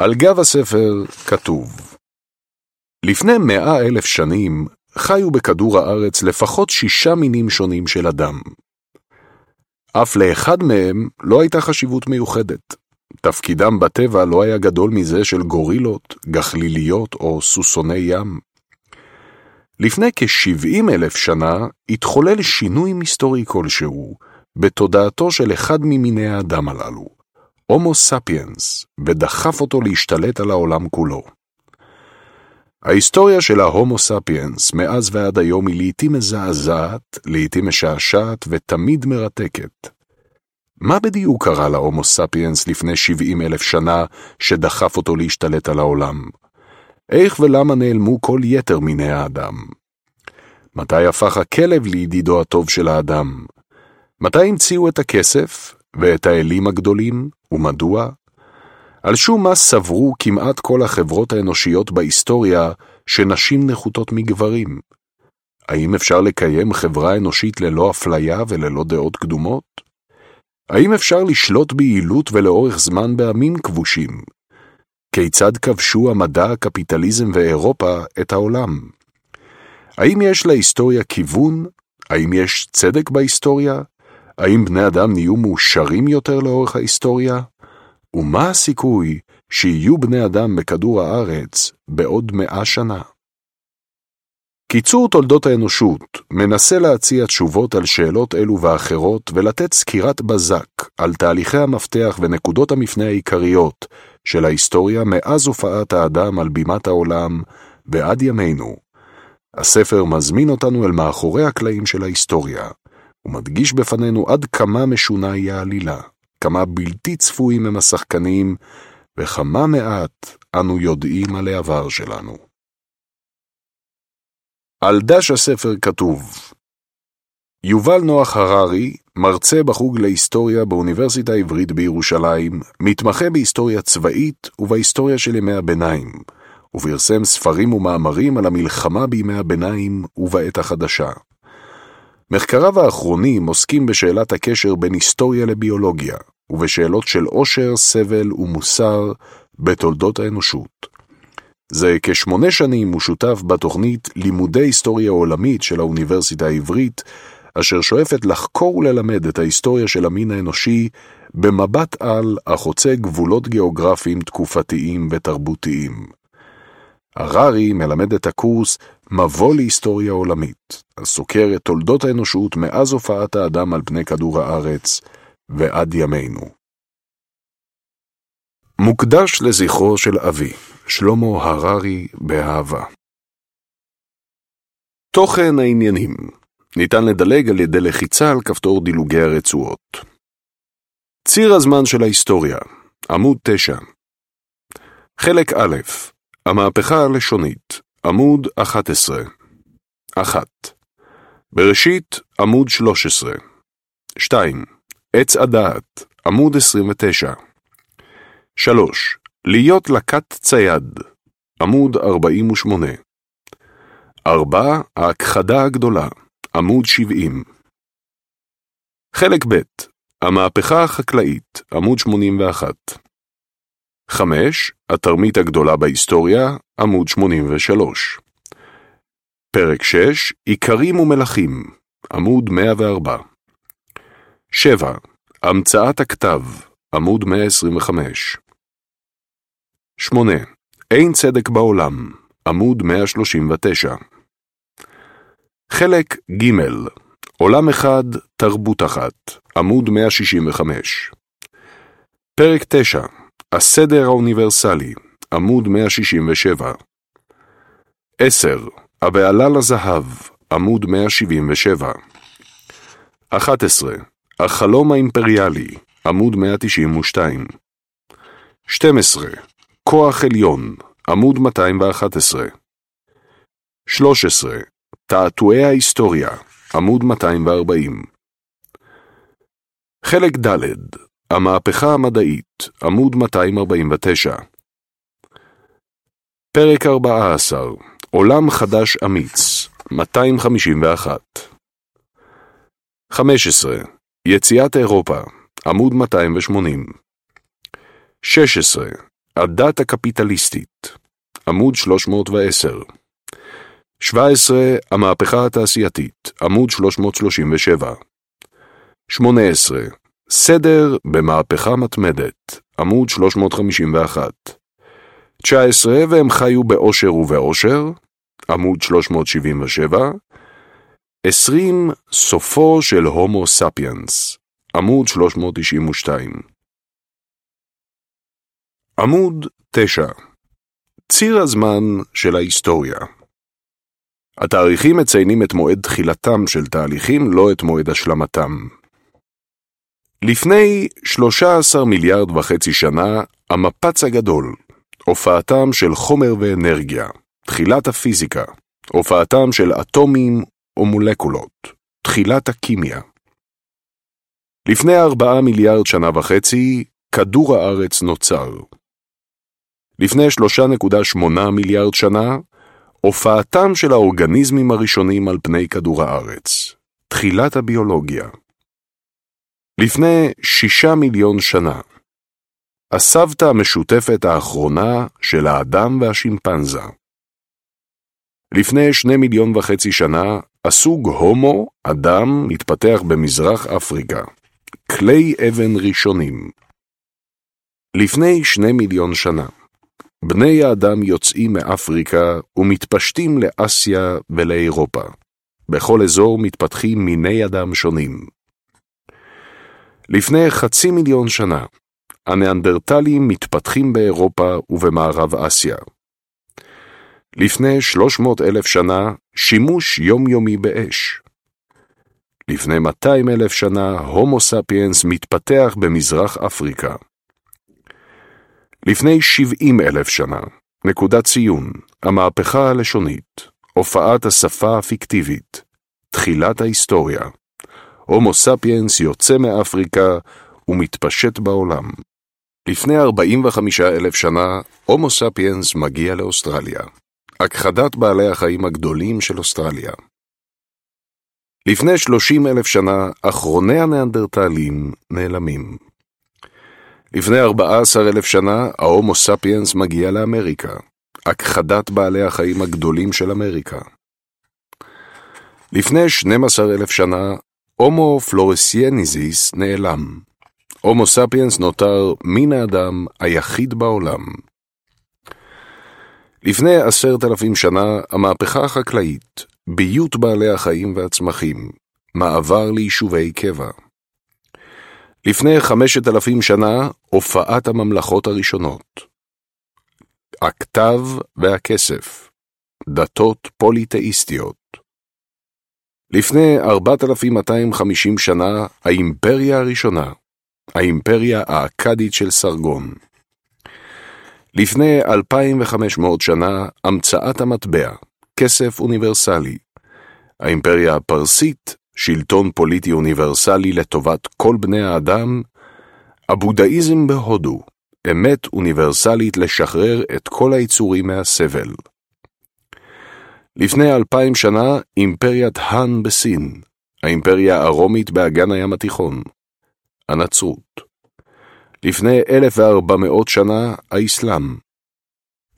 על גב הספר כתוב לפני מאה אלף שנים חיו בכדור הארץ לפחות שישה מינים שונים של אדם. אף לאחד מהם לא הייתה חשיבות מיוחדת. תפקידם בטבע לא היה גדול מזה של גורילות, גחליליות או סוסוני ים. לפני כ-70 אלף שנה התחולל שינוי היסטורי כלשהו בתודעתו של אחד ממיני האדם הללו, הומו ספיאנס, ודחף אותו להשתלט על העולם כולו. ההיסטוריה של ההומו ספיאנס מאז ועד היום היא לעתים מזעזעת, לעתים משעשעת ותמיד מרתקת. מה בדיוק קרה להומו ספיאנס לפני 70 אלף שנה שדחף אותו להשתלט על העולם? איך ולמה נעלמו כל יתר מיני האדם? מתי הפך הכלב לידידו הטוב של האדם? מתי המציאו את הכסף ואת האלים הגדולים, ומדוע? על שום מה סברו כמעט כל החברות האנושיות בהיסטוריה שנשים נחותות מגברים? האם אפשר לקיים חברה אנושית ללא אפליה וללא דעות קדומות? האם אפשר לשלוט ביעילות ולאורך זמן בעמים כבושים? כיצד כבשו המדע, הקפיטליזם ואירופה את העולם? האם יש להיסטוריה כיוון? האם יש צדק בהיסטוריה? האם בני אדם נהיו מאושרים יותר לאורך ההיסטוריה? ומה הסיכוי שיהיו בני אדם בכדור הארץ בעוד מאה שנה? קיצור תולדות האנושות מנסה להציע תשובות על שאלות אלו ואחרות ולתת סקירת בזק על תהליכי המפתח ונקודות המפנה העיקריות של ההיסטוריה מאז הופעת האדם על בימת העולם ועד ימינו. הספר מזמין אותנו אל מאחורי הקלעים של ההיסטוריה, ומדגיש בפנינו עד כמה משונה היא העלילה, כמה בלתי צפויים הם השחקנים, וכמה מעט אנו יודעים על העבר שלנו. על דש הספר כתוב יובל נוח הררי, מרצה בחוג להיסטוריה באוניברסיטה העברית בירושלים, מתמחה בהיסטוריה צבאית ובהיסטוריה של ימי הביניים, ופרסם ספרים ומאמרים על המלחמה בימי הביניים ובעת החדשה. מחקריו האחרונים עוסקים בשאלת הקשר בין היסטוריה לביולוגיה, ובשאלות של עושר, סבל ומוסר בתולדות האנושות. זה כשמונה שנים הוא שותף בתוכנית לימודי היסטוריה עולמית של האוניברסיטה העברית, אשר שואפת לחקור וללמד את ההיסטוריה של המין האנושי במבט על החוצה גבולות גיאוגרפיים תקופתיים ותרבותיים. הררי מלמד את הקורס מבוא להיסטוריה עולמית, הסוקר את תולדות האנושות מאז הופעת האדם על פני כדור הארץ ועד ימינו. מוקדש לזכרו של אבי, שלמה הררי באהבה. תוכן העניינים ניתן לדלג על ידי לחיצה על כפתור דילוגי הרצועות. ציר הזמן של ההיסטוריה, עמוד 9 חלק א', המהפכה הלשונית, עמוד 11 1. בראשית, עמוד 13 2. עץ הדעת, עמוד 29 3. להיות לקט צייד, עמוד 48 4. ההכחדה הגדולה, עמוד 70 חלק ב' המהפכה החקלאית, עמוד 81 5. התרמית הגדולה בהיסטוריה, עמוד 83 פרק 6. עיקרים ומלכים, עמוד 104 7. המצאת הכתב, עמוד 125 8. אין צדק בעולם, עמוד 139 חלק ג' עולם אחד, תרבות אחת, עמוד 165 פרק 9 הסדר האוניברסלי, עמוד 167 10. הבעלה לזהב, עמוד 177 11. החלום האימפריאלי, עמוד 192 12. כוח עליון, עמוד 211 13. תעתועי ההיסטוריה, עמוד 240 חלק ד' המהפכה המדעית, עמוד 249 פרק 14 עולם חדש אמיץ, 251 15. יציאת אירופה, עמוד 280 16. הדת הקפיטליסטית, עמוד 310. 17. המהפכה התעשייתית, עמוד 337. 18. סדר במהפכה מתמדת, עמוד 351. 19. והם חיו באושר ובאושר, עמוד 377. 20. סופו של הומו ספיאנס, עמוד 392. עמוד 9 ציר הזמן של ההיסטוריה התאריכים מציינים את מועד תחילתם של תהליכים, לא את מועד השלמתם. לפני 13 מיליארד וחצי שנה, המפץ הגדול, הופעתם של חומר ואנרגיה, תחילת הפיזיקה, הופעתם של אטומים ומולקולות, תחילת הקימיה. לפני 4 מיליארד שנה וחצי, כדור הארץ נוצר. לפני 3.8 מיליארד שנה, הופעתם של האורגניזמים הראשונים על פני כדור הארץ, תחילת הביולוגיה. לפני שישה מיליון שנה, הסבתא המשותפת האחרונה של האדם והשימפנזה. לפני שני מיליון וחצי שנה, הסוג הומו, אדם, מתפתח במזרח אפריקה. כלי אבן ראשונים. לפני שני מיליון שנה, בני האדם יוצאים מאפריקה ומתפשטים לאסיה ולאירופה. בכל אזור מתפתחים מיני אדם שונים. לפני חצי מיליון שנה, הניאנדרטלים מתפתחים באירופה ובמערב אסיה. לפני 300 אלף שנה, שימוש יומיומי באש. לפני 200 אלף שנה, הומו ספיאנס מתפתח במזרח אפריקה. לפני 70 אלף שנה, נקודת ציון, המהפכה הלשונית, הופעת השפה הפיקטיבית, תחילת ההיסטוריה. הומו ספיאנס יוצא מאפריקה ומתפשט בעולם. לפני 45 אלף שנה, הומו ספיאנס מגיע לאוסטרליה, הכחדת בעלי החיים הגדולים של אוסטרליה. לפני 30 אלף שנה, אחרוני הניאנדרטלים נעלמים. לפני 14 אלף שנה, ההומו ספיאנס מגיע לאמריקה, הכחדת בעלי החיים הגדולים של אמריקה. לפני 12 אלף שנה, הומו פלורסיינזיס נעלם. הומו ספיאנס נותר מין האדם היחיד בעולם. לפני עשרת אלפים שנה, המהפכה החקלאית, ביות בעלי החיים והצמחים, מעבר ליישובי קבע. לפני חמשת אלפים שנה, הופעת הממלכות הראשונות. הכתב והכסף, דתות פוליתאיסטיות. לפני 4,250 שנה, האימפריה הראשונה, האימפריה האכדית של סרגון. לפני 2,500 שנה, המצאת המטבע, כסף אוניברסלי. האימפריה הפרסית, שלטון פוליטי אוניברסלי לטובת כל בני האדם, הבודהיזם בהודו, אמת אוניברסלית לשחרר את כל היצורים מהסבל. לפני אלפיים שנה, אימפריית האן בסין, האימפריה הרומית באגן הים התיכון, הנצרות. לפני 1400 שנה, האסלאם.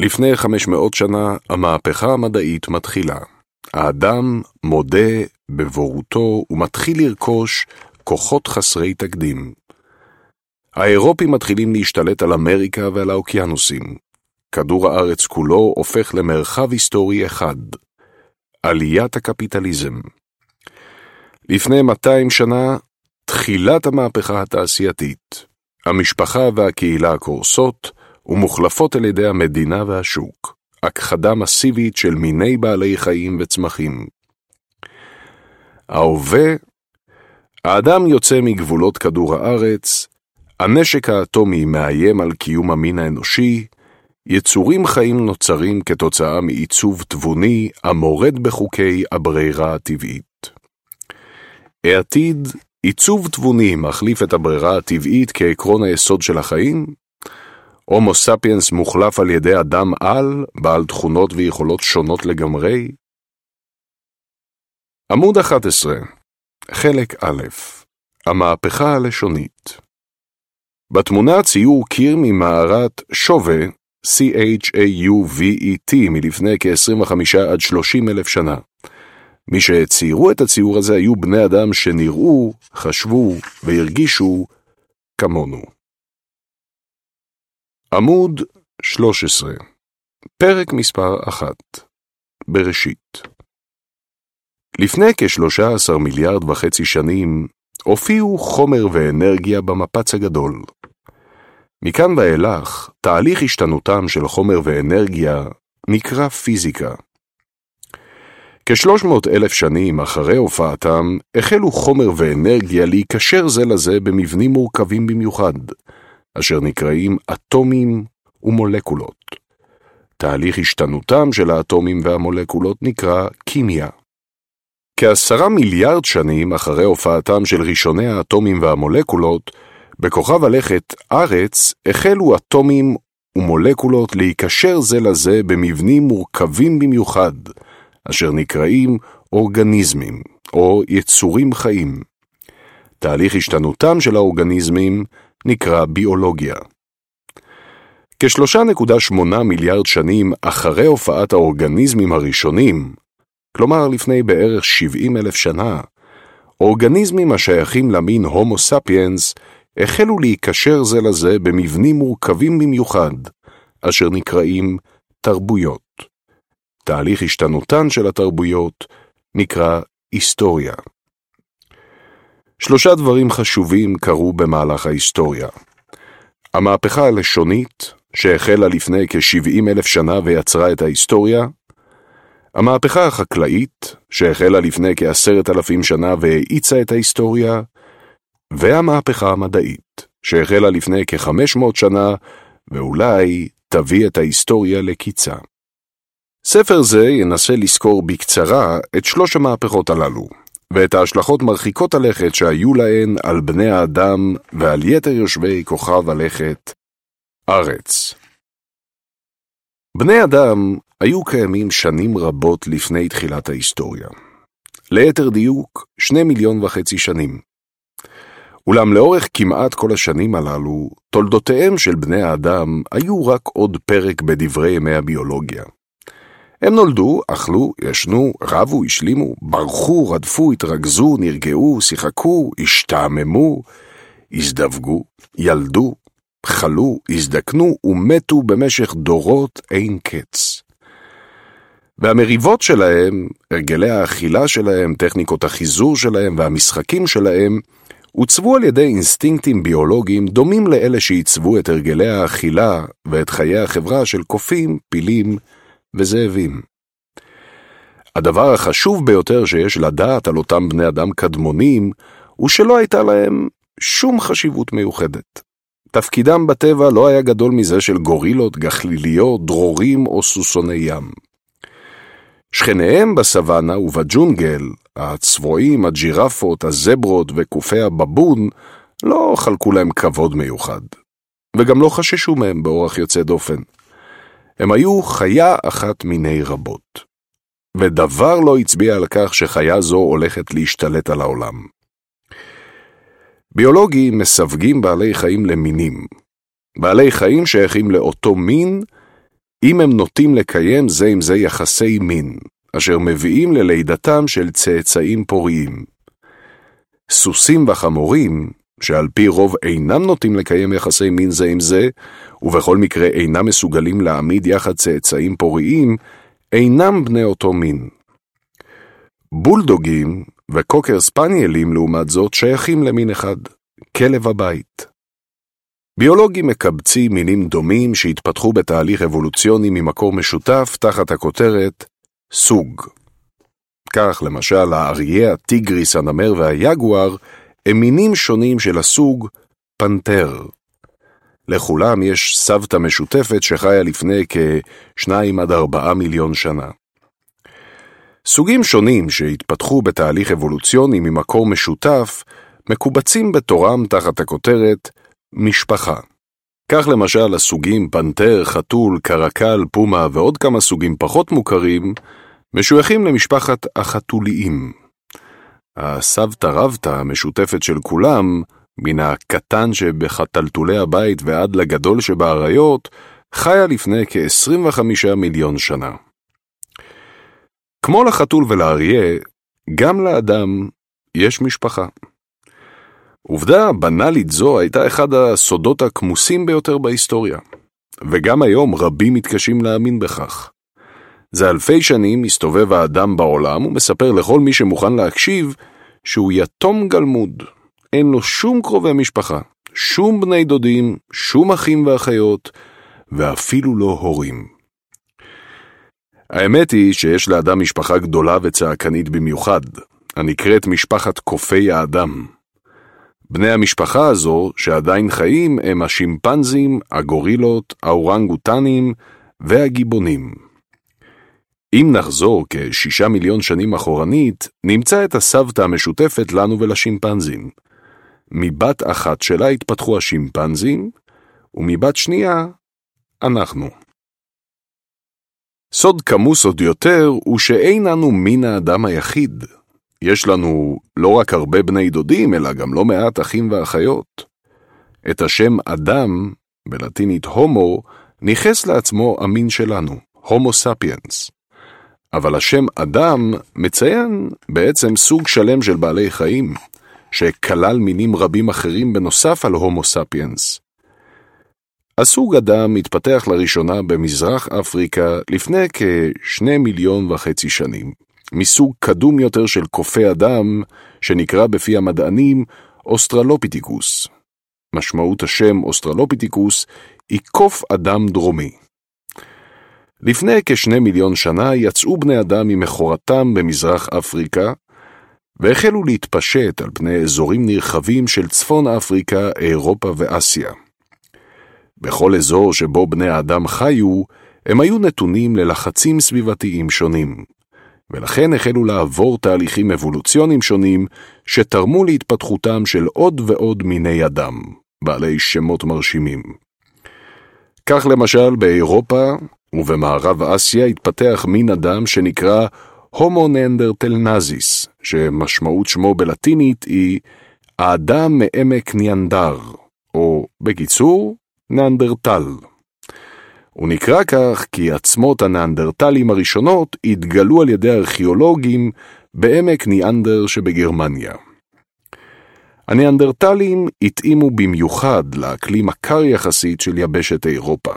לפני 500 שנה, המהפכה המדעית מתחילה. האדם מודה בבורותו ומתחיל לרכוש כוחות חסרי תקדים. האירופים מתחילים להשתלט על אמריקה ועל האוקיינוסים. כדור הארץ כולו הופך למרחב היסטורי אחד. עליית הקפיטליזם. לפני 200 שנה, תחילת המהפכה התעשייתית. המשפחה והקהילה קורסות ומוחלפות על ידי המדינה והשוק. הכחדה מסיבית של מיני בעלי חיים וצמחים. ההווה, האדם יוצא מגבולות כדור הארץ, הנשק האטומי מאיים על קיום המין האנושי, יצורים חיים נוצרים כתוצאה מעיצוב תבוני המורד בחוקי הברירה הטבעית. העתיד, עיצוב תבוני מחליף את הברירה הטבעית כעקרון היסוד של החיים? הומו ספיאנס מוחלף על ידי אדם על, בעל תכונות ויכולות שונות לגמרי? עמוד 11, חלק א', המהפכה הלשונית בתמונה ציור קיר ממערת שווה, C-H-A-U-V-E-T, מלפני כ-25 עד 30 אלף שנה. מי שציירו את הציור הזה היו בני אדם שנראו, חשבו והרגישו כמונו. עמוד 13 פרק מספר 1 בראשית לפני כ-13 מיליארד וחצי שנים הופיעו חומר ואנרגיה במפץ הגדול. מכאן ואילך, תהליך השתנותם של חומר ואנרגיה נקרא פיזיקה. כ-300 אלף שנים אחרי הופעתם, החלו חומר ואנרגיה להיקשר זה לזה במבנים מורכבים במיוחד, אשר נקראים אטומים ומולקולות. תהליך השתנותם של האטומים והמולקולות נקרא כימיה. כעשרה מיליארד שנים אחרי הופעתם של ראשוני האטומים והמולקולות, בכוכב הלכת ארץ החלו אטומים ומולקולות להיקשר זה לזה במבנים מורכבים במיוחד, אשר נקראים אורגניזמים, או יצורים חיים. תהליך השתנותם של האורגניזמים נקרא ביולוגיה. כ-3.8 מיליארד שנים אחרי הופעת האורגניזמים הראשונים, כלומר לפני בערך 70 אלף שנה, אורגניזמים השייכים למין הומו ספיאנס החלו להיקשר זה לזה במבנים מורכבים במיוחד, אשר נקראים תרבויות. תהליך השתנותן של התרבויות נקרא היסטוריה. שלושה דברים חשובים קרו במהלך ההיסטוריה. המהפכה הלשונית, שהחלה לפני כ-70 אלף שנה ויצרה את ההיסטוריה, המהפכה החקלאית, שהחלה לפני כעשרת אלפים שנה והאיצה את ההיסטוריה, והמהפכה המדעית, שהחלה לפני כ-500 שנה, ואולי תביא את ההיסטוריה לקיצה. ספר זה ינסה לזכור בקצרה את שלוש המהפכות הללו, ואת ההשלכות מרחיקות הלכת שהיו להן על בני האדם ועל יתר יושבי כוכב הלכת, ארץ. בני אדם היו קיימים שנים רבות לפני תחילת ההיסטוריה. ליתר דיוק, שני מיליון וחצי שנים. אולם לאורך כמעט כל השנים הללו, תולדותיהם של בני האדם היו רק עוד פרק בדברי ימי הביולוגיה. הם נולדו, אכלו, ישנו, רבו, השלימו, ברחו, רדפו, התרכזו, נרגעו, שיחקו, השתעממו, הזדווגו, ילדו, חלו, הזדקנו ומתו במשך דורות אין קץ. והמריבות שלהם, הרגלי האכילה שלהם, טכניקות החיזור שלהם והמשחקים שלהם, עוצבו על ידי אינסטינקטים ביולוגיים דומים לאלה שעיצבו את הרגלי האכילה ואת חיי החברה של קופים, פילים וזאבים. הדבר החשוב ביותר שיש לדעת על אותם בני אדם קדמונים, הוא שלא הייתה להם שום חשיבות מיוחדת. תפקידם בטבע לא היה גדול מזה של גורילות, גחליליות, דרורים או סוסוני ים. שכניהם בסוואנה ובג'ונגל, הצבועים, הג'ירפות, הזברות וקופי הבבון, לא חלקו להם כבוד מיוחד, וגם לא חששו מהם באורח יוצא דופן. הם היו חיה אחת מיני רבות, ודבר לא הצביע על כך שחיה זו הולכת להשתלט על העולם. ביולוגים מסווגים בעלי חיים למינים. בעלי חיים שייכים לאותו מין, אם הם נוטים לקיים זה עם זה יחסי מין, אשר מביאים ללידתם של צאצאים פוריים. סוסים וחמורים, שעל פי רוב אינם נוטים לקיים יחסי מין זה עם זה, ובכל מקרה אינם מסוגלים להעמיד יחד צאצאים פוריים, אינם בני אותו מין. בולדוגים וקוקר ספניאלים לעומת זאת שייכים למין אחד, כלב הבית. ביולוגים מקבצים מינים דומים שהתפתחו בתהליך אבולוציוני ממקור משותף תחת הכותרת סוג. כך למשל האריה, הטיגריס, הנמר והיגואר הם מינים שונים של הסוג פנתר. לכולם יש סבתא משותפת שחיה לפני כ-2 עד 4 מיליון שנה. סוגים שונים שהתפתחו בתהליך אבולוציוני ממקור משותף מקובצים בתורם תחת הכותרת משפחה. כך למשל הסוגים פנתר, חתול, קרקל, פומה ועוד כמה סוגים פחות מוכרים משויכים למשפחת החתוליים. הסבתא רבתא המשותפת של כולם מן הקטן שבחתלתולי הבית ועד לגדול שבאריות, חיה לפני כ-25 מיליון שנה. כמו לחתול ולאריה, גם לאדם יש משפחה. עובדה בנאלית זו הייתה אחד הסודות הכמוסים ביותר בהיסטוריה, וגם היום רבים מתקשים להאמין בכך. זה אלפי שנים מסתובב האדם בעולם ומספר לכל מי שמוכן להקשיב שהוא יתום גלמוד, אין לו שום קרובי משפחה, שום בני דודים, שום אחים ואחיות, ואפילו לא הורים. האמת היא שיש לאדם משפחה גדולה וצעקנית במיוחד, הנקראת משפחת קופי האדם. בני המשפחה הזו, שעדיין חיים, הם השימפנזים, הגורילות, האורנגוטנים והגיבונים. אם נחזור כשישה מיליון שנים אחורנית, נמצא את הסבתא המשותפת לנו ולשימפנזים. מבת אחת שלה התפתחו השימפנזים, ומבת שנייה, אנחנו. סוד כמוס עוד יותר הוא שאין אנו מין האדם היחיד. יש לנו לא רק הרבה בני דודים, אלא גם לא מעט אחים ואחיות. את השם אדם, בלטינית הומו, ניכס לעצמו המין שלנו, הומו ספיאנס. אבל השם אדם מציין בעצם סוג שלם של בעלי חיים, שכלל מינים רבים אחרים בנוסף על הומו ספיאנס. הסוג אדם התפתח לראשונה במזרח אפריקה לפני כשני מיליון וחצי שנים, מסוג קדום יותר של קופי אדם, שנקרא בפי המדענים אוסטרלופיטיקוס. משמעות השם אוסטרלופיטיקוס היא קוף אדם דרומי. לפני כשני מיליון שנה יצאו בני אדם ממכורתם במזרח אפריקה, והחלו להתפשט על פני אזורים נרחבים של צפון אפריקה, אירופה ואסיה. בכל אזור שבו בני האדם חיו, הם היו נתונים ללחצים סביבתיים שונים, ולכן החלו לעבור תהליכים אבולוציוניים שונים שתרמו להתפתחותם של עוד ועוד מיני אדם, בעלי שמות מרשימים. כך למשל באירופה ובמערב אסיה התפתח מין אדם שנקרא הומו ננדרטלנזיס, שמשמעות שמו בלטינית היא האדם מעמק ניאנדר, או בקיצור, נאנדרטל. הוא נקרא כך כי עצמות הנאנדרטלים הראשונות התגלו על ידי ארכיאולוגים בעמק ניאנדר שבגרמניה. הניאנדרטלים התאימו במיוחד לאקלים הקר יחסית של יבשת אירופה,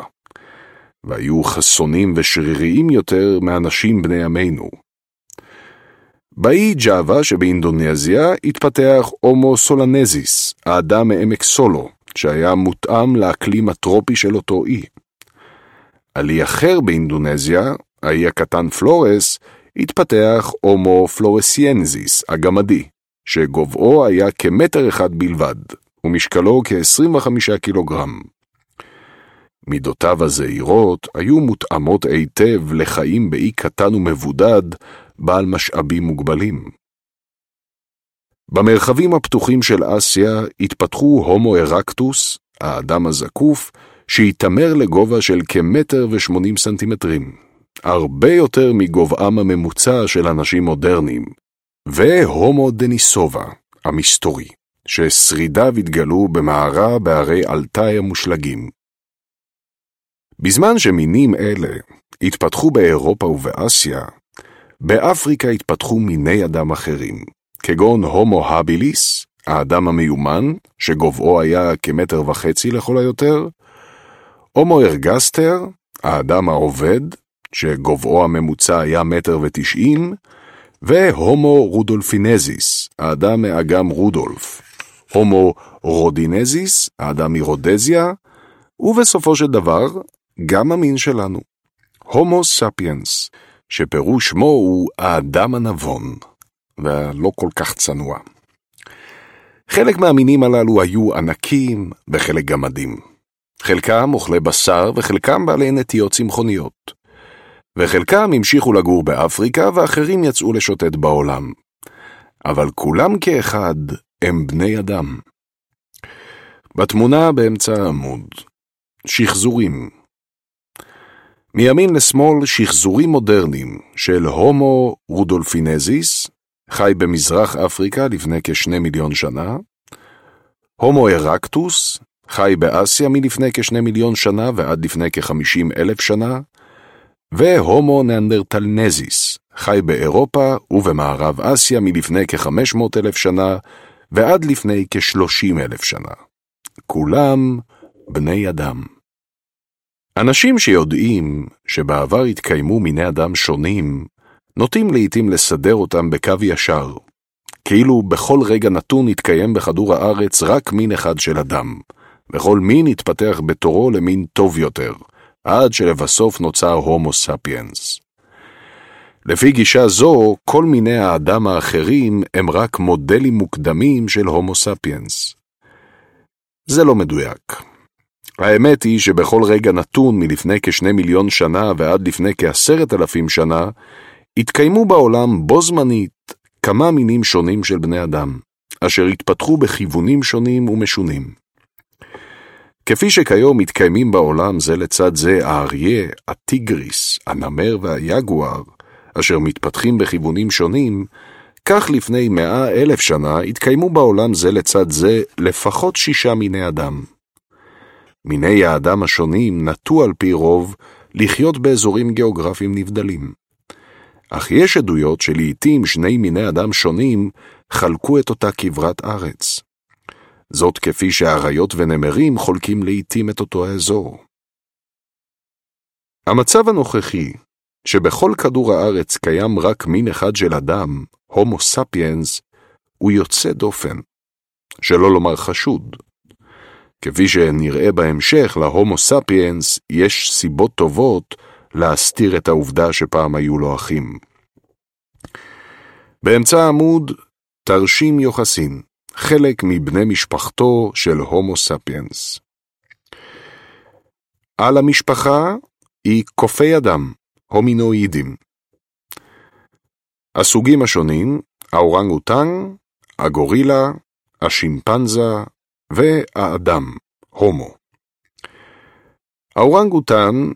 והיו חסונים ושריריים יותר מאנשים בני עמנו. באי ג'אווה שבאינדונזיה התפתח הומו סולנזיס, האדם מעמק סולו, שהיה מותאם לאקלים הטרופי של אותו אי. על אי אחר באינדונזיה, האי הקטן פלורס, התפתח הומו פלורסיאנזיס, הגמדי, שגובהו היה כמטר אחד בלבד, ומשקלו כ-25 קילוגרם. מידותיו הזעירות היו מותאמות היטב לחיים באי קטן ומבודד, בעל משאבים מוגבלים. במרחבים הפתוחים של אסיה התפתחו הומו ארקטוס, האדם הזקוף, שהתעמר לגובה של כמטר ושמונים סנטימטרים, הרבה יותר מגובהם הממוצע של אנשים מודרניים, והומו דניסובה, המסתורי, ששרידיו התגלו במערה בהרי אלתאי המושלגים. בזמן שמינים אלה התפתחו באירופה ובאסיה, באפריקה התפתחו מיני אדם אחרים, כגון הומו הביליס, האדם המיומן, שגובהו היה כמטר וחצי לכל היותר, הומו ארגסטר, האדם העובד, שגובהו הממוצע היה מטר ותשעים, והומו רודולפינזיס, האדם מאגם רודולף, הומו רודזיינזיס, האדם מרודזיה, ובסופו של דבר, גם המין שלנו, הומו ספיאנס, שפירוש שמו הוא האדם הנבון, והלא כל כך צנוע. חלק מהמינים הללו היו ענקים וחלק גמדים. חלקם אוכלי בשר וחלקם בעלי נטיות צמחוניות. וחלקם המשיכו לגור באפריקה ואחרים יצאו לשוטט בעולם. אבל כולם כאחד הם בני אדם. בתמונה באמצע העמוד, שחזורים. מימין לשמאל שחזורים מודרניים של הומו רודולפינזיס, חי במזרח אפריקה לפני כשני מיליון שנה, הומו ארקטוס חי באסיה מלפני כשני מיליון שנה ועד לפני כחמישים אלף שנה, והומו נאנדרטלנזיס חי באירופה ובמערב אסיה מלפני כחמש מאות אלף שנה ועד לפני כשלושים אלף שנה. כולם בני אדם. אנשים שיודעים שבעבר התקיימו מיני אדם שונים, נוטים לעתים לסדר אותם בקו ישר, כאילו בכל רגע נתון התקיים בכדור הארץ רק מין אחד של אדם, וכל מין התפתח בתורו למין טוב יותר, עד שלבסוף נוצר הומו ספיאנס. לפי גישה זו, כל מיני האדם האחרים הם רק מודלים מוקדמים של הומו ספיאנס. זה לא מדויק. האמת היא שבכל רגע נתון מלפני כשני מיליון שנה ועד לפני כעשרת אלפים שנה, התקיימו בעולם בו זמנית כמה מינים שונים של בני אדם, אשר התפתחו בכיוונים שונים ומשונים. כפי שכיום מתקיימים בעולם זה לצד זה האריה, הטיגריס, הנמר והיגואר, אשר מתפתחים בכיוונים שונים, כך לפני מאה אלף שנה התקיימו בעולם זה לצד זה לפחות שישה מיני אדם. מיני האדם השונים נטו על פי רוב לחיות באזורים גיאוגרפיים נבדלים. אך יש עדויות שלעיתים שני מיני אדם שונים חלקו את אותה כברת ארץ. זאת כפי שאריות ונמרים חולקים לעיתים את אותו האזור. המצב הנוכחי, שבכל כדור הארץ קיים רק מין אחד של אדם, הומו ספיאנס, הוא יוצא דופן, שלא לומר חשוד. כפי שנראה בהמשך, להומו ספיאנס יש סיבות טובות להסתיר את העובדה שפעם היו לו אחים. באמצע העמוד, תרשים יוחסין, חלק מבני משפחתו של הומו ספיאנס. על המשפחה היא קופי אדם, הומינואידים. הסוגים השונים, האורנגוטנג, הגורילה, השימפנזה והאדם, הומו. האורנגוטן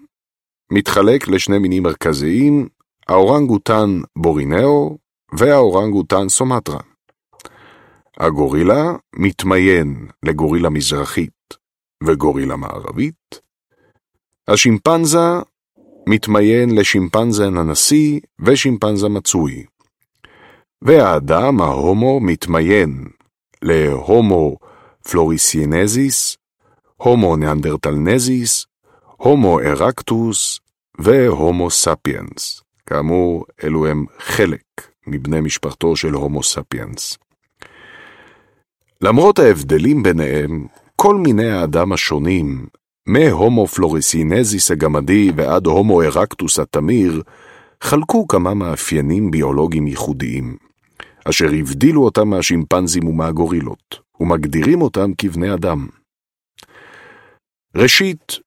מתחלק לשני מינים מרכזיים, האורנגוטן בורינאו והאורנגוטן סומטרה. הגורילה מתמיין לגורילה מזרחית וגורילה מערבית. השימפנזה מתמיין לשימפנזה ננסי ושימפנזה מצוי. והאדם, ההומו, מתמיין להומו פלורסיינזיס, הומו ניאנדרטלנזיס, הומו ארקטוס והומו ספיאנס. כאמור, אלו הם חלק מבני משפחתו של הומו ספיאנס. למרות ההבדלים ביניהם, כל מיני האדם השונים, מהומו פלוריסינזיס הגמדי ועד הומו ארקטוס התמיר, חלקו כמה מאפיינים ביולוגיים ייחודיים, אשר הבדילו אותם מהשימפנזים ומהגורילות, ומגדירים אותם כבני אדם. ראשית,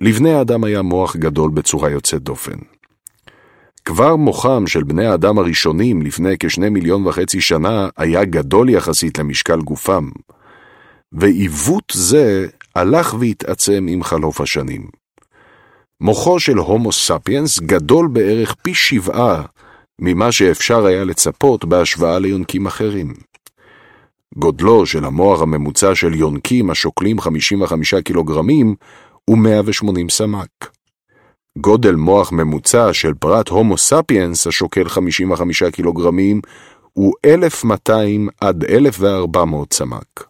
לבני האדם היה מוח גדול בצורה יוצאת דופן. כבר מוחם של בני האדם הראשונים לפני כשני מיליון וחצי שנה היה גדול יחסית למשקל גופם, ועיוות זה הלך והתעצם עם חלוף השנים. מוחו של הומו ספיאנס גדול בערך פי שבעה ממה שאפשר היה לצפות בהשוואה ליונקים אחרים. גודלו של המוח הממוצע של יונקים השוקלים 55 קילוגרמים הוא 180 סמ"ק. גודל מוח ממוצע של פרט הומו ספיאנס השוקל 55 קילוגרמים הוא 1,200 עד 1,400 סמ"ק.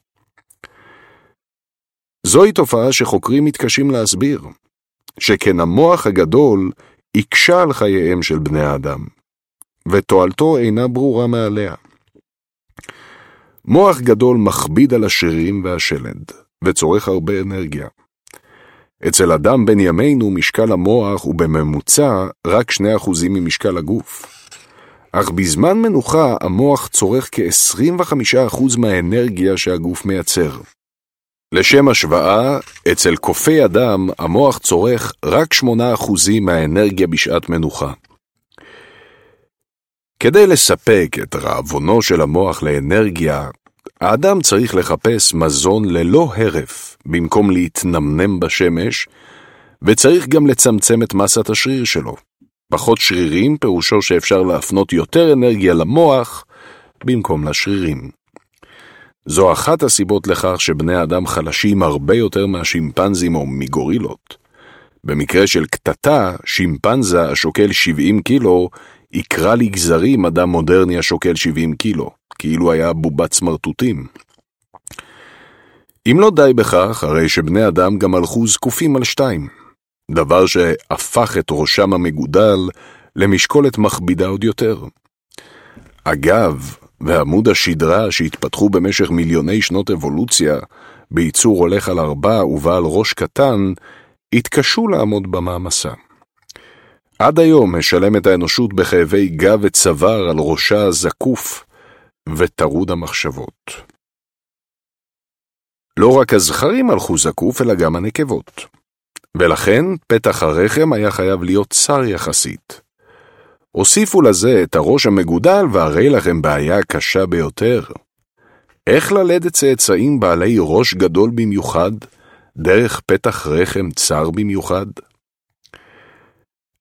זוהי תופעה שחוקרים מתקשים להסביר, שכן המוח הגדול הקשה על חייהם של בני האדם, ותועלתו אינה ברורה מעליה. מוח גדול מכביד על השרירים והשלד, וצורך הרבה אנרגיה. אצל אדם בן ימינו משקל המוח הוא בממוצע רק 2% ממשקל הגוף. אך בזמן מנוחה המוח צורך כ-25% מהאנרגיה שהגוף מייצר. לשם השוואה, אצל קופי אדם המוח צורך רק 8% מהאנרגיה בשעת מנוחה. כדי לספק את רעבונו של המוח לאנרגיה, האדם צריך לחפש מזון ללא הרף במקום להתנמנם בשמש, וצריך גם לצמצם את מסת השריר שלו. פחות שרירים פירושו שאפשר להפנות יותר אנרגיה למוח במקום לשרירים. זו אחת הסיבות לכך שבני אדם חלשים הרבה יותר מהשימפנזים או מגורילות. במקרה של קטטה, שימפנזה השוקל 70 קילו, יקרא לגזרים אדם מודרני השוקל 70 קילו, כאילו היה בובת סמרטוטים. אם לא די בכך, הרי שבני אדם גם הלכו זקופים על שתיים, דבר שהפך את ראשם המגודל למשקולת מכבידה עוד יותר. אגב, ועמוד השדרה שהתפתחו במשך מיליוני שנות אבולוציה, בייצור הולך על ארבע ובעל ראש קטן, התקשו לעמוד במעמסה. עד היום משלמת האנושות בכאבי גב וצוואר על ראשה הזקוף וטרוד המחשבות. לא רק הזכרים הלכו זקוף, אלא גם הנקבות. ולכן פתח הרחם היה חייב להיות צר יחסית. הוסיפו לזה את הראש המגודל והרי לכם בעיה קשה ביותר. איך ללדת צאצאים בעלי ראש גדול במיוחד, דרך פתח רחם צר במיוחד?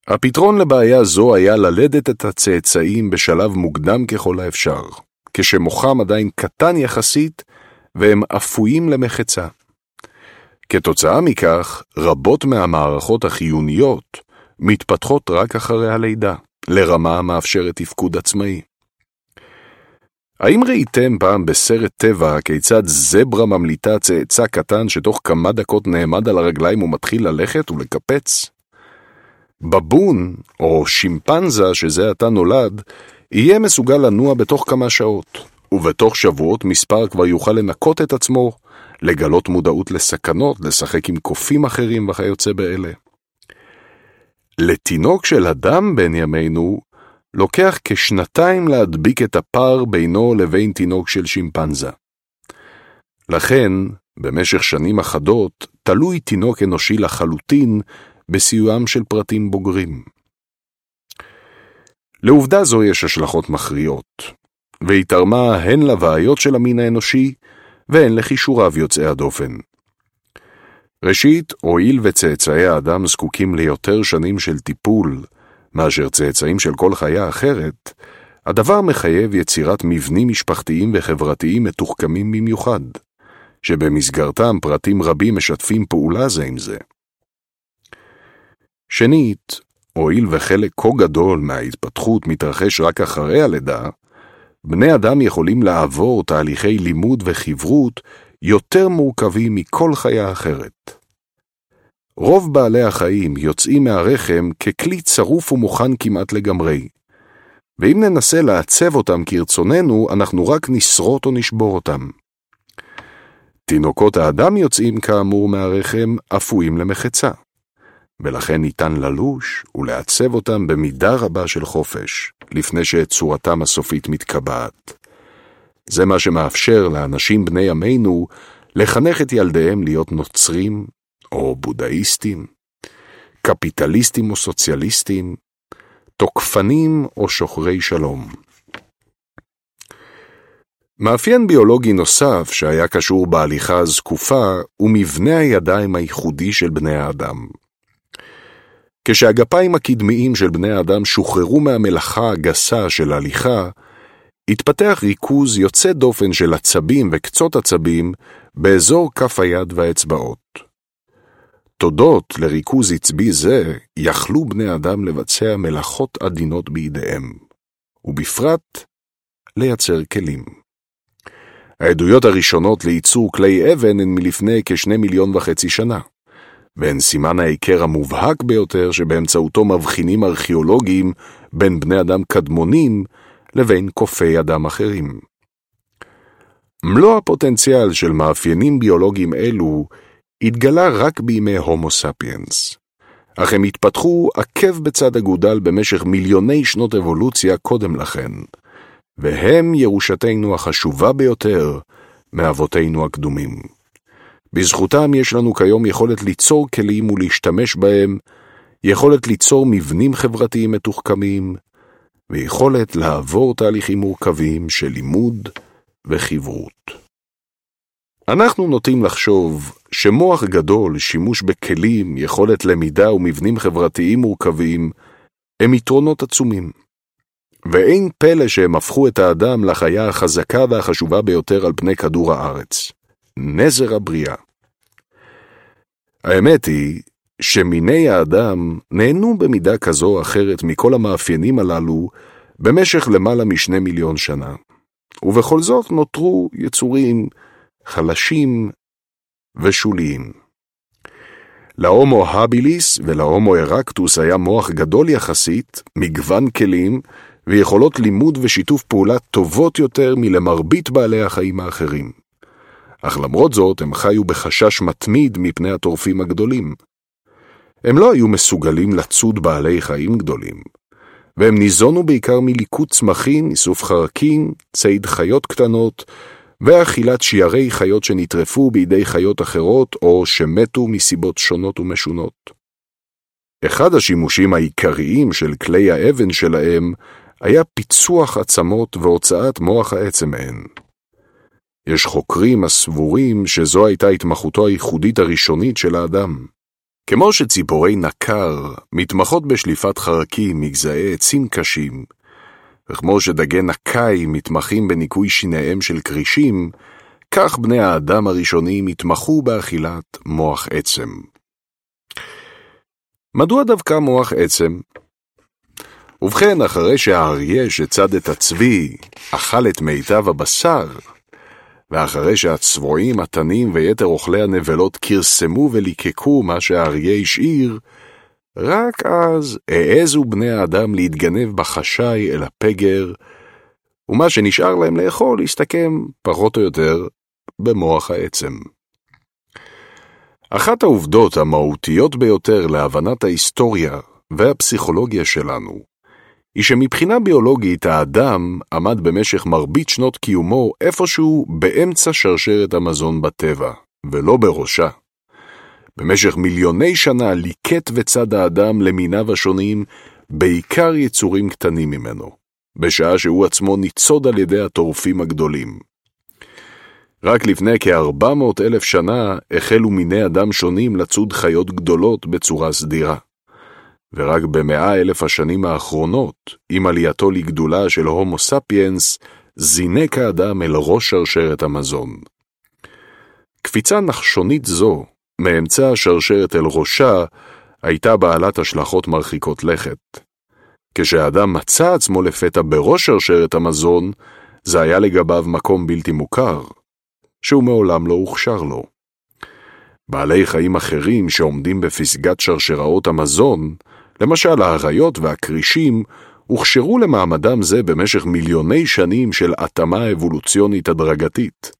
הפתרון לבעיה זו היה ללדת את הצאצאים בשלב מוקדם ככל האפשר, כשמוחם עדיין קטן יחסית והם אפויים למחצה. כתוצאה מכך, רבות מהמערכות החיוניות מתפתחות רק אחרי הלידה, לרמה המאפשרת תפקוד עצמאי. האם ראיתם פעם בסרט טבע כיצד זברה ממליטה צאצא קטן שתוך כמה דקות נעמד על הרגליים ומתחיל ללכת ולקפץ? בבון, או שימפנזה שזה עתה נולד, יהיה מסוגל לנוע בתוך כמה שעות, ובתוך שבועות מספר כבר יוכל לנקות את עצמו, לגלות מודעות לסכנות, לשחק עם קופים אחרים וכיוצא באלה. לתינוק של אדם בן ימינו, לוקח כשנתיים להדביק את הפער בינו לבין תינוק של שימפנזה. לכן, במשך שנים אחדות, תלוי תינוק אנושי לחלוטין בסיועם של פרטים בוגרים. לעובדה זו יש השלכות מכריעות, והיא תרמה הן לבעיות של המין האנושי, והן לכישוריו יוצאי הדופן. ראשית, הואיל וצאצאי האדם זקוקים ליותר שנים של טיפול מאשר צאצאים של כל חיה אחרת, הדבר מחייב יצירת מבנים משפחתיים וחברתיים מתוחכמים במיוחד, שבמסגרתם פרטים רבים משתפים פעולה זה עם זה. שנית, הואיל וחלק כה גדול מההתפתחות מתרחש רק אחרי הלידה, בני אדם יכולים לעבור תהליכי לימוד וחברות יותר מורכבים מכל חיה אחרת. רוב בעלי החיים יוצאים מהרחם ככלי צרוף ומוכן כמעט לגמרי, ואם ננסה לעצב אותם כרצוננו, אנחנו רק נשרוט או נשבור אותם. תינוקות האדם יוצאים כאמור מהרחם אפויים למחצה. ולכן ניתן ללוש ולעצב אותם במידה רבה של חופש, לפני שצורתם הסופית מתקבעת. זה מה שמאפשר לאנשים בני ימינו לחנך את ילדיהם להיות נוצרים או בודהיסטים, קפיטליסטים או סוציאליסטים, תוקפנים או שוחרי שלום. מאפיין ביולוגי נוסף שהיה קשור בהליכה הזקופה הוא מבנה הידיים הייחודי של בני האדם. כשהגפיים הקדמיים של בני האדם שוחררו מהמלאכה הגסה של הליכה, התפתח ריכוז יוצא דופן של עצבים וקצות עצבים באזור כף היד והאצבעות. תודות לריכוז עצבי זה, יכלו בני אדם לבצע מלאכות עדינות בידיהם, ובפרט לייצר כלים. העדויות הראשונות לייצור כלי אבן הן מלפני כשני מיליון וחצי שנה. והן סימן ההיכר המובהק ביותר שבאמצעותו מבחינים ארכיאולוגיים בין בני אדם קדמונים לבין קופי אדם אחרים. מלוא הפוטנציאל של מאפיינים ביולוגיים אלו התגלה רק בימי הומו ספיאנס, אך הם התפתחו עקב בצד אגודל במשך מיליוני שנות אבולוציה קודם לכן, והם ירושתנו החשובה ביותר מאבותינו הקדומים. בזכותם יש לנו כיום יכולת ליצור כלים ולהשתמש בהם, יכולת ליצור מבנים חברתיים מתוחכמים, ויכולת לעבור תהליכים מורכבים של לימוד וחברות. אנחנו נוטים לחשוב שמוח גדול, שימוש בכלים, יכולת למידה ומבנים חברתיים מורכבים הם יתרונות עצומים. ואין פלא שהם הפכו את האדם לחיה החזקה והחשובה ביותר על פני כדור הארץ. נזר הבריאה. האמת היא שמיני האדם נהנו במידה כזו או אחרת מכל המאפיינים הללו במשך למעלה משני מיליון שנה. ובכל זאת נותרו יצורים חלשים ושוליים. להומו הביליס ולהומו ארקטוס היה מוח גדול יחסית, מגוון כלים ויכולות לימוד ושיתוף פעולה טובות יותר מלמרבית בעלי החיים האחרים. אך למרות זאת הם חיו בחשש מתמיד מפני הטורפים הגדולים. הם לא היו מסוגלים לצוד בעלי חיים גדולים, והם ניזונו בעיקר מליקוט צמחים, איסוף חרקים, ציד חיות קטנות, ואכילת שיירי חיות שנטרפו בידי חיות אחרות או שמתו מסיבות שונות ומשונות. אחד השימושים העיקריים של כלי האבן שלהם היה פיצוח עצמות והוצאת מוח העצם מהן. יש חוקרים הסבורים שזו הייתה התמחותו הייחודית הראשונית של האדם. כמו שציפורי נקר מתמחות בשליפת חרקים מגזעי עצים קשים, וכמו שדגי נקי מתמחים בניקוי שיניהם של כרישים, כך בני האדם הראשונים התמחו באכילת מוח עצם. מדוע דווקא מוח עצם? ובכן, אחרי שהאריה שצד את הצבי אכל את מיטב הבשר, ואחרי שהצבועים, התנים ויתר אוכלי הנבלות כרסמו וליקקו מה שהאריה השאיר, רק אז העזו בני האדם להתגנב בחשאי אל הפגר, ומה שנשאר להם לאכול הסתכם, פחות או יותר, במוח העצם. אחת העובדות המהותיות ביותר להבנת ההיסטוריה והפסיכולוגיה שלנו, היא שמבחינה ביולוגית האדם עמד במשך מרבית שנות קיומו איפשהו באמצע שרשרת המזון בטבע, ולא בראשה. במשך מיליוני שנה ליקט וצד האדם למיניו השונים, בעיקר יצורים קטנים ממנו, בשעה שהוא עצמו ניצוד על ידי הטורפים הגדולים. רק לפני כ-400 אלף שנה החלו מיני אדם שונים לצוד חיות גדולות בצורה סדירה. ורק במאה אלף השנים האחרונות, עם עלייתו לגדולה של הומו ספיאנס, זינק האדם אל ראש שרשרת המזון. קפיצה נחשונית זו מאמצע השרשרת אל ראשה, הייתה בעלת השלכות מרחיקות לכת. כשהאדם מצא עצמו לפתע בראש שרשרת המזון, זה היה לגביו מקום בלתי מוכר, שהוא מעולם לא הוכשר לו. בעלי חיים אחרים שעומדים בפסגת שרשראות המזון, למשל האריות והכרישים, הוכשרו למעמדם זה במשך מיליוני שנים של התאמה אבולוציונית הדרגתית.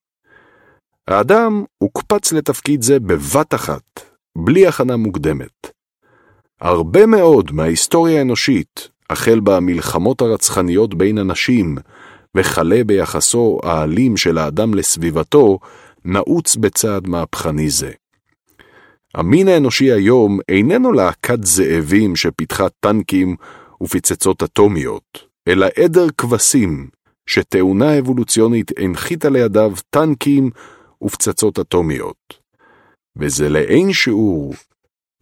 האדם הוקפץ לתפקיד זה בבת אחת, בלי הכנה מוקדמת. הרבה מאוד מההיסטוריה האנושית, החל במלחמות הרצחניות בין אנשים, וכלה ביחסו האלים של האדם לסביבתו, נעוץ בצעד מהפכני זה. המין האנושי היום איננו להקת זאבים שפיתחה טנקים ופצצות אטומיות, אלא עדר כבשים, שתאונה אבולוציונית הנחיתה לידיו טנקים ופצצות אטומיות, וזה לאין שיעור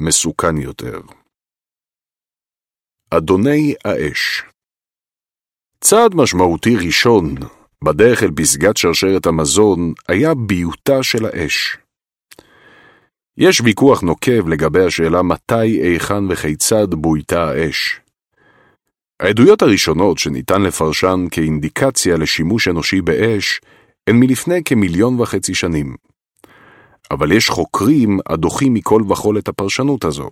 מסוכן יותר. אדוני האש צעד משמעותי ראשון בדרך אל פסגת שרשרת המזון היה ביותה של האש. יש ויכוח נוקב לגבי השאלה מתי, היכן וכיצד בויתה האש. העדויות הראשונות שניתן לפרשן כאינדיקציה לשימוש אנושי באש הן מלפני כמיליון וחצי שנים. אבל יש חוקרים הדוחים מכל וכול את הפרשנות הזו.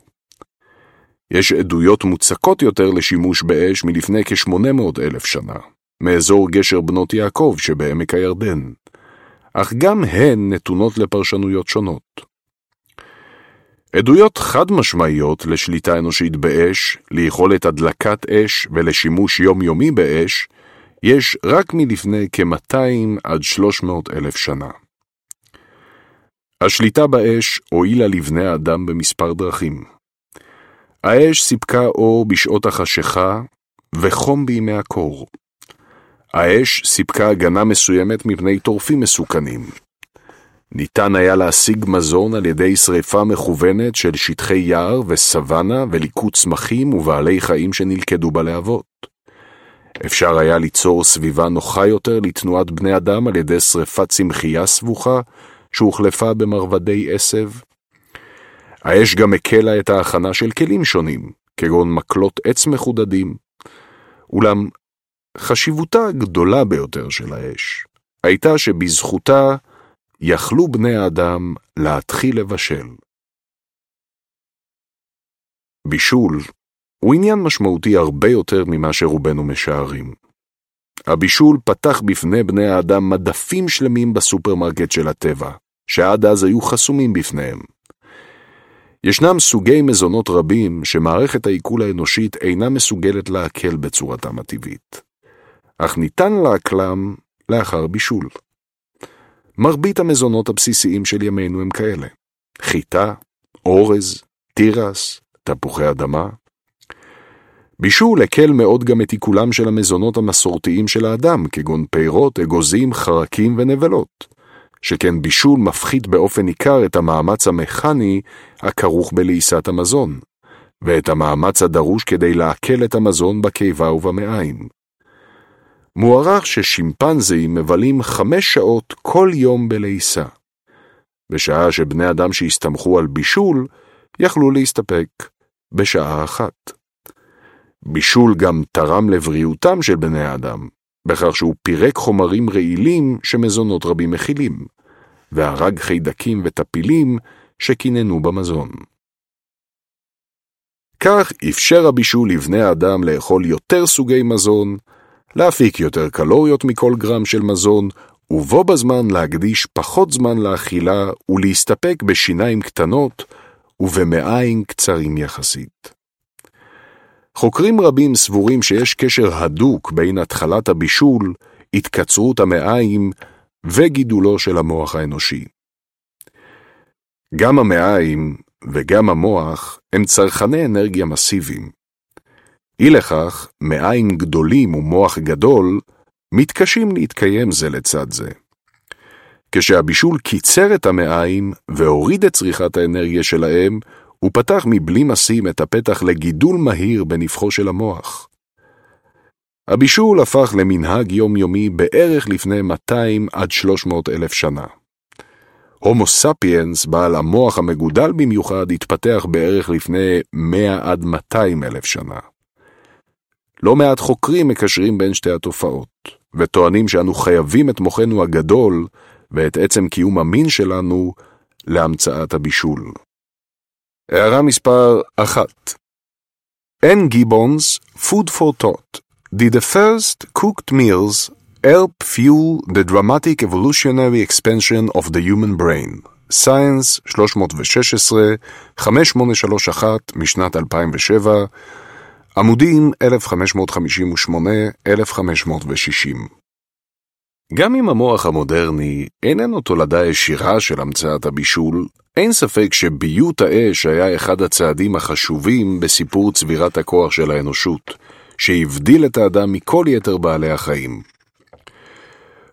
יש עדויות מוצקות יותר לשימוש באש מלפני כ-800 אלף שנה, מאזור גשר בנות יעקב שבעמק הירדן, אך גם הן נתונות לפרשנויות שונות. עדויות חד משמעיות לשליטה אנושית באש, ליכולת הדלקת אש ולשימוש יומיומי באש, יש רק מלפני כ-200 עד 300 אלף שנה. השליטה באש הועילה לבני האדם במספר דרכים. האש סיפקה אור בשעות החשיכה וחום בימי הקור. האש סיפקה הגנה מסוימת מפני טורפים מסוכנים. ניתן היה להשיג מזון על ידי שריפה מכוונת של שטחי יער וסוואנה וליקוט צמחים ובעלי חיים שנלכדו בלהבות. אפשר היה ליצור סביבה נוחה יותר לתנועת בני אדם על ידי שרפת צמחייה סבוכה שהוחלפה במרבדי עשב. האש גם הקלה את ההכנה של כלים שונים, כגון מקלות עץ מחודדים. אולם חשיבותה הגדולה ביותר של האש הייתה שבזכותה יכלו בני האדם להתחיל לבשל. בישול הוא עניין משמעותי הרבה יותר ממה שרובנו משערים. הבישול פתח בפני בני האדם מדפים שלמים בסופרמרקט של הטבע, שעד אז היו חסומים בפניהם. ישנם סוגי מזונות רבים שמערכת העיכול האנושית אינה מסוגלת לעכל בצורתם הטבעית, אך ניתן לעכלם לאחר בישול. מרבית המזונות הבסיסיים של ימינו הם כאלה חיטה, אורז, תירס, תפוחי אדמה. בישול הקל מאוד גם את עיכולם של המזונות המסורתיים של האדם, כגון פירות, אגוזים, חרקים ונבלות. שכן בישול מפחית באופן ניכר את המאמץ המכני הכרוך בלעיסת המזון, ואת המאמץ הדרוש כדי לעכל את המזון בקיבה ובמעיים. מוערך ששימפנזים מבלים חמש שעות כל יום בלעיסה, בשעה שבני אדם שהסתמכו על בישול יכלו להסתפק בשעה אחת. בישול גם תרם לבריאותם של בני האדם, בכך שהוא פירק חומרים רעילים שמזונות רבים מכילים, והרג חיידקים וטפילים שקיננו במזון. כך אפשר הבישול לבני האדם לאכול יותר סוגי מזון, להפיק יותר קלוריות מכל גרם של מזון, ובו בזמן להקדיש פחות זמן לאכילה ולהסתפק בשיניים קטנות ובמעיים קצרים יחסית. חוקרים רבים סבורים שיש קשר הדוק בין התחלת הבישול, התקצרות המעיים וגידולו של המוח האנושי. גם המעיים וגם המוח הם צרכני אנרגיה מסיביים. אי לכך, מעיים גדולים ומוח גדול מתקשים להתקיים זה לצד זה. כשהבישול קיצר את המעיים והוריד את צריכת האנרגיה שלהם, הוא פתח מבלי משים את הפתח לגידול מהיר בנפחו של המוח. הבישול הפך למנהג יומיומי בערך לפני 200 עד 300 אלף שנה. הומו ספיאנס, בעל המוח המגודל במיוחד, התפתח בערך לפני 100 עד 200 אלף שנה. לא מעט חוקרים מקשרים בין שתי התופעות, וטוענים שאנו חייבים את מוחנו הגדול ואת עצם קיום המין שלנו להמצאת הבישול. הערה מספר 1 N. Gibbons, Food for Thought Did the first cooked meals help fuel the dramatic evolutionary expansion of the human brain? Science 316, 5831 משנת 2007, עמודים 1558-1560. גם אם המוח המודרני איננו תולדה ישירה של המצאת הבישול, אין ספק שביות האש היה אחד הצעדים החשובים בסיפור צבירת הכוח של האנושות, שהבדיל את האדם מכל יתר בעלי החיים.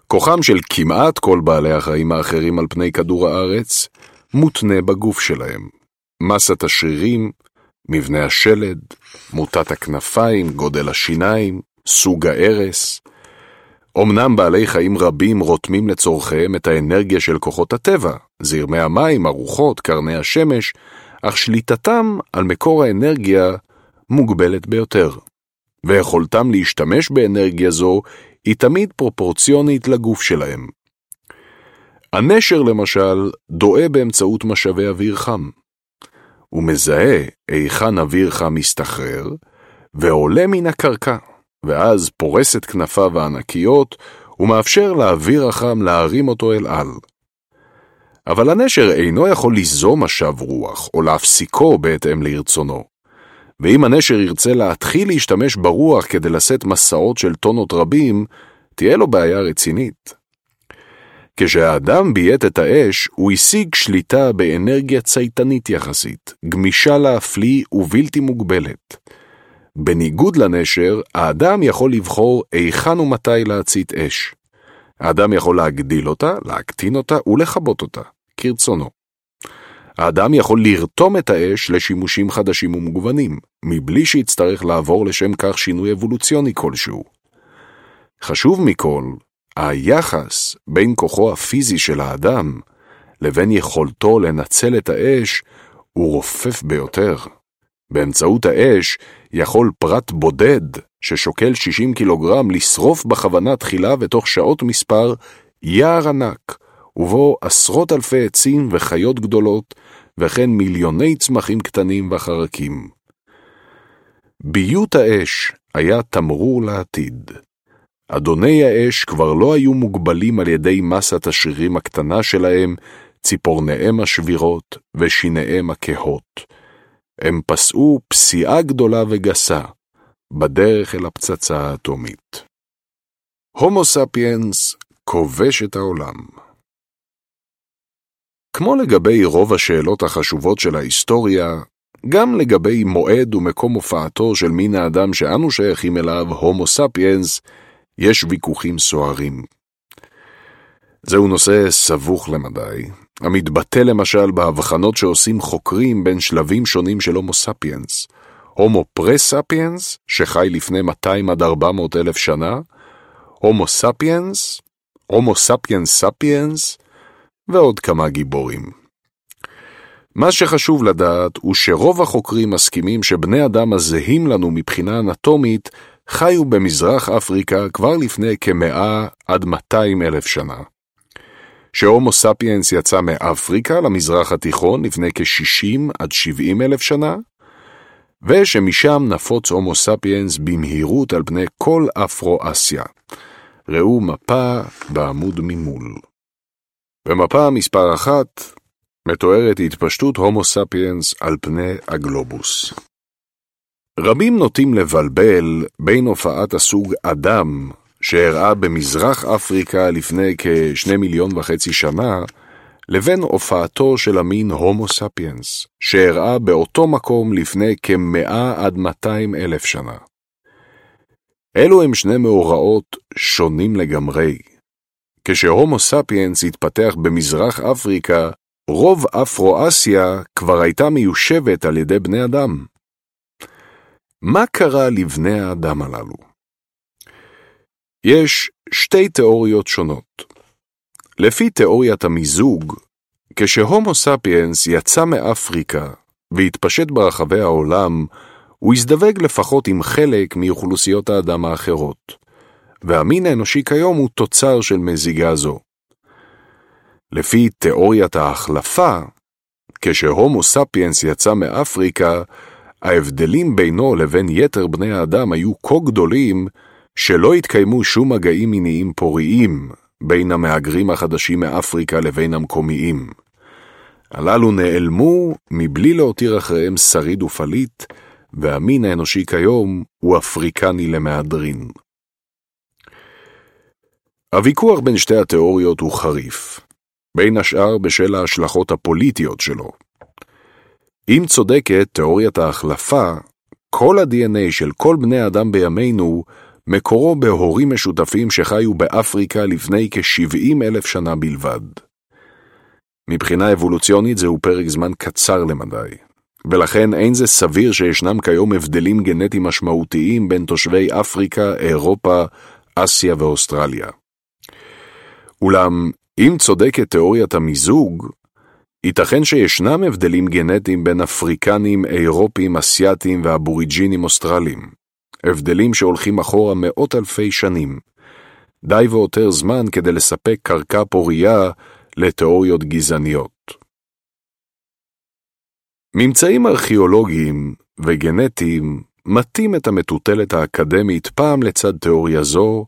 כוחם של כמעט כל בעלי החיים האחרים על פני כדור הארץ מותנה בגוף שלהם. מסת השרירים, מבנה השלד, מוטת הכנפיים, גודל השיניים, סוג הארס. אמנם בעלי חיים רבים רותמים לצורכיהם את האנרגיה של כוחות הטבע, זרמי המים, הרוחות, קרני השמש, אך שליטתם על מקור האנרגיה מוגבלת ביותר. ויכולתם להשתמש באנרגיה זו היא תמיד פרופורציונית לגוף שלהם. הנשר למשל דועה באמצעות משאבי אוויר חם. הוא מזהה היכן אוויר חם מסתחרר, ועולה מן הקרקע, ואז פורס את כנפיו הענקיות, ומאפשר לאוויר החם להרים אותו אל על. אבל הנשר אינו יכול ליזום משב רוח, או להפסיקו בהתאם לרצונו. ואם הנשר ירצה להתחיל להשתמש ברוח כדי לשאת מסעות של טונות רבים, תהיה לו בעיה רצינית. כשהאדם ביית את האש, הוא השיג שליטה באנרגיה צייתנית יחסית, גמישה להפליא ובלתי מוגבלת. בניגוד לנשר, האדם יכול לבחור היכן ומתי להצית אש. האדם יכול להגדיל אותה, להקטין אותה ולכבות אותה, כרצונו. האדם יכול לרתום את האש לשימושים חדשים ומגוונים, מבלי שיצטרך לעבור לשם כך שינוי אבולוציוני כלשהו. חשוב מכל, היחס בין כוחו הפיזי של האדם לבין יכולתו לנצל את האש הוא רופף ביותר. באמצעות האש יכול פרט בודד ששוקל 60 קילוגרם לשרוף בכוונה תחילה ותוך שעות מספר יער ענק, ובו עשרות אלפי עצים וחיות גדולות, וכן מיליוני צמחים קטנים וחרקים. ביות האש היה תמרור לעתיד. אדוני האש כבר לא היו מוגבלים על ידי מסת השרירים הקטנה שלהם, ציפורניהם השבירות ושיניהם הכהות. הם פסעו פסיעה גדולה וגסה בדרך אל הפצצה האטומית. הומו ספיאנס כובש את העולם. כמו לגבי רוב השאלות החשובות של ההיסטוריה, גם לגבי מועד ומקום הופעתו של מין האדם שאנו שייכים אליו, הומו ספיאנס, יש ויכוחים סוערים. זהו נושא סבוך למדי, המתבטא למשל בהבחנות שעושים חוקרים בין שלבים שונים של הומו ספיאנס, הומו פרס ספיאנס, שחי לפני 200 עד 400 אלף שנה, הומו ספיאנס, הומו ספיאנס ספיאנס, ועוד כמה גיבורים. מה שחשוב לדעת הוא שרוב החוקרים מסכימים שבני אדם הזהים לנו מבחינה אנטומית חיו במזרח אפריקה כבר לפני כמאה עד 200 אלף שנה. שהומו ספיאנס יצא מאפריקה למזרח התיכון לפני כ-60 עד 70 אלף שנה, ושמשם נפוץ הומו ספיאנס במהירות על פני כל אפרו-אסיה. ראו מפה בעמוד ממול. במפה מספר אחת מתוארת התפשטות הומו ספיאנס על פני הגלובוס. רבים נוטים לבלבל בין הופעת הסוג אדם שאירעה במזרח אפריקה לפני כשני מיליון וחצי שנה, לבין הופעתו של המין הומו ספיאנס, שאירעה באותו מקום לפני כמאה עד מאתיים אלף שנה. אלו הם שני מאורעות שונים לגמרי. כשהומו ספיאנס התפתח במזרח אפריקה, רוב אפרו-אסיה כבר הייתה מיושבת על ידי בני אדם. מה קרה לבני האדם הללו? יש שתי תיאוריות שונות. לפי תיאוריית המיזוג, כשהומו ספיאנס יצא מאפריקה והתפשט ברחבי העולם, הוא הזדווג לפחות עם חלק מאוכלוסיות האדם האחרות, והמין האנושי כיום הוא תוצר של מזיגה זו. לפי תיאוריית ההחלפה, כשהומו ספיאנס יצא מאפריקה, ההבדלים בינו לבין יתר בני האדם היו כה גדולים, שלא התקיימו שום מגעים מיניים פוריים בין המהגרים החדשים מאפריקה לבין המקומיים. הללו נעלמו מבלי להותיר אחריהם שריד ופליט, והמין האנושי כיום הוא אפריקני למהדרין. הוויכוח בין שתי התיאוריות הוא חריף, בין השאר בשל ההשלכות הפוליטיות שלו. אם צודקת תיאוריית ההחלפה, כל ה-DNA של כל בני האדם בימינו מקורו בהורים משותפים שחיו באפריקה לפני כ-70 אלף שנה בלבד. מבחינה אבולוציונית זהו פרק זמן קצר למדי, ולכן אין זה סביר שישנם כיום הבדלים גנטיים משמעותיים בין תושבי אפריקה, אירופה, אסיה ואוסטרליה. אולם, אם צודקת תיאוריית המיזוג, ייתכן שישנם הבדלים גנטיים בין אפריקנים, אירופים, אסייתים ואבוריג'ינים אוסטרליים. הבדלים שהולכים אחורה מאות אלפי שנים. די ויותר זמן כדי לספק קרקע פורייה לתיאוריות גזעניות. ממצאים ארכיאולוגיים וגנטיים מטים את המטוטלת האקדמית פעם לצד תיאוריה זו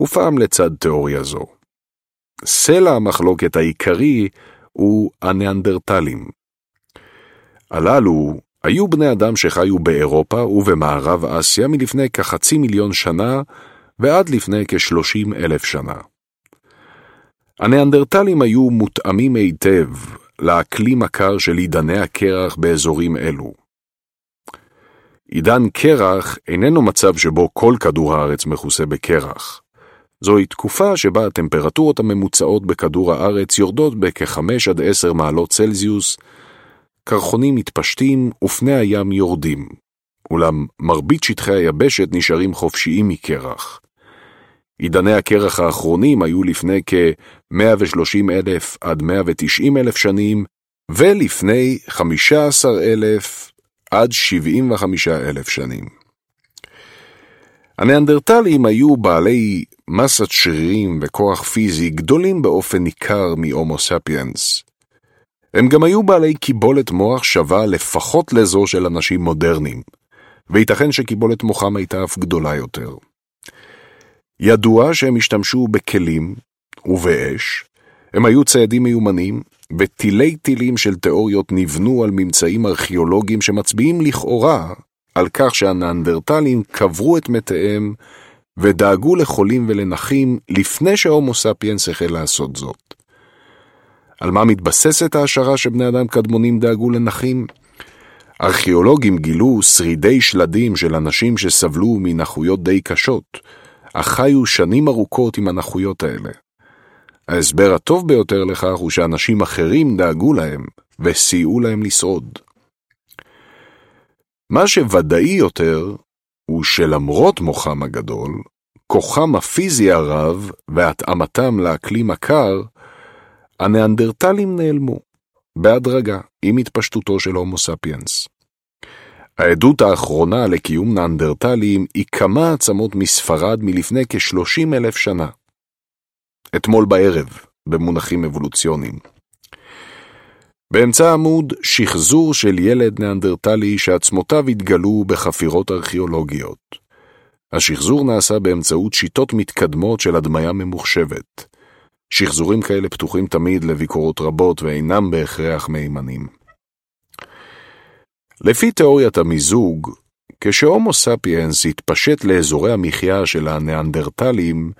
ופעם לצד תיאוריה זו. סלע המחלוקת העיקרי הוא הניאנדרטלים. הללו היו בני אדם שחיו באירופה ובמערב אסיה מלפני כחצי מיליון שנה ועד לפני כשלושים אלף שנה. הניאנדרטלים היו מותאמים היטב לאקלים הקר של עידני הקרח באזורים אלו. עידן קרח איננו מצב שבו כל כדור הארץ מכוסה בקרח. זוהי תקופה שבה הטמפרטורות הממוצעות בכדור הארץ יורדות בכ-5 עד 10 מעלות צלזיוס, קרחונים מתפשטים ופני הים יורדים, אולם מרבית שטחי היבשת נשארים חופשיים מקרח. עידני הקרח האחרונים היו לפני כ-130 אלף עד 190 אלף שנים, ולפני 15 אלף עד 75 אלף שנים. הניאנדרטלים היו בעלי מסת שרירים וכוח פיזי גדולים באופן ניכר מהומו ספיאנס. הם גם היו בעלי קיבולת מוח שווה לפחות לזו של אנשים מודרניים, וייתכן שקיבולת מוחם הייתה אף גדולה יותר. ידוע שהם השתמשו בכלים ובאש, הם היו ציידים מיומנים, ותילי טילים של תיאוריות נבנו על ממצאים ארכיאולוגיים שמצביעים לכאורה על כך שהנאנדרטלים קברו את מתיהם ודאגו לחולים ולנכים לפני שההומו ספיאנס החל לעשות זאת. על מה מתבססת ההשערה שבני אדם קדמונים דאגו לנכים? ארכיאולוגים גילו שרידי שלדים של אנשים שסבלו מנכויות די קשות, אך חיו שנים ארוכות עם הנכויות האלה. ההסבר הטוב ביותר לכך הוא שאנשים אחרים דאגו להם וסייעו להם לשרוד. מה שוודאי יותר הוא שלמרות מוחם הגדול, כוחם הפיזי הרב והתאמתם לאקלים הקר, הניאנדרטלים נעלמו, בהדרגה, עם התפשטותו של הומו ספיאנס. העדות האחרונה לקיום ניאנדרטלים היא כמה עצמות מספרד מלפני כ-30 אלף שנה. אתמול בערב, במונחים אבולוציוניים. באמצע העמוד, שחזור של ילד ניאנדרטלי שעצמותיו התגלו בחפירות ארכיאולוגיות. השחזור נעשה באמצעות שיטות מתקדמות של הדמיה ממוחשבת. שחזורים כאלה פתוחים תמיד לביקורות רבות ואינם בהכרח מהימנים. לפי תיאוריית המיזוג, כשהומו ספיאנס התפשט לאזורי המחיה של הניאנדרטלים,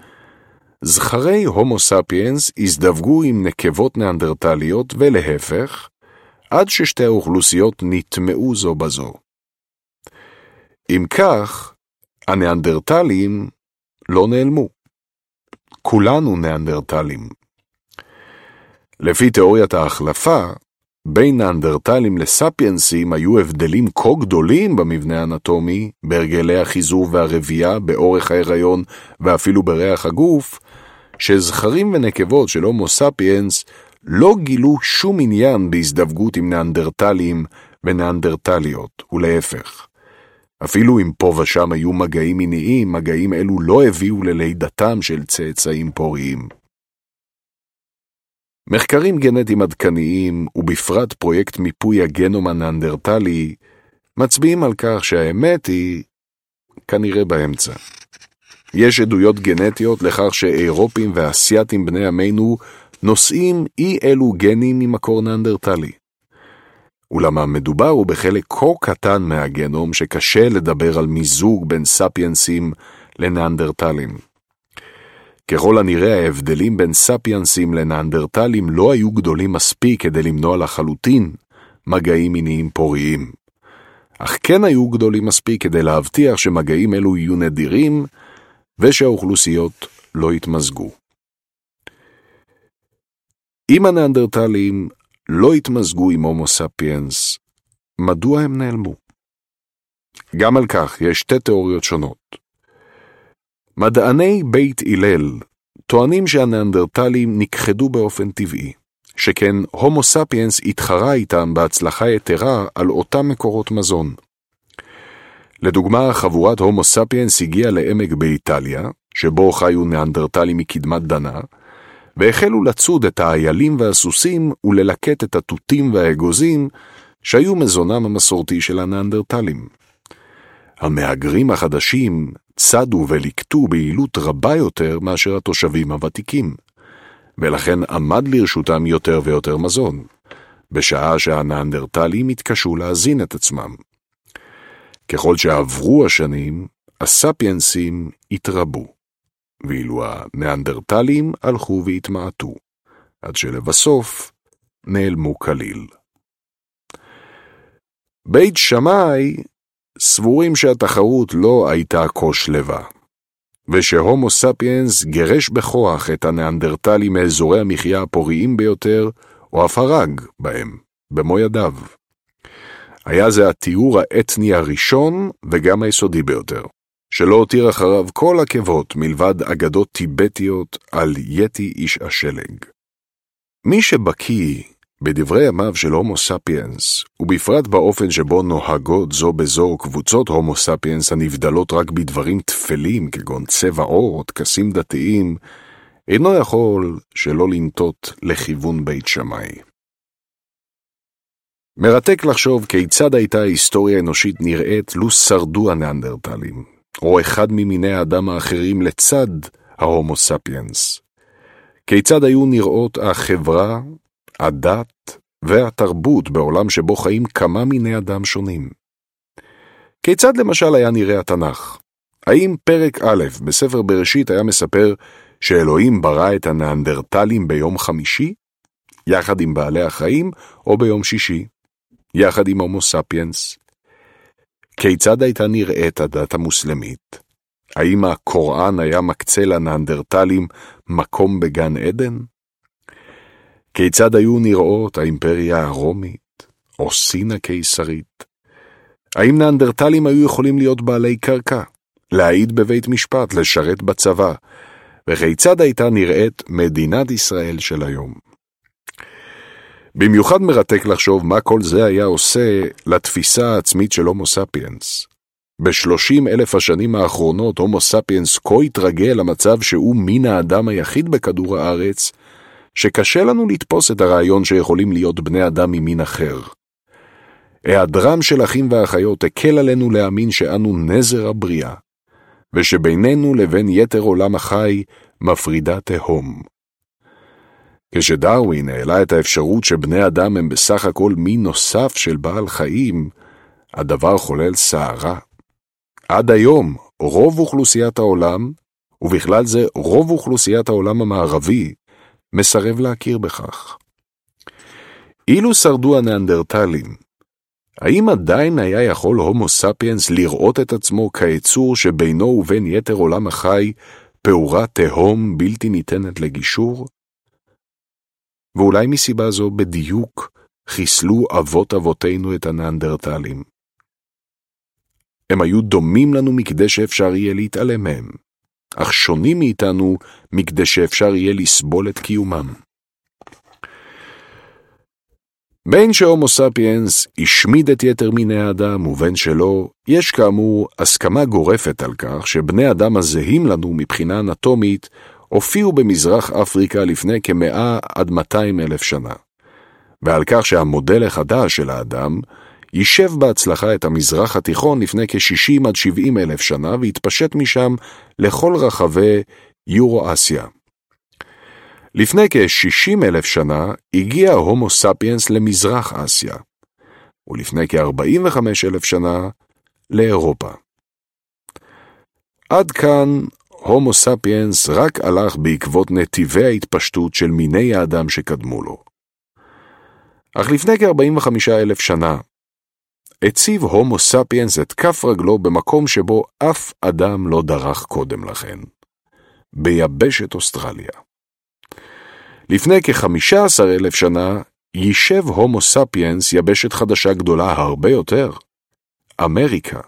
זכרי הומו ספיאנס הזדווגו עם נקבות ניאנדרטליות ולהפך, עד ששתי האוכלוסיות נטמעו זו בזו. אם כך, הניאנדרטלים לא נעלמו. כולנו ניאנדרטלים. לפי תיאוריית ההחלפה, בין ניאנדרטלים לספיינסים היו הבדלים כה גדולים במבנה האנטומי, בהרגלי החיזור והרבייה, באורך ההיריון ואפילו בריח הגוף, שזכרים ונקבות של הומו ספיאנס לא גילו שום עניין בהזדווגות עם ניאנדרטלים וניאנדרטליות, ולהפך. אפילו אם פה ושם היו מגעים מיניים, מגעים אלו לא הביאו ללידתם של צאצאים פוריים. מחקרים גנטיים עדכניים, ובפרט פרויקט מיפוי הגנום הנאנדרטלי, מצביעים על כך שהאמת היא כנראה באמצע. יש עדויות גנטיות לכך שאירופים ואסייתים בני עמנו נושאים אי אלו גנים ממקור נאנדרטלי. אולם המדובר הוא בחלק כה קטן מהגנום שקשה לדבר על מיזוג בין ספיינסים לנאנדרטלים. ככל הנראה ההבדלים בין ספיינסים לנאנדרטלים לא היו גדולים מספיק כדי למנוע לחלוטין מגעים מיניים פוריים. אך כן היו גדולים מספיק כדי להבטיח שמגעים אלו יהיו נדירים ושהאוכלוסיות לא יתמזגו. אם הניאנדרטלים לא התמזגו עם הומו ספיאנס, מדוע הם נעלמו? גם על כך יש שתי תיאוריות שונות. מדעני בית הלל טוענים שהניאנדרטלים נכחדו באופן טבעי, שכן הומו ספיאנס התחרה איתם בהצלחה יתרה על אותם מקורות מזון. לדוגמה, חבורת הומו ספיאנס הגיעה לעמק באיטליה, שבו חיו ניאנדרטלים מקדמת דנה, והחלו לצוד את האיילים והסוסים וללקט את התותים והאגוזים שהיו מזונם המסורתי של הניאנדרטלים. המהגרים החדשים צדו וליקטו ביעילות רבה יותר מאשר התושבים הוותיקים, ולכן עמד לרשותם יותר ויותר מזון, בשעה שהניאנדרטלים התקשו להזין את עצמם. ככל שעברו השנים, הספיינסים התרבו, ואילו הניאנדרטלים הלכו והתמעטו, עד שלבסוף נעלמו כליל. בית שמאי סבורים שהתחרות לא הייתה כה שלווה, ושהומו ספיאנס גירש בכוח את הניאנדרטלים מאזורי המחיה הפוריים ביותר, או אף הרג בהם, במו ידיו. היה זה התיאור האתני הראשון וגם היסודי ביותר, שלא הותיר אחריו כל עקבות מלבד אגדות טיבטיות על יתי איש השלג. מי שבקיא בדברי ימיו של הומו ספיאנס, ובפרט באופן שבו נוהגות זו בזו קבוצות הומו ספיאנס הנבדלות רק בדברים טפלים כגון צבע עור טקסים דתיים, אינו יכול שלא לנטות לכיוון בית שמאי. מרתק לחשוב כיצד הייתה ההיסטוריה האנושית נראית לו שרדו הניאנדרטלים, או אחד ממיני האדם האחרים לצד ההומו ספיאנס. כיצד היו נראות החברה, הדת והתרבות בעולם שבו חיים כמה מיני אדם שונים. כיצד למשל היה נראה התנ"ך? האם פרק א' בספר בראשית היה מספר שאלוהים ברא את הניאנדרטלים ביום חמישי, יחד עם בעלי החיים, או ביום שישי, יחד עם הומו ספיאנס? כיצד הייתה נראית הדת המוסלמית? האם הקוראן היה מקצה לניאנדרטלים מקום בגן עדן? כיצד היו נראות האימפריה הרומית או סין הקיסרית? האם ניאנדרטלים היו יכולים להיות בעלי קרקע, להעיד בבית משפט, לשרת בצבא, וכיצד הייתה נראית מדינת ישראל של היום? במיוחד מרתק לחשוב מה כל זה היה עושה לתפיסה העצמית של הומו ספיאנס. בשלושים אלף השנים האחרונות הומו ספיאנס כה התרגל למצב שהוא מין האדם היחיד בכדור הארץ, שקשה לנו לתפוס את הרעיון שיכולים להיות בני אדם ממין אחר. היעדרם של אחים ואחיות הקל עלינו להאמין שאנו נזר הבריאה, ושבינינו לבין יתר עולם החי מפרידה תהום. כשדרווין העלה את האפשרות שבני אדם הם בסך הכל מין נוסף של בעל חיים, הדבר חולל סערה. עד היום, רוב אוכלוסיית העולם, ובכלל זה רוב אוכלוסיית העולם המערבי, מסרב להכיר בכך. אילו שרדו הניאנדרטלים, האם עדיין היה יכול הומו ספיאנס לראות את עצמו כיצור שבינו ובין יתר עולם החי פעורה תהום בלתי ניתנת לגישור? ואולי מסיבה זו בדיוק חיסלו אבות אבותינו את הניאנדרטלים. הם היו דומים לנו מכדי שאפשר יהיה להתעלם מהם. אך שונים מאיתנו מכדי שאפשר יהיה לסבול את קיומם. בין שהומו ספיאנס השמיד את יתר מיני האדם ובין שלא, יש כאמור הסכמה גורפת על כך שבני אדם הזהים לנו מבחינה אנטומית הופיעו במזרח אפריקה לפני כמאה עד מאתיים אלף שנה, ועל כך שהמודל החדש של האדם יישב בהצלחה את המזרח התיכון לפני כ-60 עד 70 אלף שנה והתפשט משם לכל רחבי יורו-אסיה. לפני כ-60 אלף שנה הגיע הומו ספיאנס למזרח אסיה, ולפני כ-45 אלף שנה לאירופה. עד כאן הומו ספיאנס רק הלך בעקבות נתיבי ההתפשטות של מיני האדם שקדמו לו. אך לפני כ-45 אלף שנה, הציב הומו ספיאנס את כף רגלו במקום שבו אף אדם לא דרך קודם לכן, ביבשת אוסטרליה. לפני כ-15 אלף שנה יישב הומו ספיאנס יבשת חדשה גדולה הרבה יותר, אמריקה.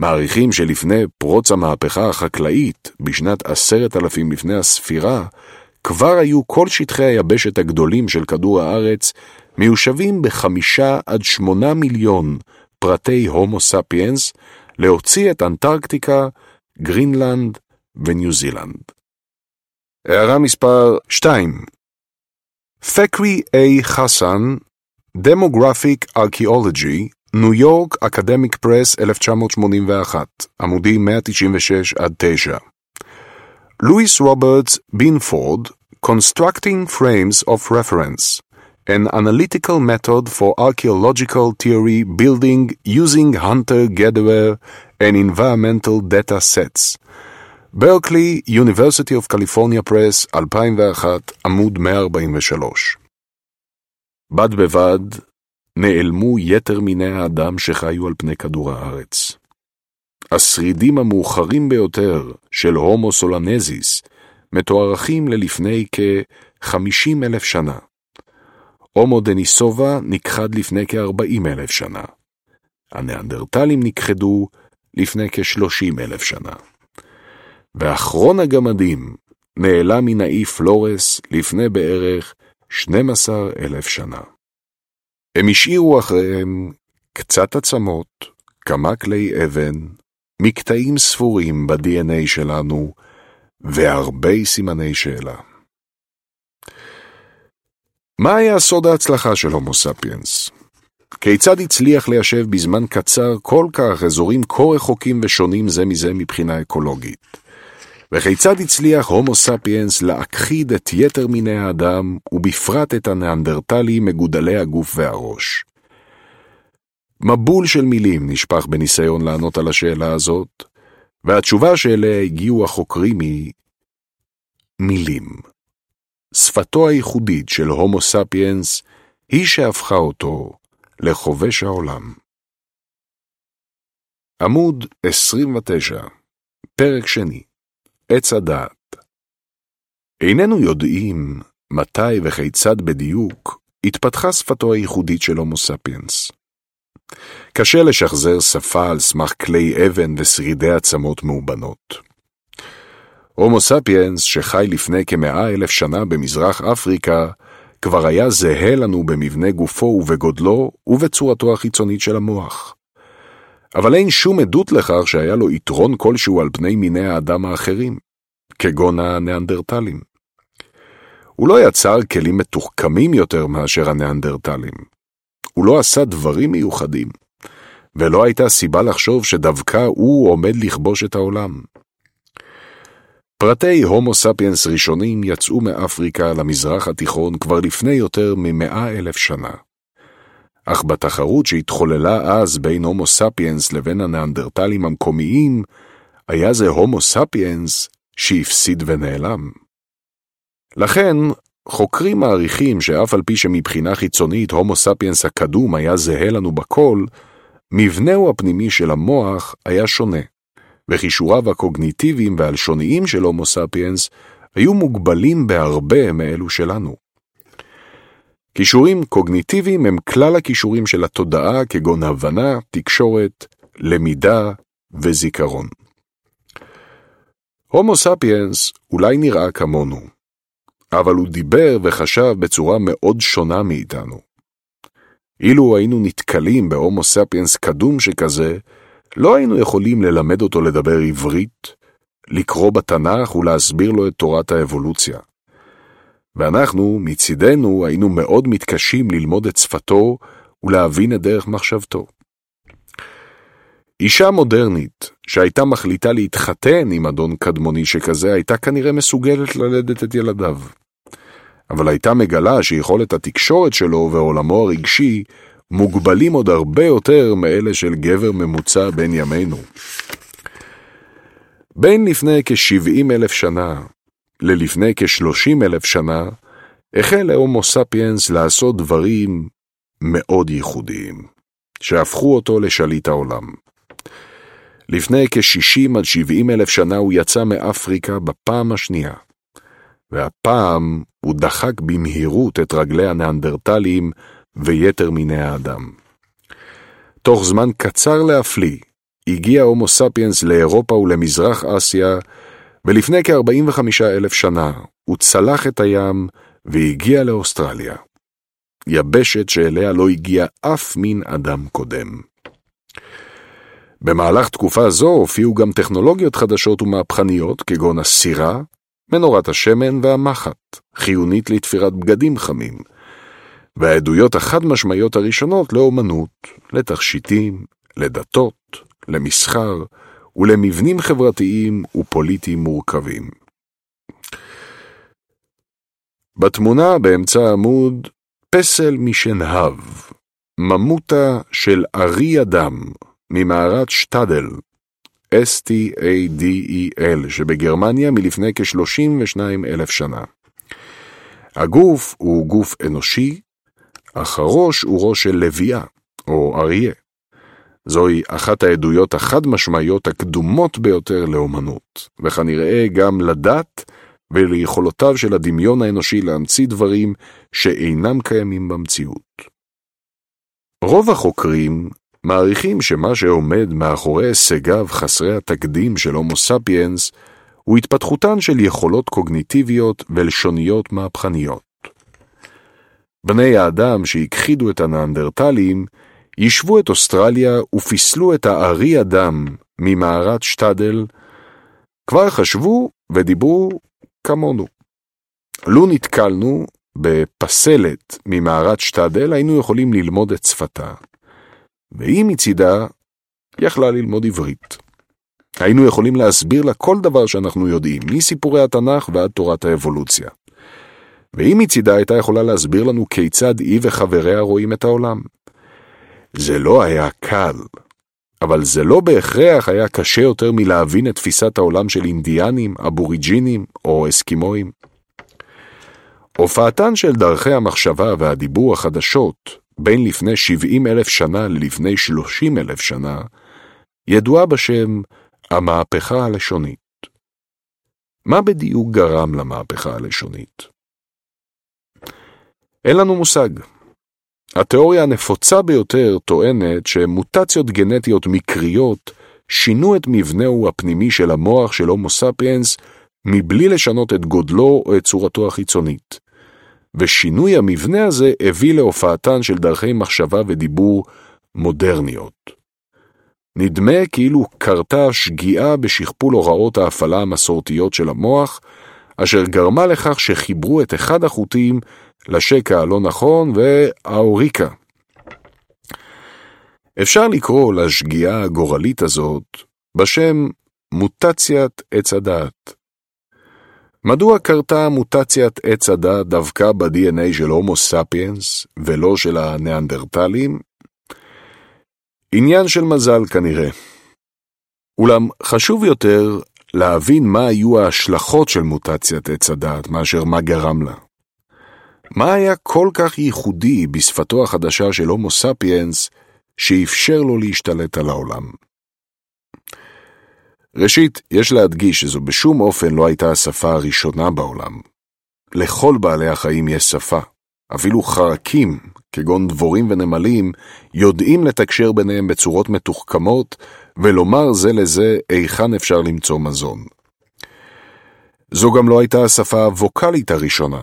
מעריכים שלפני פרוץ המהפכה החקלאית, בשנת עשרת אלפים לפני הספירה, כבר היו כל שטחי היבשת הגדולים של כדור הארץ מיושבים בחמישה עד שמונה מיליון פרטי הומו ספיאנס להוציא את אנטרקטיקה, גרינלנד וניו זילנד. הערה מספר 2 פקרי A. חסן, Demographic Archaeology, ניו יורק Academic Press 1981, עמודים 196 עד 9. לואיס רוברטס בינפורד, Constructing Frames of Reference, an analytical method for archaeological theory building using hunter-gatherer and environmental data sets. ברקלי, University of California Press, 2001, עמוד 143. בד בבד, נעלמו יתר מיני האדם שחיו על פני כדור הארץ. השרידים המאוחרים ביותר של הומו סולנזיס מתוארכים ללפני כ-50 אלף שנה. הומו דניסובה נכחד לפני כ-40 אלף שנה. הניאנדרטלים נכחדו לפני כשלושים אלף שנה. ואחרון הגמדים נעלם מן האי פלורס לפני בערך 12 אלף שנה. הם השאירו אחריהם קצת עצמות, כמה כלי אבן, מקטעים ספורים ב-DNA שלנו, והרבה סימני שאלה. מה היה סוד ההצלחה של הומו ספיאנס? כיצד הצליח ליישב בזמן קצר כל כך אזורים כה רחוקים ושונים זה מזה מבחינה אקולוגית? וכיצד הצליח הומו ספיאנס להכחיד את יתר מיני האדם, ובפרט את הנאנדרטלים מגודלי הגוף והראש? מבול של מילים נשפך בניסיון לענות על השאלה הזאת, והתשובה שאליה הגיעו החוקרים היא מילים. שפתו הייחודית של הומו ספיאנס היא שהפכה אותו לכובש העולם. עמוד 29, פרק שני, עץ הדעת. איננו יודעים מתי וכיצד בדיוק התפתחה שפתו הייחודית של הומו ספיאנס. קשה לשחזר שפה על סמך כלי אבן ושרידי עצמות מאובנות. הומו ספיאנס, שחי לפני כמאה אלף שנה במזרח אפריקה, כבר היה זהה לנו במבנה גופו ובגודלו ובצורתו החיצונית של המוח. אבל אין שום עדות לכך שהיה לו יתרון כלשהו על פני מיני האדם האחרים, כגון הניאנדרטלים. הוא לא יצר כלים מתוחכמים יותר מאשר הניאנדרטלים. הוא לא עשה דברים מיוחדים, ולא הייתה סיבה לחשוב שדווקא הוא עומד לכבוש את העולם. פרטי הומו ספיאנס ראשונים יצאו מאפריקה למזרח התיכון כבר לפני יותר ממאה אלף שנה. אך בתחרות שהתחוללה אז בין הומו ספיאנס לבין הנאנדרטלים המקומיים, היה זה הומו ספיאנס שהפסיד ונעלם. לכן, חוקרים מעריכים שאף על פי שמבחינה חיצונית הומו ספיאנס הקדום היה זהה לנו בכל, מבנהו הפנימי של המוח היה שונה. וכישוריו הקוגניטיביים והלשוניים של הומו ספיאנס היו מוגבלים בהרבה מאלו שלנו. כישורים קוגניטיביים הם כלל הכישורים של התודעה כגון הבנה, תקשורת, למידה וזיכרון. הומו ספיאנס אולי נראה כמונו, אבל הוא דיבר וחשב בצורה מאוד שונה מאיתנו. אילו היינו נתקלים בהומו ספיאנס קדום שכזה, לא היינו יכולים ללמד אותו לדבר עברית, לקרוא בתנ"ך ולהסביר לו את תורת האבולוציה. ואנחנו, מצידנו, היינו מאוד מתקשים ללמוד את שפתו ולהבין את דרך מחשבתו. אישה מודרנית, שהייתה מחליטה להתחתן עם אדון קדמוני שכזה, הייתה כנראה מסוגלת ללדת את ילדיו. אבל הייתה מגלה שיכולת התקשורת שלו ועולמו הרגשי מוגבלים עוד הרבה יותר מאלה של גבר ממוצע בין ימינו. בין לפני כ-70 אלף שנה ללפני כ-30 אלף שנה, החל להומו ספיאנס לעשות דברים מאוד ייחודיים, שהפכו אותו לשליט העולם. לפני כ-60 עד 70 אלף שנה הוא יצא מאפריקה בפעם השנייה, והפעם הוא דחק במהירות את רגלי הנאנדרטלים ויתר מיני האדם. תוך זמן קצר להפליא, הגיע הומו ספיאנס לאירופה ולמזרח אסיה, ולפני כ-45 אלף שנה הוא צלח את הים והגיע לאוסטרליה. יבשת שאליה לא הגיע אף מין אדם קודם. במהלך תקופה זו הופיעו גם טכנולוגיות חדשות ומהפכניות כגון הסירה, מנורת השמן והמחט, חיונית לתפירת בגדים חמים, והעדויות החד-משמעיות הראשונות לאומנות, לתכשיטים, לדתות, למסחר ולמבנים חברתיים ופוליטיים מורכבים. בתמונה באמצע העמוד פסל משנהב, ממותה של ארי אדם ממערת שטאדל, S-T-A-D-E-L, שבגרמניה מלפני כ-32 אלף שנה. הגוף הוא גוף אנושי, אך הראש הוא ראש של לביאה, או אריה. זוהי אחת העדויות החד-משמעיות הקדומות ביותר לאומנות, וכנראה גם לדת וליכולותיו של הדמיון האנושי להמציא דברים שאינם קיימים במציאות. רוב החוקרים מעריכים שמה שעומד מאחורי הישגיו חסרי התקדים של הומו ספיאנס הוא התפתחותן של יכולות קוגניטיביות ולשוניות מהפכניות. בני האדם שהכחידו את הנאנדרטלים יישבו את אוסטרליה ופיסלו את הארי אדם ממערת שטדל, כבר חשבו ודיברו כמונו. לו נתקלנו בפסלת ממערת שטדל, היינו יכולים ללמוד את שפתה, והיא מצידה יכלה ללמוד עברית. היינו יכולים להסביר לה כל דבר שאנחנו יודעים, מסיפורי התנ"ך ועד תורת האבולוציה. והיא מצידה הייתה יכולה להסביר לנו כיצד היא וחבריה רואים את העולם. זה לא היה קל, אבל זה לא בהכרח היה קשה יותר מלהבין את תפיסת העולם של אינדיאנים, אבוריג'ינים או אסקימואים. הופעתן של דרכי המחשבה והדיבור החדשות, בין לפני 70 אלף שנה ללפני 30 אלף שנה, ידועה בשם המהפכה הלשונית. מה בדיוק גרם למהפכה הלשונית? אין לנו מושג. התיאוריה הנפוצה ביותר טוענת שמוטציות גנטיות מקריות שינו את מבנהו הפנימי של המוח של הומו ספיאנס מבלי לשנות את גודלו או את צורתו החיצונית. ושינוי המבנה הזה הביא להופעתן של דרכי מחשבה ודיבור מודרניות. נדמה כאילו קרתה שגיאה בשכפול הוראות ההפעלה המסורתיות של המוח, אשר גרמה לכך שחיברו את אחד החוטים לשקע הלא נכון והאוריקה. אפשר לקרוא לשגיאה הגורלית הזאת בשם מוטציית עץ הדעת. מדוע קרתה מוטציית עץ הדעת דווקא ב-DNA של הומו ספיאנס ולא של הניאנדרטלים? עניין של מזל כנראה. אולם חשוב יותר להבין מה היו ההשלכות של מוטציית עץ הדעת מאשר מה גרם לה. מה היה כל כך ייחודי בשפתו החדשה של הומו ספיאנס שאפשר לו להשתלט על העולם? ראשית, יש להדגיש שזו בשום אופן לא הייתה השפה הראשונה בעולם. לכל בעלי החיים יש שפה. אפילו חרקים, כגון דבורים ונמלים, יודעים לתקשר ביניהם בצורות מתוחכמות ולומר זה לזה היכן אפשר למצוא מזון. זו גם לא הייתה השפה הווקאלית הראשונה.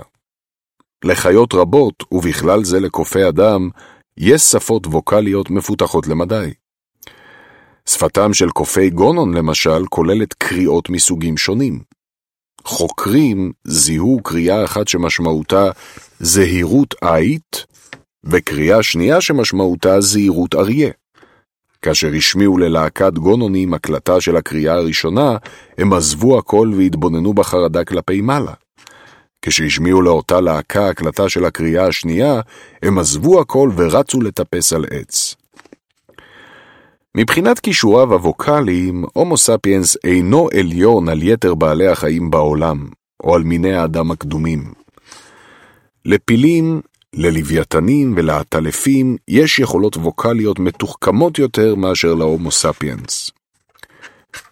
לחיות רבות, ובכלל זה לקופי אדם, יש שפות ווקאליות מפותחות למדי. שפתם של קופי גונון, למשל, כוללת קריאות מסוגים שונים. חוקרים זיהו קריאה אחת שמשמעותה זהירות עית, וקריאה שנייה שמשמעותה זהירות אריה. כאשר השמיעו ללהקת גונונים הקלטה של הקריאה הראשונה, הם עזבו הכל והתבוננו בחרדה כלפי מעלה. כשהשמיעו לאותה להקה הקלטה של הקריאה השנייה, הם עזבו הכל ורצו לטפס על עץ. מבחינת כישוריו הווקאליים, הומו ספיאנס אינו עליון על יתר בעלי החיים בעולם, או על מיני האדם הקדומים. לפילים, ללוויתנים ולעטלפים יש יכולות ווקאליות מתוחכמות יותר מאשר להומו ספיאנס.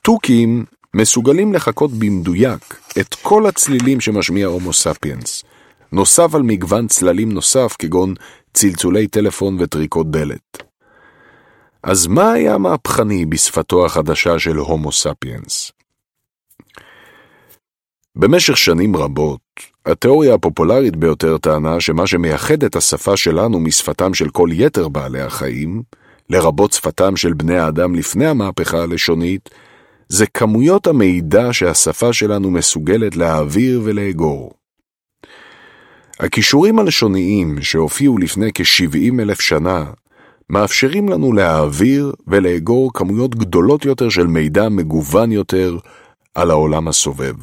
תוכים מסוגלים לחקות במדויק את כל הצלילים שמשמיע הומו ספיאנס, נוסף על מגוון צללים נוסף כגון צלצולי טלפון וטריקות דלת. אז מה היה מהפכני בשפתו החדשה של הומו ספיאנס? במשך שנים רבות, התיאוריה הפופולרית ביותר טענה שמה שמייחד את השפה שלנו משפתם של כל יתר בעלי החיים, לרבות שפתם של בני האדם לפני המהפכה הלשונית, זה כמויות המידע שהשפה שלנו מסוגלת להעביר ולאגור. הכישורים הלשוניים שהופיעו לפני כ-70 אלף שנה מאפשרים לנו להעביר ולאגור כמויות גדולות יותר של מידע מגוון יותר על העולם הסובב.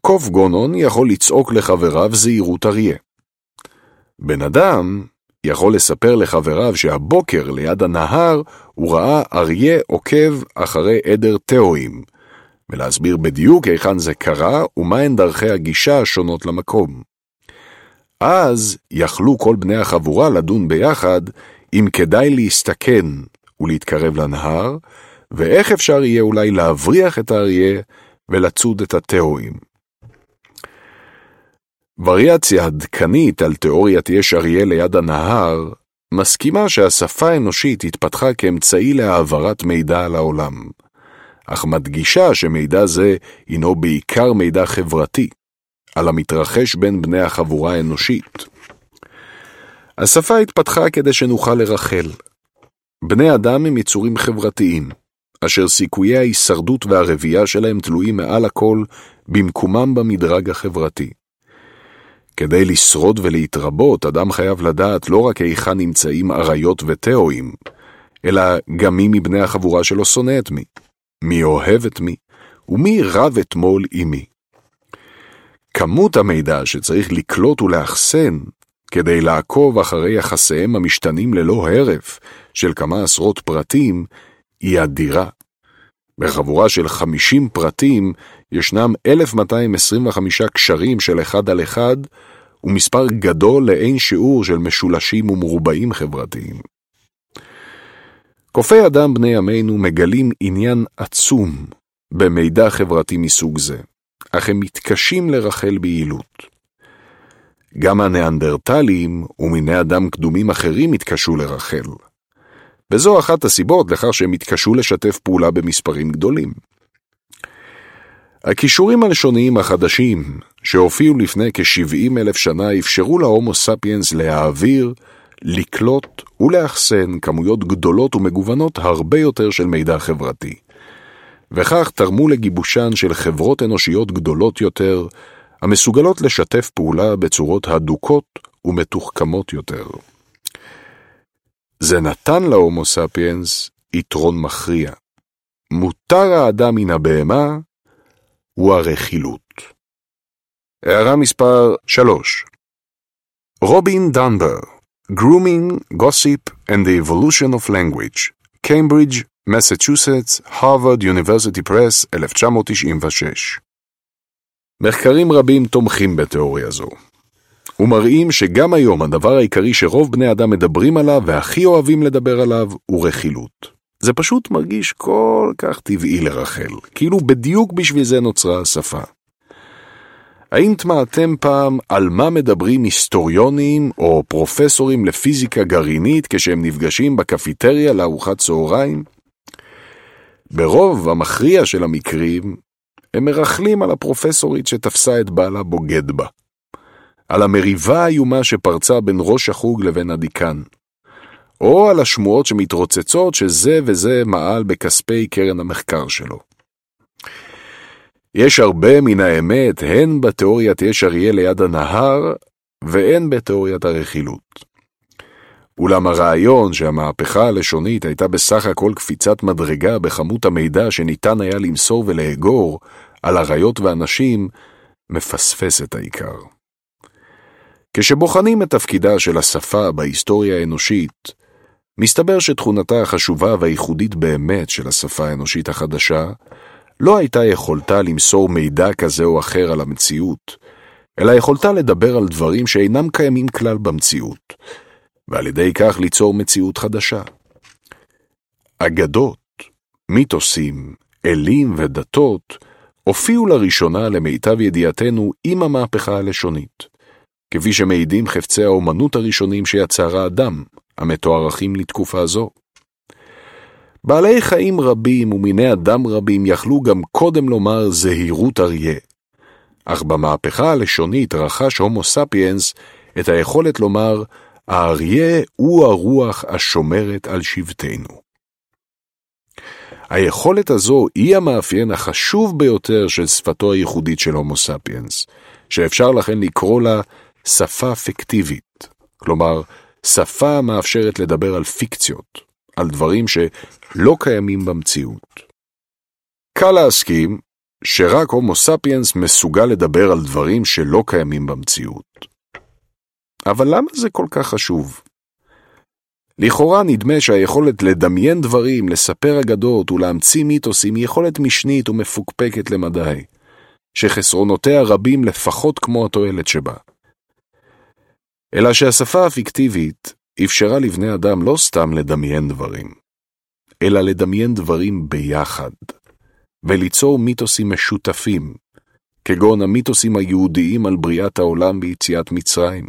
קוף גונון יכול לצעוק לחבריו זהירות אריה. בן אדם יכול לספר לחבריו שהבוקר ליד הנהר הוא ראה אריה עוקב אחרי עדר תאואים, ולהסביר בדיוק היכן זה קרה ומהן דרכי הגישה השונות למקום. אז יכלו כל בני החבורה לדון ביחד אם כדאי להסתכן ולהתקרב לנהר, ואיך אפשר יהיה אולי להבריח את האריה ולצוד את התאואים. וריאציה עדכנית על תיאוריית יש אריה ליד הנהר מסכימה שהשפה האנושית התפתחה כאמצעי להעברת מידע על העולם, אך מדגישה שמידע זה הינו בעיקר מידע חברתי, על המתרחש בין בני החבורה האנושית. השפה התפתחה כדי שנוכל לרחל. בני אדם הם יצורים חברתיים, אשר סיכויי ההישרדות והרבייה שלהם תלויים מעל הכל במקומם במדרג החברתי. כדי לשרוד ולהתרבות, אדם חייב לדעת לא רק היכן נמצאים אריות ותאואים, אלא גם מי מבני החבורה שלו שונא את מי, מי אוהב את מי, ומי רב אתמול עם מי. כמות המידע שצריך לקלוט ולאחסן כדי לעקוב אחרי יחסיהם המשתנים ללא הרף של כמה עשרות פרטים, היא אדירה. בחבורה של 50 פרטים ישנם 1225 קשרים של אחד על אחד, ומספר גדול לאין שיעור של משולשים ומרובעים חברתיים. קופי אדם בני ימינו מגלים עניין עצום במידע חברתי מסוג זה, אך הם מתקשים לרחל ביעילות. גם הניאנדרטלים ומיני אדם קדומים אחרים התקשו לרחל. וזו אחת הסיבות לכך שהם התקשו לשתף פעולה במספרים גדולים. הכישורים הלשוניים החדשים שהופיעו לפני כ-70 אלף שנה אפשרו להומו ספיאנס להעביר, לקלוט ולאחסן כמויות גדולות ומגוונות הרבה יותר של מידע חברתי. וכך תרמו לגיבושן של חברות אנושיות גדולות יותר, המסוגלות לשתף פעולה בצורות הדוקות ומתוחכמות יותר. זה נתן להומו ספיאנס יתרון מכריע. מותר האדם מן הבהמה הוא הרכילות. הערה מספר 3 רובין דנבר, Grooming, Gossip and the Evolution of Language, Cambridge, מסצ'וסטס, Harvard University Press, 1996. מחקרים רבים תומכים בתיאוריה זו, ומראים שגם היום הדבר העיקרי שרוב בני אדם מדברים עליו והכי אוהבים לדבר עליו הוא רכילות. זה פשוט מרגיש כל כך טבעי לרחל, כאילו בדיוק בשביל זה נוצרה השפה. האם תמעתם פעם על מה מדברים היסטוריונים או פרופסורים לפיזיקה גרעינית כשהם נפגשים בקפיטריה לארוחת צהריים? ברוב המכריע של המקרים, הם מרכלים על הפרופסורית שתפסה את בעלה בוגד בה. על המריבה האיומה שפרצה בין ראש החוג לבין הדיקן. או על השמועות שמתרוצצות שזה וזה מעל בכספי קרן המחקר שלו. יש הרבה מן האמת הן בתיאוריית יש אריה ליד הנהר, והן בתיאוריית הרכילות. אולם הרעיון שהמהפכה הלשונית הייתה בסך הכל קפיצת מדרגה בכמות המידע שניתן היה למסור ולאגור על אריות ואנשים, מפספס את העיקר. כשבוחנים את תפקידה של השפה בהיסטוריה האנושית, מסתבר שתכונתה החשובה והייחודית באמת של השפה האנושית החדשה, לא הייתה יכולתה למסור מידע כזה או אחר על המציאות, אלא יכולתה לדבר על דברים שאינם קיימים כלל במציאות, ועל ידי כך ליצור מציאות חדשה. אגדות, מיתוסים, אלים ודתות הופיעו לראשונה למיטב ידיעתנו עם המהפכה הלשונית, כפי שמעידים חפצי האומנות הראשונים שיצר האדם, המתוארכים לתקופה זו. בעלי חיים רבים ומיני אדם רבים יכלו גם קודם לומר זהירות אריה, אך במהפכה הלשונית רכש הומו ספיאנס את היכולת לומר האריה הוא הרוח השומרת על שבטנו. היכולת הזו היא המאפיין החשוב ביותר של שפתו הייחודית של הומו ספיאנס, שאפשר לכן לקרוא לה שפה פיקטיבית, כלומר, שפה המאפשרת לדבר על פיקציות, על דברים שלא קיימים במציאות. קל להסכים שרק הומו ספיאנס מסוגל לדבר על דברים שלא קיימים במציאות. אבל למה זה כל כך חשוב? לכאורה נדמה שהיכולת לדמיין דברים, לספר אגדות ולהמציא מיתוסים היא יכולת משנית ומפוקפקת למדי, שחסרונותיה רבים לפחות כמו התועלת שבה. אלא שהשפה הפיקטיבית אפשרה לבני אדם לא סתם לדמיין דברים, אלא לדמיין דברים ביחד, וליצור מיתוסים משותפים, כגון המיתוסים היהודיים על בריאת העולם ביציאת מצרים,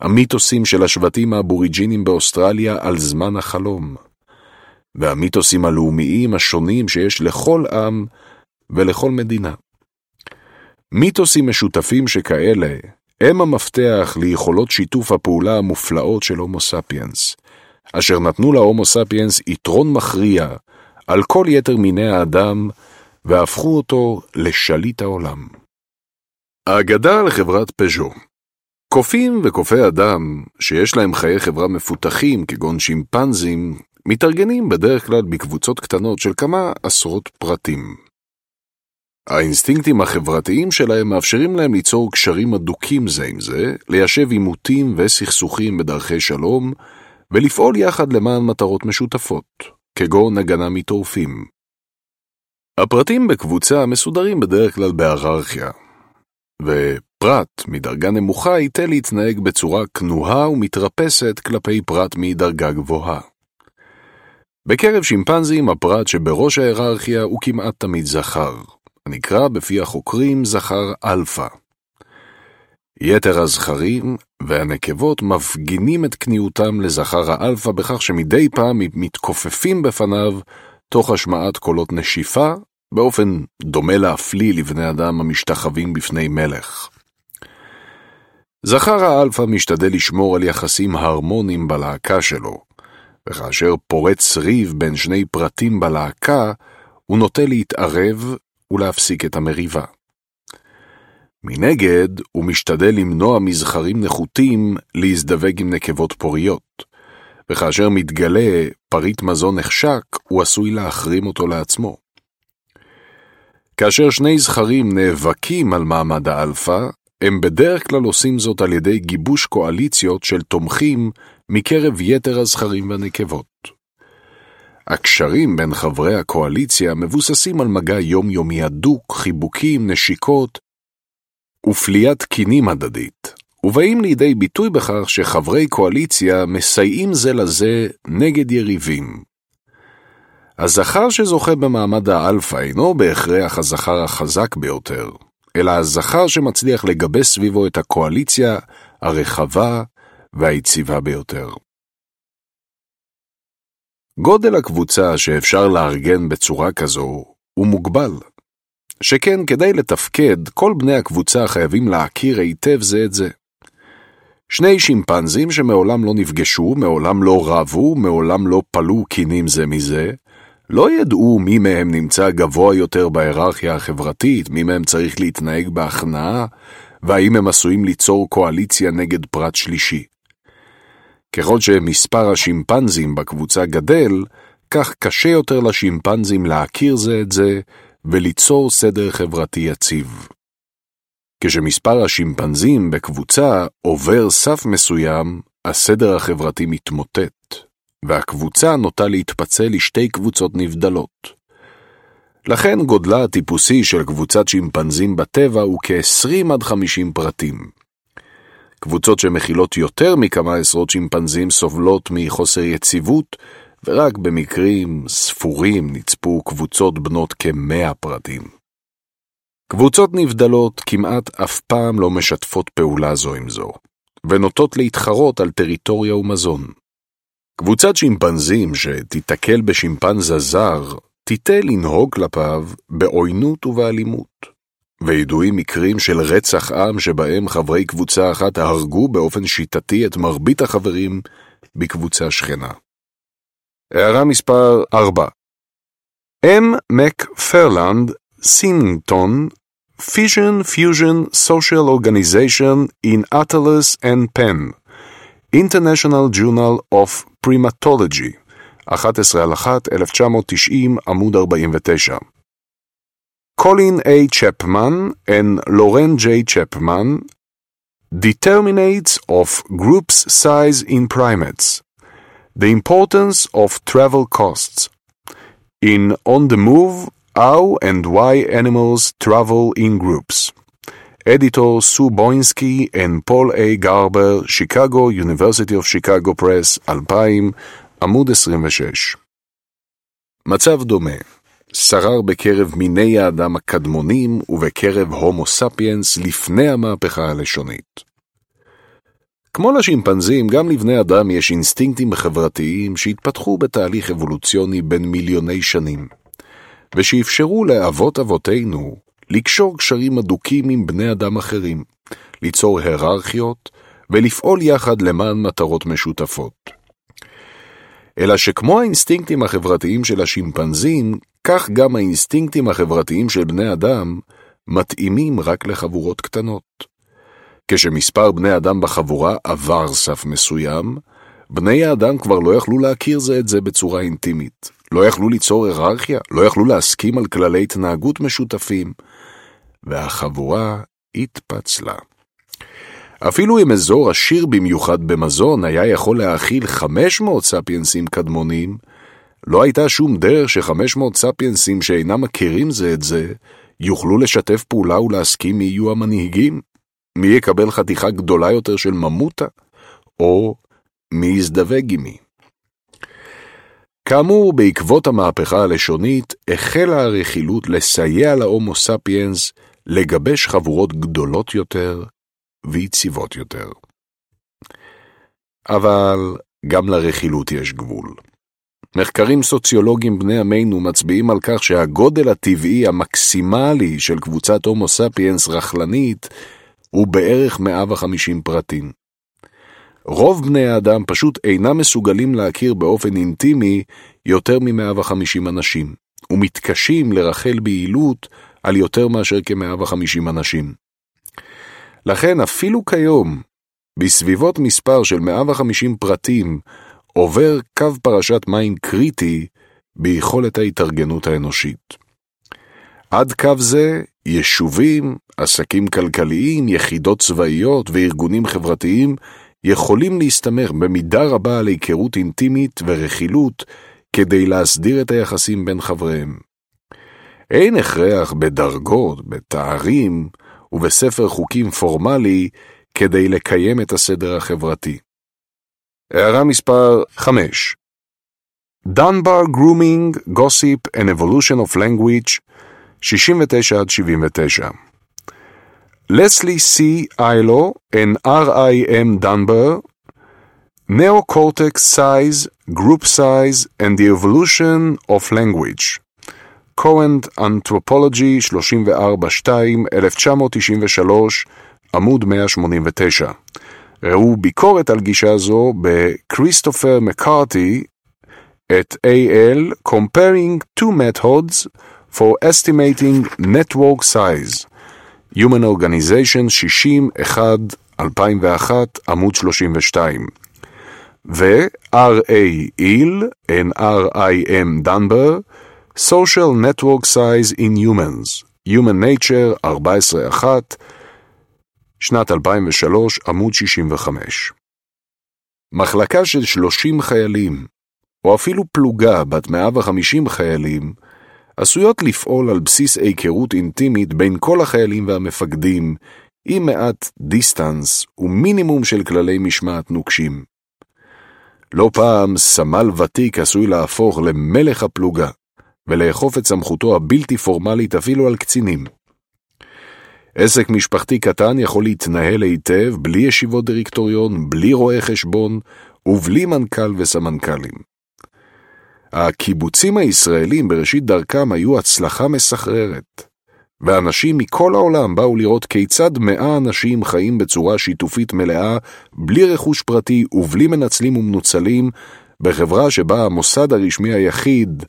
המיתוסים של השבטים האבוריג'ינים באוסטרליה על זמן החלום, והמיתוסים הלאומיים השונים שיש לכל עם ולכל מדינה. מיתוסים משותפים שכאלה הם המפתח ליכולות שיתוף הפעולה המופלאות של הומו ספיאנס, אשר נתנו להומו ספיאנס יתרון מכריע על כל יתר מיני האדם, והפכו אותו לשליט העולם. האגדה על חברת פז'ו קופים וקופי אדם, שיש להם חיי חברה מפותחים כגון שימפנזים, מתארגנים בדרך כלל בקבוצות קטנות של כמה עשרות פרטים. האינסטינקטים החברתיים שלהם מאפשרים להם ליצור קשרים אדוקים זה עם זה, ליישב עימותים וסכסוכים בדרכי שלום, ולפעול יחד למען מטרות משותפות, כגון הגנה מטורפים. הפרטים בקבוצה מסודרים בדרך כלל בהיררכיה, ופרט מדרגה נמוכה ייטה להתנהג בצורה כנועה ומתרפסת כלפי פרט מדרגה גבוהה. בקרב שימפנזים הפרט שבראש ההיררכיה הוא כמעט תמיד זכר, הנקרא בפי החוקרים זכר אלפא. יתר הזכרים והנקבות מפגינים את כניעותם לזכר האלפא בכך שמדי פעם מתכופפים בפניו תוך השמעת קולות נשיפה, באופן דומה להפליא לבני אדם המשתחווים בפני מלך. זכר האלפא משתדל לשמור על יחסים הרמוניים בלהקה שלו, וכאשר פורץ ריב בין שני פרטים בלהקה, הוא נוטה להתערב ולהפסיק את המריבה. מנגד, הוא משתדל למנוע מזכרים נחותים להזדווג עם נקבות פוריות, וכאשר מתגלה פריט מזון נחשק, הוא עשוי להחרים אותו לעצמו. כאשר שני זכרים נאבקים על מעמד האלפא, הם בדרך כלל עושים זאת על ידי גיבוש קואליציות של תומכים מקרב יתר הזכרים והנקבות. הקשרים בין חברי הקואליציה מבוססים על מגע יומיומי הדוק, חיבוקים, נשיקות ופליאת קינים הדדית, ובאים לידי ביטוי בכך שחברי קואליציה מסייעים זה לזה נגד יריבים. הזכר שזוכה במעמד האלפא אינו בהכרח הזכר החזק ביותר, אלא הזכר שמצליח לגבש סביבו את הקואליציה הרחבה והיציבה ביותר. גודל הקבוצה שאפשר לארגן בצורה כזו הוא מוגבל. שכן כדי לתפקד, כל בני הקבוצה חייבים להכיר היטב זה את זה. שני שימפנזים שמעולם לא נפגשו, מעולם לא רבו, מעולם לא פלו קינים זה מזה, לא ידעו מי מהם נמצא גבוה יותר בהיררכיה החברתית, מי מהם צריך להתנהג בהכנעה, והאם הם עשויים ליצור קואליציה נגד פרט שלישי. ככל שמספר השימפנזים בקבוצה גדל, כך קשה יותר לשימפנזים להכיר זה את זה וליצור סדר חברתי יציב. כשמספר השימפנזים בקבוצה עובר סף מסוים, הסדר החברתי מתמוטט, והקבוצה נוטה להתפצל לשתי קבוצות נבדלות. לכן גודלה הטיפוסי של קבוצת שימפנזים בטבע הוא כ-20 עד 50 פרטים. קבוצות שמכילות יותר מכמה עשרות שימפנזים סובלות מחוסר יציבות, ורק במקרים ספורים נצפו קבוצות בנות כמאה פרטים. קבוצות נבדלות כמעט אף פעם לא משתפות פעולה זו עם זו, ונוטות להתחרות על טריטוריה ומזון. קבוצת שימפנזים שתיתקל בשימפנזה זר, תיטה לנהוג כלפיו בעוינות ובאלימות. וידועים מקרים של רצח עם שבהם חברי קבוצה אחת הרגו באופן שיטתי את מרבית החברים בקבוצה שכנה. הערה מספר 4 M. מקפרלנד, סינגטון, Fission Fusion Social Organization in Atlas and Penn, International Journal of Primatology, 11 על 1, 1990, עמוד 49. Colin A. Chapman and Lauren J. Chapman, Determinates of Groups Size in Primates, The Importance of Travel Costs, in On the Move, How and Why Animals Travel in Groups. Editor Sue Boinsky and Paul A. Garber, Chicago, University of Chicago Press, 2000, עמוד 26. מצב דומה שרר בקרב מיני האדם הקדמונים ובקרב הומו ספיאנס לפני המהפכה הלשונית. כמו לשימפנזים, גם לבני אדם יש אינסטינקטים חברתיים שהתפתחו בתהליך אבולוציוני בין מיליוני שנים, ושאפשרו לאבות אבותינו לקשור קשרים אדוקים עם בני אדם אחרים, ליצור היררכיות ולפעול יחד למען מטרות משותפות. אלא שכמו האינסטינקטים החברתיים של השימפנזים, כך גם האינסטינקטים החברתיים של בני אדם מתאימים רק לחבורות קטנות. כשמספר בני אדם בחבורה עבר סף מסוים, בני האדם כבר לא יכלו להכיר זה את זה בצורה אינטימית. לא יכלו ליצור היררכיה, לא יכלו להסכים על כללי התנהגות משותפים, והחבורה התפצלה. אפילו אם אזור עשיר במיוחד במזון היה יכול להכיל 500 ספיינסים קדמונים, לא הייתה שום דרך ש-500 ספיינסים שאינם מכירים זה את זה, יוכלו לשתף פעולה ולהסכים מי יהיו המנהיגים. מי יקבל חתיכה גדולה יותר של ממוטה, או מי יזדווג עם מי. כאמור, בעקבות המהפכה הלשונית, החלה הרכילות לסייע להומו ספיאנס לגבש חבורות גדולות יותר ויציבות יותר. אבל גם לרכילות יש גבול. מחקרים סוציולוגיים בני עמנו מצביעים על כך שהגודל הטבעי המקסימלי של קבוצת הומו ספיאנס רכלנית הוא בערך 150 פרטים. רוב בני האדם פשוט אינם מסוגלים להכיר באופן אינטימי יותר מ-150 אנשים, ומתקשים לרחל ביעילות על יותר מאשר כ-150 אנשים. לכן אפילו כיום, בסביבות מספר של 150 פרטים, עובר קו פרשת מים קריטי ביכולת ההתארגנות האנושית. עד קו זה, יישובים, עסקים כלכליים, יחידות צבאיות וארגונים חברתיים יכולים להסתמך במידה רבה על היכרות אינטימית ורכילות כדי להסדיר את היחסים בין חבריהם. אין הכרח בדרגות, בתארים ובספר חוקים פורמלי כדי לקיים את הסדר החברתי. הערה מספר 5 Dunbar Grooming, Gossip and Evolution of Language 69-79 Leslie C. Ilo and R.I.M. Dunbar Neocortex Size, Group Size and the Evolution of Language Current Anthropology 34-2, 1993, עמוד 189 ראו ביקורת על גישה זו בכריסטופר מקארתי את AL Comparing Two Methods for Estimating Network Size Human Organization 60-1-2001 עמוד 32 ו-R.A. איל N.R.I.M. דנבר Social Network Size in Humans Human Nature 14-1 שנת 2003, עמוד 65. מחלקה של 30 חיילים, או אפילו פלוגה בת 150 חיילים, עשויות לפעול על בסיס היכרות אינטימית בין כל החיילים והמפקדים, עם מעט דיסטנס ומינימום של כללי משמעת נוקשים. לא פעם סמל ותיק עשוי להפוך למלך הפלוגה, ולאכוף את סמכותו הבלתי פורמלית אפילו על קצינים. עסק משפחתי קטן יכול להתנהל היטב בלי ישיבות דירקטוריון, בלי רואי חשבון ובלי מנכ"ל וסמנכ"לים. הקיבוצים הישראלים בראשית דרכם היו הצלחה מסחררת, ואנשים מכל העולם באו לראות כיצד מאה אנשים חיים בצורה שיתופית מלאה, בלי רכוש פרטי ובלי מנצלים ומנוצלים, בחברה שבה המוסד הרשמי היחיד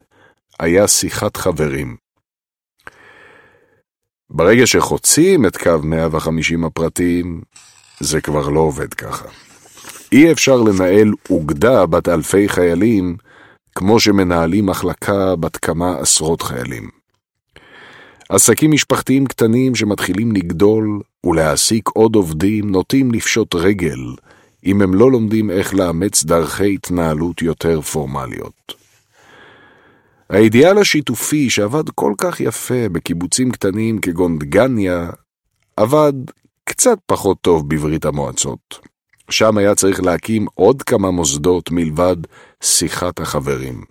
היה שיחת חברים. ברגע שחוצים את קו 150 הפרטיים, זה כבר לא עובד ככה. אי אפשר לנהל אוגדה בת אלפי חיילים כמו שמנהלים מחלקה בת כמה עשרות חיילים. עסקים משפחתיים קטנים שמתחילים לגדול ולהעסיק עוד עובדים נוטים לפשוט רגל אם הם לא לומדים איך לאמץ דרכי התנהלות יותר פורמליות. האידיאל השיתופי שעבד כל כך יפה בקיבוצים קטנים כגון דגניה, עבד קצת פחות טוב בברית המועצות. שם היה צריך להקים עוד כמה מוסדות מלבד שיחת החברים.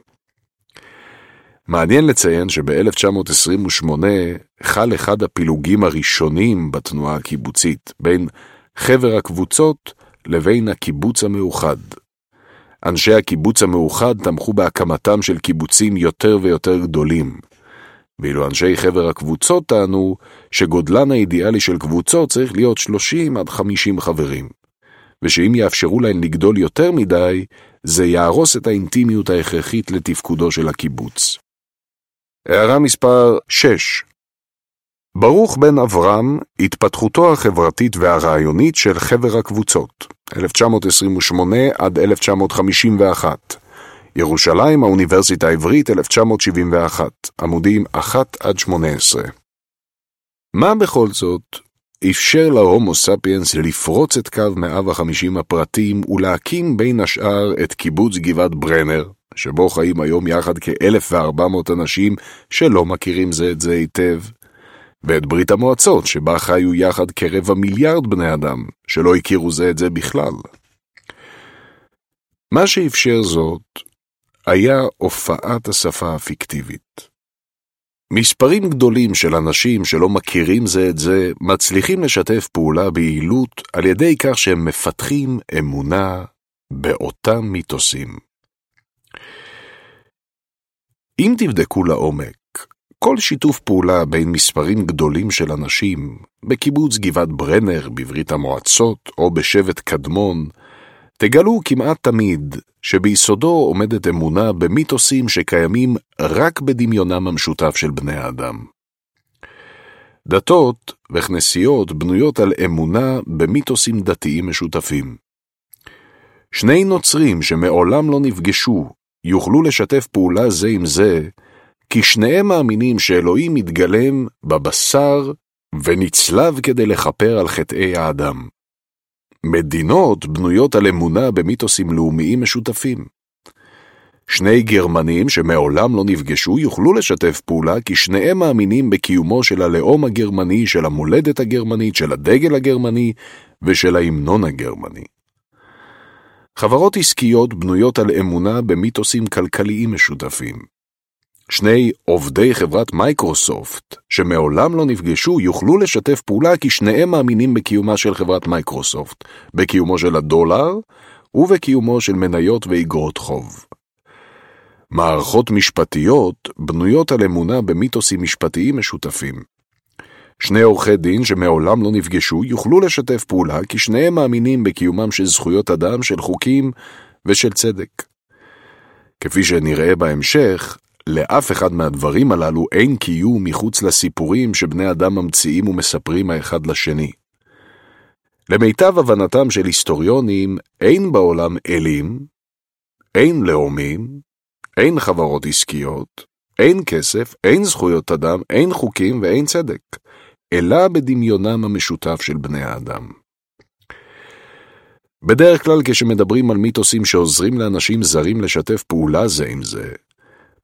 מעניין לציין שב-1928 חל אחד הפילוגים הראשונים בתנועה הקיבוצית בין חבר הקבוצות לבין הקיבוץ המאוחד. אנשי הקיבוץ המאוחד תמכו בהקמתם של קיבוצים יותר ויותר גדולים, ואילו אנשי חבר הקבוצות טענו שגודלן האידיאלי של קבוצות צריך להיות 30 עד 50 חברים, ושאם יאפשרו להן לגדול יותר מדי, זה יהרוס את האינטימיות ההכרחית לתפקודו של הקיבוץ. הערה מספר 6 ברוך בן אברהם, התפתחותו החברתית והרעיונית של חבר הקבוצות, 1928 עד 1951. ירושלים, האוניברסיטה העברית, 1971, עמודים 1 עד 18. מה בכל זאת אפשר להומו ספיאנס לפרוץ את קו 150 הפרטים ולהקים בין השאר את קיבוץ גבעת ברנר, שבו חיים היום יחד כ-1,400 אנשים שלא מכירים זה את זה היטב, ואת ברית המועצות, שבה חיו יחד כרבע מיליארד בני אדם, שלא הכירו זה את זה בכלל. מה שאפשר זאת, היה הופעת השפה הפיקטיבית. מספרים גדולים של אנשים שלא מכירים זה את זה, מצליחים לשתף פעולה ביעילות על ידי כך שהם מפתחים אמונה באותם מיתוסים. אם תבדקו לעומק, כל שיתוף פעולה בין מספרים גדולים של אנשים, בקיבוץ גבעת ברנר, בברית המועצות או בשבט קדמון, תגלו כמעט תמיד שביסודו עומדת אמונה במיתוסים שקיימים רק בדמיונם המשותף של בני האדם. דתות וכנסיות בנויות על אמונה במיתוסים דתיים משותפים. שני נוצרים שמעולם לא נפגשו יוכלו לשתף פעולה זה עם זה, כי שניהם מאמינים שאלוהים מתגלם בבשר ונצלב כדי לכפר על חטאי האדם. מדינות בנויות על אמונה במיתוסים לאומיים משותפים. שני גרמנים שמעולם לא נפגשו יוכלו לשתף פעולה כי שניהם מאמינים בקיומו של הלאום הגרמני, של המולדת הגרמנית, של הדגל הגרמני ושל ההמנון הגרמני. חברות עסקיות בנויות על אמונה במיתוסים כלכליים משותפים. שני עובדי חברת מייקרוסופט, שמעולם לא נפגשו, יוכלו לשתף פעולה כי שניהם מאמינים בקיומה של חברת מייקרוסופט, בקיומו של הדולר ובקיומו של מניות ואיגרות חוב. מערכות משפטיות בנויות על אמונה במיתוסים משפטיים משותפים. שני עורכי דין שמעולם לא נפגשו יוכלו לשתף פעולה כי שניהם מאמינים בקיומם של זכויות אדם, של חוקים ושל צדק. כפי שנראה בהמשך, לאף אחד מהדברים הללו אין קיום מחוץ לסיפורים שבני אדם ממציאים ומספרים האחד לשני. למיטב הבנתם של היסטוריונים, אין בעולם אלים, אין לאומים, אין חברות עסקיות, אין כסף, אין זכויות אדם, אין חוקים ואין צדק, אלא בדמיונם המשותף של בני האדם. בדרך כלל כשמדברים על מיתוסים שעוזרים לאנשים זרים לשתף פעולה זה עם זה,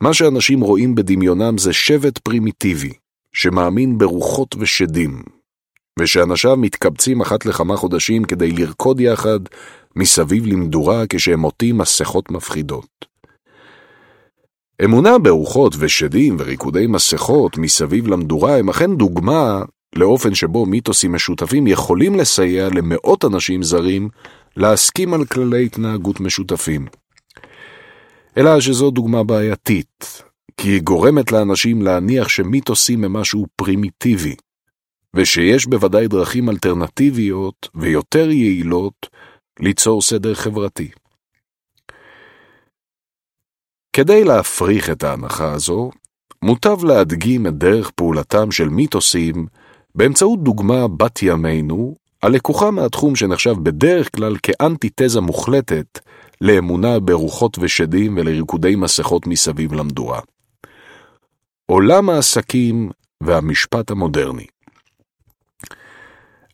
מה שאנשים רואים בדמיונם זה שבט פרימיטיבי, שמאמין ברוחות ושדים, ושאנשיו מתקבצים אחת לכמה חודשים כדי לרקוד יחד מסביב למדורה כשהם עוטים מסכות מפחידות. אמונה ברוחות ושדים וריקודי מסכות מסביב למדורה הם אכן דוגמה לאופן שבו מיתוסים משותפים יכולים לסייע למאות אנשים זרים להסכים על כללי התנהגות משותפים. אלא שזו דוגמה בעייתית, כי היא גורמת לאנשים להניח שמיתוסים הם משהו פרימיטיבי, ושיש בוודאי דרכים אלטרנטיביות ויותר יעילות ליצור סדר חברתי. כדי להפריך את ההנחה הזו, מוטב להדגים את דרך פעולתם של מיתוסים באמצעות דוגמה בת ימינו, הלקוחה מהתחום שנחשב בדרך כלל כאנטיתזה מוחלטת לאמונה ברוחות ושדים ולריקודי מסכות מסביב למדורה. עולם העסקים והמשפט המודרני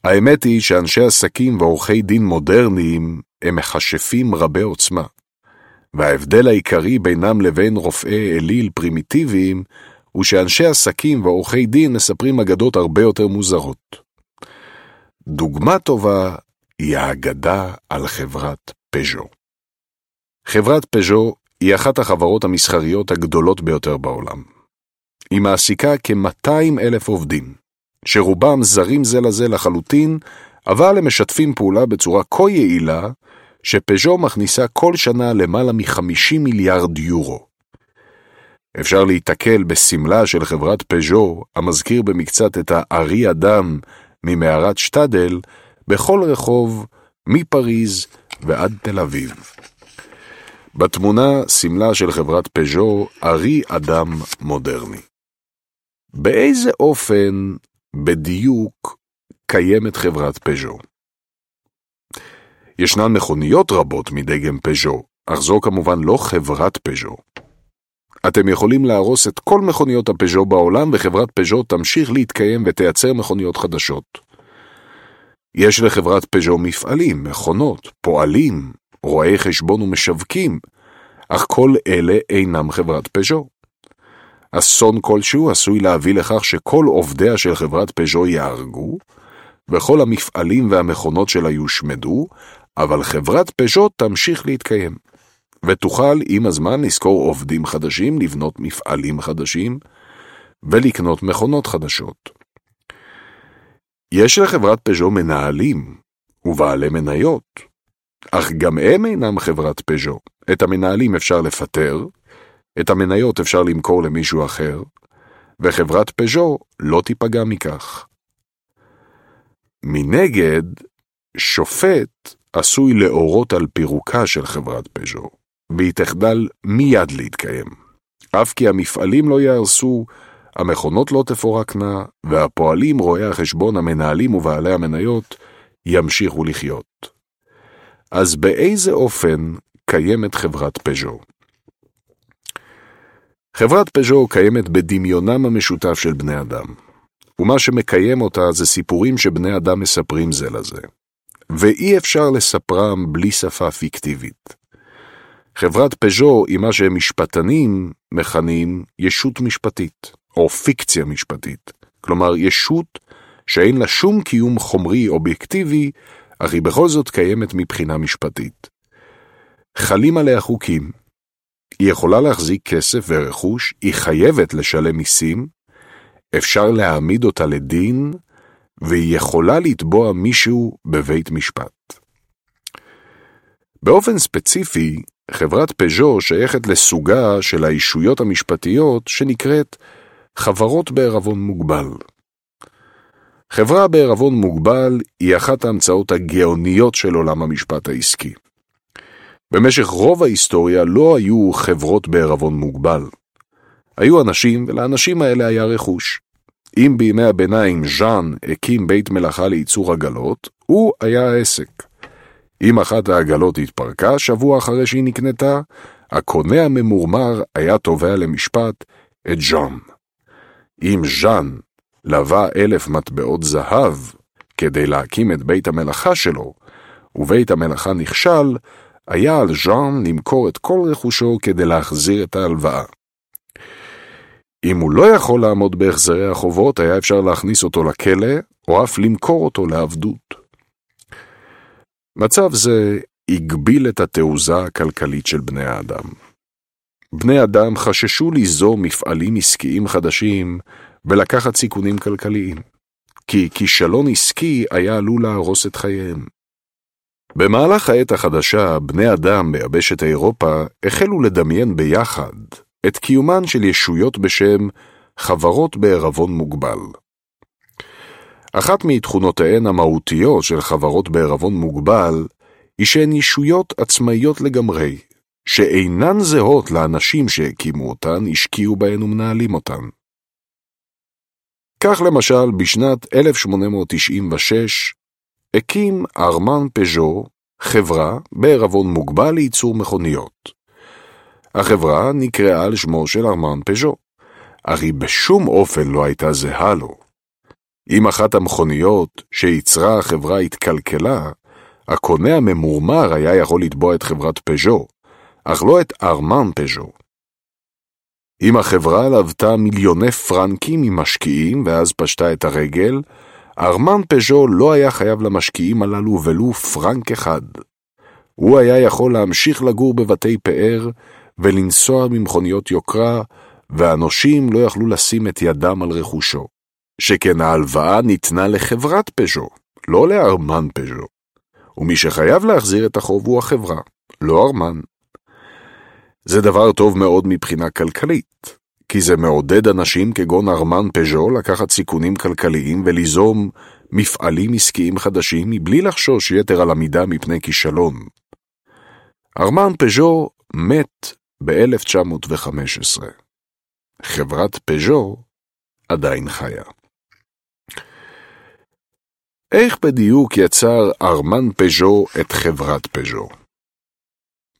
האמת היא שאנשי עסקים ועורכי דין מודרניים הם מכשפים רבי עוצמה, וההבדל העיקרי בינם לבין רופאי אליל פרימיטיביים הוא שאנשי עסקים ועורכי דין מספרים אגדות הרבה יותר מוזרות. דוגמה טובה היא האגדה על חברת פז'ו. חברת פז'ו היא אחת החברות המסחריות הגדולות ביותר בעולם. היא מעסיקה כ-200 אלף עובדים, שרובם זרים זה לזה לחלוטין, אבל הם משתפים פעולה בצורה כה יעילה, שפז'ו מכניסה כל שנה למעלה מ-50 מיליארד יורו. אפשר להיתקל בסמלה של חברת פז'ו, המזכיר במקצת את הארי אדם ממערת שטדל, בכל רחוב, מפריז ועד תל אביב. בתמונה סמלה של חברת פז'ו, ארי אדם מודרני. באיזה אופן בדיוק קיימת חברת פז'ו? ישנן מכוניות רבות מדגם פז'ו, אך זו כמובן לא חברת פז'ו. אתם יכולים להרוס את כל מכוניות הפז'ו בעולם וחברת פז'ו תמשיך להתקיים ותייצר מכוניות חדשות. יש לחברת פז'ו מפעלים, מכונות, פועלים, רואי חשבון ומשווקים, אך כל אלה אינם חברת פז'ו. אסון כלשהו עשוי להביא לכך שכל עובדיה של חברת פז'ו יהרגו, וכל המפעלים והמכונות שלה יושמדו, אבל חברת פז'ו תמשיך להתקיים. ותוכל עם הזמן לשכור עובדים חדשים, לבנות מפעלים חדשים ולקנות מכונות חדשות. יש לחברת פז'ו מנהלים ובעלי מניות, אך גם הם אינם חברת פז'ו. את המנהלים אפשר לפטר, את המניות אפשר למכור למישהו אחר, וחברת פז'ו לא תיפגע מכך. מנגד, שופט עשוי להורות על פירוקה של חברת פז'ו. והיא תחדל מיד להתקיים. אף כי המפעלים לא יהרסו, המכונות לא תפורקנה, והפועלים, רואי החשבון, המנהלים ובעלי המניות ימשיכו לחיות. אז באיזה אופן קיימת חברת פז'ו? חברת פז'ו קיימת בדמיונם המשותף של בני אדם, ומה שמקיים אותה זה סיפורים שבני אדם מספרים זה לזה, ואי אפשר לספרם בלי שפה פיקטיבית. חברת פז'ו היא מה שמשפטנים מכנים ישות משפטית, או פיקציה משפטית. כלומר, ישות שאין לה שום קיום חומרי אובייקטיבי, אך היא בכל זאת קיימת מבחינה משפטית. חלים עליה חוקים. היא יכולה להחזיק כסף ורכוש, היא חייבת לשלם מיסים, אפשר להעמיד אותה לדין, והיא יכולה לתבוע מישהו בבית משפט. באופן ספציפי, חברת פז'ו שייכת לסוגה של האישויות המשפטיות שנקראת חברות בערבון מוגבל. חברה בערבון מוגבל היא אחת ההמצאות הגאוניות של עולם המשפט העסקי. במשך רוב ההיסטוריה לא היו חברות בערבון מוגבל. היו אנשים, ולאנשים האלה היה רכוש. אם בימי הביניים ז'אן הקים בית מלאכה לייצור עגלות, הוא היה העסק. אם אחת העגלות התפרקה שבוע אחרי שהיא נקנתה, הקונה הממורמר היה תובע למשפט את ז'אן. אם ז'אן לווה אלף מטבעות זהב כדי להקים את בית המלאכה שלו, ובית המלאכה נכשל, היה על ז'אן למכור את כל רכושו כדי להחזיר את ההלוואה. אם הוא לא יכול לעמוד בהחזרי החובות, היה אפשר להכניס אותו לכלא, או אף למכור אותו לעבדות. מצב זה הגביל את התעוזה הכלכלית של בני האדם. בני אדם חששו ליזום מפעלים עסקיים חדשים ולקחת סיכונים כלכליים, כי כישלון עסקי היה עלול להרוס את חייהם. במהלך העת החדשה, בני אדם ביבשת אירופה החלו לדמיין ביחד את קיומן של ישויות בשם חברות בערבון מוגבל. אחת מתכונותיהן המהותיות של חברות בערבון מוגבל, היא שהן ישויות עצמאיות לגמרי, שאינן זהות לאנשים שהקימו אותן, השקיעו בהן ומנהלים אותן. כך למשל, בשנת 1896 הקים ארמן פז'ו חברה בערבון מוגבל לייצור מכוניות. החברה נקראה על שמו של ארמן פז'ו, אך היא בשום אופן לא הייתה זהה לו. אם אחת המכוניות שייצרה החברה התקלקלה, הקונה הממורמר היה יכול לתבוע את חברת פז'ו, אך לא את ארמן פז'ו. אם החברה לוותה מיליוני פרנקים ממשקיעים ואז פשטה את הרגל, ארמן פז'ו לא היה חייב למשקיעים הללו ולו פרנק אחד. הוא היה יכול להמשיך לגור בבתי פאר ולנסוע ממכוניות יוקרה, והנושים לא יכלו לשים את ידם על רכושו. שכן ההלוואה ניתנה לחברת פז'ו, לא לארמן פז'ו, ומי שחייב להחזיר את החוב הוא החברה, לא ארמן. זה דבר טוב מאוד מבחינה כלכלית, כי זה מעודד אנשים כגון ארמן פז'ו לקחת סיכונים כלכליים וליזום מפעלים עסקיים חדשים מבלי לחשוש יתר על המידה מפני כישלון. ארמן פז'ו מת ב-1915. חברת פז'ו עדיין חיה. איך בדיוק יצר ארמן פז'ו את חברת פז'ו?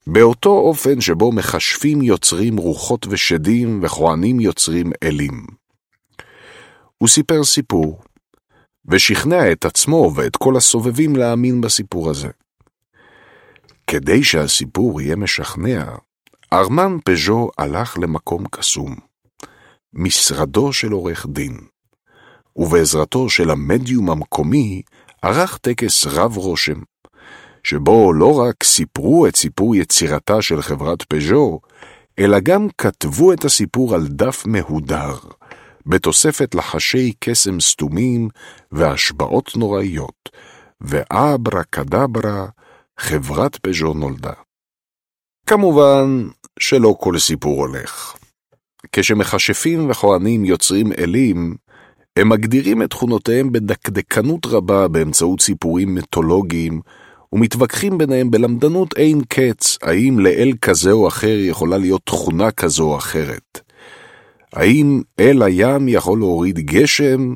באותו אופן שבו מכשפים יוצרים רוחות ושדים וכהנים יוצרים אלים. הוא סיפר סיפור, ושכנע את עצמו ואת כל הסובבים להאמין בסיפור הזה. כדי שהסיפור יהיה משכנע, ארמן פז'ו הלך למקום קסום, משרדו של עורך דין, ובעזרתו של המדיום המקומי ערך טקס רב רושם, שבו לא רק סיפרו את סיפור יצירתה של חברת פז'ו, אלא גם כתבו את הסיפור על דף מהודר, בתוספת לחשי קסם סתומים והשבעות נוראיות, ואברה קדברה, חברת פז'ו נולדה. כמובן שלא כל סיפור הולך. כשמכשפים וכהנים יוצרים אלים, הם מגדירים את תכונותיהם בדקדקנות רבה באמצעות סיפורים מיתולוגיים, ומתווכחים ביניהם בלמדנות אין קץ, האם לאל כזה או אחר יכולה להיות תכונה כזו או אחרת. האם אל הים יכול להוריד גשם,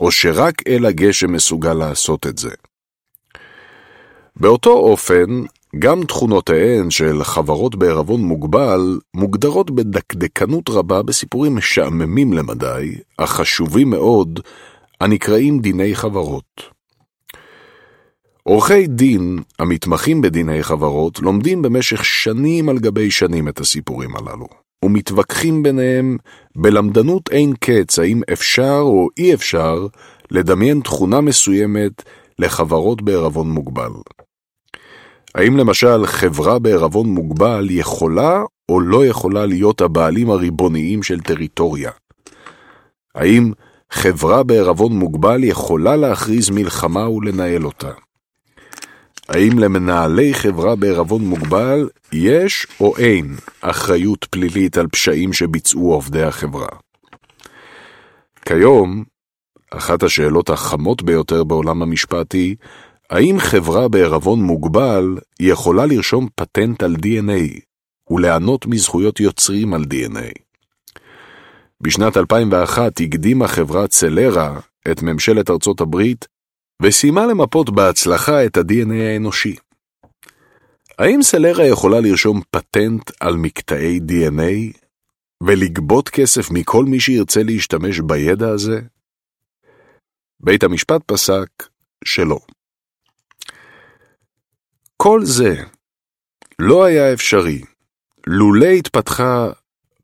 או שרק אל הגשם מסוגל לעשות את זה. באותו אופן, גם תכונותיהן של חברות בערבון מוגבל מוגדרות בדקדקנות רבה בסיפורים משעממים למדי, אך חשובים מאוד, הנקראים דיני חברות. עורכי דין המתמחים בדיני חברות לומדים במשך שנים על גבי שנים את הסיפורים הללו, ומתווכחים ביניהם בלמדנות אין קץ האם אפשר או אי אפשר לדמיין תכונה מסוימת לחברות בערבון מוגבל. האם למשל חברה בערבון מוגבל יכולה או לא יכולה להיות הבעלים הריבוניים של טריטוריה? האם חברה בערבון מוגבל יכולה להכריז מלחמה ולנהל אותה? האם למנהלי חברה בערבון מוגבל יש או אין אחריות פלילית על פשעים שביצעו עובדי החברה? כיום, אחת השאלות החמות ביותר בעולם המשפט היא, האם חברה בערבון מוגבל יכולה לרשום פטנט על DNA וליהנות מזכויות יוצרים על DNA? בשנת 2001 הקדימה חברת צלרה את ממשלת ארצות הברית וסיימה למפות בהצלחה את ה-DNA האנושי. האם סלרה יכולה לרשום פטנט על מקטעי DNA ולגבות כסף מכל מי שירצה להשתמש בידע הזה? בית המשפט פסק שלא. כל זה לא היה אפשרי לולא התפתחה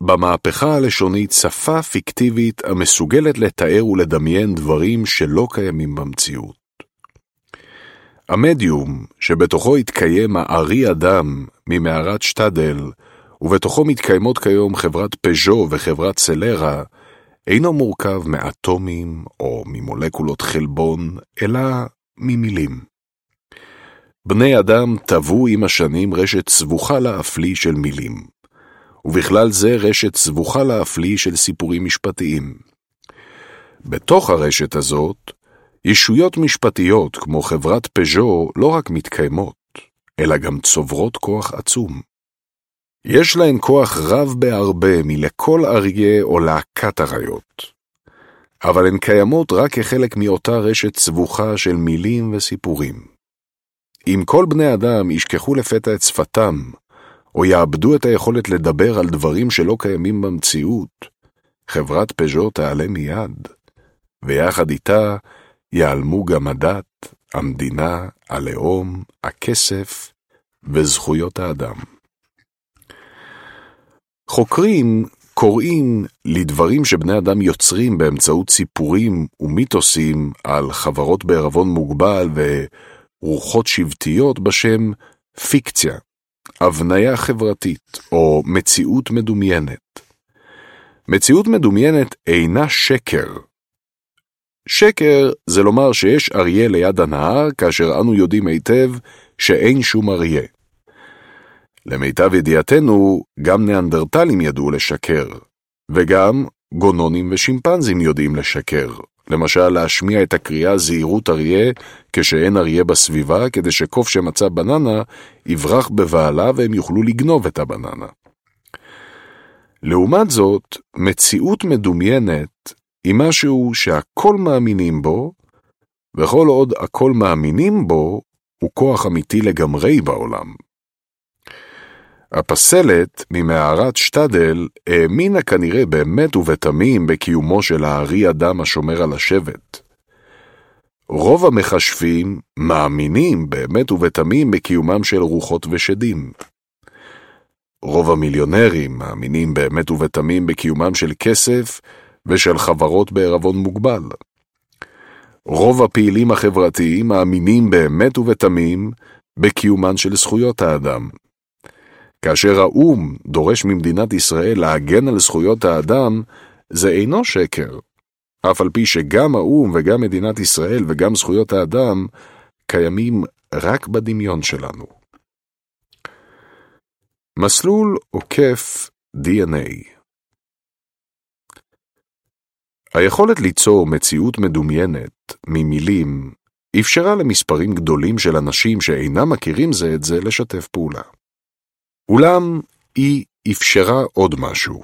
במהפכה הלשונית שפה פיקטיבית המסוגלת לתאר ולדמיין דברים שלא קיימים במציאות. המדיום, שבתוכו התקיים הארי אדם ממערת שטדל, ובתוכו מתקיימות כיום חברת פז'ו וחברת סלרה, אינו מורכב מאטומים או ממולקולות חלבון, אלא ממילים. בני אדם טבעו עם השנים רשת סבוכה להפליא של מילים, ובכלל זה רשת סבוכה להפליא של סיפורים משפטיים. בתוך הרשת הזאת ישויות משפטיות כמו חברת פז'ו לא רק מתקיימות, אלא גם צוברות כוח עצום. יש להן כוח רב בהרבה מלכל אריה או להקת אריות. אבל הן קיימות רק כחלק מאותה רשת סבוכה של מילים וסיפורים. אם כל בני אדם ישכחו לפתע את שפתם, או יאבדו את היכולת לדבר על דברים שלא קיימים במציאות, חברת פז'ו תעלה מיד, ויחד איתה ייעלמו גם הדת, המדינה, הלאום, הכסף וזכויות האדם. חוקרים קוראים לדברים שבני אדם יוצרים באמצעות סיפורים ומיתוסים על חברות בערבון מוגבל ורוחות שבטיות בשם פיקציה, הבניה חברתית או מציאות מדומיינת. מציאות מדומיינת אינה שקר, שקר זה לומר שיש אריה ליד הנהר, כאשר אנו יודעים היטב שאין שום אריה. למיטב ידיעתנו, גם ניאנדרטלים ידעו לשקר, וגם גונונים ושימפנזים יודעים לשקר. למשל, להשמיע את הקריאה זהירות אריה כשאין אריה בסביבה, כדי שקוף שמצא בננה יברח בבעלה והם יוכלו לגנוב את הבננה. לעומת זאת, מציאות מדומיינת היא משהו שהכל מאמינים בו, וכל עוד הכל מאמינים בו, הוא כוח אמיתי לגמרי בעולם. הפסלת ממערת שטדל האמינה כנראה באמת ובתמים בקיומו של הארי אדם השומר על השבט. רוב המכשפים מאמינים באמת ובתמים בקיומם של רוחות ושדים. רוב המיליונרים מאמינים באמת ובתמים בקיומם של כסף ושל חברות בערבון מוגבל. רוב הפעילים החברתיים מאמינים באמת ובתמים בקיומן של זכויות האדם. כאשר האו"ם דורש ממדינת ישראל להגן על זכויות האדם, זה אינו שקר, אף על פי שגם האו"ם וגם מדינת ישראל וגם זכויות האדם קיימים רק בדמיון שלנו. מסלול עוקף DNA היכולת ליצור מציאות מדומיינת ממילים אפשרה למספרים גדולים של אנשים שאינם מכירים זה את זה לשתף פעולה. אולם היא אפשרה עוד משהו.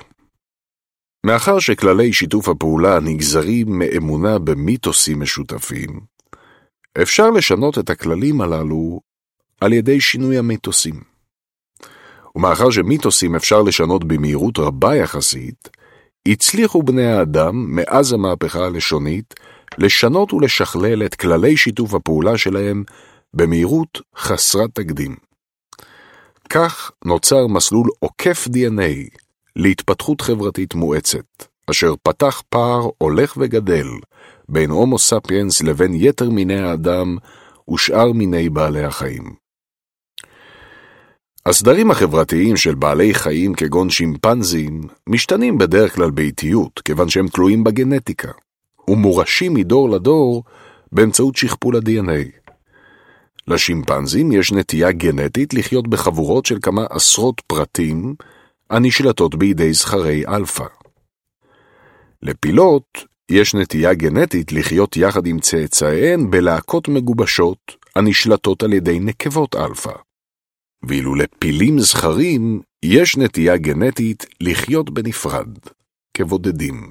מאחר שכללי שיתוף הפעולה נגזרים מאמונה במיתוסים משותפים, אפשר לשנות את הכללים הללו על ידי שינוי המיתוסים. ומאחר שמיתוסים אפשר לשנות במהירות רבה יחסית, הצליחו בני האדם, מאז המהפכה הלשונית, לשנות ולשכלל את כללי שיתוף הפעולה שלהם במהירות חסרת תקדים. כך נוצר מסלול עוקף DNA להתפתחות חברתית מואצת, אשר פתח פער הולך וגדל בין הומו ספיאנס לבין יתר מיני האדם ושאר מיני בעלי החיים. הסדרים החברתיים של בעלי חיים כגון שימפנזים משתנים בדרך כלל באיטיות, כיוון שהם תלויים בגנטיקה, ומורשים מדור לדור באמצעות שכפול ה-DNA. לשימפנזים יש נטייה גנטית לחיות בחבורות של כמה עשרות פרטים הנשלטות בידי זכרי אלפא. לפילות יש נטייה גנטית לחיות יחד עם צאצאיהן בלהקות מגובשות הנשלטות על ידי נקבות אלפא. ואילו לפילים זכרים יש נטייה גנטית לחיות בנפרד, כבודדים.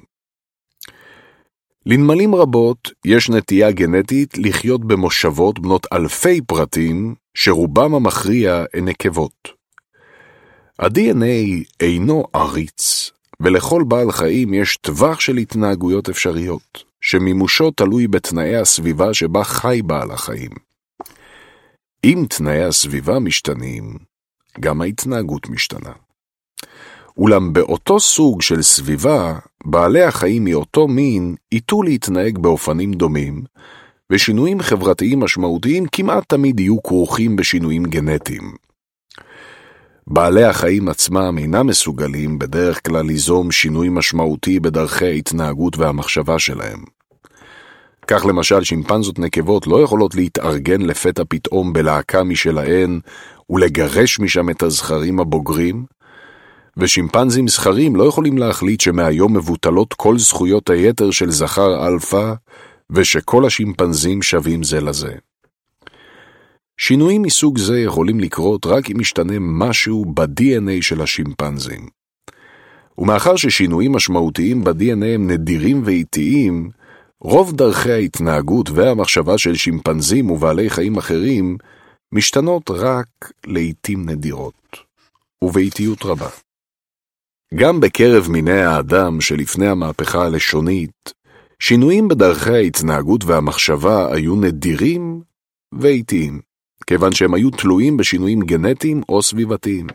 לנמלים רבות יש נטייה גנטית לחיות במושבות בנות אלפי פרטים, שרובם המכריע הן נקבות. ה-DNA אינו עריץ, ולכל בעל חיים יש טווח של התנהגויות אפשריות, שמימושו תלוי בתנאי הסביבה שבה חי בעל החיים. אם תנאי הסביבה משתנים, גם ההתנהגות משתנה. אולם באותו סוג של סביבה, בעלי החיים מאותו מין ייטו להתנהג באופנים דומים, ושינויים חברתיים משמעותיים כמעט תמיד יהיו כרוכים בשינויים גנטיים. בעלי החיים עצמם אינם מסוגלים בדרך כלל ליזום שינוי משמעותי בדרכי ההתנהגות והמחשבה שלהם. כך למשל שימפנזות נקבות לא יכולות להתארגן לפתע פתאום בלהקה משלהן ולגרש משם את הזכרים הבוגרים, ושימפנזים זכרים לא יכולים להחליט שמהיום מבוטלות כל זכויות היתר של זכר אלפא, ושכל השימפנזים שווים זה לזה. שינויים מסוג זה יכולים לקרות רק אם ישתנה משהו ב-DNA של השימפנזים. ומאחר ששינויים משמעותיים ב-DNA הם נדירים ואיטיים, רוב דרכי ההתנהגות והמחשבה של שימפנזים ובעלי חיים אחרים משתנות רק לעיתים נדירות, ובאיטיות רבה. גם בקרב מיני האדם שלפני המהפכה הלשונית, שינויים בדרכי ההתנהגות והמחשבה היו נדירים ואיטיים, כיוון שהם היו תלויים בשינויים גנטיים או סביבתיים.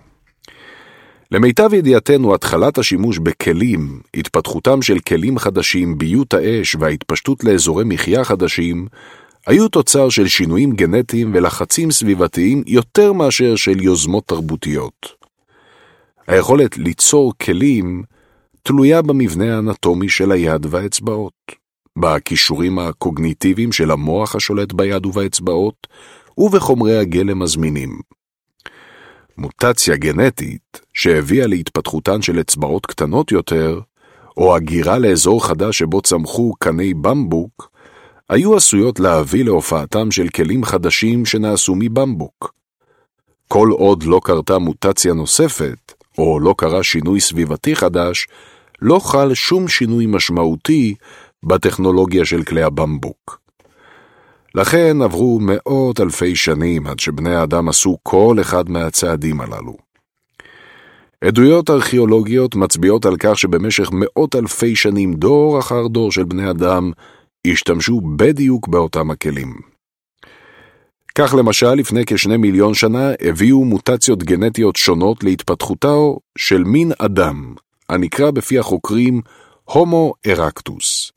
למיטב ידיעתנו, התחלת השימוש בכלים, התפתחותם של כלים חדשים, ביות האש וההתפשטות לאזורי מחיה חדשים, היו תוצר של שינויים גנטיים ולחצים סביבתיים יותר מאשר של יוזמות תרבותיות. היכולת ליצור כלים תלויה במבנה האנטומי של היד והאצבעות. בכישורים הקוגניטיביים של המוח השולט ביד ובאצבעות, ובחומרי הגלם הזמינים. מוטציה גנטית שהביאה להתפתחותן של אצבעות קטנות יותר, או הגירה לאזור חדש שבו צמחו קני במבוק, היו עשויות להביא להופעתם של כלים חדשים שנעשו מבמבוק. כל עוד לא קרתה מוטציה נוספת, או לא קרה שינוי סביבתי חדש, לא חל שום שינוי משמעותי בטכנולוגיה של כלי הבמבוק. לכן עברו מאות אלפי שנים עד שבני האדם עשו כל אחד מהצעדים הללו. עדויות ארכיאולוגיות מצביעות על כך שבמשך מאות אלפי שנים דור אחר דור של בני אדם השתמשו בדיוק באותם הכלים. כך למשל, לפני כשני מיליון שנה הביאו מוטציות גנטיות שונות להתפתחותו של מין אדם, הנקרא בפי החוקרים הומו ארקטוס.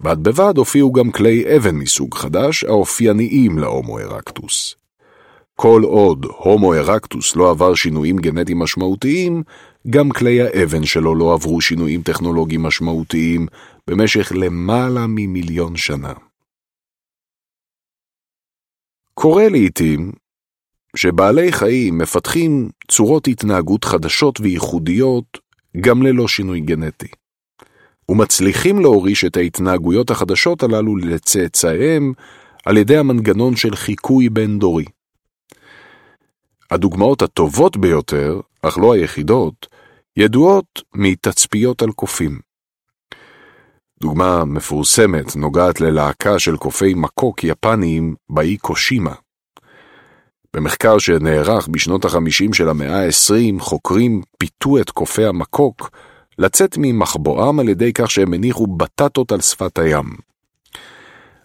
בד בבד הופיעו גם כלי אבן מסוג חדש, האופייניים להומו ארקטוס. כל עוד הומו ארקטוס לא עבר שינויים גנטיים משמעותיים, גם כלי האבן שלו לא עברו שינויים טכנולוגיים משמעותיים במשך למעלה ממיליון שנה. קורה לעתים שבעלי חיים מפתחים צורות התנהגות חדשות וייחודיות גם ללא שינוי גנטי, ומצליחים להוריש את ההתנהגויות החדשות הללו לצאצאיהם על ידי המנגנון של חיקוי בין-דורי. הדוגמאות הטובות ביותר, אך לא היחידות, ידועות מתצפיות על קופים. דוגמה מפורסמת נוגעת ללהקה של קופי מקוק יפניים באי קושימה. במחקר שנערך בשנות ה-50 של המאה ה-20, חוקרים פיתו את קופי המקוק לצאת ממחבואם על ידי כך שהם הניחו בטטות על שפת הים.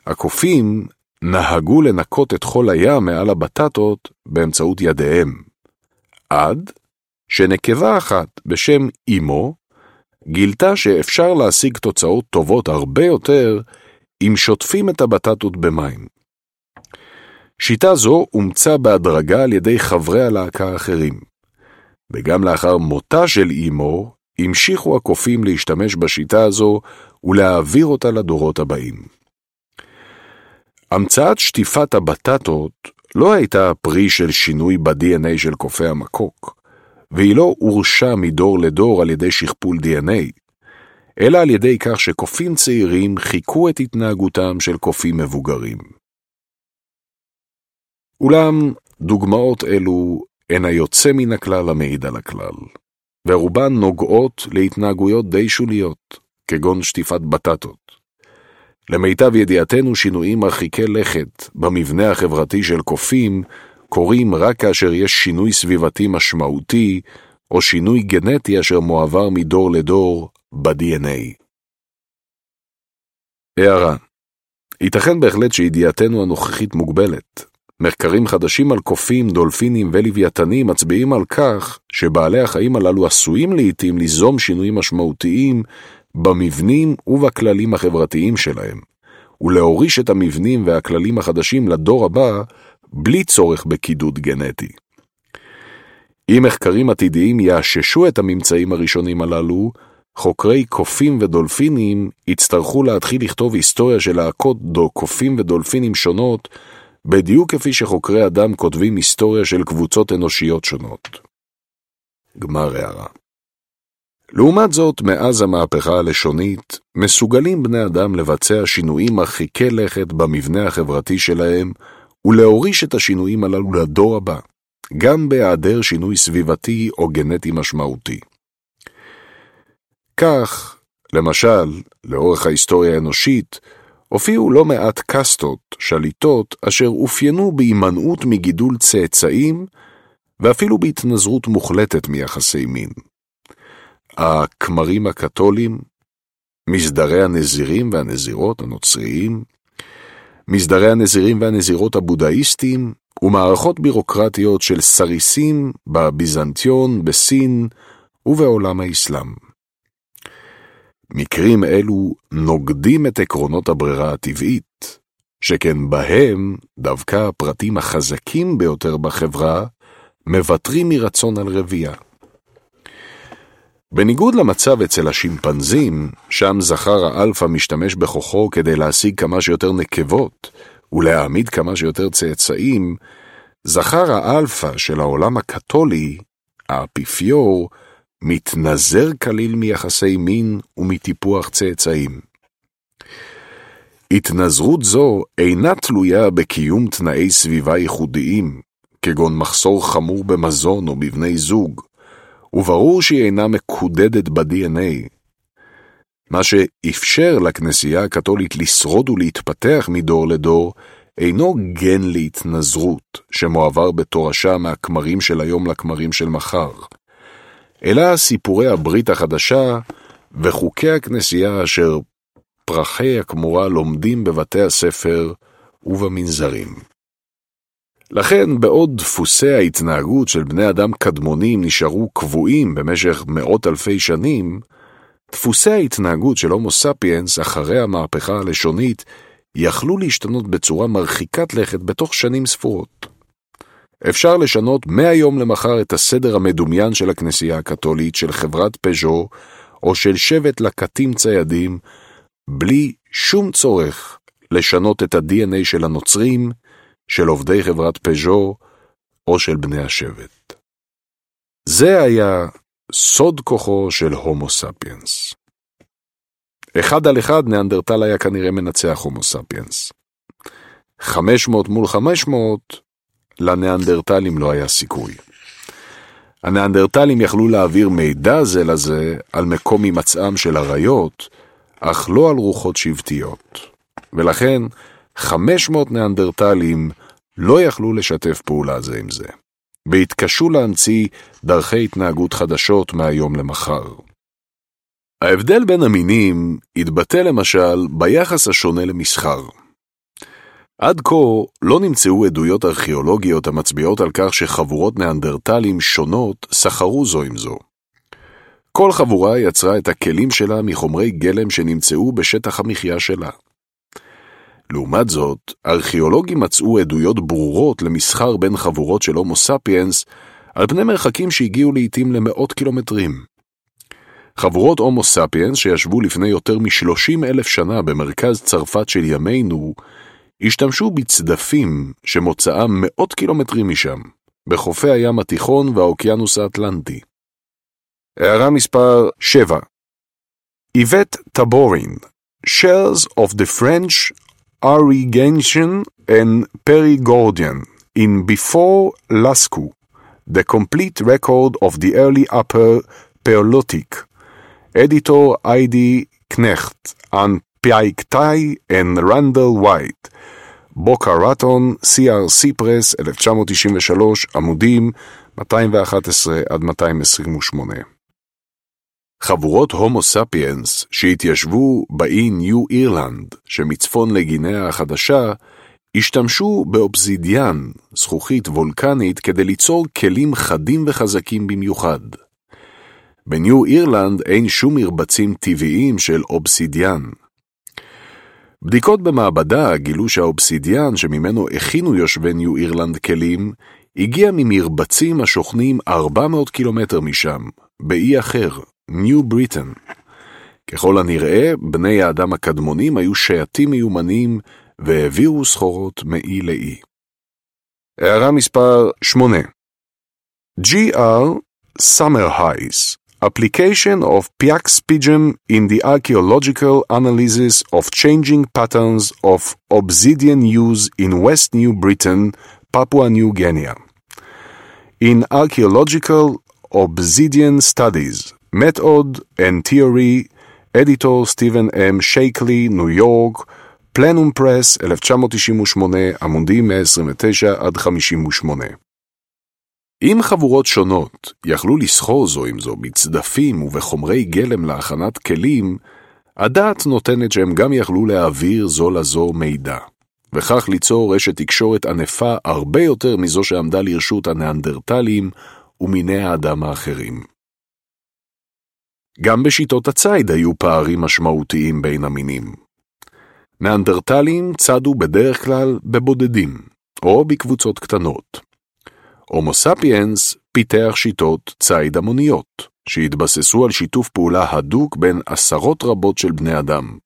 הקופים נהגו לנקות את חול הים מעל הבטטות באמצעות ידיהם, עד שנקבה אחת בשם אימו גילתה שאפשר להשיג תוצאות טובות הרבה יותר אם שוטפים את הבטטות במים. שיטה זו אומצה בהדרגה על ידי חברי הלהקה האחרים, וגם לאחר מותה של אימו, המשיכו הקופים להשתמש בשיטה הזו ולהעביר אותה לדורות הבאים. המצאת שטיפת הבטטות לא הייתה פרי של שינוי ב-DNA של קופי המקוק, והיא לא הורשה מדור לדור על ידי שכפול DNA, אלא על ידי כך שקופים צעירים חיכו את התנהגותם של קופים מבוגרים. אולם דוגמאות אלו הן היוצא מן הכלל המעיד על הכלל, ורובן נוגעות להתנהגויות די שוליות, כגון שטיפת בטטות. למיטב ידיעתנו שינויים מרחיקי לכת במבנה החברתי של קופים קורים רק כאשר יש שינוי סביבתי משמעותי או שינוי גנטי אשר מועבר מדור לדור ב-DNA. הערה ייתכן בהחלט שידיעתנו הנוכחית מוגבלת. מחקרים חדשים על קופים, דולפינים ולוויתנים מצביעים על כך שבעלי החיים הללו עשויים לעתים ליזום שינויים משמעותיים במבנים ובכללים החברתיים שלהם, ולהוריש את המבנים והכללים החדשים לדור הבא בלי צורך בקידוד גנטי. אם מחקרים עתידיים יאששו את הממצאים הראשונים הללו, חוקרי קופים ודולפינים יצטרכו להתחיל לכתוב היסטוריה של להקות קופים ודולפינים שונות, בדיוק כפי שחוקרי אדם כותבים היסטוריה של קבוצות אנושיות שונות. גמר הערה לעומת זאת, מאז המהפכה הלשונית, מסוגלים בני אדם לבצע שינויים מרחיקי לכת במבנה החברתי שלהם, ולהוריש את השינויים הללו לדור הבא, גם בהיעדר שינוי סביבתי או גנטי משמעותי. כך, למשל, לאורך ההיסטוריה האנושית, הופיעו לא מעט קסטות, שליטות, אשר אופיינו בהימנעות מגידול צאצאים, ואפילו בהתנזרות מוחלטת מיחסי מין. הכמרים הקתולים, מסדרי הנזירים והנזירות הנוצריים, מסדרי הנזירים והנזירות הבודהיסטיים, ומערכות בירוקרטיות של סריסים בביזנטיון, בסין ובעולם האסלאם. מקרים אלו נוגדים את עקרונות הברירה הטבעית, שכן בהם דווקא הפרטים החזקים ביותר בחברה מוותרים מרצון על רבייה. בניגוד למצב אצל השימפנזים, שם זכר האלפא משתמש בכוחו כדי להשיג כמה שיותר נקבות ולהעמיד כמה שיותר צאצאים, זכר האלפא של העולם הקתולי, האפיפיור, מתנזר כליל מיחסי מין ומטיפוח צאצאים. התנזרות זו אינה תלויה בקיום תנאי סביבה ייחודיים, כגון מחסור חמור במזון או בבני זוג, וברור שהיא אינה מקודדת ב-DNA. מה שאפשר לכנסייה הקתולית לשרוד ולהתפתח מדור לדור, אינו גן להתנזרות, שמועבר בתורשה מהכמרים של היום לכמרים של מחר, אלא סיפורי הברית החדשה וחוקי הכנסייה אשר פרחי הכמורה לומדים בבתי הספר ובמנזרים. לכן, בעוד דפוסי ההתנהגות של בני אדם קדמונים נשארו קבועים במשך מאות אלפי שנים, דפוסי ההתנהגות של הומו ספיאנס אחרי המהפכה הלשונית יכלו להשתנות בצורה מרחיקת לכת בתוך שנים ספורות. אפשר לשנות מהיום למחר את הסדר המדומיין של הכנסייה הקתולית, של חברת פז'ו, או של שבט לקטים ציידים, בלי שום צורך לשנות את ה-DNA של הנוצרים, של עובדי חברת פז'ו או של בני השבט. זה היה סוד כוחו של הומו ספיאנס. אחד על אחד ניאנדרטל היה כנראה מנצח הומו ספיאנס. 500 מול 500, לניאנדרטלים לא היה סיכוי. הניאנדרטלים יכלו להעביר מידע זה לזה על מקום הימצאם של אריות, אך לא על רוחות שבטיות. ולכן, 500 ניאנדרטלים לא יכלו לשתף פעולה זה עם זה, והתקשו להמציא דרכי התנהגות חדשות מהיום למחר. ההבדל בין המינים התבטא למשל ביחס השונה למסחר. עד כה לא נמצאו עדויות ארכיאולוגיות המצביעות על כך שחבורות ניאנדרטלים שונות סחרו זו עם זו. כל חבורה יצרה את הכלים שלה מחומרי גלם שנמצאו בשטח המחיה שלה. לעומת זאת, ארכיאולוגים מצאו עדויות ברורות למסחר בין חבורות של הומו ספיאנס על פני מרחקים שהגיעו לעתים למאות קילומטרים. חבורות הומו ספיאנס שישבו לפני יותר מ-30 אלף שנה במרכז צרפת של ימינו, השתמשו בצדפים שמוצאם מאות קילומטרים משם, בחופי הים התיכון והאוקיינוס האטלנטי. הערה מספר 7 איבט טבורין, Shells of the French Arigation and Perigordian in Before Lascaux, the complete record of the early Upper Paleolithic. I.D. Knecht, and Piaiktai and Randall White. בוקה רטון, CRC פרס, 1993, עמודים 211 עד 228. חבורות הומו ספיאנס שהתיישבו באי ניו אירלנד שמצפון לגינאה החדשה, השתמשו באובסידיאן, זכוכית וולקנית, כדי ליצור כלים חדים וחזקים במיוחד. בניו אירלנד אין שום מרבצים טבעיים של אובסידיאן. בדיקות במעבדה גילו שהאובסידיאן שממנו הכינו יושבי ניו אירלנד כלים, הגיע ממרבצים השוכנים 400 קילומטר משם, באי אחר, ניו בריטן. ככל הנראה, בני האדם הקדמונים היו שייטים מיומנים והעבירו סחורות מאי לאי. הערה מספר 8 G.R. Summerhighs Application of Piaxpigeon in the archaeological analysis of changing patterns of obsidian use in West New Britain, Papua New Guinea. In archaeological obsidian studies, method and theory, editor Stephen M. Shakely, ניו יורק, פלנום פרס, 1998, עמודים 129 עד 58. אם חבורות שונות יכלו לסחור זו עם זו בצדפים ובחומרי גלם להכנת כלים, הדעת נותנת שהם גם יכלו להעביר זו לזו מידע, וכך ליצור רשת תקשורת ענפה הרבה יותר מזו שעמדה לרשות הניאנדרטלים ומיני האדם האחרים. גם בשיטות הציד היו פערים משמעותיים בין המינים. ניאנדרטלים צדו בדרך כלל בבודדים, או בקבוצות קטנות. הומו ספיאנס פיתח שיטות ציד המוניות, שהתבססו על שיתוף פעולה הדוק בין עשרות רבות של בני אדם,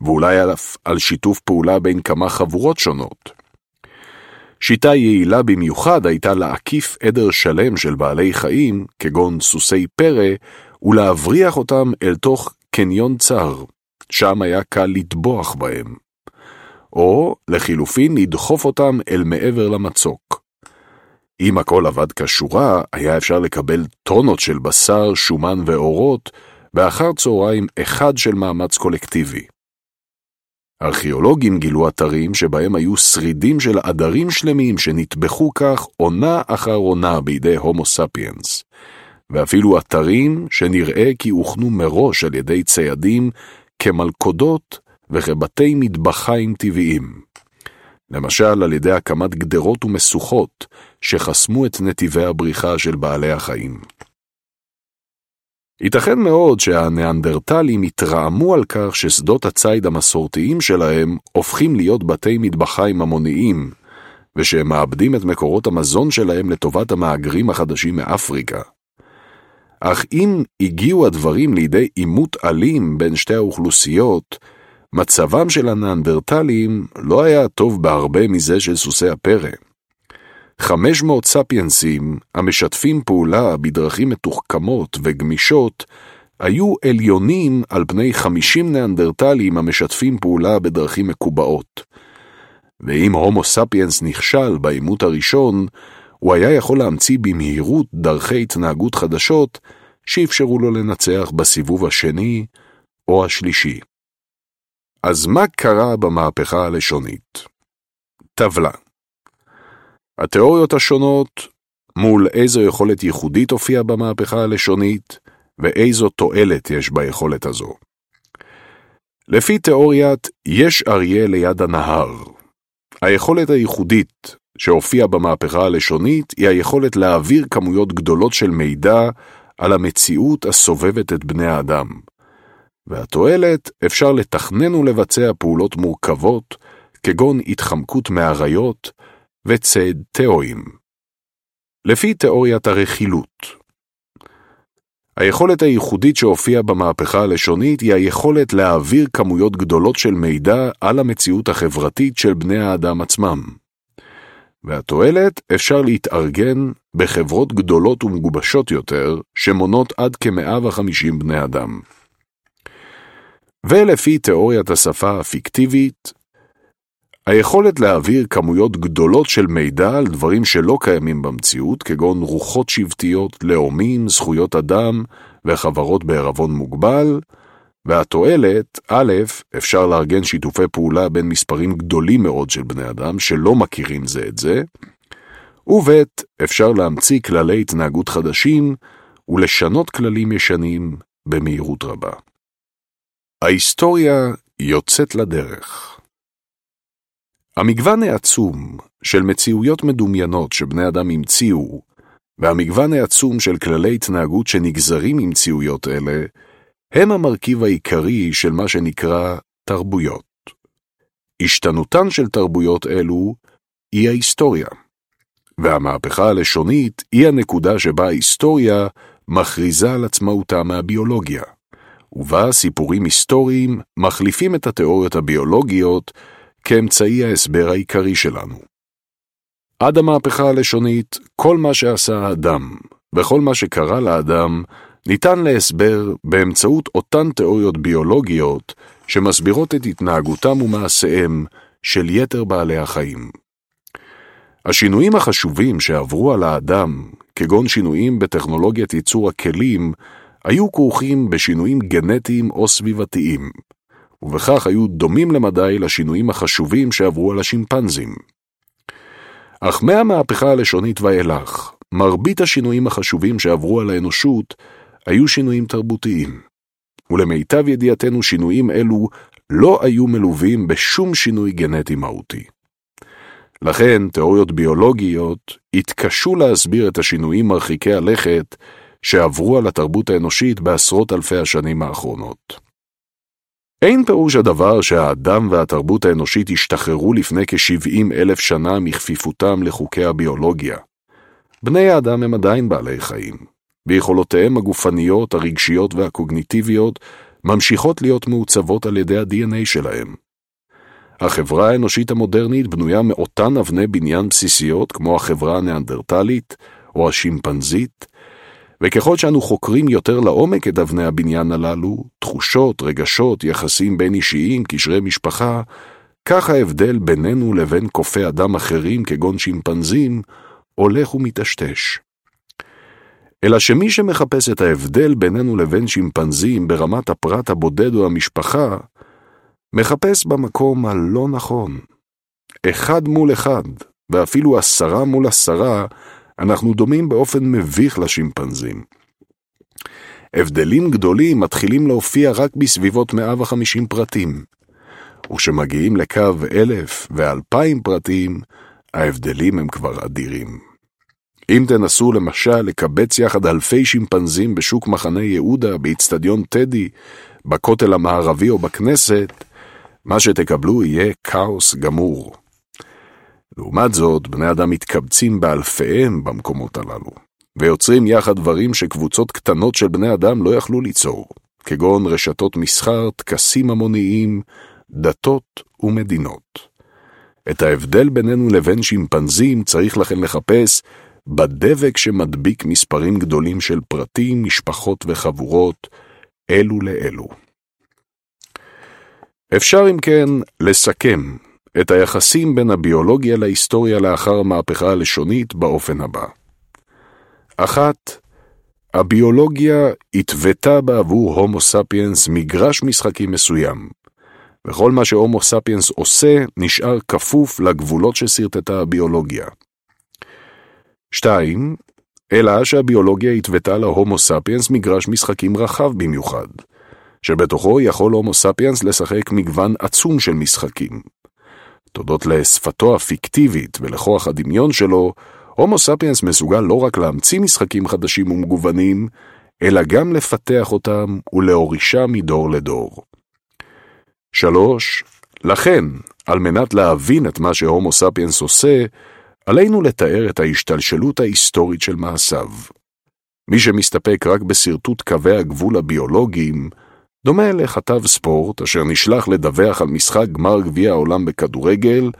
ואולי אף על שיתוף פעולה בין כמה חבורות שונות. שיטה יעילה במיוחד הייתה להקיף עדר שלם של בעלי חיים, כגון סוסי פרא, ולהבריח אותם אל תוך קניון צר, שם היה קל לטבוח בהם. או, לחילופין, לדחוף אותם אל מעבר למצוק. אם הכל עבד כשורה, היה אפשר לקבל טונות של בשר, שומן ואורות, ואחר צהריים אחד של מאמץ קולקטיבי. ארכיאולוגים גילו אתרים שבהם היו שרידים של עדרים שלמים שנטבחו כך עונה אחר עונה בידי הומו ספיאנס, ואפילו אתרים שנראה כי הוכנו מראש על ידי ציידים כמלכודות וכבתי מטבחיים טבעיים. למשל על ידי הקמת גדרות ומשוכות שחסמו את נתיבי הבריחה של בעלי החיים. ייתכן מאוד שהניאנדרטלים התרעמו על כך ששדות הציד המסורתיים שלהם הופכים להיות בתי מטבחיים המוניים, ושהם מאבדים את מקורות המזון שלהם לטובת המהגרים החדשים מאפריקה. אך אם הגיעו הדברים לידי עימות אלים בין שתי האוכלוסיות, מצבם של הניאנדרטלים לא היה טוב בהרבה מזה של סוסי הפרא. 500 ספיינסים המשתפים פעולה בדרכים מתוחכמות וגמישות היו עליונים על פני 50 ניאנדרטלים המשתפים פעולה בדרכים מקובעות. ואם הומו ספיאנס נכשל בעימות הראשון, הוא היה יכול להמציא במהירות דרכי התנהגות חדשות שאפשרו לו לנצח בסיבוב השני או השלישי. אז מה קרה במהפכה הלשונית? טבלה התיאוריות השונות מול איזו יכולת ייחודית הופיעה במהפכה הלשונית ואיזו תועלת יש ביכולת הזו. לפי תיאוריית יש אריה ליד הנהר, היכולת הייחודית שהופיעה במהפכה הלשונית היא היכולת להעביר כמויות גדולות של מידע על המציאות הסובבת את בני האדם. והתועלת אפשר לתכנן ולבצע פעולות מורכבות, כגון התחמקות מאריות וצד תאואים. לפי תיאוריית הרכילות, היכולת הייחודית שהופיעה במהפכה הלשונית היא היכולת להעביר כמויות גדולות של מידע על המציאות החברתית של בני האדם עצמם. והתועלת אפשר להתארגן בחברות גדולות ומגובשות יותר, שמונות עד כ-150 בני אדם. ולפי תיאוריית השפה הפיקטיבית, היכולת להעביר כמויות גדולות של מידע על דברים שלא קיימים במציאות, כגון רוחות שבטיות, לאומים, זכויות אדם וחברות בערבון מוגבל, והתועלת, א', אפשר לארגן שיתופי פעולה בין מספרים גדולים מאוד של בני אדם שלא מכירים זה את זה, וב', אפשר להמציא כללי התנהגות חדשים ולשנות כללים ישנים במהירות רבה. ההיסטוריה יוצאת לדרך. המגוון העצום של מציאויות מדומיינות שבני אדם המציאו, והמגוון העצום של כללי התנהגות שנגזרים ממציאויות אלה, הם המרכיב העיקרי של מה שנקרא תרבויות. השתנותן של תרבויות אלו היא ההיסטוריה, והמהפכה הלשונית היא הנקודה שבה ההיסטוריה מכריזה על עצמאותה מהביולוגיה, ובה סיפורים היסטוריים מחליפים את התיאוריות הביולוגיות כאמצעי ההסבר העיקרי שלנו. עד המהפכה הלשונית, כל מה שעשה האדם, וכל מה שקרה לאדם, ניתן להסבר באמצעות אותן תיאוריות ביולוגיות שמסבירות את התנהגותם ומעשיהם של יתר בעלי החיים. השינויים החשובים שעברו על האדם, כגון שינויים בטכנולוגיית ייצור הכלים, היו כרוכים בשינויים גנטיים או סביבתיים, ובכך היו דומים למדי לשינויים החשובים שעברו על השימפנזים. אך מהמהפכה הלשונית ואילך, מרבית השינויים החשובים שעברו על האנושות היו שינויים תרבותיים, ולמיטב ידיעתנו שינויים אלו לא היו מלווים בשום שינוי גנטי מהותי. לכן תיאוריות ביולוגיות התקשו להסביר את השינויים מרחיקי הלכת שעברו על התרבות האנושית בעשרות אלפי השנים האחרונות. אין פירוש הדבר שהאדם והתרבות האנושית השתחררו לפני כ-70 אלף שנה מכפיפותם לחוקי הביולוגיה. בני האדם הם עדיין בעלי חיים, ויכולותיהם הגופניות, הרגשיות והקוגניטיביות ממשיכות להיות מעוצבות על ידי ה-DNA שלהם. החברה האנושית המודרנית בנויה מאותן אבני בניין בסיסיות כמו החברה הניאנדרטלית או השימפנזית, וככל שאנו חוקרים יותר לעומק את אבני הבניין הללו, תחושות, רגשות, יחסים בין אישיים, קשרי משפחה, כך ההבדל בינינו לבין קופי אדם אחרים כגון שימפנזים הולך ומטשטש. אלא שמי שמחפש את ההבדל בינינו לבין שימפנזים ברמת הפרט הבודד או המשפחה, מחפש במקום הלא נכון. אחד מול אחד, ואפילו עשרה מול עשרה, אנחנו דומים באופן מביך לשימפנזים. הבדלים גדולים מתחילים להופיע רק בסביבות 150 פרטים, וכשמגיעים לקו אלף ואלפיים פרטים, ההבדלים הם כבר אדירים. אם תנסו למשל לקבץ יחד אלפי שימפנזים בשוק מחנה יהודה, באיצטדיון טדי, בכותל המערבי או בכנסת, מה שתקבלו יהיה כאוס גמור. לעומת זאת, בני אדם מתקבצים באלפיהם במקומות הללו, ויוצרים יחד דברים שקבוצות קטנות של בני אדם לא יכלו ליצור, כגון רשתות מסחר, טקסים המוניים, דתות ומדינות. את ההבדל בינינו לבין שימפנזים צריך לכן לחפש בדבק שמדביק מספרים גדולים של פרטים, משפחות וחבורות, אלו לאלו. אפשר אם כן לסכם את היחסים בין הביולוגיה להיסטוריה לאחר המהפכה הלשונית באופן הבא. אחת, הביולוגיה התוותה בעבור הומו ספיאנס מגרש משחקים מסוים, וכל מה שהומו ספיאנס עושה נשאר כפוף לגבולות ששרטטה הביולוגיה. 2. אלא שהביולוגיה התוותה להומו ספיאנס מגרש משחקים רחב במיוחד, שבתוכו יכול הומו ספיאנס לשחק מגוון עצום של משחקים. תודות לשפתו הפיקטיבית ולכוח הדמיון שלו, הומו ספיאנס מסוגל לא רק להמציא משחקים חדשים ומגוונים, אלא גם לפתח אותם ולהורישם מדור לדור. 3. לכן, על מנת להבין את מה שהומו ספיאנס עושה, עלינו לתאר את ההשתלשלות ההיסטורית של מעשיו. מי שמסתפק רק בשרטוט קווי הגבול הביולוגיים, דומה לכתב ספורט אשר נשלח לדווח על משחק גמר גביע העולם בכדורגל,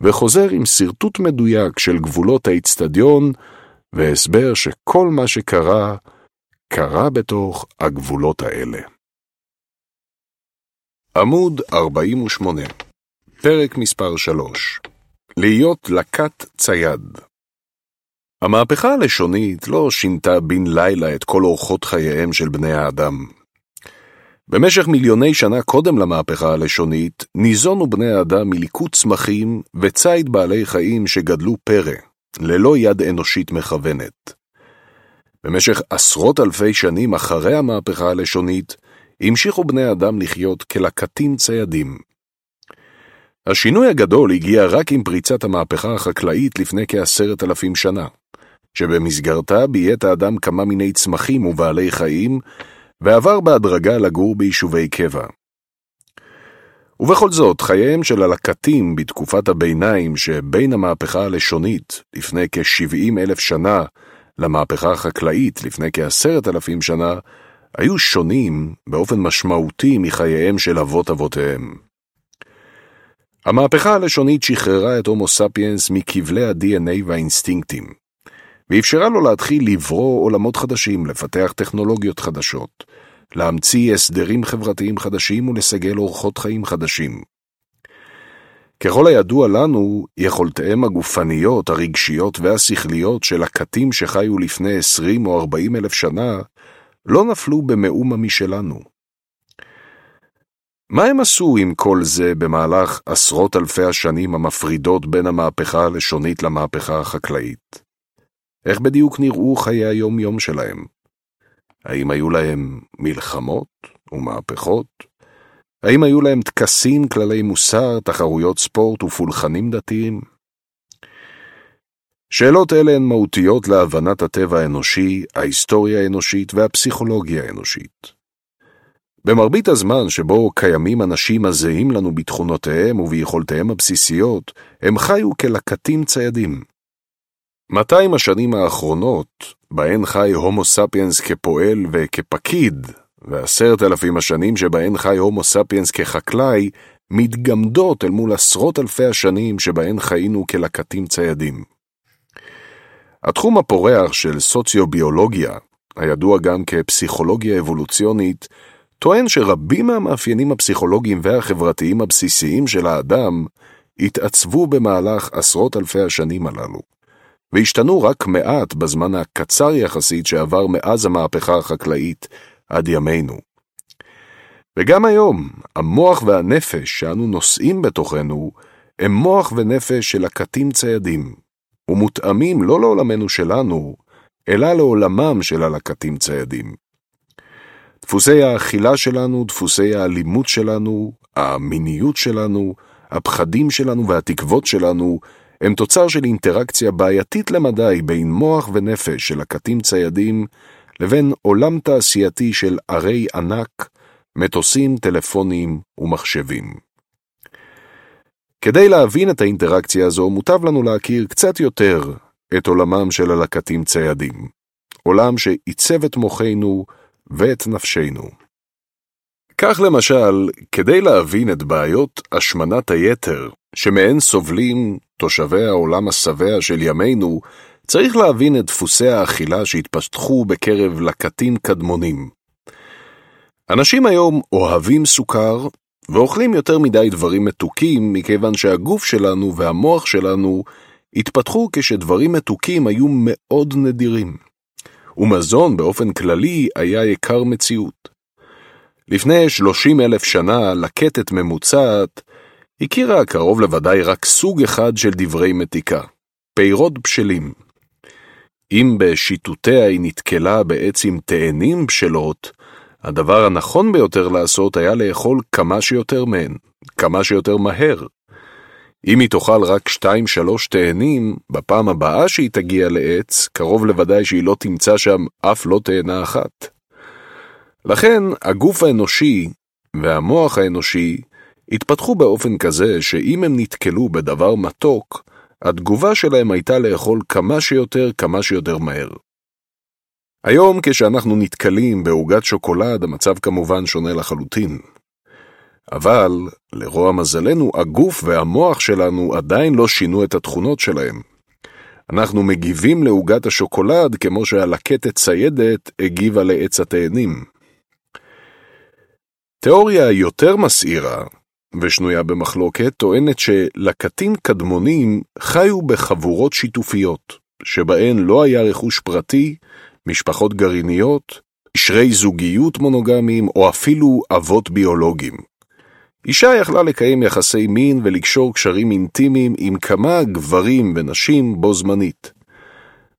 וחוזר עם שרטוט מדויק של גבולות האיצטדיון, והסבר שכל מה שקרה, קרה בתוך הגבולות האלה. עמוד 48, פרק מספר 3 להיות לקט צייד המהפכה הלשונית לא שינתה בן לילה את כל אורחות חייהם של בני האדם. במשך מיליוני שנה קודם למהפכה הלשונית, ניזונו בני האדם מליקוט צמחים וציד בעלי חיים שגדלו פרא, ללא יד אנושית מכוונת. במשך עשרות אלפי שנים אחרי המהפכה הלשונית, המשיכו בני האדם לחיות כלקטים ציידים. השינוי הגדול הגיע רק עם פריצת המהפכה החקלאית לפני כעשרת אלפים שנה, שבמסגרתה ביית האדם כמה מיני צמחים ובעלי חיים, ועבר בהדרגה לגור ביישובי קבע. ובכל זאת, חייהם של הלקטים בתקופת הביניים שבין המהפכה הלשונית, לפני כ-70 אלף שנה, למהפכה החקלאית, לפני כעשרת אלפים שנה, היו שונים באופן משמעותי מחייהם של אבות אבותיהם. המהפכה הלשונית שחררה את הומו ספיאנס מכבלי ה-DNA והאינסטינקטים, ואפשרה לו להתחיל לברוא עולמות חדשים, לפתח טכנולוגיות חדשות, להמציא הסדרים חברתיים חדשים ולסגל אורחות חיים חדשים. ככל הידוע לנו, יכולתיהם הגופניות, הרגשיות והשכליות של הקטים שחיו לפני 20 או 40 אלף שנה לא נפלו במאומה משלנו. מה הם עשו עם כל זה במהלך עשרות אלפי השנים המפרידות בין המהפכה הלשונית למהפכה החקלאית? איך בדיוק נראו חיי היום-יום שלהם? האם היו להם מלחמות ומהפכות? האם היו להם טקסים, כללי מוסר, תחרויות ספורט ופולחנים דתיים? שאלות אלה הן מהותיות להבנת הטבע האנושי, ההיסטוריה האנושית והפסיכולוגיה האנושית. במרבית הזמן שבו קיימים אנשים הזהים לנו בתכונותיהם וביכולתיהם הבסיסיות, הם חיו כלקטים ציידים. 200 השנים האחרונות, בהן חי הומו ספיאנס כפועל וכפקיד, ועשרת אלפים השנים שבהן חי הומו ספיאנס כחקלאי, מתגמדות אל מול עשרות אלפי השנים שבהן חיינו כלקטים ציידים. התחום הפורח של סוציוביולוגיה, הידוע גם כפסיכולוגיה אבולוציונית, טוען שרבים מהמאפיינים הפסיכולוגיים והחברתיים הבסיסיים של האדם התעצבו במהלך עשרות אלפי השנים הללו, והשתנו רק מעט בזמן הקצר יחסית שעבר מאז המהפכה החקלאית עד ימינו. וגם היום, המוח והנפש שאנו נושאים בתוכנו, הם מוח ונפש של הקטים ציידים, ומותאמים לא לעולמנו שלנו, אלא לעולמם של הלקטים ציידים. דפוסי האכילה שלנו, דפוסי האלימות שלנו, המיניות שלנו, הפחדים שלנו והתקוות שלנו, הם תוצר של אינטראקציה בעייתית למדי בין מוח ונפש של לקטים ציידים לבין עולם תעשייתי של ערי ענק, מטוסים, טלפונים ומחשבים. כדי להבין את האינטראקציה הזו, מוטב לנו להכיר קצת יותר את עולמם של הלקטים ציידים. עולם שעיצב את מוחנו ואת נפשנו. כך למשל, כדי להבין את בעיות השמנת היתר, שמהן סובלים תושבי העולם השבע של ימינו, צריך להבין את דפוסי האכילה שהתפתחו בקרב לקטים קדמונים. אנשים היום אוהבים סוכר ואוכלים יותר מדי דברים מתוקים מכיוון שהגוף שלנו והמוח שלנו התפתחו כשדברים מתוקים היו מאוד נדירים. ומזון באופן כללי היה יקר מציאות. לפני שלושים אלף שנה, לקטת ממוצעת הכירה קרוב לוודאי רק סוג אחד של דברי מתיקה, פירות בשלים. אם בשיטוטיה היא נתקלה בעץ עם תאנים בשלות, הדבר הנכון ביותר לעשות היה לאכול כמה שיותר מהן, כמה שיותר מהר. אם היא תאכל רק שתיים-שלוש תאנים, בפעם הבאה שהיא תגיע לעץ, קרוב לוודאי שהיא לא תמצא שם אף לא תאנה אחת. לכן, הגוף האנושי והמוח האנושי התפתחו באופן כזה שאם הם נתקלו בדבר מתוק, התגובה שלהם הייתה לאכול כמה שיותר, כמה שיותר מהר. היום כשאנחנו נתקלים בעוגת שוקולד, המצב כמובן שונה לחלוטין. אבל, לרוע מזלנו, הגוף והמוח שלנו עדיין לא שינו את התכונות שלהם. אנחנו מגיבים לעוגת השוקולד כמו שהלקטת ציידת הגיבה לעץ התאנים. תיאוריה יותר מסעירה, ושנויה במחלוקת, טוענת שלקטים קדמונים חיו בחבורות שיתופיות, שבהן לא היה רכוש פרטי, משפחות גרעיניות, קשרי זוגיות מונוגמיים או אפילו אבות ביולוגיים. אישה יכלה לקיים יחסי מין ולקשור קשרים אינטימיים עם כמה גברים ונשים בו זמנית.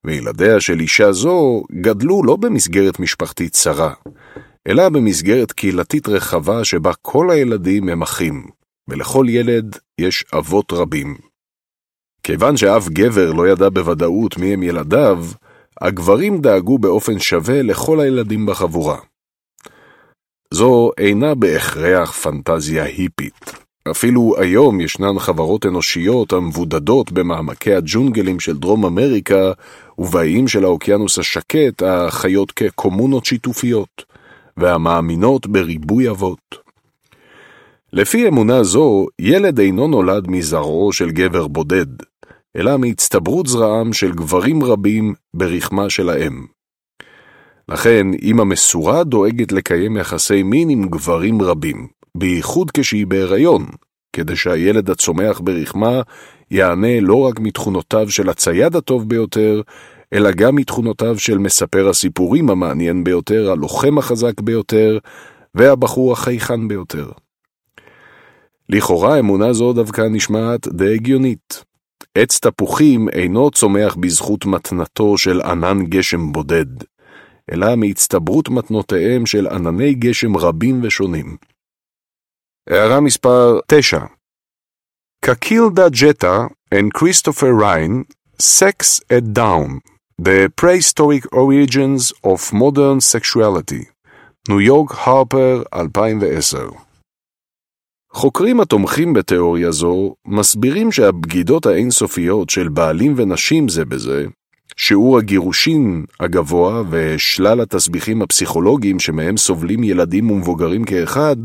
וילדיה של אישה זו גדלו לא במסגרת משפחתית צרה, אלא במסגרת קהילתית רחבה שבה כל הילדים הם אחים, ולכל ילד יש אבות רבים. כיוון שאף גבר לא ידע בוודאות מי הם ילדיו, הגברים דאגו באופן שווה לכל הילדים בחבורה. זו אינה בהכרח פנטזיה היפית. אפילו היום ישנן חברות אנושיות המבודדות במעמקי הג'ונגלים של דרום אמריקה ובאיים של האוקיינוס השקט החיות כקומונות שיתופיות, והמאמינות בריבוי אבות. לפי אמונה זו, ילד אינו נולד מזרעו של גבר בודד, אלא מהצטברות זרעם של גברים רבים ברחמה של האם. לכן, אמא מסורה דואגת לקיים יחסי מין עם גברים רבים, בייחוד כשהיא בהיריון, כדי שהילד הצומח ברחמה יענה לא רק מתכונותיו של הצייד הטוב ביותר, אלא גם מתכונותיו של מספר הסיפורים המעניין ביותר, הלוחם החזק ביותר, והבחור החייכן ביותר. לכאורה אמונה זו דווקא נשמעת די הגיונית. עץ תפוחים אינו צומח בזכות מתנתו של ענן גשם בודד, אלא מהצטברות מתנותיהם של ענני גשם רבים ושונים. הערה מספר 9 קקילדה ג'טה and Christopher Ryan Sex at Down The Prehistoric Origins of Modern Sexuality ניו יורק הרפר 2010 חוקרים התומכים בתיאוריה זו מסבירים שהבגידות האינסופיות של בעלים ונשים זה בזה שיעור הגירושין הגבוה ושלל התסביכים הפסיכולוגיים שמהם סובלים ילדים ומבוגרים כאחד,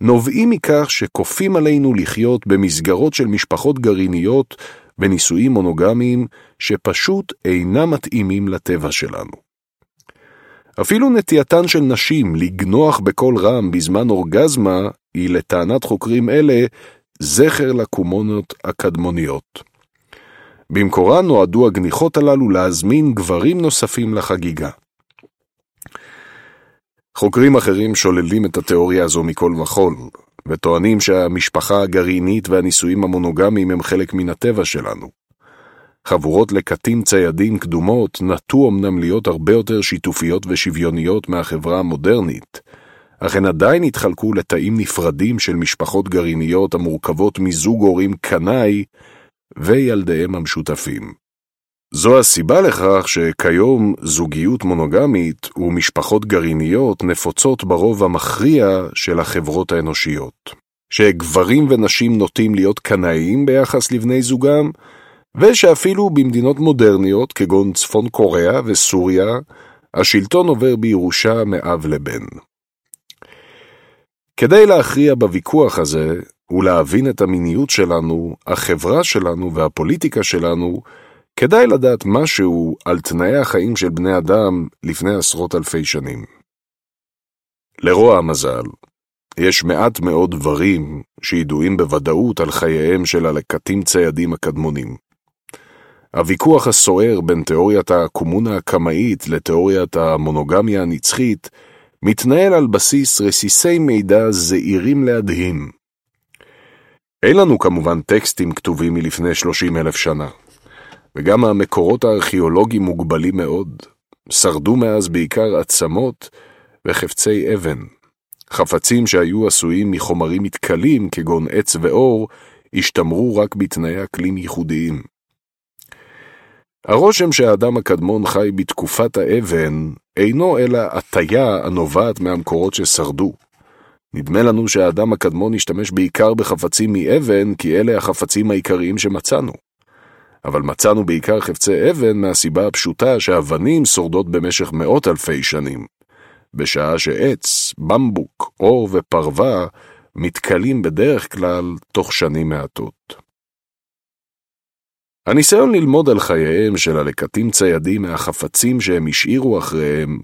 נובעים מכך שכופים עלינו לחיות במסגרות של משפחות גרעיניות ונישואים מונוגמיים שפשוט אינם מתאימים לטבע שלנו. אפילו נטייתן של נשים לגנוח בקול רם בזמן אורגזמה היא לטענת חוקרים אלה זכר לקומונות הקדמוניות. במקורן נועדו הגניחות הללו להזמין גברים נוספים לחגיגה. חוקרים אחרים שוללים את התיאוריה הזו מכל וכול, וטוענים שהמשפחה הגרעינית והנישואים המונוגמיים הם חלק מן הטבע שלנו. חבורות לקטים ציידים קדומות נטו אמנם להיות הרבה יותר שיתופיות ושוויוניות מהחברה המודרנית, אך הן עדיין התחלקו לתאים נפרדים של משפחות גרעיניות המורכבות מזוג הורים קנאי וילדיהם המשותפים. זו הסיבה לכך שכיום זוגיות מונוגמית ומשפחות גרעיניות נפוצות ברוב המכריע של החברות האנושיות. שגברים ונשים נוטים להיות קנאיים ביחס לבני זוגם, ושאפילו במדינות מודרניות כגון צפון קוריאה וסוריה, השלטון עובר בירושה מאב לבן. כדי להכריע בוויכוח הזה ולהבין את המיניות שלנו, החברה שלנו והפוליטיקה שלנו, כדאי לדעת משהו על תנאי החיים של בני אדם לפני עשרות אלפי שנים. לרוע המזל, יש מעט מאוד דברים שידועים בוודאות על חייהם של הלקטים ציידים הקדמונים. הוויכוח הסוער בין תיאוריית הקומונה הקמאית לתיאוריית המונוגמיה הנצחית מתנהל על בסיס רסיסי מידע זעירים להדהים. אין לנו כמובן טקסטים כתובים מלפני 30 אלף שנה. וגם המקורות הארכיאולוגיים מוגבלים מאוד. שרדו מאז בעיקר עצמות וחפצי אבן. חפצים שהיו עשויים מחומרים מתכלים, כגון עץ ואור, השתמרו רק בתנאי אקלים ייחודיים. הרושם שהאדם הקדמון חי בתקופת האבן אינו אלא הטיה הנובעת מהמקורות ששרדו. נדמה לנו שהאדם הקדמון השתמש בעיקר בחפצים מאבן, כי אלה החפצים העיקריים שמצאנו. אבל מצאנו בעיקר חפצי אבן מהסיבה הפשוטה שאבנים שורדות במשך מאות אלפי שנים, בשעה שעץ, במבוק, אור ופרווה מתכלים בדרך כלל תוך שנים מעטות. הניסיון ללמוד על חייהם של הלקטים ציידים מהחפצים שהם השאירו אחריהם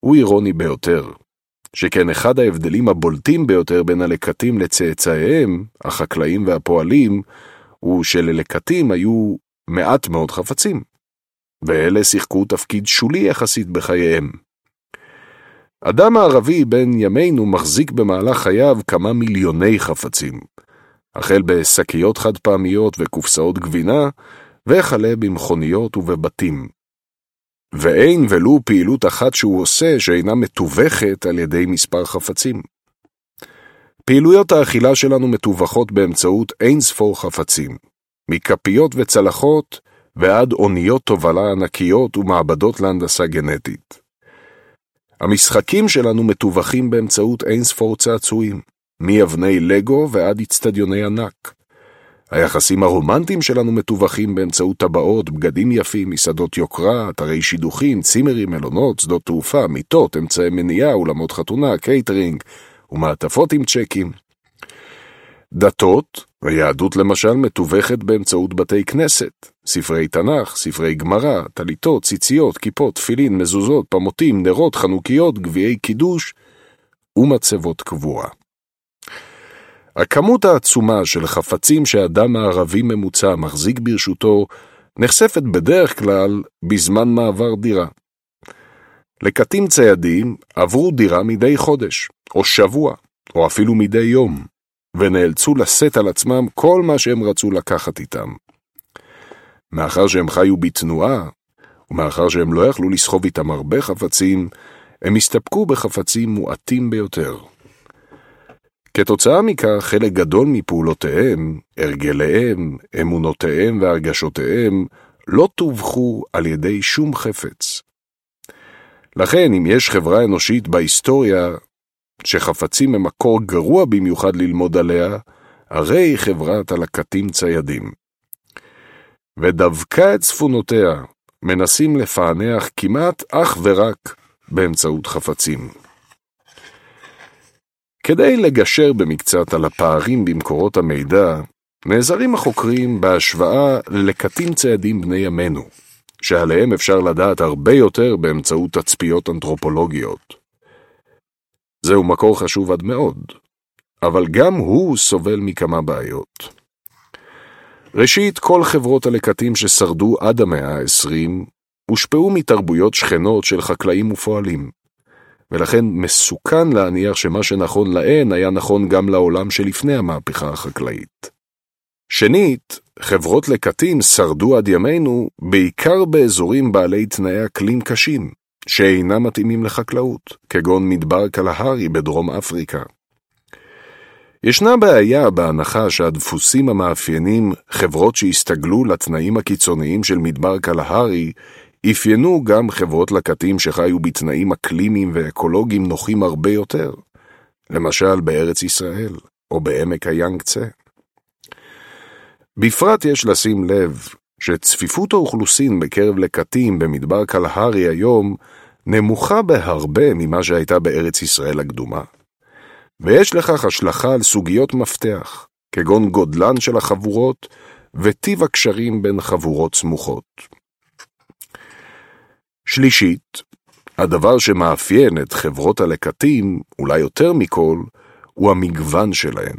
הוא אירוני ביותר, שכן אחד ההבדלים הבולטים ביותר בין הלקטים לצאצאיהם, החקלאים והפועלים, הוא שללקטים היו מעט מאוד חפצים, ואלה שיחקו תפקיד שולי יחסית בחייהם. אדם הערבי בן ימינו מחזיק במהלך חייו כמה מיליוני חפצים, החל בשקיות חד פעמיות וקופסאות גבינה, וכלה במכוניות ובבתים. ואין ולו פעילות אחת שהוא עושה שאינה מתווכת על ידי מספר חפצים. פעילויות האכילה שלנו מתווכות באמצעות אין ספור חפצים, מכפיות וצלחות ועד אוניות תובלה ענקיות ומעבדות להנדסה גנטית. המשחקים שלנו מתווכים באמצעות אין ספור צעצועים, מאבני לגו ועד אצטדיוני ענק. היחסים הרומנטיים שלנו מתווכים באמצעות טבעות, בגדים יפים, מסעדות יוקרה, אתרי שידוכים, צימרים, מלונות, שדות תעופה, מיטות, אמצעי מניעה, אולמות חתונה, קייטרינג ומעטפות עם צ'קים. דתות, היהדות למשל מתווכת באמצעות בתי כנסת, ספרי תנ"ך, ספרי גמרא, טליתות, ציציות, כיפות, תפילין, מזוזות, פמוטים, נרות, חנוכיות, גביעי קידוש ומצבות קבורה. הכמות העצומה של חפצים שאדם הערבי ממוצע מחזיק ברשותו נחשפת בדרך כלל בזמן מעבר דירה. לקטים ציידים עברו דירה מדי חודש, או שבוע, או אפילו מדי יום, ונאלצו לשאת על עצמם כל מה שהם רצו לקחת איתם. מאחר שהם חיו בתנועה, ומאחר שהם לא יכלו לסחוב איתם הרבה חפצים, הם הסתפקו בחפצים מועטים ביותר. כתוצאה מכך, חלק גדול מפעולותיהם, הרגליהם, אמונותיהם והרגשותיהם לא תווכו על ידי שום חפץ. לכן, אם יש חברה אנושית בהיסטוריה שחפצים הם מקור גרוע במיוחד ללמוד עליה, הרי חברת הלקטים ציידים. ודווקא את צפונותיה, מנסים לפענח כמעט אך ורק באמצעות חפצים. כדי לגשר במקצת על הפערים במקורות המידע, נעזרים החוקרים בהשוואה ללקטים ציידים בני ימינו, שעליהם אפשר לדעת הרבה יותר באמצעות תצפיות אנתרופולוגיות. זהו מקור חשוב עד מאוד, אבל גם הוא סובל מכמה בעיות. ראשית, כל חברות הלקטים ששרדו עד המאה ה-20 הושפעו מתרבויות שכנות של חקלאים ופועלים, ולכן מסוכן להניח שמה שנכון להן היה נכון גם לעולם שלפני המהפכה החקלאית. שנית, חברות לקטים שרדו עד ימינו בעיקר באזורים בעלי תנאי אקלים קשים, שאינם מתאימים לחקלאות, כגון מדבר קלהרי בדרום אפריקה. ישנה בעיה בהנחה שהדפוסים המאפיינים חברות שהסתגלו לתנאים הקיצוניים של מדבר קלהרי אפיינו גם חברות לקטים שחיו בתנאים אקלימיים ואקולוגיים נוחים הרבה יותר, למשל בארץ ישראל או בעמק היאנגצה. בפרט יש לשים לב שצפיפות האוכלוסין בקרב לקטים במדבר קלהרי היום נמוכה בהרבה ממה שהייתה בארץ ישראל הקדומה. ויש לכך השלכה על סוגיות מפתח, כגון גודלן של החבורות וטיב הקשרים בין חבורות סמוכות. שלישית, הדבר שמאפיין את חברות הלקטים, אולי יותר מכל, הוא המגוון שלהן.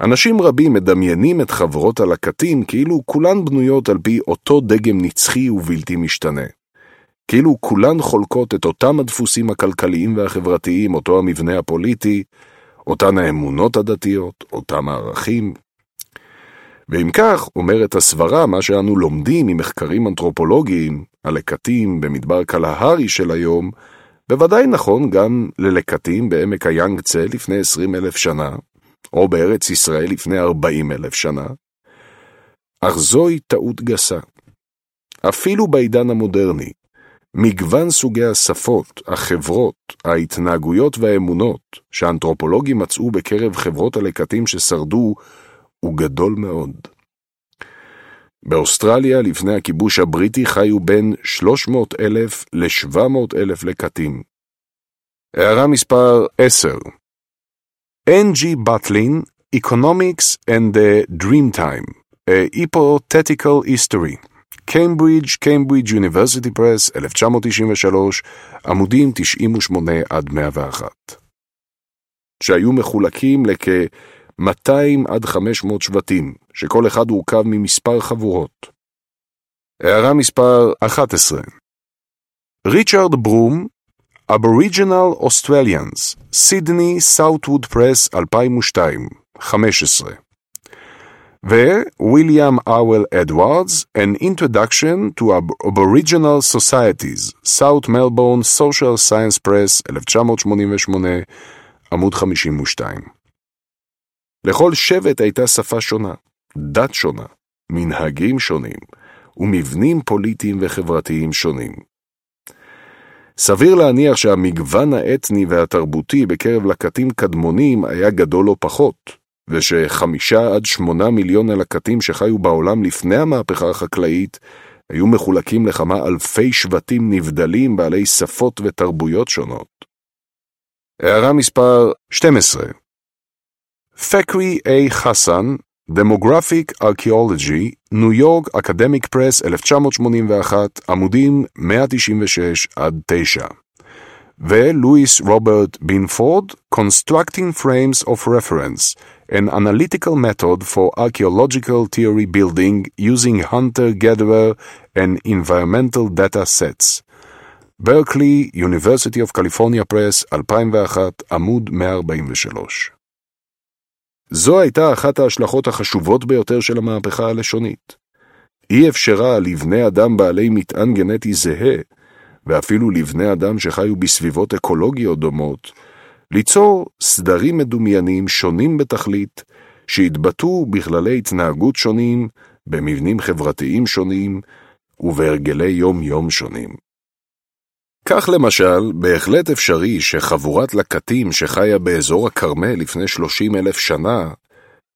אנשים רבים מדמיינים את חברות הלקטים כאילו כולן בנויות על פי אותו דגם נצחי ובלתי משתנה. כאילו כולן חולקות את אותם הדפוסים הכלכליים והחברתיים, אותו המבנה הפוליטי, אותן האמונות הדתיות, אותם הערכים. ואם כך, אומרת הסברה, מה שאנו לומדים ממחקרים אנתרופולוגיים, הלקטים במדבר קלהרי של היום, בוודאי נכון גם ללקטים בעמק היאנגצה לפני עשרים אלף שנה, או בארץ ישראל לפני ארבעים אלף שנה, אך זוהי טעות גסה. אפילו בעידן המודרני, מגוון סוגי השפות, החברות, ההתנהגויות והאמונות שהאנתרופולוגים מצאו בקרב חברות הלקטים ששרדו הוא גדול מאוד. באוסטרליה לפני הכיבוש הבריטי חיו בין 300 אלף ל-700 אלף לקטים. הערה מספר 10 N.G. Butlin, Economics and the Dreamtime, a Hypothetical History, קיימברידג', קיימברידג' יוניברסיטי פרס, 1993, עמודים 98 עד 101. שהיו מחולקים לכ-200 עד 500 שבטים, שכל אחד הורכב ממספר חבורות. הערה מספר 11 ריצ'רד ברום, Aboriginal Australians, סידני, סאוטווד פרס, 2002, 15 וויליאם אוול אדוארדס, An Introduction to Aboriginal Societies, South Melbourne Social Science Press, 1988, עמוד 52. לכל שבט הייתה שפה שונה, דת שונה, מנהגים שונים, ומבנים פוליטיים וחברתיים שונים. סביר להניח שהמגוון האתני והתרבותי בקרב לקטים קדמונים היה גדול לא פחות, ושחמישה עד שמונה מיליון הלקטים שחיו בעולם לפני המהפכה החקלאית היו מחולקים לכמה אלפי שבטים נבדלים בעלי שפות ותרבויות שונות. הערה מספר 12 פקרי A. חסן, Demographic Archaeology, ניו יורק אקדמיק פרס 1981, עמודים 196 עד 9 ולואיס רוברט בינפורד, Constructing Frames of Reference, an analytical method for archaeological theory building using hunter-gatherer and environmental data sets. ברקלי, University of California Press, 2001, עמוד 143. זו הייתה אחת ההשלכות החשובות ביותר של המהפכה הלשונית. אי אפשרה לבני אדם בעלי מטען גנטי זהה, ואפילו לבני אדם שחיו בסביבות אקולוגיות דומות, ליצור סדרים מדומיינים שונים בתכלית, שהתבטאו בכללי התנהגות שונים, במבנים חברתיים שונים ובהרגלי יום-יום שונים. כך למשל, בהחלט אפשרי שחבורת לקטים שחיה באזור הכרמל לפני 30 אלף שנה,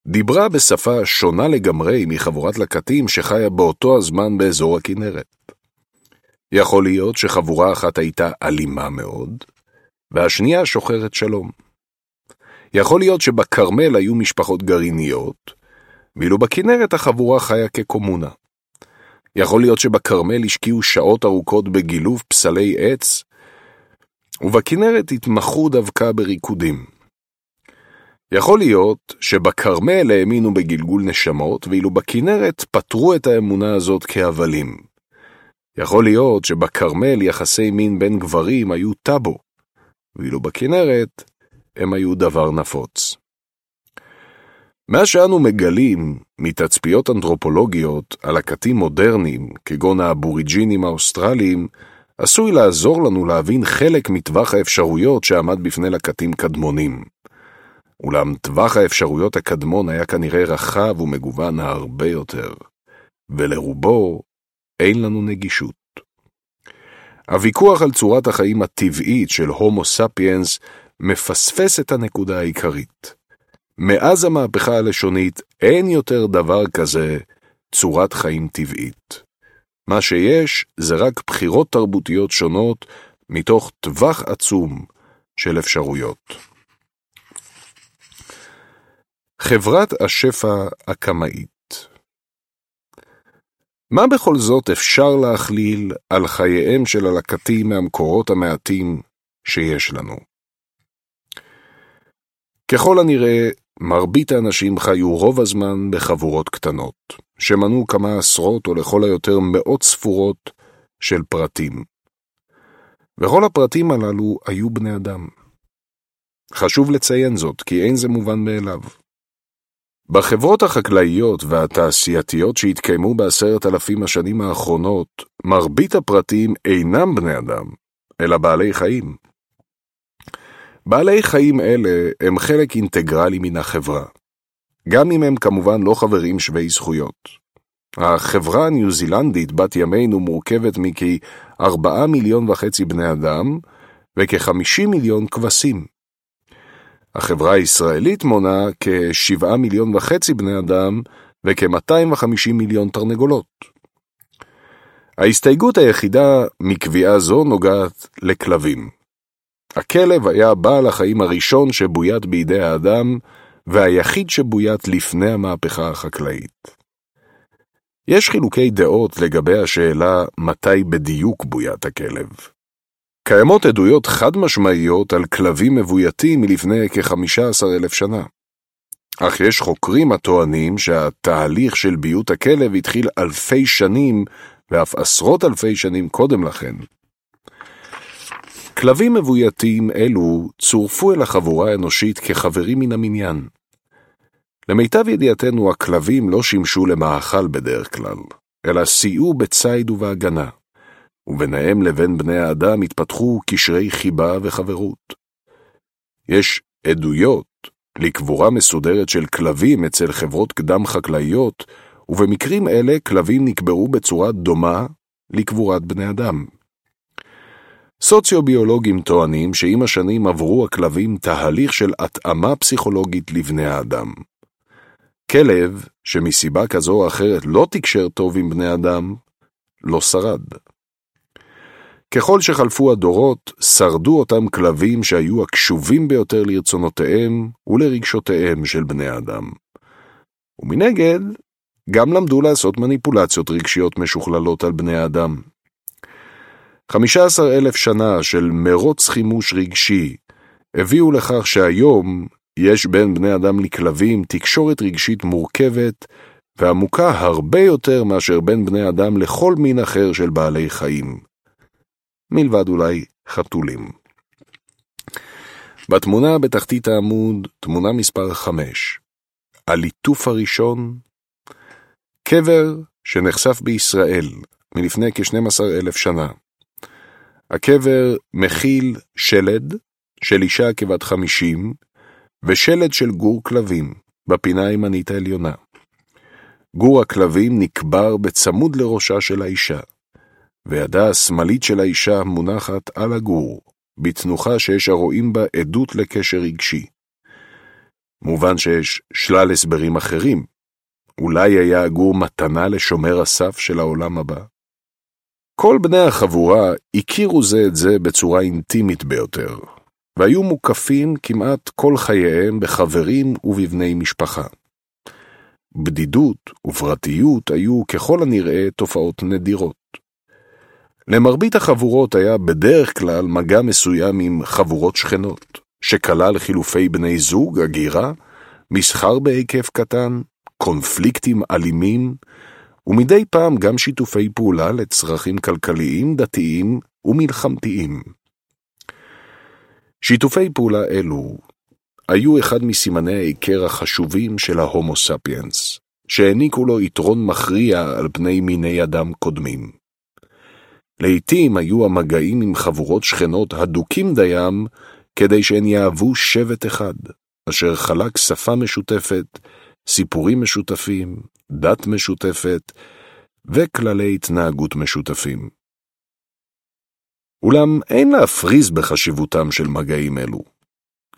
דיברה בשפה שונה לגמרי מחבורת לקטים שחיה באותו הזמן באזור הכנרת. יכול להיות שחבורה אחת הייתה אלימה מאוד, והשנייה שוחרת שלום. יכול להיות שבכרמל היו משפחות גרעיניות, ואילו בכנרת החבורה חיה כקומונה. יכול להיות שבכרמל השקיעו שעות ארוכות בגילוב פסלי עץ, ובכנרת התמחו דווקא בריקודים. יכול להיות שבכרמל האמינו בגלגול נשמות, ואילו בכנרת פטרו את האמונה הזאת כהבלים. יכול להיות שבכרמל יחסי מין בין גברים היו טאבו, ואילו בכנרת הם היו דבר נפוץ. מה שאנו מגלים מתצפיות אנתרופולוגיות על לקטים מודרניים, כגון האבוריג'ינים האוסטרליים, עשוי לעזור לנו להבין חלק מטווח האפשרויות שעמד בפני לקטים קדמונים. אולם טווח האפשרויות הקדמון היה כנראה רחב ומגוון הרבה יותר, ולרובו אין לנו נגישות. הוויכוח על צורת החיים הטבעית של הומו ספיאנס מפספס את הנקודה העיקרית. מאז המהפכה הלשונית אין יותר דבר כזה צורת חיים טבעית. מה שיש זה רק בחירות תרבותיות שונות מתוך טווח עצום של אפשרויות. חברת השפע הקמאית מה בכל זאת אפשר להכליל על חייהם של הלקטים מהמקורות המעטים שיש לנו? ככל הנראה, מרבית האנשים חיו רוב הזמן בחבורות קטנות, שמנו כמה עשרות או לכל היותר מאות ספורות של פרטים. וכל הפרטים הללו היו בני אדם. חשוב לציין זאת, כי אין זה מובן מאליו. בחברות החקלאיות והתעשייתיות שהתקיימו בעשרת אלפים השנים האחרונות, מרבית הפרטים אינם בני אדם, אלא בעלי חיים. בעלי חיים אלה הם חלק אינטגרלי מן החברה, גם אם הם כמובן לא חברים שווי זכויות. החברה הניו זילנדית בת ימינו מורכבת מכי ארבעה מיליון וחצי בני אדם וכ-50 מיליון כבשים. החברה הישראלית מונה כ-7 מיליון וחצי בני אדם וכ-250 מיליון תרנגולות. ההסתייגות היחידה מקביעה זו נוגעת לכלבים. הכלב היה בעל החיים הראשון שבוית בידי האדם, והיחיד שבוית לפני המהפכה החקלאית. יש חילוקי דעות לגבי השאלה מתי בדיוק בוית הכלב. קיימות עדויות חד משמעיות על כלבים מבויתים מלפני כ-15 אלף שנה. אך יש חוקרים הטוענים שהתהליך של ביות הכלב התחיל אלפי שנים ואף עשרות אלפי שנים קודם לכן. כלבים מבויתים אלו צורפו אל החבורה האנושית כחברים מן המניין. למיטב ידיעתנו הכלבים לא שימשו למאכל בדרך כלל, אלא סייעו בציד ובהגנה. וביניהם לבין בני האדם התפתחו קשרי חיבה וחברות. יש עדויות לקבורה מסודרת של כלבים אצל חברות קדם חקלאיות, ובמקרים אלה כלבים נקברו בצורה דומה לקבורת בני אדם. סוציוביולוגים טוענים שעם השנים עברו הכלבים תהליך של התאמה פסיכולוגית לבני האדם. כלב, שמסיבה כזו או אחרת לא תקשר טוב עם בני אדם, לא שרד. ככל שחלפו הדורות, שרדו אותם כלבים שהיו הקשובים ביותר לרצונותיהם ולרגשותיהם של בני האדם. ומנגד, גם למדו לעשות מניפולציות רגשיות משוכללות על בני האדם. 15 אלף שנה של מרוץ חימוש רגשי הביאו לכך שהיום יש בין בני אדם לכלבים תקשורת רגשית מורכבת ועמוקה הרבה יותר מאשר בין בני אדם לכל מין אחר של בעלי חיים. מלבד אולי חתולים. בתמונה בתחתית העמוד, תמונה מספר 5. הליטוף הראשון, קבר שנחשף בישראל מלפני כ-12 אלף שנה. הקבר מכיל שלד של אישה כבת 50 ושלד של גור כלבים בפינה הימנית העליונה. גור הכלבים נקבר בצמוד לראשה של האישה. וידה השמאלית של האישה מונחת על הגור, בתנוחה שיש הרואים בה עדות לקשר רגשי. מובן שיש שלל הסברים אחרים. אולי היה הגור מתנה לשומר הסף של העולם הבא. כל בני החבורה הכירו זה את זה בצורה אינטימית ביותר, והיו מוקפים כמעט כל חייהם בחברים ובבני משפחה. בדידות ופרטיות היו ככל הנראה תופעות נדירות. למרבית החבורות היה בדרך כלל מגע מסוים עם חבורות שכנות, שכלל חילופי בני זוג, הגירה, מסחר בהיקף קטן, קונפליקטים אלימים, ומדי פעם גם שיתופי פעולה לצרכים כלכליים, דתיים ומלחמתיים. שיתופי פעולה אלו היו אחד מסימני ההיכר החשובים של ההומו ספיאנס, שהעניקו לו יתרון מכריע על פני מיני אדם קודמים. לעתים היו המגעים עם חבורות שכנות הדוקים דיים כדי שהן יהוו שבט אחד, אשר חלק שפה משותפת, סיפורים משותפים, דת משותפת וכללי התנהגות משותפים. אולם אין להפריז בחשיבותם של מגעים אלו.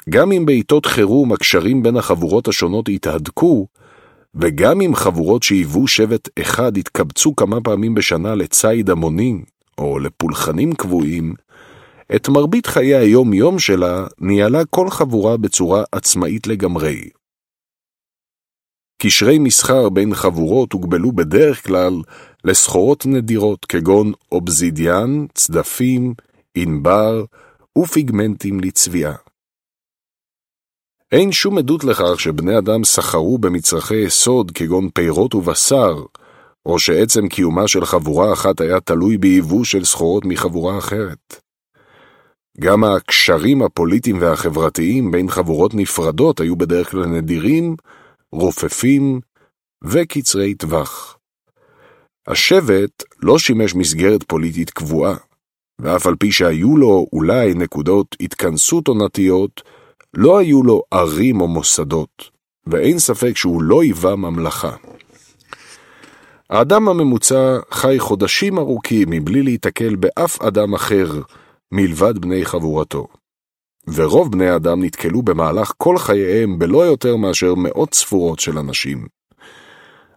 גם אם בעיתות חירום הקשרים בין החבורות השונות התהדקו, וגם אם חבורות שהיוו שבט אחד התקבצו כמה פעמים בשנה לציד המוני, או לפולחנים קבועים, את מרבית חיי היום-יום שלה ניהלה כל חבורה בצורה עצמאית לגמרי. קשרי מסחר בין חבורות הוגבלו בדרך כלל לסחורות נדירות כגון אובזידיאן, צדפים, ענבר ופיגמנטים לצביעה. אין שום עדות לכך שבני אדם סחרו במצרכי יסוד כגון פירות ובשר, או שעצם קיומה של חבורה אחת היה תלוי ביבוא של סחורות מחבורה אחרת. גם הקשרים הפוליטיים והחברתיים בין חבורות נפרדות היו בדרך כלל נדירים, רופפים וקצרי טווח. השבט לא שימש מסגרת פוליטית קבועה, ואף על פי שהיו לו אולי נקודות התכנסות עונתיות, לא היו לו ערים או מוסדות, ואין ספק שהוא לא היווה ממלכה. האדם הממוצע חי חודשים ארוכים מבלי להיתקל באף אדם אחר מלבד בני חבורתו. ורוב בני האדם נתקלו במהלך כל חייהם בלא יותר מאשר מאות ספורות של אנשים.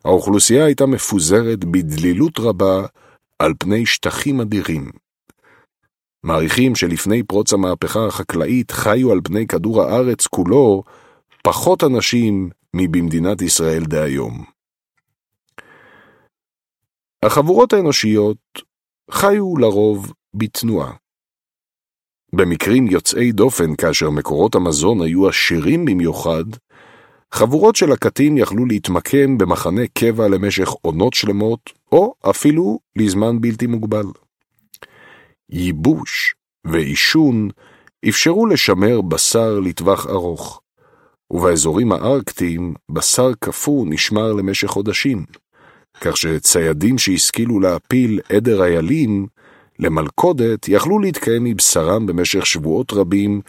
האוכלוסייה הייתה מפוזרת בדלילות רבה על פני שטחים אדירים. מעריכים שלפני פרוץ המהפכה החקלאית חיו על פני כדור הארץ כולו פחות אנשים מבמדינת ישראל דהיום. החבורות האנושיות חיו לרוב בתנועה. במקרים יוצאי דופן, כאשר מקורות המזון היו עשירים במיוחד, חבורות של הקטים יכלו להתמקם במחנה קבע למשך עונות שלמות, או אפילו לזמן בלתי מוגבל. ייבוש ועישון אפשרו לשמר בשר לטווח ארוך, ובאזורים הארקטיים בשר קפוא נשמר למשך חודשים, כך שציידים שהשכילו להפיל עדר איילים למלכודת יכלו להתקיים מבשרם במשך שבועות רבים,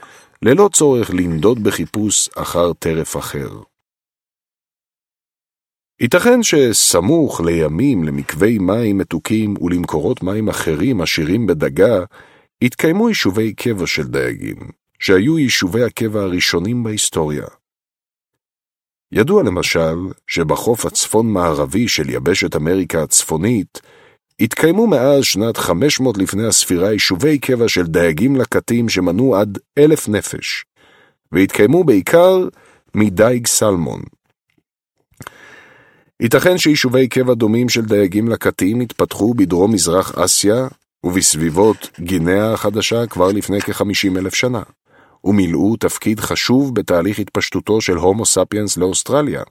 ללא צורך לנדוד בחיפוש אחר טרף אחר. ייתכן שסמוך לימים למקווי מים מתוקים ולמקורות מים אחרים עשירים בדגה, התקיימו יישובי קבע של דייגים, שהיו יישובי הקבע הראשונים בהיסטוריה. ידוע למשל שבחוף הצפון-מערבי של יבשת אמריקה הצפונית התקיימו מאז שנת 500 לפני הספירה יישובי קבע של דייגים לקטים שמנו עד אלף נפש, והתקיימו בעיקר מדייג סלמון. ייתכן שיישובי קבע דומים של דייגים לקטים התפתחו בדרום-מזרח אסיה ובסביבות גינאה החדשה כבר לפני כ-50 אלף שנה, ומילאו תפקיד חשוב בתהליך התפשטותו של הומו ספיאנס לאוסטרליה,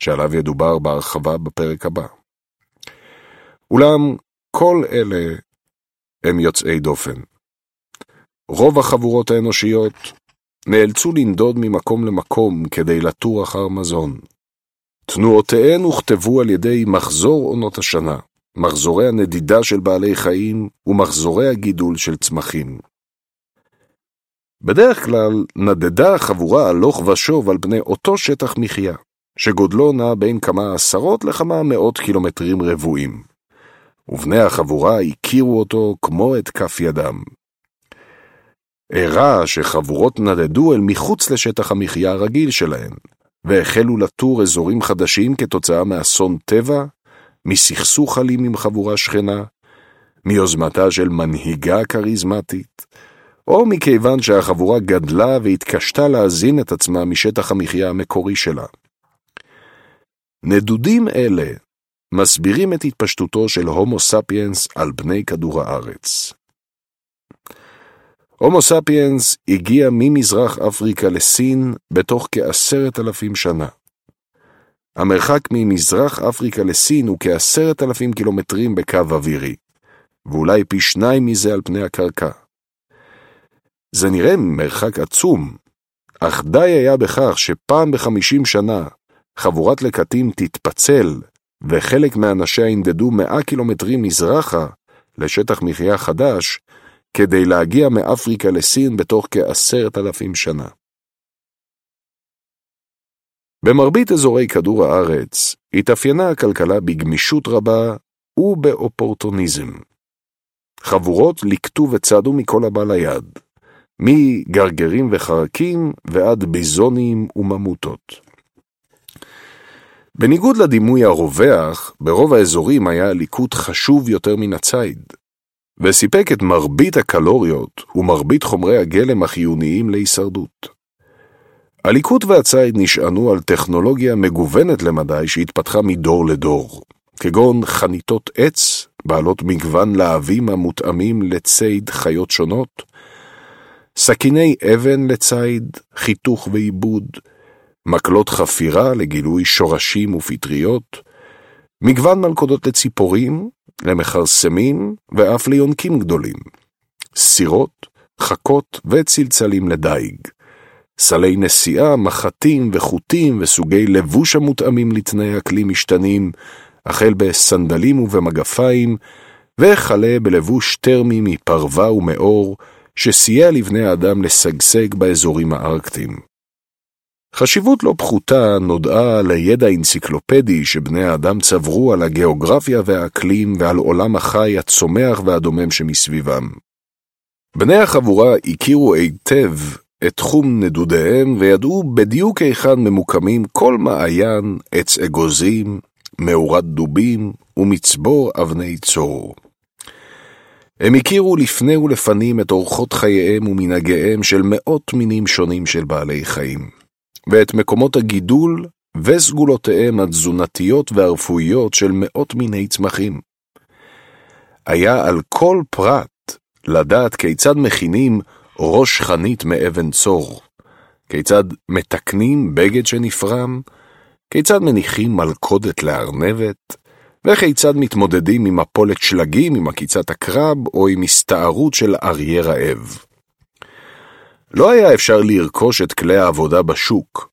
שעליו ידובר בהרחבה בפרק הבא. אולם כל אלה הם יוצאי דופן. רוב החבורות האנושיות נאלצו לנדוד ממקום למקום כדי לתור אחר מזון. תנועותיהן הוכתבו על ידי מחזור עונות השנה, מחזורי הנדידה של בעלי חיים ומחזורי הגידול של צמחים. בדרך כלל נדדה החבורה הלוך ושוב על פני אותו שטח מחיה, שגודלו נע בין כמה עשרות לכמה מאות קילומטרים רבועים. ובני החבורה הכירו אותו כמו את כף ידם. הראה שחבורות נדדו אל מחוץ לשטח המחיה הרגיל שלהן, והחלו לתור אזורים חדשים כתוצאה מאסון טבע, מסכסוך אלים עם חבורה שכנה, מיוזמתה של מנהיגה כריזמטית, או מכיוון שהחבורה גדלה והתקשתה להזין את עצמה משטח המחיה המקורי שלה. נדודים אלה מסבירים את התפשטותו של הומו ספיאנס על פני כדור הארץ. הומו ספיאנס הגיע ממזרח אפריקה לסין בתוך כעשרת אלפים שנה. המרחק ממזרח אפריקה לסין הוא כעשרת אלפים קילומטרים בקו אווירי, ואולי פי שניים מזה על פני הקרקע. זה נראה מרחק עצום, אך די היה בכך שפעם בחמישים שנה חבורת לקטים תתפצל, וחלק מאנשיה ינדדו מאה קילומטרים מזרחה לשטח מחיה חדש, כדי להגיע מאפריקה לסין בתוך כעשרת אלפים שנה. במרבית אזורי כדור הארץ התאפיינה הכלכלה בגמישות רבה ובאופורטוניזם. חבורות ליקטו וצעדו מכל הבא ליד, מגרגרים וחרקים ועד ביזונים וממוטות. בניגוד לדימוי הרווח, ברוב האזורים היה הליקוט חשוב יותר מן הציד, וסיפק את מרבית הקלוריות ומרבית חומרי הגלם החיוניים להישרדות. הליקוט והציד נשענו על טכנולוגיה מגוונת למדי שהתפתחה מדור לדור, כגון חניתות עץ, בעלות מגוון להבים המותאמים לציד חיות שונות, סכיני אבן לציד, חיתוך ועיבוד, מקלות חפירה לגילוי שורשים ופטריות, מגוון מלכודות לציפורים, למכרסמים ואף ליונקים גדולים, סירות, חכות וצלצלים לדיג, סלי נסיעה, מחטים וחוטים וסוגי לבוש המותאמים לתנאי אקלים משתנים, החל בסנדלים ובמגפיים, וכלה בלבוש טרמי מפרווה ומאור, שסייע לבני האדם לשגשג באזורים הארקטיים. חשיבות לא פחותה נודעה לידע אנציקלופדי שבני האדם צברו על הגיאוגרפיה והאקלים ועל עולם החי, הצומח והדומם שמסביבם. בני החבורה הכירו היטב את תחום נדודיהם וידעו בדיוק היכן ממוקמים כל מעיין, עץ אגוזים, מאורת דובים ומצבור אבני צור. הם הכירו לפני ולפנים את אורחות חייהם ומנהגיהם של מאות מינים שונים של בעלי חיים. ואת מקומות הגידול וסגולותיהם התזונתיות והרפואיות של מאות מיני צמחים. היה על כל פרט לדעת כיצד מכינים ראש חנית מאבן צור, כיצד מתקנים בגד שנפרם, כיצד מניחים מלכודת לארנבת, וכיצד מתמודדים עם מפולת שלגים, עם עקיצת הקרב או עם הסתערות של אריה רעב. לא היה אפשר לרכוש את כלי העבודה בשוק,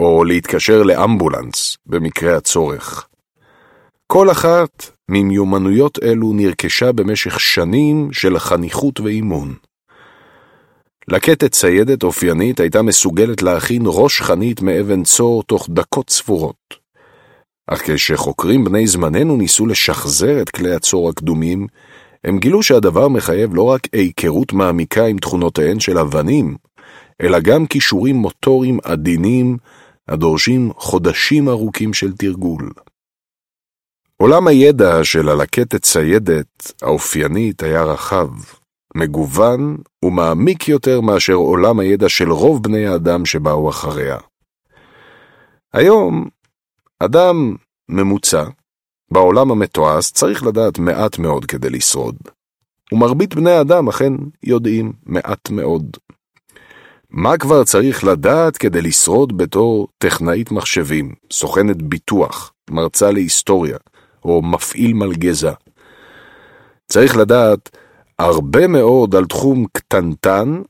או להתקשר לאמבולנס במקרה הצורך. כל אחת ממיומנויות אלו נרכשה במשך שנים של חניכות ואימון. לקטת ציידת אופיינית הייתה מסוגלת להכין ראש חנית מאבן צור תוך דקות ספורות. אך כשחוקרים בני זמננו ניסו לשחזר את כלי הצור הקדומים, הם גילו שהדבר מחייב לא רק היכרות מעמיקה עם תכונותיהן של אבנים, אלא גם כישורים מוטוריים עדינים הדורשים חודשים ארוכים של תרגול. עולם הידע של הלקטת ציידת האופיינית היה רחב, מגוון ומעמיק יותר מאשר עולם הידע של רוב בני האדם שבאו אחריה. היום, אדם ממוצע בעולם המתועש צריך לדעת מעט מאוד כדי לשרוד. ומרבית בני האדם אכן יודעים מעט מאוד. מה כבר צריך לדעת כדי לשרוד בתור טכנאית מחשבים, סוכנת ביטוח, מרצה להיסטוריה, או מפעיל מלגזה? צריך לדעת הרבה מאוד על תחום קטנטן,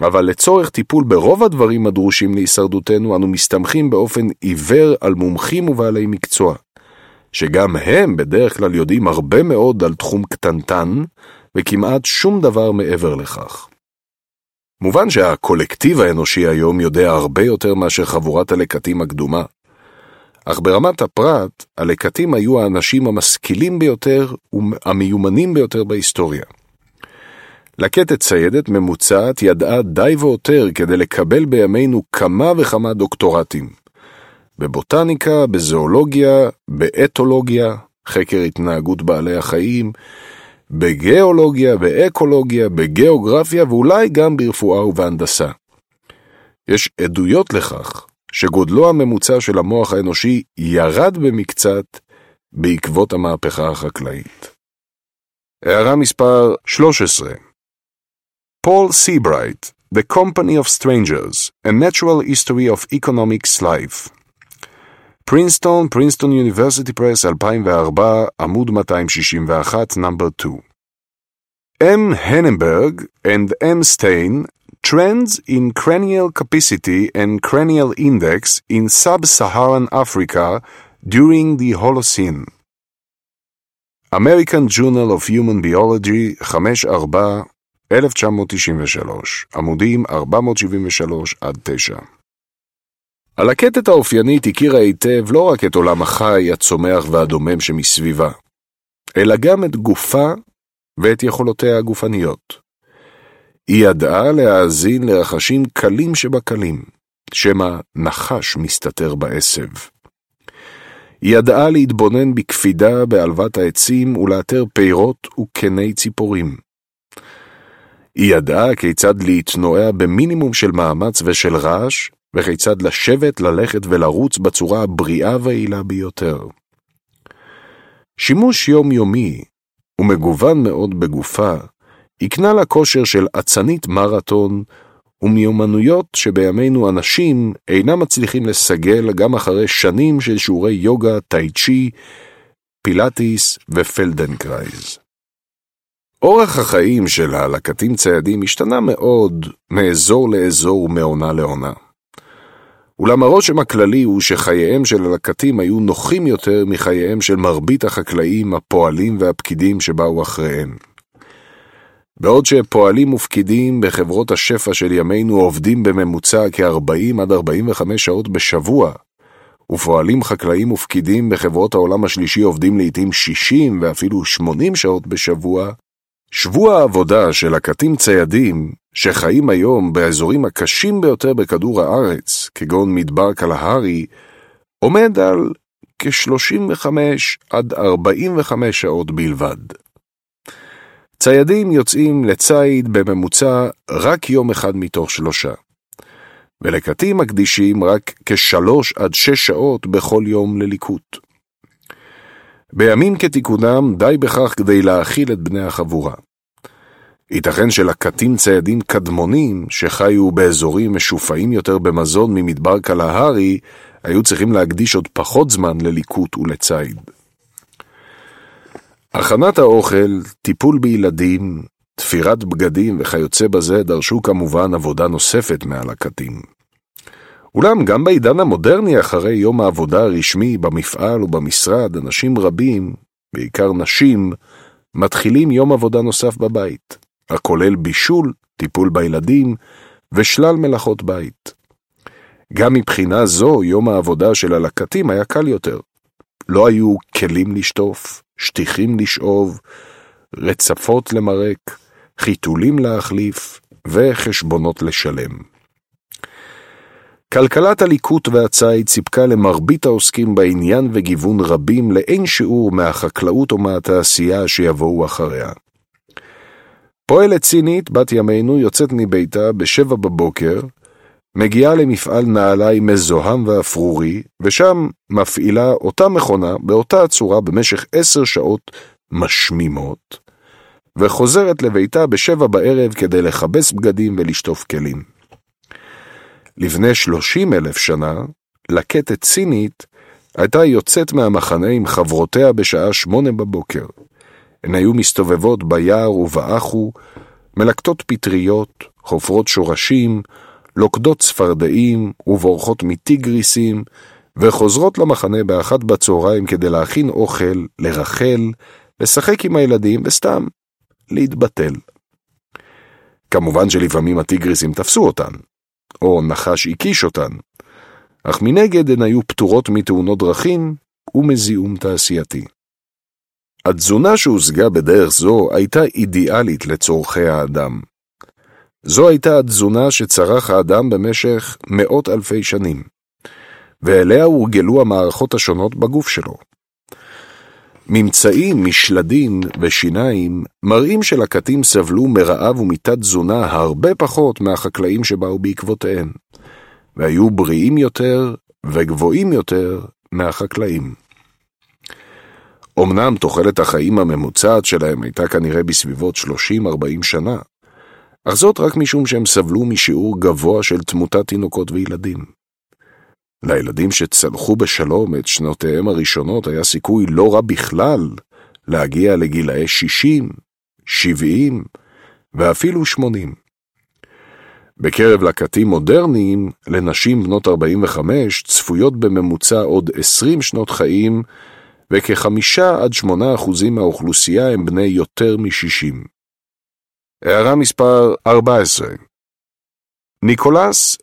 אבל לצורך טיפול ברוב הדברים הדרושים להישרדותנו, אנו מסתמכים באופן עיוור על מומחים ובעלי מקצוע. שגם הם בדרך כלל יודעים הרבה מאוד על תחום קטנטן, וכמעט שום דבר מעבר לכך. מובן שהקולקטיב האנושי היום יודע הרבה יותר מאשר חבורת הלקטים הקדומה. אך ברמת הפרט, הלקטים היו האנשים המשכילים ביותר והמיומנים ביותר בהיסטוריה. לקטת ציידת ממוצעת ידעה די והותר כדי לקבל בימינו כמה וכמה דוקטורטים. בבוטניקה, בזואולוגיה, באתולוגיה, חקר התנהגות בעלי החיים, בגיאולוגיה, באקולוגיה, בגיאוגרפיה ואולי גם ברפואה ובהנדסה. יש עדויות לכך שגודלו הממוצע של המוח האנושי ירד במקצת בעקבות המהפכה החקלאית. הערה מספר 13 פול סייברייט, The Company of Strangers, A Natural History of Economic Life. פרינסטון, פרינסטון יוניברסיטי פרס 2004, עמוד 261, נאמבר 2. M. Hennenberg and M. Stein Trends in Cranial Capacity and Cranial Index in Sub-Saharan Africa during the Holocene. American Journal of Human Biology 5-4 1993, עמודים 473 עד 9. הלקטת האופיינית הכירה היטב לא רק את עולם החי, הצומח והדומם שמסביבה, אלא גם את גופה ואת יכולותיה הגופניות. היא ידעה להאזין לרחשים קלים שבקלים, שמא נחש מסתתר בעשב. היא ידעה להתבונן בקפידה בעלבת העצים ולאתר פירות וקני ציפורים. היא ידעה כיצד להתנועע במינימום של מאמץ ושל רעש, וכיצד לשבת, ללכת ולרוץ בצורה הבריאה והיעילה ביותר. שימוש יומיומי ומגוון מאוד בגופה, הקנה לה כושר של אצנית מרתון ומיומנויות שבימינו אנשים אינם מצליחים לסגל גם אחרי שנים של שיעורי יוגה, טאי צ'י, פילאטיס ופלדנקרייז. אורח החיים של הלקטים ציידים השתנה מאוד מאזור לאזור ומעונה לעונה. אולם הרושם הכללי הוא שחייהם של הלקטים היו נוחים יותר מחייהם של מרבית החקלאים, הפועלים והפקידים שבאו אחריהם. בעוד שפועלים ופקידים בחברות השפע של ימינו עובדים בממוצע כ-40 עד 45 שעות בשבוע, ופועלים חקלאים ופקידים בחברות העולם השלישי עובדים לעתים 60 ואפילו 80 שעות בשבוע, שבוע העבודה של לקטים ציידים, שחיים היום באזורים הקשים ביותר בכדור הארץ, כגון מדבר קלהרי, עומד על כ-35 עד 45 שעות בלבד. ציידים יוצאים לציד בממוצע רק יום אחד מתוך שלושה, ולקטים מקדישים רק כשלוש עד שש שעות בכל יום לליקוט. בימים כתיקונם די בכך כדי להאכיל את בני החבורה. ייתכן שלקטים ציידים קדמונים, שחיו באזורים משופעים יותר במזון ממדבר קלהרי, היו צריכים להקדיש עוד פחות זמן לליקוט ולציד. הכנת האוכל, טיפול בילדים, תפירת בגדים וכיוצא בזה דרשו כמובן עבודה נוספת מהלקטים. אולם גם בעידן המודרני אחרי יום העבודה הרשמי במפעל ובמשרד, אנשים רבים, בעיקר נשים, מתחילים יום עבודה נוסף בבית, הכולל בישול, טיפול בילדים ושלל מלאכות בית. גם מבחינה זו, יום העבודה של הלקטים היה קל יותר. לא היו כלים לשטוף, שטיחים לשאוב, רצפות למרק, חיתולים להחליף וחשבונות לשלם. כלכלת הליקוט והציד סיפקה למרבית העוסקים בעניין וגיוון רבים לאין שיעור מהחקלאות או מהתעשייה שיבואו אחריה. פועלת צינית בת ימינו יוצאת מביתה בשבע בבוקר, מגיעה למפעל נעליים מזוהם ואפרורי, ושם מפעילה אותה מכונה באותה הצורה במשך עשר שעות משמימות, וחוזרת לביתה בשבע בערב כדי לכבס בגדים ולשטוף כלים. לפני שלושים אלף שנה, לקטת סינית הייתה יוצאת מהמחנה עם חברותיה בשעה שמונה בבוקר. הן היו מסתובבות ביער ובאחו, מלקטות פטריות, חופרות שורשים, לוקדות צפרדעים ובורחות מטיגריסים, וחוזרות למחנה באחת בצהריים כדי להכין אוכל, לרחל, לשחק עם הילדים וסתם להתבטל. כמובן שלפעמים הטיגריסים תפסו אותן, או נחש הקיש אותן, אך מנגד הן היו פטורות מתאונות דרכים ומזיהום תעשייתי. התזונה שהושגה בדרך זו הייתה אידיאלית לצורכי האדם. זו הייתה התזונה שצרך האדם במשך מאות אלפי שנים, ואליה הורגלו המערכות השונות בגוף שלו. ממצאים משלדים ושיניים מראים שלקטים סבלו מרעב ומתת תזונה הרבה פחות מהחקלאים שבאו בעקבותיהם, והיו בריאים יותר וגבוהים יותר מהחקלאים. אמנם תוחלת החיים הממוצעת שלהם הייתה כנראה בסביבות 30-40 שנה, אך זאת רק משום שהם סבלו משיעור גבוה של תמותת תינוקות וילדים. לילדים שצלחו בשלום את שנותיהם הראשונות היה סיכוי לא רע בכלל להגיע לגילאי 60, 70 ואפילו 80. בקרב לקטים מודרניים, לנשים בנות 45 צפויות בממוצע עוד 20 שנות חיים, וכחמישה עד שמונה אחוזים מהאוכלוסייה הם בני יותר מ-60. הערה מספר 14 ניקולס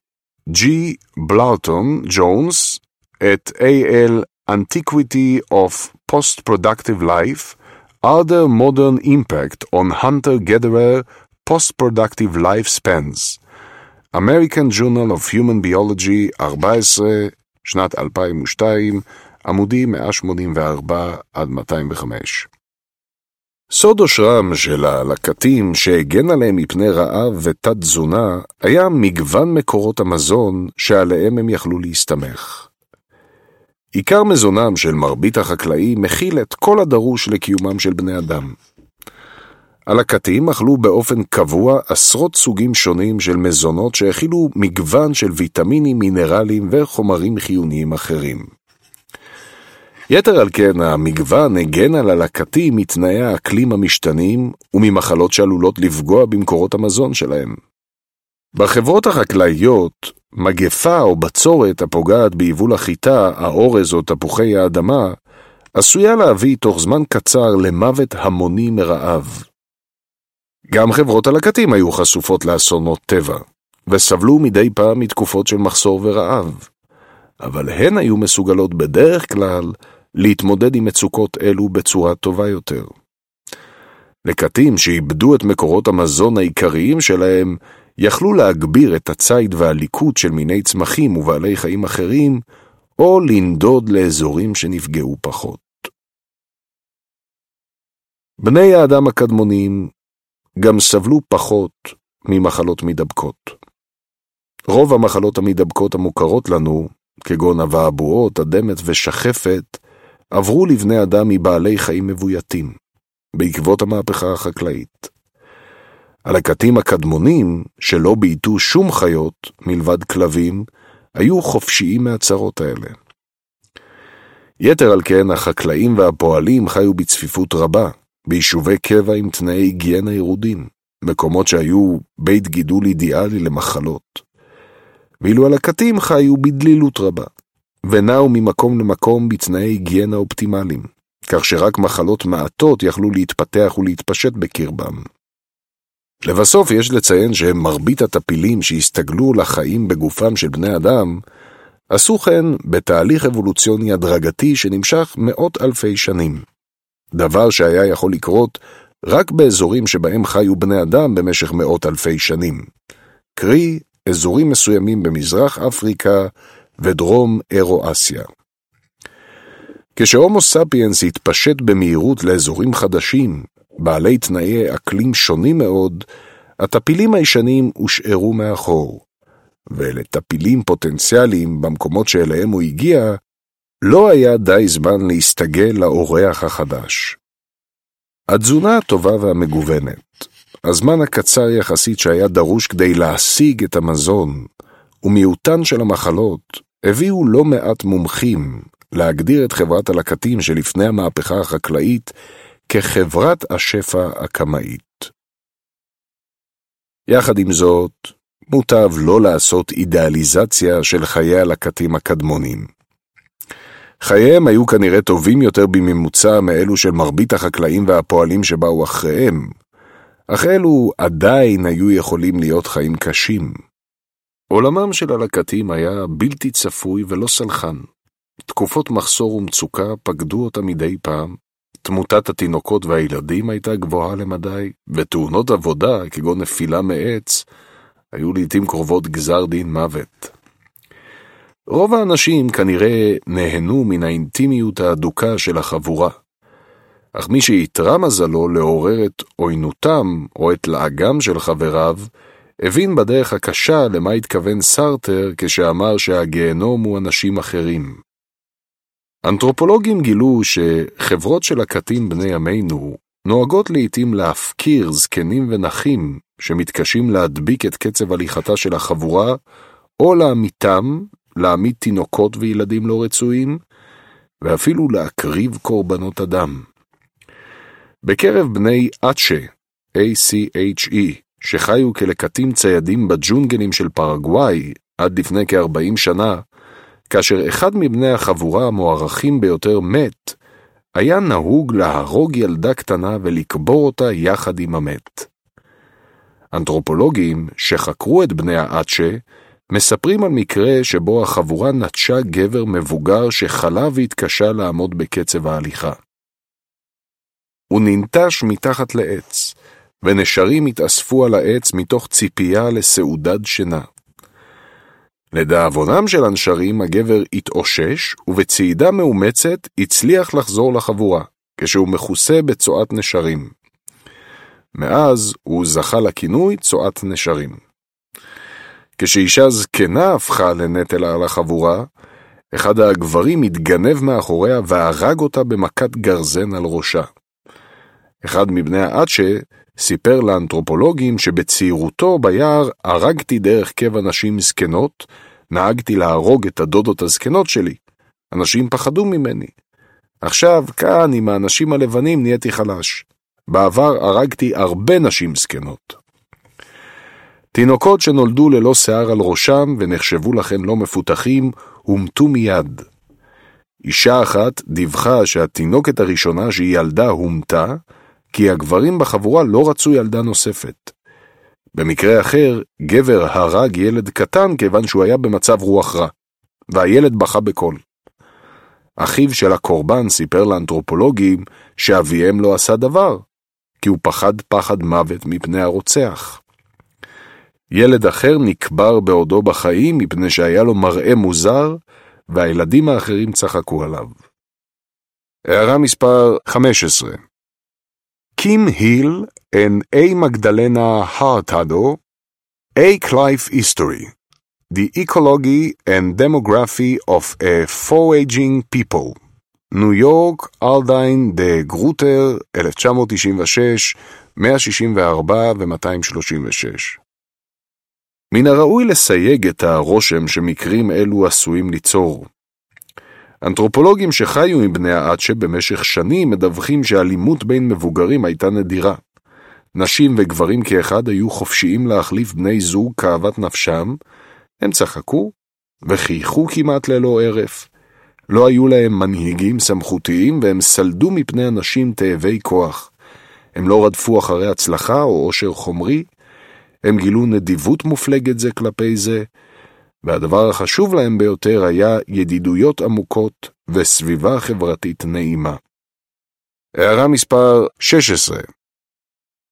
G. Blarton Jones at AL Antiquity of Post-Productive Life Other Modern Impact on Hunter-Gatherer Post-Productive Lifespans American Journal of Human Biology 14, שנת 2002, עמודים 184 עד 205 סוד עושרם של הלקטים שהגן עליהם מפני רעב ותת תזונה היה מגוון מקורות המזון שעליהם הם יכלו להסתמך. עיקר מזונם של מרבית החקלאים מכיל את כל הדרוש לקיומם של בני אדם. הלקטים אכלו באופן קבוע עשרות סוגים שונים של מזונות שהכילו מגוון של ויטמינים, מינרלים וחומרים חיוניים אחרים. יתר על כן, המגוון הגן על הלקטים מתנאי האקלים המשתנים וממחלות שעלולות לפגוע במקורות המזון שלהם. בחברות החקלאיות, מגפה או בצורת הפוגעת ביבול החיטה, האורז או תפוחי האדמה, עשויה להביא תוך זמן קצר למוות המוני מרעב. גם חברות הלקטים היו חשופות לאסונות טבע, וסבלו מדי פעם מתקופות של מחסור ורעב. אבל הן היו מסוגלות בדרך כלל להתמודד עם מצוקות אלו בצורה טובה יותר. לקטים שאיבדו את מקורות המזון העיקריים שלהם, יכלו להגביר את הציד והליקוט של מיני צמחים ובעלי חיים אחרים, או לנדוד לאזורים שנפגעו פחות. בני האדם הקדמונים גם סבלו פחות ממחלות מידבקות. רוב המחלות המדבקות המוכרות לנו, כגון אבעבועות, אדמת ושחפת, עברו לבני אדם מבעלי חיים מבויתים, בעקבות המהפכה החקלאית. הלקטים הקדמונים, שלא בעיטו שום חיות מלבד כלבים, היו חופשיים מהצרות האלה. יתר על כן, החקלאים והפועלים חיו בצפיפות רבה, ביישובי קבע עם תנאי היגיינה ירודים, מקומות שהיו בית גידול אידיאלי למחלות. ואילו הלקטים חיו בדלילות רבה, ונעו ממקום למקום בתנאי היגיינה אופטימליים, כך שרק מחלות מעטות יכלו להתפתח ולהתפשט בקרבם. לבסוף יש לציין שמרבית הטפילים שהסתגלו לחיים בגופם של בני אדם, עשו כן בתהליך אבולוציוני הדרגתי שנמשך מאות אלפי שנים. דבר שהיה יכול לקרות רק באזורים שבהם חיו בני אדם במשך מאות אלפי שנים. קרי, אזורים מסוימים במזרח אפריקה ודרום אירו-אסיה. כשהומו ספיאנס התפשט במהירות לאזורים חדשים, בעלי תנאי אקלים שונים מאוד, הטפילים הישנים הושארו מאחור, ולטפילים פוטנציאליים במקומות שאליהם הוא הגיע, לא היה די זמן להסתגל לאורח החדש. התזונה הטובה והמגוונת, הזמן הקצר יחסית שהיה דרוש כדי להשיג את המזון, ומיעוטן של המחלות, הביאו לא מעט מומחים להגדיר את חברת הלקטים שלפני המהפכה החקלאית כחברת השפע הקמאית. יחד עם זאת, מוטב לא לעשות אידאליזציה של חיי הלקטים הקדמונים. חייהם היו כנראה טובים יותר בממוצע מאלו של מרבית החקלאים והפועלים שבאו אחריהם, אך אלו עדיין היו יכולים להיות חיים קשים. עולמם של הלקטים היה בלתי צפוי ולא סלחן. תקופות מחסור ומצוקה פקדו אותה מדי פעם, תמותת התינוקות והילדים הייתה גבוהה למדי, ותאונות עבודה, כגון נפילה מעץ, היו לעתים קרובות גזר דין מוות. רוב האנשים כנראה נהנו מן האינטימיות האדוקה של החבורה. אך מי שאיתרע מזלו לעורר את עוינותם או את לעגם של חבריו, הבין בדרך הקשה למה התכוון סרטר כשאמר שהגיהנום הוא אנשים אחרים. אנתרופולוגים גילו שחברות של הקטים בני ימינו נוהגות לעתים להפקיר זקנים ונכים שמתקשים להדביק את קצב הליכתה של החבורה, או להמיתם, להעמיד תינוקות וילדים לא רצויים, ואפילו להקריב קורבנות אדם. בקרב בני אצ'ה, A-C-H-E, שחיו כלקטים ציידים בג'ונגלים של פרגוואי עד לפני כ-40 שנה, כאשר אחד מבני החבורה המוערכים ביותר מת, היה נהוג להרוג ילדה קטנה ולקבור אותה יחד עם המת. אנתרופולוגים שחקרו את בני האצ'ה מספרים על מקרה שבו החבורה נטשה גבר מבוגר שחלה והתקשה לעמוד בקצב ההליכה. הוא ננטש מתחת לעץ, ונשרים התאספו על העץ מתוך ציפייה לסעודת שינה. לדאבונם של הנשרים, הגבר התאושש, ובצעידה מאומצת הצליח לחזור לחבורה, כשהוא מכוסה בצואת נשרים. מאז הוא זכה לכינוי צואת נשרים. כשאישה זקנה הפכה לנטל על החבורה, אחד הגברים התגנב מאחוריה והרג אותה במכת גרזן על ראשה. אחד מבני האצ'ה סיפר לאנתרופולוגים שבצעירותו ביער הרגתי דרך קבע נשים זקנות, נהגתי להרוג את הדודות הזקנות שלי. אנשים פחדו ממני. עכשיו, כאן, עם האנשים הלבנים, נהייתי חלש. בעבר הרגתי הרבה נשים זקנות. תינוקות שנולדו ללא שיער על ראשם ונחשבו לכן לא מפותחים, הומתו מיד. אישה אחת דיווחה שהתינוקת הראשונה שהיא ילדה הומתה, כי הגברים בחבורה לא רצו ילדה נוספת. במקרה אחר, גבר הרג ילד קטן כיוון שהוא היה במצב רוח רע, והילד בכה בקול. אחיו של הקורבן סיפר לאנתרופולוגים שאביהם לא עשה דבר, כי הוא פחד פחד מוות מפני הרוצח. ילד אחר נקבר בעודו בחיים מפני שהיה לו מראה מוזר, והילדים האחרים צחקו עליו. הערה מספר 15 קים היל and A. Magdalena Hartado, A. Clive History, The Ecology and Demography of a Foraging People, ניו יורק, ארדיין דה גרוטר, 1996, 164 ו-236. מן הראוי לסייג את הרושם שמקרים אלו עשויים ליצור. אנתרופולוגים שחיו עם בני האצ'ה במשך שנים מדווחים שאלימות בין מבוגרים הייתה נדירה. נשים וגברים כאחד היו חופשיים להחליף בני זוג כאוות נפשם, הם צחקו וחייכו כמעט ללא הרף. לא היו להם מנהיגים סמכותיים והם סלדו מפני אנשים תאבי כוח. הם לא רדפו אחרי הצלחה או עושר חומרי, הם גילו נדיבות מופלגת זה כלפי זה, והדבר החשוב להם ביותר היה ידידויות עמוקות וסביבה חברתית נעימה. הערה מספר 16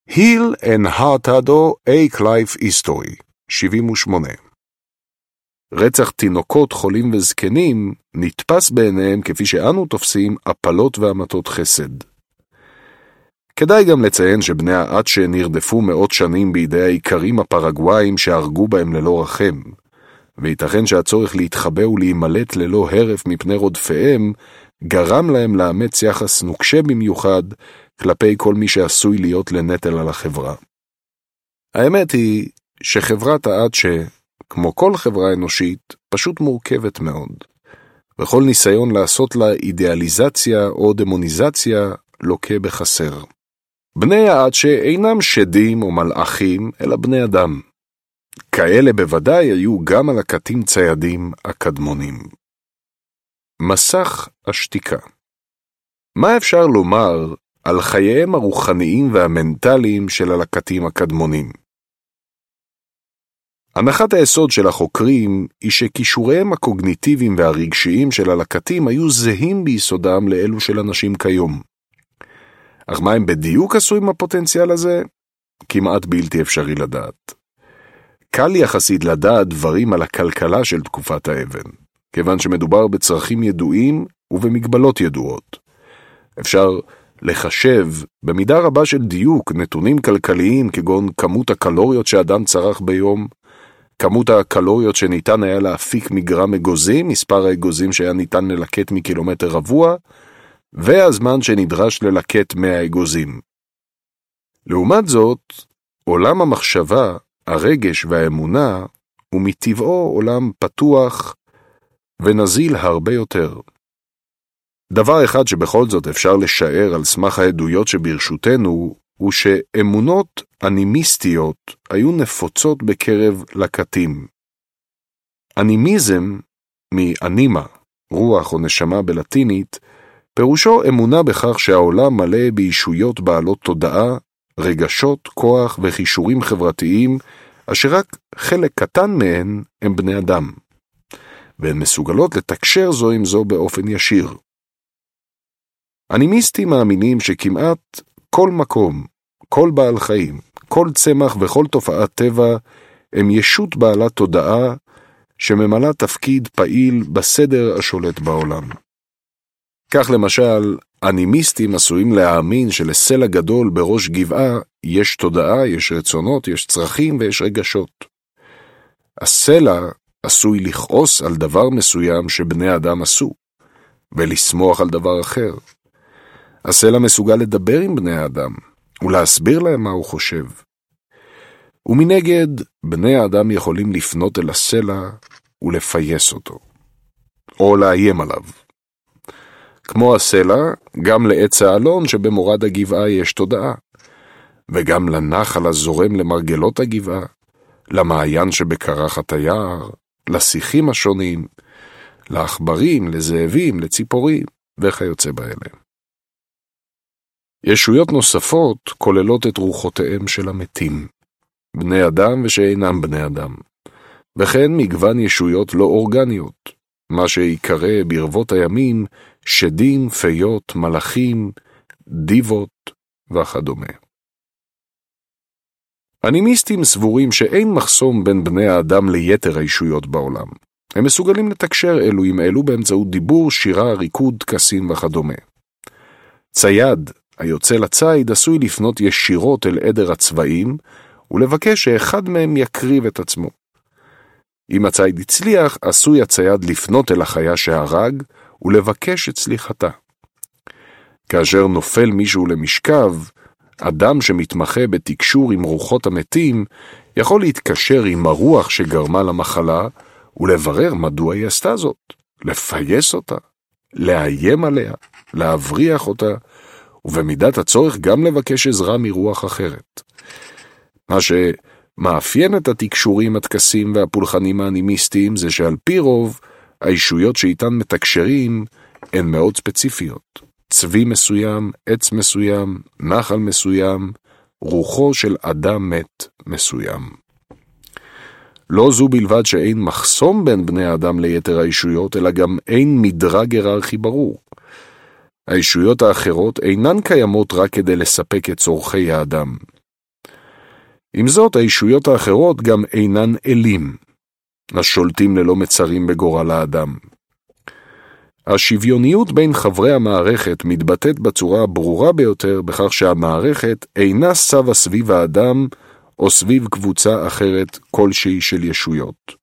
היל and הרטדו A. Clive History, 78 רצח תינוקות, חולים וזקנים נתפס בעיניהם כפי שאנו תופסים הפלות והמתות חסד. כדאי גם לציין שבני האצ'ה נרדפו מאות שנים בידי האיכרים הפרגוואים שהרגו בהם ללא רחם, וייתכן שהצורך להתחבא ולהימלט ללא הרף מפני רודפיהם, גרם להם לאמץ יחס נוקשה במיוחד כלפי כל מי שעשוי להיות לנטל על החברה. האמת היא שחברת האצ'ה, כמו כל חברה אנושית, פשוט מורכבת מאוד, וכל ניסיון לעשות לה אידיאליזציה או דמוניזציה לוקה בחסר. בני האצ'ה אינם שדים או מלאכים, אלא בני אדם. כאלה בוודאי היו גם על הקטים ציידים הקדמונים. מסך השתיקה מה אפשר לומר על חייהם הרוחניים והמנטליים של הלקטים הקדמונים? הנחת היסוד של החוקרים היא שכישוריהם הקוגניטיביים והרגשיים של הלקטים היו זהים ביסודם לאלו של אנשים כיום. אך מה הם בדיוק עשו עם הפוטנציאל הזה? כמעט בלתי אפשרי לדעת. קל יחסית לדעת דברים על הכלכלה של תקופת האבן, כיוון שמדובר בצרכים ידועים ובמגבלות ידועות. אפשר לחשב במידה רבה של דיוק נתונים כלכליים כגון כמות הקלוריות שאדם צרך ביום, כמות הקלוריות שניתן היה להפיק מגרם אגוזים, מספר האגוזים שהיה ניתן ללקט מקילומטר רבוע, והזמן שנדרש ללקט מהאגוזים. לעומת זאת, עולם המחשבה, הרגש והאמונה הוא מטבעו עולם פתוח ונזיל הרבה יותר. דבר אחד שבכל זאת אפשר לשער על סמך העדויות שברשותנו, הוא שאמונות אנימיסטיות היו נפוצות בקרב לקטים. אנימיזם, מאנימה, רוח או נשמה בלטינית, פירושו אמונה בכך שהעולם מלא בישויות בעלות תודעה, רגשות, כוח וכישורים חברתיים, אשר רק חלק קטן מהן הם בני אדם, והן מסוגלות לתקשר זו עם זו באופן ישיר. אנימיסטים מאמינים שכמעט כל מקום, כל בעל חיים, כל צמח וכל תופעת טבע הם ישות בעלת תודעה שממלא תפקיד פעיל בסדר השולט בעולם. כך למשל, אנימיסטים עשויים להאמין שלסלע גדול בראש גבעה יש תודעה, יש רצונות, יש צרכים ויש רגשות. הסלע עשוי לכעוס על דבר מסוים שבני אדם עשו, ולשמוח על דבר אחר. הסלע מסוגל לדבר עם בני האדם, ולהסביר להם מה הוא חושב. ומנגד, בני האדם יכולים לפנות אל הסלע ולפייס אותו, או לאיים עליו. כמו הסלע, גם לעץ האלון שבמורד הגבעה יש תודעה, וגם לנחל הזורם למרגלות הגבעה, למעיין שבקרחת היער, לשיחים השונים, לעכברים, לזאבים, לציפורים, וכיוצא באלה. ישויות נוספות כוללות את רוחותיהם של המתים, בני אדם ושאינם בני אדם, וכן מגוון ישויות לא אורגניות, מה שיקרא ברבות הימים שדים, פיות, מלאכים, דיבות וכדומה. אנימיסטים סבורים שאין מחסום בין בני האדם ליתר הישויות בעולם. הם מסוגלים לתקשר אלו עם אלו באמצעות דיבור, שירה, ריקוד, טקסים וכדומה. צייד, היוצא לציד עשוי לפנות ישירות אל עדר הצבעים ולבקש שאחד מהם יקריב את עצמו. אם הציד הצליח, עשוי הצייד לפנות אל החיה שהרג ולבקש את סליחתה. כאשר נופל מישהו למשכב, אדם שמתמחה בתקשור עם רוחות המתים יכול להתקשר עם הרוח שגרמה למחלה ולברר מדוע היא עשתה זאת, לפייס אותה, לאיים עליה, להבריח אותה ובמידת הצורך גם לבקש עזרה מרוח אחרת. מה שמאפיין את התקשורים, הטקסים והפולחנים האנימיסטיים זה שעל פי רוב, הישויות שאיתן מתקשרים הן מאוד ספציפיות. צבי מסוים, עץ מסוים, נחל מסוים, רוחו של אדם מת מסוים. לא זו בלבד שאין מחסום בין בני האדם ליתר הישויות, אלא גם אין מדרג היררכי ברור. הישויות האחרות אינן קיימות רק כדי לספק את צורכי האדם. עם זאת, הישויות האחרות גם אינן אלים, השולטים ללא מצרים בגורל האדם. השוויוניות בין חברי המערכת מתבטאת בצורה הברורה ביותר בכך שהמערכת אינה סבה סביב האדם או סביב קבוצה אחרת כלשהי של ישויות.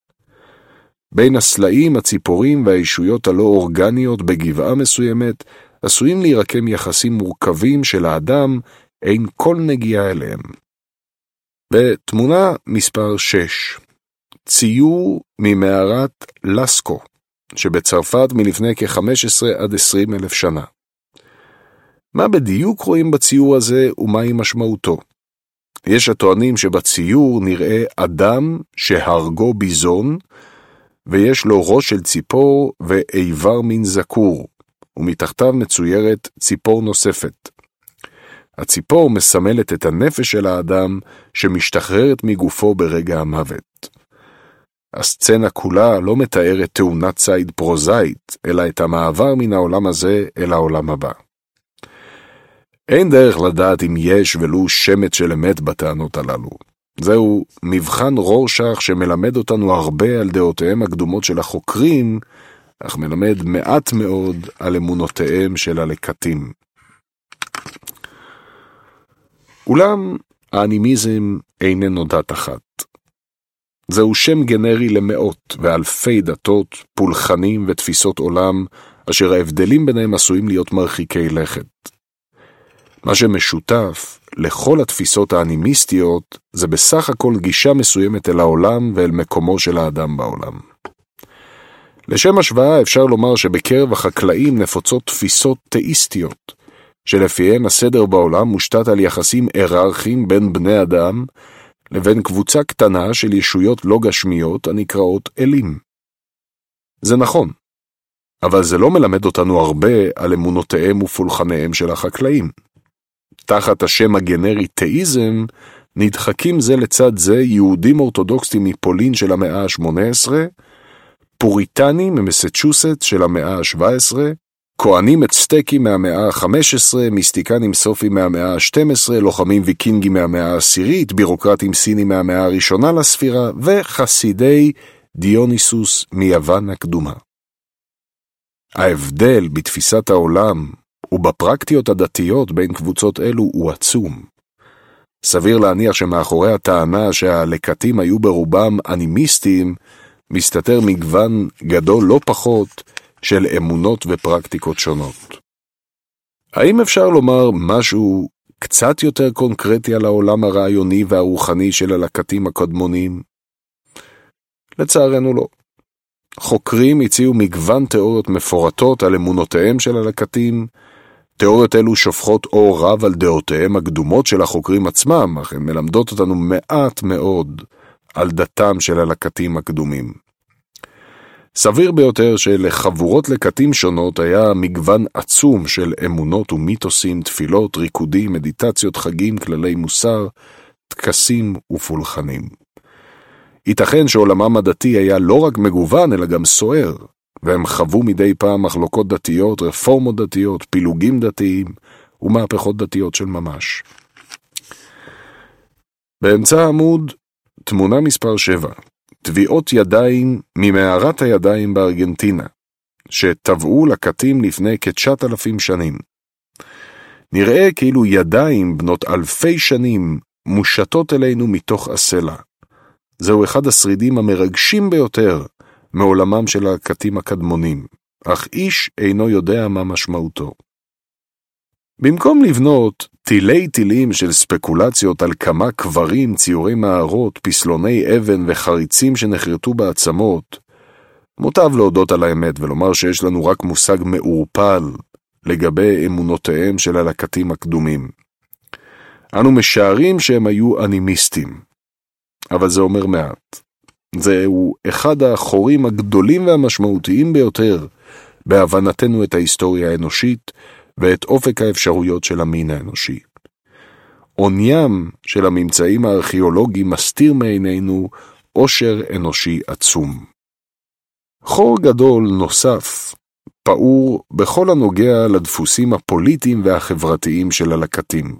בין הסלעים, הציפורים והישויות הלא אורגניות בגבעה מסוימת עשויים להירקם יחסים מורכבים של האדם, אין כל נגיעה אליהם. בתמונה מספר 6 ציור ממערת לסקו, שבצרפת מלפני כ-15 עד 20 אלף שנה. מה בדיוק רואים בציור הזה ומהי משמעותו? יש הטוענים שבציור נראה אדם שהרגו ביזון, ויש לו ראש של ציפור ואיבר מין זקור, ומתחתיו מצוירת ציפור נוספת. הציפור מסמלת את הנפש של האדם שמשתחררת מגופו ברגע המוות. הסצנה כולה לא מתארת תאונת ציד פרוזאית, אלא את המעבר מן העולם הזה אל העולם הבא. אין דרך לדעת אם יש ולו שמץ של אמת בטענות הללו. זהו מבחן רורשך שמלמד אותנו הרבה על דעותיהם הקדומות של החוקרים, אך מלמד מעט מאוד על אמונותיהם של הלקטים. אולם האנימיזם איננו דת אחת. זהו שם גנרי למאות ואלפי דתות, פולחנים ותפיסות עולם, אשר ההבדלים ביניהם עשויים להיות מרחיקי לכת. מה שמשותף לכל התפיסות האנימיסטיות זה בסך הכל גישה מסוימת אל העולם ואל מקומו של האדם בעולם. לשם השוואה אפשר לומר שבקרב החקלאים נפוצות תפיסות תאיסטיות, שלפיהן הסדר בעולם מושתת על יחסים היררכיים בין בני אדם לבין קבוצה קטנה של ישויות לא גשמיות הנקראות אלים. זה נכון, אבל זה לא מלמד אותנו הרבה על אמונותיהם ופולחניהם של החקלאים. תחת השם הגנרי תאיזם, נדחקים זה לצד זה יהודים אורתודוקסטים מפולין של המאה ה-18, פוריטנים ממסצ'וסט של המאה ה-17, כהנים אצטקים מהמאה ה-15, מיסטיקנים סופים מהמאה ה-12, לוחמים ויקינגים מהמאה העשירית, בירוקרטים סינים מהמאה הראשונה לספירה, וחסידי דיוניסוס מיוון הקדומה. ההבדל בתפיסת העולם ובפרקטיות הדתיות בין קבוצות אלו הוא עצום. סביר להניח שמאחורי הטענה שהלקטים היו ברובם אנימיסטים, מסתתר מגוון גדול לא פחות של אמונות ופרקטיקות שונות. האם אפשר לומר משהו קצת יותר קונקרטי על העולם הרעיוני והרוחני של הלקטים הקודמונים? לצערנו לא. חוקרים הציעו מגוון תיאוריות מפורטות על אמונותיהם של הלקטים, תיאוריות אלו שופכות אור רב על דעותיהם הקדומות של החוקרים עצמם, אך הן מלמדות אותנו מעט מאוד על דתם של הלקטים הקדומים. סביר ביותר שלחבורות לקטים שונות היה מגוון עצום של אמונות ומיתוסים, תפילות, ריקודים, מדיטציות, חגים, כללי מוסר, טקסים ופולחנים. ייתכן שעולמם הדתי היה לא רק מגוון, אלא גם סוער, והם חוו מדי פעם מחלוקות דתיות, רפורמות דתיות, פילוגים דתיים ומהפכות דתיות של ממש. באמצע העמוד, תמונה מספר 7, טביעות ידיים ממערת הידיים בארגנטינה, שטבעו לקטים לפני כ-9,000 שנים. נראה כאילו ידיים בנות אלפי שנים מושטות אלינו מתוך הסלע. זהו אחד השרידים המרגשים ביותר מעולמם של הקטים הקדמונים, אך איש אינו יודע מה משמעותו. במקום לבנות תילי תילים של ספקולציות על כמה קברים, ציורי מערות, פסלוני אבן וחריצים שנחרטו בעצמות, מוטב להודות על האמת ולומר שיש לנו רק מושג מעורפל לגבי אמונותיהם של הלקטים הקדומים. אנו משערים שהם היו אנימיסטים, אבל זה אומר מעט. זהו אחד החורים הגדולים והמשמעותיים ביותר בהבנתנו את ההיסטוריה האנושית ואת אופק האפשרויות של המין האנושי. עוניים של הממצאים הארכיאולוגיים מסתיר מעינינו עושר אנושי עצום. חור גדול נוסף פעור בכל הנוגע לדפוסים הפוליטיים והחברתיים של הלקטים.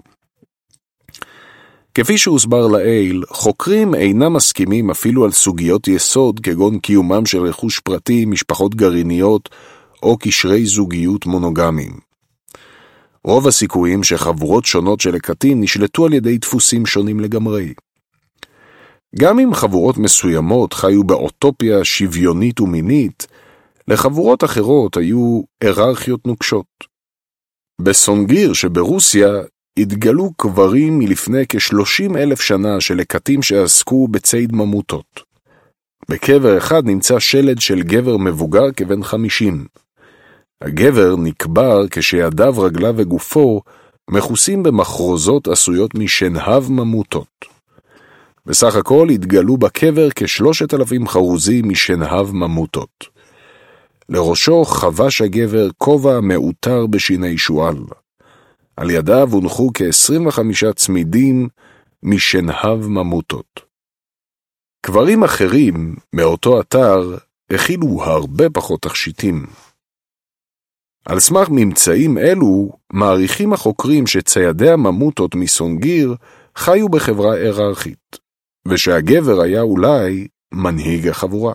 כפי שהוסבר לעיל, חוקרים אינם מסכימים אפילו על סוגיות יסוד כגון קיומם של רכוש פרטי, משפחות גרעיניות או קשרי זוגיות מונוגמיים. רוב הסיכויים שחבורות שונות של לקטים נשלטו על ידי דפוסים שונים לגמרי. גם אם חבורות מסוימות חיו באוטופיה שוויונית ומינית, לחבורות אחרות היו היררכיות נוקשות. בסונגיר שברוסיה התגלו קברים מלפני כ-30 אלף שנה של לקטים שעסקו בציד ממוטות. בקבר אחד נמצא שלד של גבר מבוגר כבן 50. הגבר נקבר כשידיו, רגליו וגופו מכוסים במחרוזות עשויות משנהב ממוטות. בסך הכל התגלו בקבר כשלושת אלפים חרוזים משנהב ממוטות. לראשו חבש הגבר כובע מעוטר בשיני שועל. על ידיו הונחו כ-25 צמידים משנהב ממוטות. קברים אחרים מאותו אתר הכילו הרבה פחות תכשיטים. על סמך ממצאים אלו, מעריכים החוקרים שציידי הממוטות מסונגיר חיו בחברה היררכית, ושהגבר היה אולי מנהיג החבורה,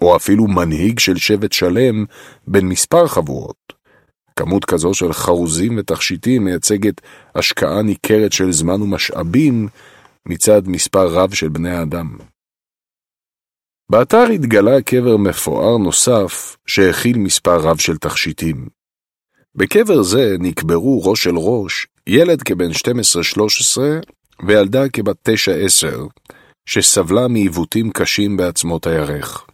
או אפילו מנהיג של שבט שלם בין מספר חבורות. כמות כזו של חרוזים ותכשיטים מייצגת השקעה ניכרת של זמן ומשאבים מצד מספר רב של בני האדם. באתר התגלה קבר מפואר נוסף שהכיל מספר רב של תכשיטים. בקבר זה נקברו ראש אל ראש ילד כבן 12-13 וילדה כבת 9-10, שסבלה מעיוותים קשים בעצמות הירך.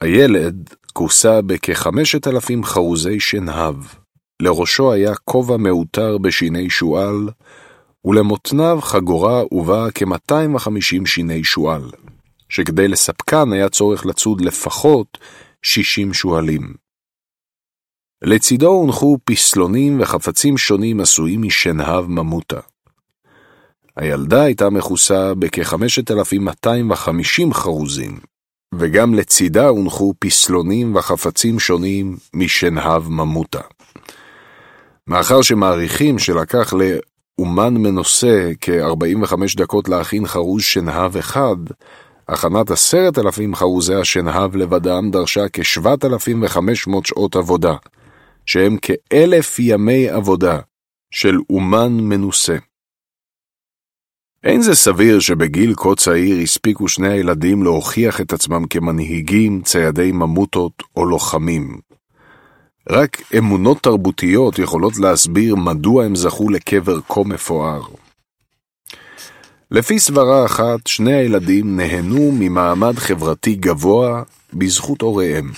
הילד כוסה בכחמשת אלפים חרוזי שנהב, לראשו היה כובע מעוטר בשיני שועל, ולמותניו חגורה ובה כ-250 שיני שועל, שכדי לספקן היה צורך לצוד לפחות 60 שועלים. לצידו הונחו פסלונים וחפצים שונים עשויים משנהב ממוטה. הילדה הייתה מכוסה בכ-5,250 חרוזים, וגם לצידה הונחו פסלונים וחפצים שונים משנהב ממוטה. מאחר שמעריכים שלקח לאומן מנוסה כ-45 דקות להכין חרוז שנהב אחד, הכנת עשרת אלפים חרוזי השנהב לבדם דרשה כ-7,500 שעות עבודה, שהם כאלף ימי עבודה של אומן מנוסה. אין זה סביר שבגיל כה צעיר הספיקו שני הילדים להוכיח את עצמם כמנהיגים, ציידי ממוטות או לוחמים. רק אמונות תרבותיות יכולות להסביר מדוע הם זכו לקבר כה מפואר. לפי סברה אחת, שני הילדים נהנו ממעמד חברתי גבוה בזכות הוריהם.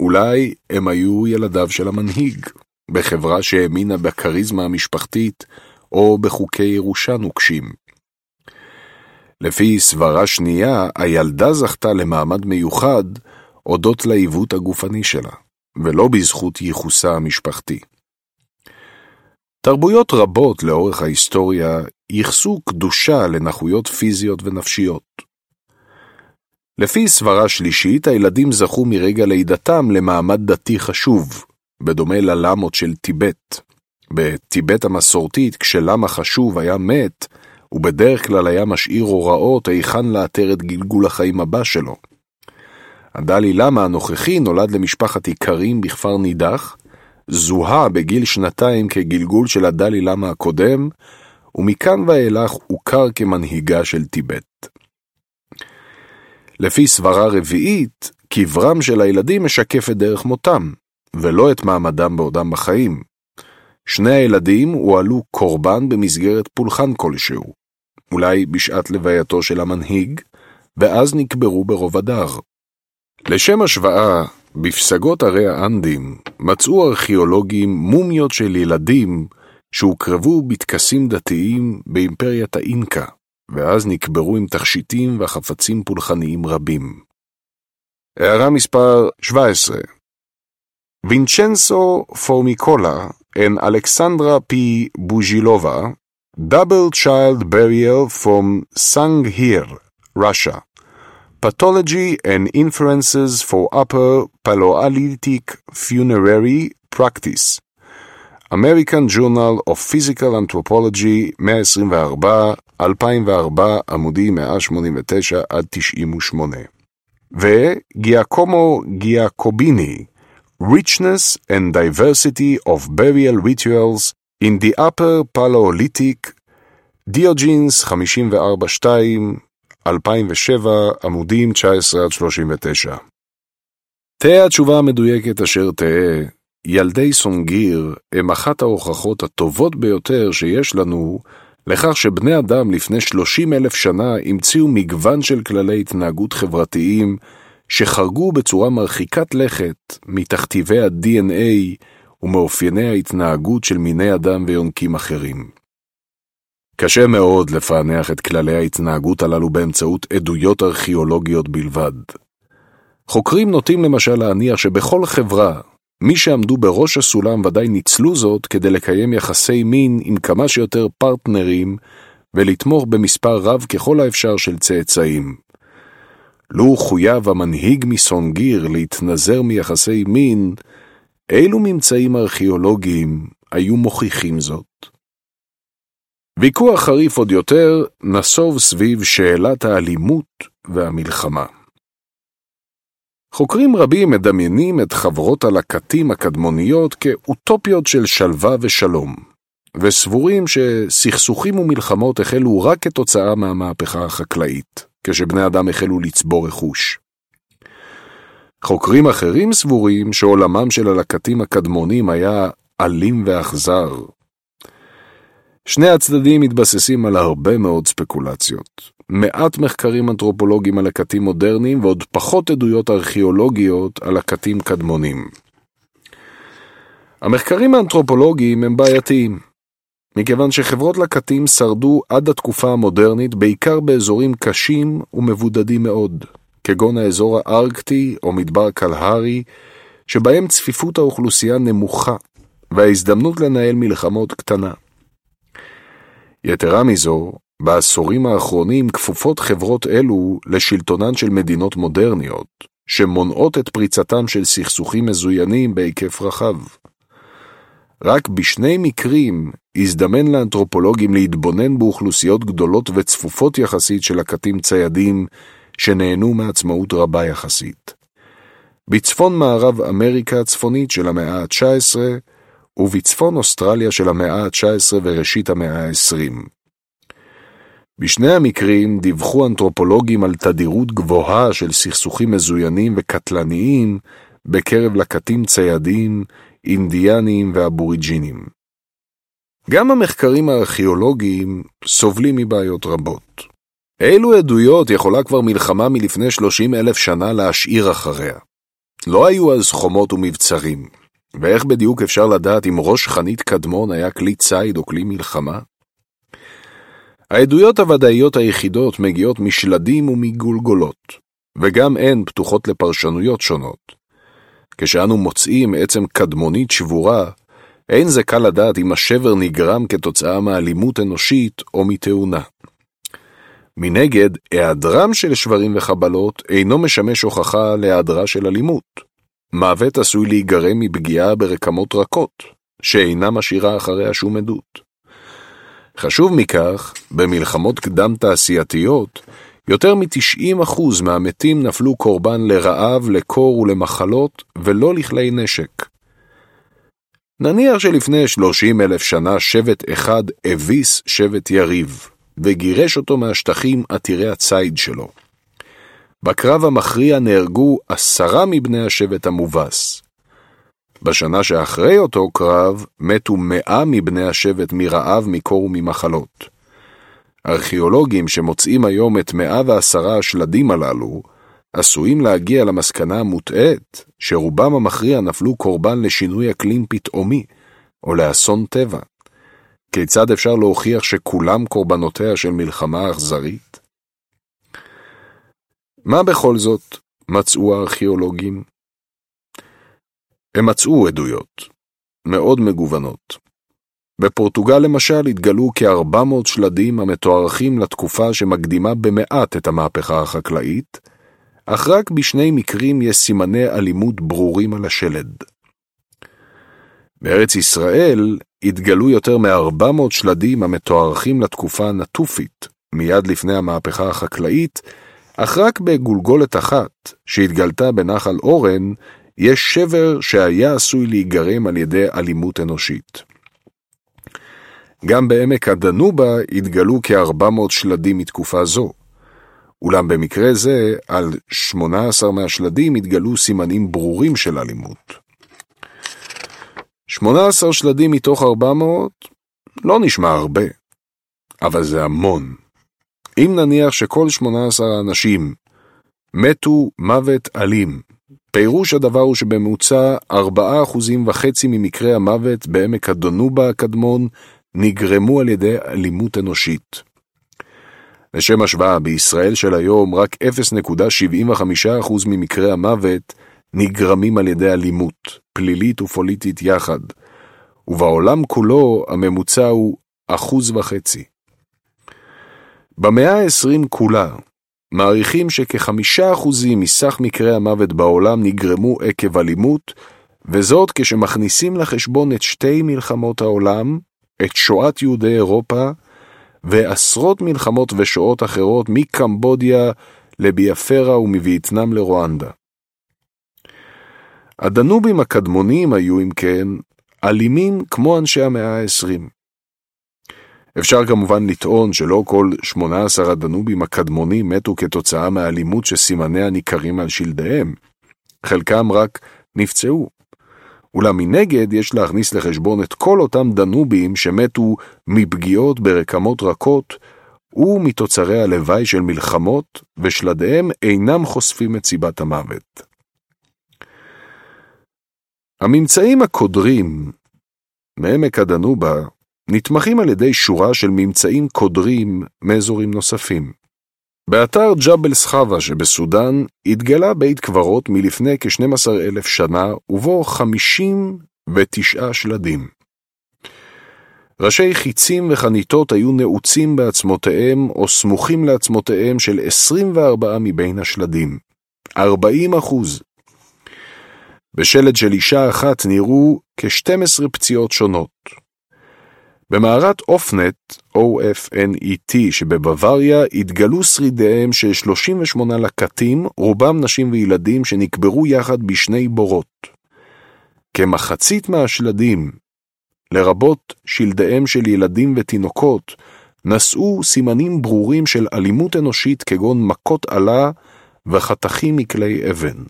אולי הם היו ילדיו של המנהיג, בחברה שהאמינה בכריזמה המשפחתית או בחוקי ירושה נוקשים. לפי סברה שנייה, הילדה זכתה למעמד מיוחד הודות לעיוות הגופני שלה, ולא בזכות ייחוסה המשפחתי. תרבויות רבות לאורך ההיסטוריה ייחסו קדושה לנכויות פיזיות ונפשיות. לפי סברה שלישית, הילדים זכו מרגע לידתם למעמד דתי חשוב, בדומה ללמות של טיבט. בטיבט המסורתית, כשלמה חשוב היה מת, הוא בדרך כלל היה משאיר הוראות היכן לאתר את גלגול החיים הבא שלו. הדלי למה הנוכחי נולד למשפחת איכרים בכפר נידח, זוהה בגיל שנתיים כגלגול של הדלי למה הקודם, ומכאן ואילך הוכר כמנהיגה של טיבט. לפי סברה רביעית, קברם של הילדים משקף את דרך מותם, ולא את מעמדם בעודם בחיים. שני הילדים הועלו קורבן במסגרת פולחן כלשהו, אולי בשעת לווייתו של המנהיג, ואז נקברו ברוב הדר. לשם השוואה, בפסגות ערי האנדים מצאו ארכיאולוגים מומיות של ילדים שהוקרבו בטקסים דתיים באימפריית האינקה, ואז נקברו עם תכשיטים וחפצים פולחניים רבים. הערה מספר 17 וינצ'נסו פורמיקולה and Alexandra P. Buzhilova, double child burial from Sanghir, Russia. Pathology and Inferences for Upper Paleolithic Funerary Practice. American Journal of Physical Anthropology, 124, 2004, עמודים 189 עד 98. וגיאקומו גיאקוביני, richness and diversity of burial rituals in the upper Paleolithic, דיוג'ינס 54-2, 2007, עמודים 19-39. תהא התשובה המדויקת אשר תהא, ילדי סונגיר הם אחת ההוכחות הטובות ביותר שיש לנו לכך שבני אדם לפני 30 אלף שנה המציאו מגוון של כללי התנהגות חברתיים שחרגו בצורה מרחיקת לכת מתכתיבי ה-DNA ומאופייני ההתנהגות של מיני אדם ויונקים אחרים. קשה מאוד לפענח את כללי ההתנהגות הללו באמצעות עדויות ארכיאולוגיות בלבד. חוקרים נוטים למשל להניח שבכל חברה, מי שעמדו בראש הסולם ודאי ניצלו זאת כדי לקיים יחסי מין עם כמה שיותר פרטנרים ולתמוך במספר רב ככל האפשר של צאצאים. לו חויב המנהיג מסונגיר להתנזר מיחסי מין, אילו ממצאים ארכיאולוגיים היו מוכיחים זאת? ויכוח חריף עוד יותר נסוב סביב שאלת האלימות והמלחמה. חוקרים רבים מדמיינים את חברות הלקטים הקדמוניות כאוטופיות של שלווה ושלום, וסבורים שסכסוכים ומלחמות החלו רק כתוצאה מהמהפכה החקלאית, כשבני אדם החלו לצבור רכוש. חוקרים אחרים סבורים שעולמם של הלקטים הקדמונים היה אלים ואכזר. שני הצדדים מתבססים על הרבה מאוד ספקולציות. מעט מחקרים אנתרופולוגיים על לקטים מודרניים ועוד פחות עדויות ארכיאולוגיות על לקטים קדמונים. המחקרים האנתרופולוגיים הם בעייתיים, מכיוון שחברות לקטים שרדו עד התקופה המודרנית בעיקר באזורים קשים ומבודדים מאוד, כגון האזור הארקטי או מדבר קלהרי, שבהם צפיפות האוכלוסייה נמוכה וההזדמנות לנהל מלחמות קטנה. יתרה מזו, בעשורים האחרונים כפופות חברות אלו לשלטונן של מדינות מודרניות, שמונעות את פריצתם של סכסוכים מזוינים בהיקף רחב. רק בשני מקרים הזדמן לאנתרופולוגים להתבונן באוכלוסיות גדולות וצפופות יחסית של לקטים ציידים שנהנו מעצמאות רבה יחסית. בצפון מערב אמריקה הצפונית של המאה ה-19 ובצפון אוסטרליה של המאה ה-19 וראשית המאה ה-20. בשני המקרים דיווחו אנתרופולוגים על תדירות גבוהה של סכסוכים מזוינים וקטלניים בקרב לקטים ציידים, אינדיאנים ואבוריג'ינים. גם המחקרים הארכיאולוגיים סובלים מבעיות רבות. אילו עדויות יכולה כבר מלחמה מלפני 30 אלף שנה להשאיר אחריה? לא היו אז חומות ומבצרים, ואיך בדיוק אפשר לדעת אם ראש חנית קדמון היה כלי ציד או כלי מלחמה? העדויות הוודאיות היחידות מגיעות משלדים ומגולגולות, וגם הן פתוחות לפרשנויות שונות. כשאנו מוצאים עצם קדמונית שבורה, אין זה קל לדעת אם השבר נגרם כתוצאה מאלימות אנושית או מתאונה. מנגד, היעדרם של שברים וחבלות אינו משמש הוכחה להיעדרה של אלימות. מוות עשוי להיגרם מפגיעה ברקמות רכות, שאינה משאירה אחריה שום עדות. חשוב מכך, במלחמות קדם-תעשייתיות, יותר מ-90% מהמתים נפלו קורבן לרעב, לקור ולמחלות, ולא לכלי נשק. נניח שלפני 30 אלף שנה שבט אחד הביס שבט יריב, וגירש אותו מהשטחים עתירי הציד שלו. בקרב המכריע נהרגו עשרה מבני השבט המובס. בשנה שאחרי אותו קרב מתו מאה מבני השבט מרעב, מקור וממחלות. ארכיאולוגים שמוצאים היום את מאה ועשרה השלדים הללו, עשויים להגיע למסקנה המוטעית שרובם המכריע נפלו קורבן לשינוי אקלים פתאומי או לאסון טבע. כיצד אפשר להוכיח שכולם קורבנותיה של מלחמה אכזרית? מה בכל זאת מצאו הארכיאולוגים? הם מצאו עדויות, מאוד מגוונות. בפורטוגל למשל התגלו כ-400 שלדים המתוארכים לתקופה שמקדימה במעט את המהפכה החקלאית, אך רק בשני מקרים יש סימני אלימות ברורים על השלד. בארץ ישראל התגלו יותר מ-400 שלדים המתוארכים לתקופה הנטופית, מיד לפני המהפכה החקלאית, אך רק בגולגולת אחת, שהתגלתה בנחל אורן, יש שבר שהיה עשוי להיגרם על ידי אלימות אנושית. גם בעמק הדנובה התגלו כ-400 שלדים מתקופה זו. אולם במקרה זה, על 18 מהשלדים התגלו סימנים ברורים של אלימות. 18 שלדים מתוך 400 לא נשמע הרבה, אבל זה המון. אם נניח שכל 18 האנשים מתו מוות אלים, פירוש הדבר הוא שבממוצע 4.5% ממקרי המוות בעמק הדונובה הקדמון נגרמו על ידי אלימות אנושית. לשם השוואה, בישראל של היום רק 0.75% ממקרי המוות נגרמים על ידי אלימות, פלילית ופוליטית יחד, ובעולם כולו הממוצע הוא אחוז וחצי. במאה ה-20 כולה, מעריכים שכחמישה אחוזים מסך מקרי המוות בעולם נגרמו עקב אלימות, וזאת כשמכניסים לחשבון את שתי מלחמות העולם, את שואת יהודי אירופה, ועשרות מלחמות ושואות אחרות מקמבודיה לביאפרה ומווייטנאם לרואנדה. הדנובים הקדמונים היו, אם כן, אלימים כמו אנשי המאה ה-20. אפשר כמובן לטעון שלא כל 18 הדנובים הקדמונים מתו כתוצאה מהאלימות שסימניה ניכרים על שלדיהם. חלקם רק נפצעו. אולם מנגד יש להכניס לחשבון את כל אותם דנובים שמתו מפגיעות ברקמות רכות ומתוצרי הלוואי של מלחמות, ושלדיהם אינם חושפים את סיבת המוות. הממצאים הקודרים מעמק הדנובה נתמכים על ידי שורה של ממצאים קודרים מאזורים נוספים. באתר ג'בל סחבה שבסודאן התגלה בית קברות מלפני כ-12 אלף שנה ובו 59 שלדים. ראשי חיצים וחניתות היו נעוצים בעצמותיהם או סמוכים לעצמותיהם של 24 מבין השלדים. 40 אחוז. בשלד של אישה אחת נראו כ-12 פציעות שונות. במערת אופנט, OFNET, שבבוואריה, התגלו שרידיהם של 38 לקטים, רובם נשים וילדים שנקברו יחד בשני בורות. כמחצית מהשלדים, לרבות שלדיהם של ילדים ותינוקות, נשאו סימנים ברורים של אלימות אנושית כגון מכות עלה וחתכים מכלי אבן.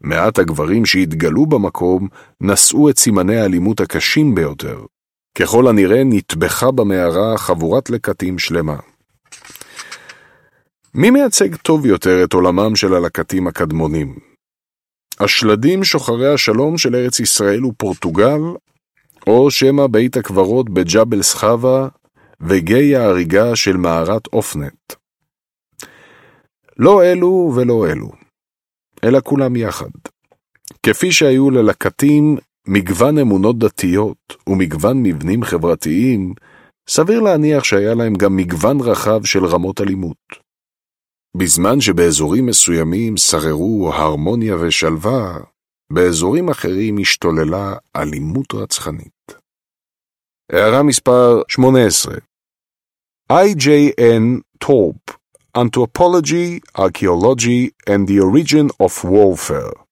מעט הגברים שהתגלו במקום נשאו את סימני האלימות הקשים ביותר. ככל הנראה נטבחה במערה חבורת לקטים שלמה. מי מייצג טוב יותר את עולמם של הלקטים הקדמונים? השלדים שוחרי השלום של ארץ ישראל ופורטוגל, או שמא בית הקברות בג'בל סחבה וגיא ההריגה של מערת אופנט. לא אלו ולא אלו, אלא כולם יחד. כפי שהיו ללקטים מגוון אמונות דתיות ומגוון מבנים חברתיים, סביר להניח שהיה להם גם מגוון רחב של רמות אלימות. בזמן שבאזורים מסוימים שררו הרמוניה ושלווה, באזורים אחרים השתוללה אלימות רצחנית. הערה מספר 18 IJN Torp Anthropology, Archaeology and the Origin of Warfare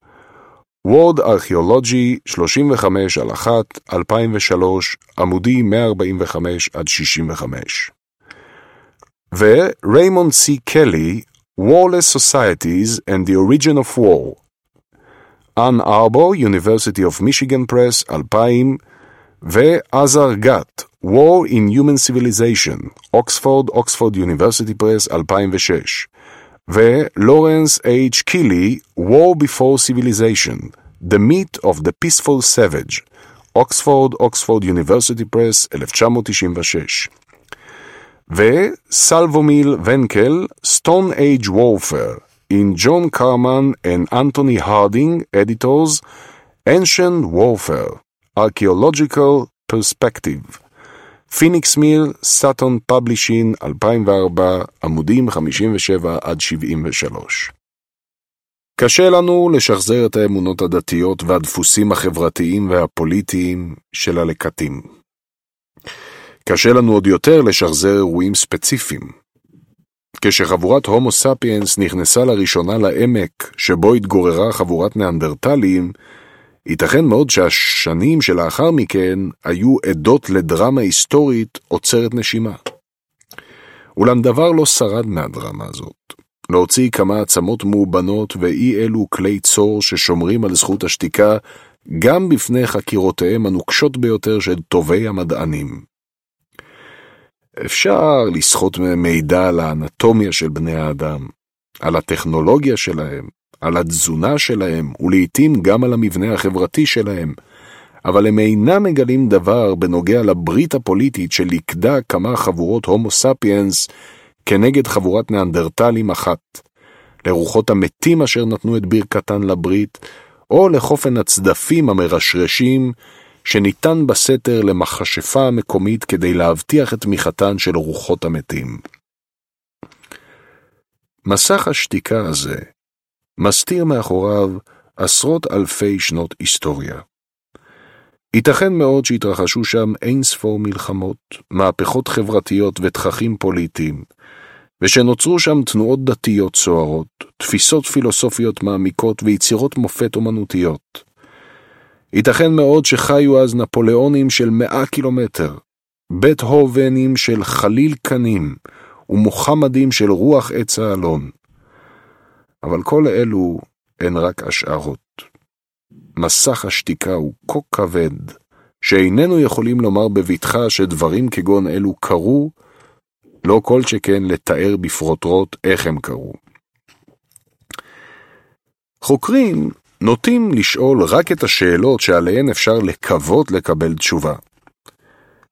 וורד ארכיאולוגי 35 על 1, 2003, עמודי 145 עד 65. וריימונד סי קלי, Warless Societies and the Origin of War. אנ ארבו, University of Michigan Press, 2000, ועזר גת, War in Human Civilization, אוקספורד, אוקספורד University Press, 2006. ולורנס H. קילי, War Before Civilization, The Meat of the Peaceful Savage, אוקספורד, אוקספורד University Press, 1996. וסלבומיל ונקל, Stone Age Warfare, in John Carman and Anthony Harding, editors, Ancient Warfare, Archaeological Perspective. Phoenix Mill, Sutton Publishing, 2004, עמודים 57 עד 73. קשה לנו לשחזר את האמונות הדתיות והדפוסים החברתיים והפוליטיים של הלקטים. קשה לנו עוד יותר לשחזר אירועים ספציפיים. כשחבורת הומו ספיאנס נכנסה לראשונה לעמק שבו התגוררה חבורת ניאנדרטלים, ייתכן מאוד שהשנים שלאחר מכן היו עדות לדרמה היסטורית עוצרת נשימה. אולם דבר לא שרד מהדרמה הזאת. להוציא כמה עצמות מאובנות ואי אלו כלי צור ששומרים על זכות השתיקה גם בפני חקירותיהם הנוקשות ביותר של טובי המדענים. אפשר לסחוט מידע על האנטומיה של בני האדם, על הטכנולוגיה שלהם, על התזונה שלהם, ולעיתים גם על המבנה החברתי שלהם, אבל הם אינם מגלים דבר בנוגע לברית הפוליטית שליכדה כמה חבורות הומו ספיאנס כנגד חבורת ניאנדרטלים אחת, לרוחות המתים אשר נתנו את ברכתן לברית, או לחופן הצדפים המרשרשים שניתן בסתר למכשפה המקומית כדי להבטיח את תמיכתן של רוחות המתים. מסך השתיקה הזה מסתיר מאחוריו עשרות אלפי שנות היסטוריה. ייתכן מאוד שהתרחשו שם אין ספור מלחמות, מהפכות חברתיות ותככים פוליטיים, ושנוצרו שם תנועות דתיות סוערות, תפיסות פילוסופיות מעמיקות ויצירות מופת אומנותיות. ייתכן מאוד שחיו אז נפוליאונים של מאה קילומטר, בית הובנים של חליל קנים, ומוחמדים של רוח עץ האלון. אבל כל אלו הן רק השערות. מסך השתיקה הוא כה כבד, שאיננו יכולים לומר בבטחה שדברים כגון אלו קרו, לא כל שכן לתאר בפרוטרוט איך הם קרו. חוקרים נוטים לשאול רק את השאלות שעליהן אפשר לקוות לקבל תשובה.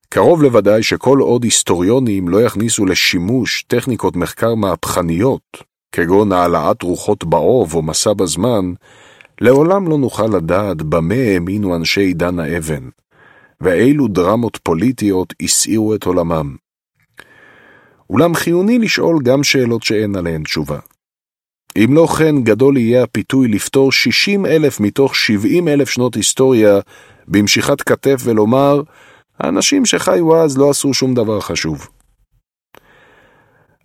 קרוב לוודאי שכל עוד היסטוריונים לא יכניסו לשימוש טכניקות מחקר מהפכניות, כגון העלאת רוחות באוב או מסע בזמן, לעולם לא נוכל לדעת במה האמינו אנשי עידן האבן, ואילו דרמות פוליטיות הסעירו את עולמם. אולם חיוני לשאול גם שאלות שאין עליהן תשובה. אם לא כן, גדול יהיה הפיתוי לפתור 60 אלף מתוך 70 אלף שנות היסטוריה במשיכת כתף ולומר, האנשים שחיו אז לא עשו שום דבר חשוב.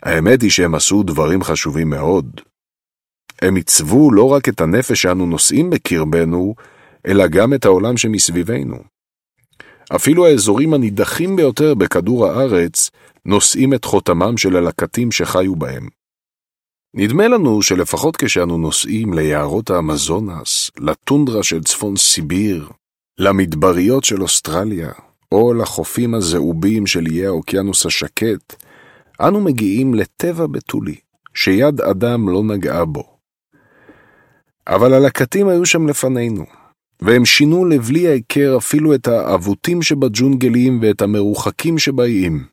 האמת היא שהם עשו דברים חשובים מאוד. הם עיצבו לא רק את הנפש שאנו נושאים בקרבנו, אלא גם את העולם שמסביבנו. אפילו האזורים הנידחים ביותר בכדור הארץ נושאים את חותמם של הלקטים שחיו בהם. נדמה לנו שלפחות כשאנו נוסעים ליערות האמזונס, לטונדרה של צפון סיביר, למדבריות של אוסטרליה, או לחופים הזהובים של איי האוקיינוס השקט, אנו מגיעים לטבע בתולי, שיד אדם לא נגעה בו. אבל הלקטים היו שם לפנינו, והם שינו לבלי ההיכר אפילו את האבותים שבג'ונגלים ואת המרוחקים שבאיים.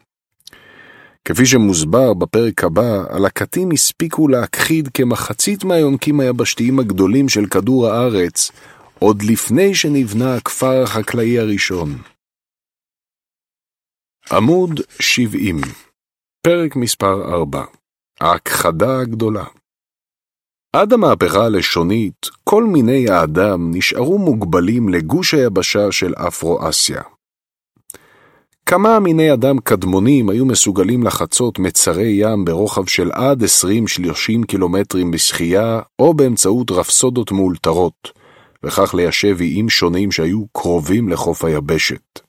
כפי שמוסבר בפרק הבא, הלקטים הספיקו להכחיד כמחצית מהיונקים היבשתיים הגדולים של כדור הארץ, עוד לפני שנבנה הכפר החקלאי הראשון. עמוד 70, פרק מספר 4 ההכחדה הגדולה עד המהפכה הלשונית, כל מיני האדם נשארו מוגבלים לגוש היבשה של אפרו-אסיה. כמה מיני אדם קדמונים היו מסוגלים לחצות מצרי ים ברוחב של עד 20-30 קילומטרים בשחייה, או באמצעות רפסודות מאולתרות, וכך ליישב איים שונים שהיו קרובים לחוף היבשת.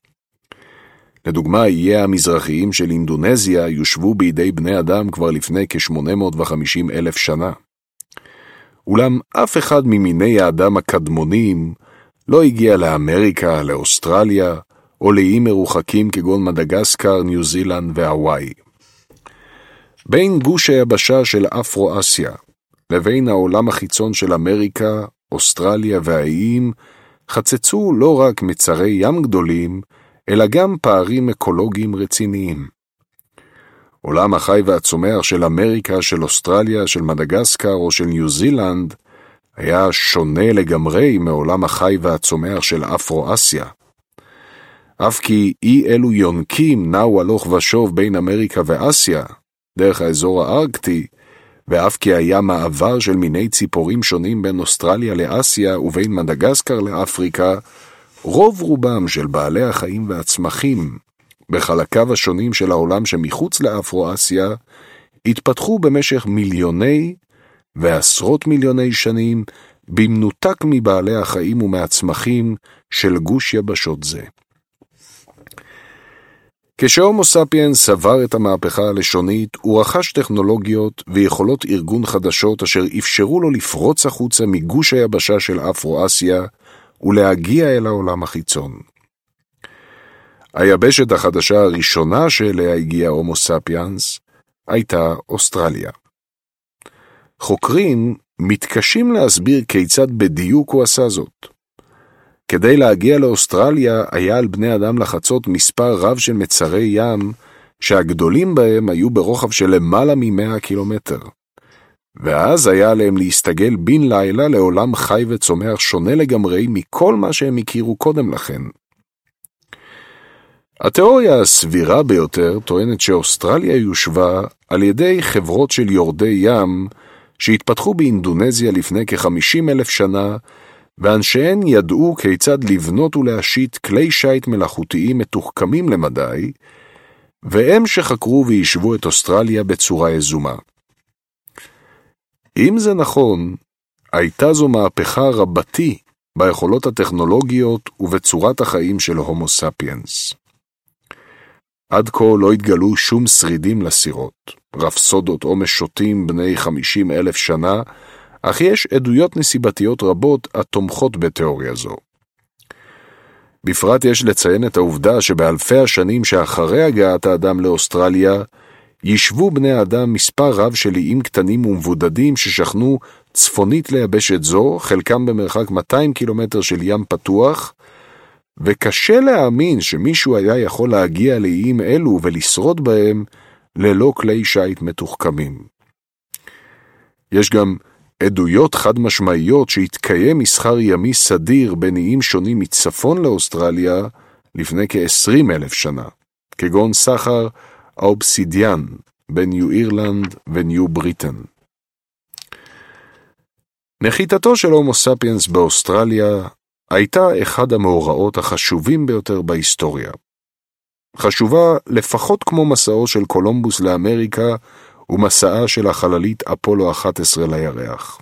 לדוגמה, איי המזרחיים של אינדונזיה יושבו בידי בני אדם כבר לפני כ-850 אלף שנה. אולם אף אחד ממיני האדם הקדמונים לא הגיע לאמריקה, לאוסטרליה, או לאיים מרוחקים כגון מדגסקר, ניו זילנד והוואי. בין גוש היבשה של אפרו-אסיה לבין העולם החיצון של אמריקה, אוסטרליה והאיים, חצצו לא רק מצרי ים גדולים, אלא גם פערים אקולוגיים רציניים. עולם החי והצומח של אמריקה, של אוסטרליה, של מדגסקר או של ניו זילנד היה שונה לגמרי מעולם החי והצומח של אפרו-אסיה. אף כי אי אלו יונקים נעו הלוך ושוב בין אמריקה ואסיה, דרך האזור הארקטי, ואף כי היה מעבר של מיני ציפורים שונים בין אוסטרליה לאסיה ובין מדגסקר לאפריקה, רוב רובם של בעלי החיים והצמחים, בחלקיו השונים של העולם שמחוץ לאפרו-אסיה, התפתחו במשך מיליוני ועשרות מיליוני שנים במנותק מבעלי החיים ומהצמחים של גוש יבשות זה. כשהומו ספיאנס סבר את המהפכה הלשונית, הוא רכש טכנולוגיות ויכולות ארגון חדשות אשר אפשרו לו לפרוץ החוצה מגוש היבשה של אפרו-אסיה ולהגיע אל העולם החיצון. היבשת החדשה הראשונה שאליה הגיע הומו ספיאנס הייתה אוסטרליה. חוקרים מתקשים להסביר כיצד בדיוק הוא עשה זאת. כדי להגיע לאוסטרליה היה על בני אדם לחצות מספר רב של מצרי ים, שהגדולים בהם היו ברוחב של למעלה מ-100 קילומטר. ואז היה עליהם להסתגל בן לילה לעולם חי וצומח שונה לגמרי מכל מה שהם הכירו קודם לכן. התיאוריה הסבירה ביותר טוענת שאוסטרליה יושבה על ידי חברות של יורדי ים שהתפתחו באינדונזיה לפני כ-50 אלף שנה ואנשיהן ידעו כיצד לבנות ולהשית כלי שיט מלאכותיים מתוחכמים למדי, והם שחקרו ויישבו את אוסטרליה בצורה יזומה. אם זה נכון, הייתה זו מהפכה רבתי ביכולות הטכנולוגיות ובצורת החיים של הומו ספיאנס. עד כה לא התגלו שום שרידים לסירות, רפסודות או משוטים בני 50 אלף שנה, אך יש עדויות נסיבתיות רבות התומכות בתיאוריה זו. בפרט יש לציין את העובדה שבאלפי השנים שאחרי הגעת האדם לאוסטרליה, יישבו בני האדם מספר רב של איים קטנים ומבודדים ששכנו צפונית ליבשת זו, חלקם במרחק 200 קילומטר של ים פתוח, וקשה להאמין שמישהו היה יכול להגיע לאיים אלו ולשרוד בהם ללא כלי שיט מתוחכמים. יש גם עדויות חד משמעיות שהתקיים מסחר ימי סדיר בין איים שונים מצפון לאוסטרליה לפני כ-20 אלף שנה, כגון סחר האובסידיאן בין ניו אירלנד וניו בריטן. נחיתתו של הומו ספיאנס באוסטרליה הייתה אחד המאורעות החשובים ביותר בהיסטוריה. חשובה לפחות כמו מסעו של קולומבוס לאמריקה ומסעה של החללית אפולו 11 לירח.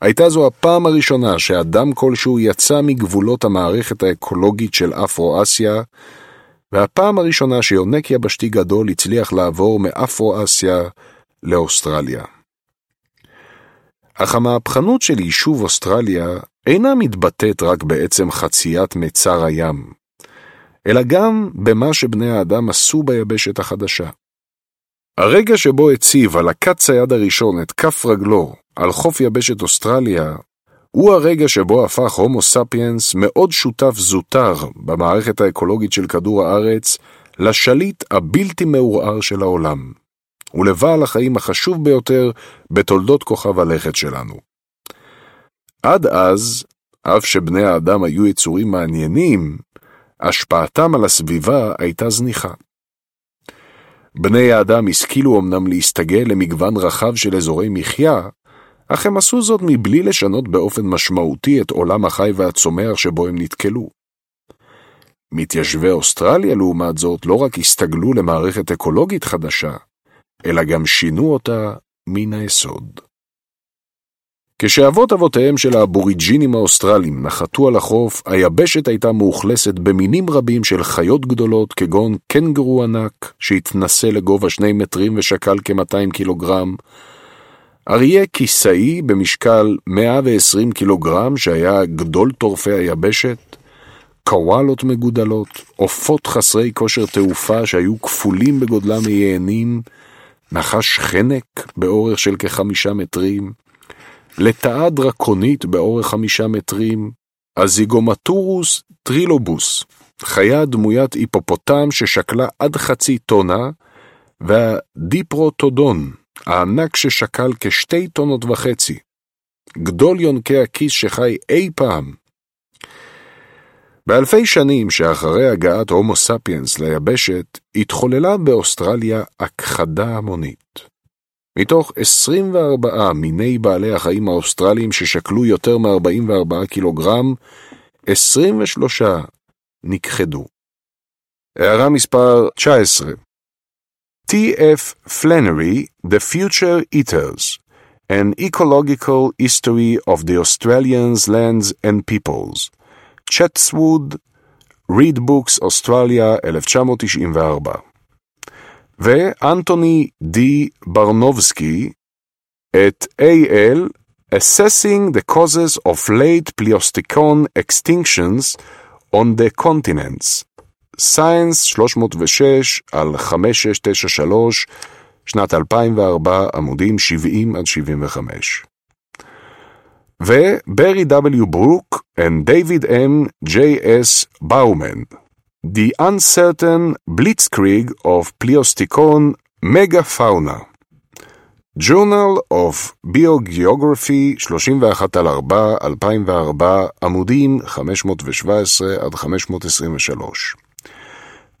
הייתה זו הפעם הראשונה שאדם כלשהו יצא מגבולות המערכת האקולוגית של אפרו-אסיה, והפעם הראשונה שיונק יבשתי גדול הצליח לעבור מאפרו-אסיה לאוסטרליה. אך המהפכנות של יישוב אוסטרליה אינה מתבטאת רק בעצם חציית מצר הים, אלא גם במה שבני האדם עשו ביבשת החדשה. הרגע שבו הציב על הקץ היד הראשון את כף רגלו על חוף יבשת אוסטרליה, הוא הרגע שבו הפך הומו ספיאנס מאוד שותף זוטר במערכת האקולוגית של כדור הארץ לשליט הבלתי מעורער של העולם, ולבעל החיים החשוב ביותר בתולדות כוכב הלכת שלנו. עד אז, אף שבני האדם היו יצורים מעניינים, השפעתם על הסביבה הייתה זניחה. בני האדם השכילו אמנם להסתגל למגוון רחב של אזורי מחיה, אך הם עשו זאת מבלי לשנות באופן משמעותי את עולם החי והצומח שבו הם נתקלו. מתיישבי אוסטרליה, לעומת זאת, לא רק הסתגלו למערכת אקולוגית חדשה, אלא גם שינו אותה מן היסוד. כשאבות אבותיהם של האבוריג'ינים האוסטרלים נחתו על החוף, היבשת הייתה מאוכלסת במינים רבים של חיות גדולות כגון קנגרו ענק, שהתנסה לגובה שני מטרים ושקל כ-200 קילוגרם, אריה כיסאי במשקל 120 קילוגרם, שהיה גדול טורפי היבשת, קוואלות מגודלות, עופות חסרי כושר תעופה שהיו כפולים בגודלם מיענים, נחש חנק באורך של כחמישה מטרים, לטאה דרקונית באורך חמישה מטרים, הזיגומטורוס טרילובוס, חיה דמוית היפופוטם ששקלה עד חצי טונה, והדיפרוטודון, הענק ששקל כשתי טונות וחצי, גדול יונקי הכיס שחי אי פעם. באלפי שנים שאחרי הגעת הומו ספיאנס ליבשת, התחוללה באוסטרליה הכחדה המונית. מתוך 24 מיני בעלי החיים האוסטרליים ששקלו יותר מ-44 קילוגרם, 23 נכחדו. הערה מספר 19 T.F. Flannery, The Future Eaters, An Ecological History of the Australians' Lands and Peoples, צ'טסווד, Read Books Australia 1994 ואנטוני די ברנובסקי את A.L. Assessing the Causes of Late Pleistocene Extinctions on the Continents, Science 306 על 5693, שנת 2004, עמודים 70 עד 75. וברי W. ברוק and David M. J.S. באומן. The Uncertain Blitzkrieg of Pleistocene Megafauna. Journal of Biogeography 31 על 4, 2004, עמודים 517 עד 523.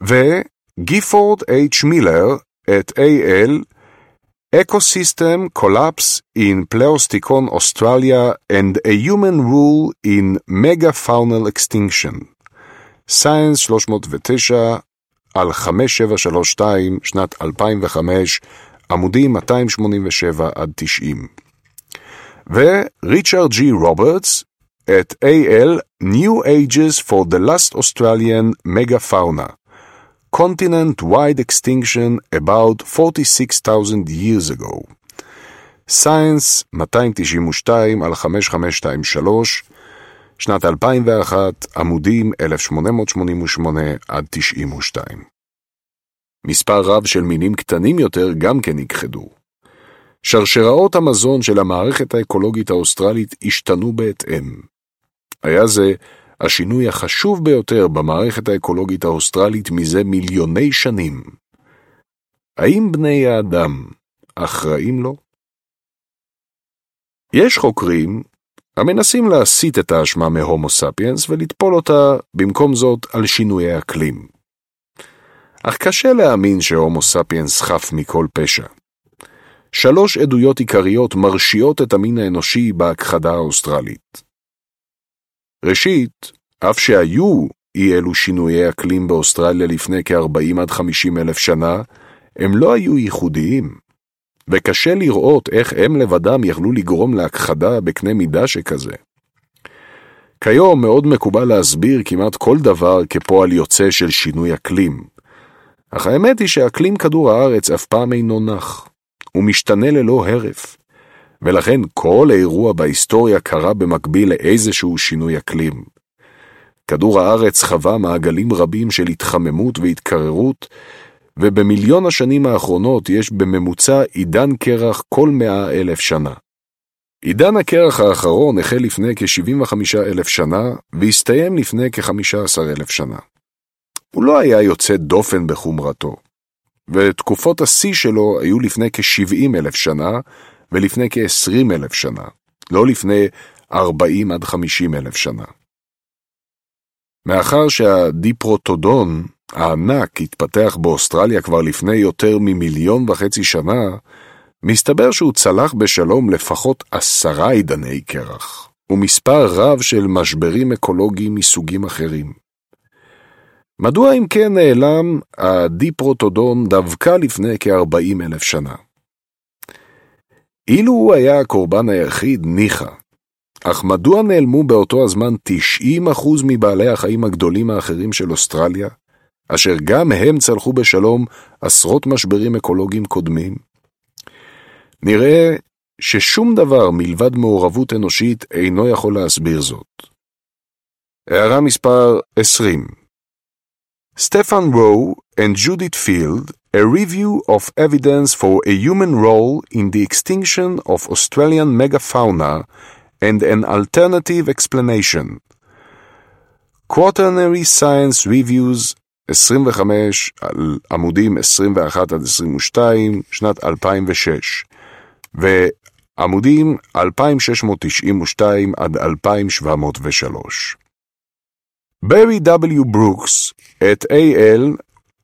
וגיפורד H. מילר את A.L. Ecosystem Collapse in Pleosticon Australia and a Human Rule in Megafaunal Extinction. Science 309 על 5732 שנת 2005, עמודים 287 עד 90. וריצ'רד ג'י רוברטס, את AL New Ages for the Last Australian Megafauna. Continent-wide extinction about 46,000 years ago. Science 292 על 5523, שנת 2001, עמודים 1888 עד 92. מספר רב של מינים קטנים יותר גם כן נכחדו. שרשראות המזון של המערכת האקולוגית האוסטרלית השתנו בהתאם. היה זה השינוי החשוב ביותר במערכת האקולוגית האוסטרלית מזה מיליוני שנים. האם בני האדם אחראים לו? יש חוקרים המנסים להסיט את האשמה מהומו ספיאנס ולטפול אותה במקום זאת על שינויי אקלים. אך קשה להאמין שהומו ספיאנס חף מכל פשע. שלוש עדויות עיקריות מרשיעות את המין האנושי בהכחדה האוסטרלית. ראשית, אף שהיו אי אלו שינויי אקלים באוסטרליה לפני כ-40 עד 50 אלף שנה, הם לא היו ייחודיים. וקשה לראות איך הם לבדם יכלו לגרום להכחדה בקנה מידה שכזה. כיום מאוד מקובל להסביר כמעט כל דבר כפועל יוצא של שינוי אקלים. אך האמת היא שאקלים כדור הארץ אף פעם אינו נח. הוא משתנה ללא הרף. ולכן כל אירוע בהיסטוריה קרה במקביל לאיזשהו שינוי אקלים. כדור הארץ חווה מעגלים רבים של התחממות והתקררות, ובמיליון השנים האחרונות יש בממוצע עידן קרח כל מאה אלף שנה. עידן הקרח האחרון החל לפני כ-75 אלף שנה, והסתיים לפני כ-15 אלף שנה. הוא לא היה יוצא דופן בחומרתו, ותקופות השיא שלו היו לפני כ-70 אלף שנה, ולפני כ-20 אלף שנה, לא לפני 40 עד 50 אלף שנה. מאחר שהדיפרוטודון הענק התפתח באוסטרליה כבר לפני יותר ממיליון וחצי שנה, מסתבר שהוא צלח בשלום לפחות עשרה עידני קרח, ומספר רב של משברים אקולוגיים מסוגים אחרים. מדוע אם כן נעלם הדיפרוטודון דווקא לפני כ-40 אלף שנה? אילו הוא היה הקורבן היחיד, ניחא. אך מדוע נעלמו באותו הזמן 90% מבעלי החיים הגדולים האחרים של אוסטרליה, אשר גם הם צלחו בשלום עשרות משברים אקולוגיים קודמים? נראה ששום דבר מלבד מעורבות אנושית אינו יכול להסביר זאת. הערה מספר 20 סטפן רו וג'ודית פילד a review of evidence for a human role in the extinction of Australian megafauna and an alternative explanation. Quaternary Science Reviews 25 על עמודים 21 עד 22, שנת 2006, ועמודים 2692 עד 2703. ברי W. ברוקס, את A.L.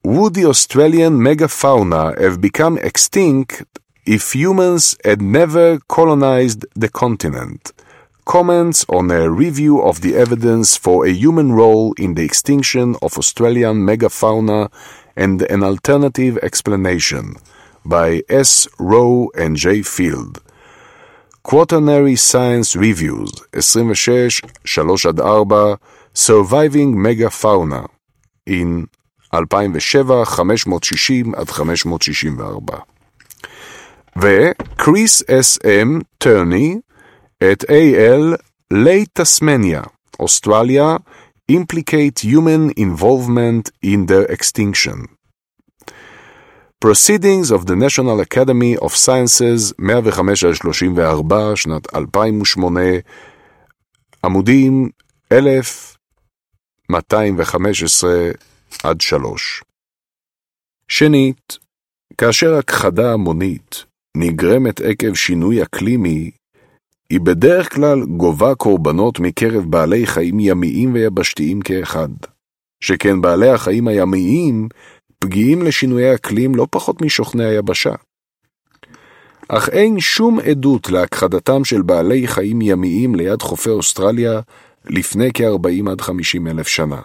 would the Australian megafauna have become extinct if humans had never colonized the continent? Comments on a review of the evidence for a human role in the extinction of Australian megafauna and an alternative explanation by S. Rowe and J. Field. Quaternary Science Reviews 26, 3-4 Surviving Megafauna in 2007, 560 עד 564. וקריס אס.אם טרני את A.L. לייט טסמניה, אוסטרליה, implicate human involvement in their extinction. Proceedings of the National Academy of Sciences 105-34, שנת 2008, עמודים 1215 עד 3. שנית, כאשר הכחדה המונית נגרמת עקב שינוי אקלימי, היא בדרך כלל גובה קורבנות מקרב בעלי חיים ימיים ויבשתיים כאחד, שכן בעלי החיים הימיים פגיעים לשינויי אקלים לא פחות משוכני היבשה. אך אין שום עדות להכחדתם של בעלי חיים ימיים ליד חופי אוסטרליה לפני כ-40 עד 50 אלף שנה.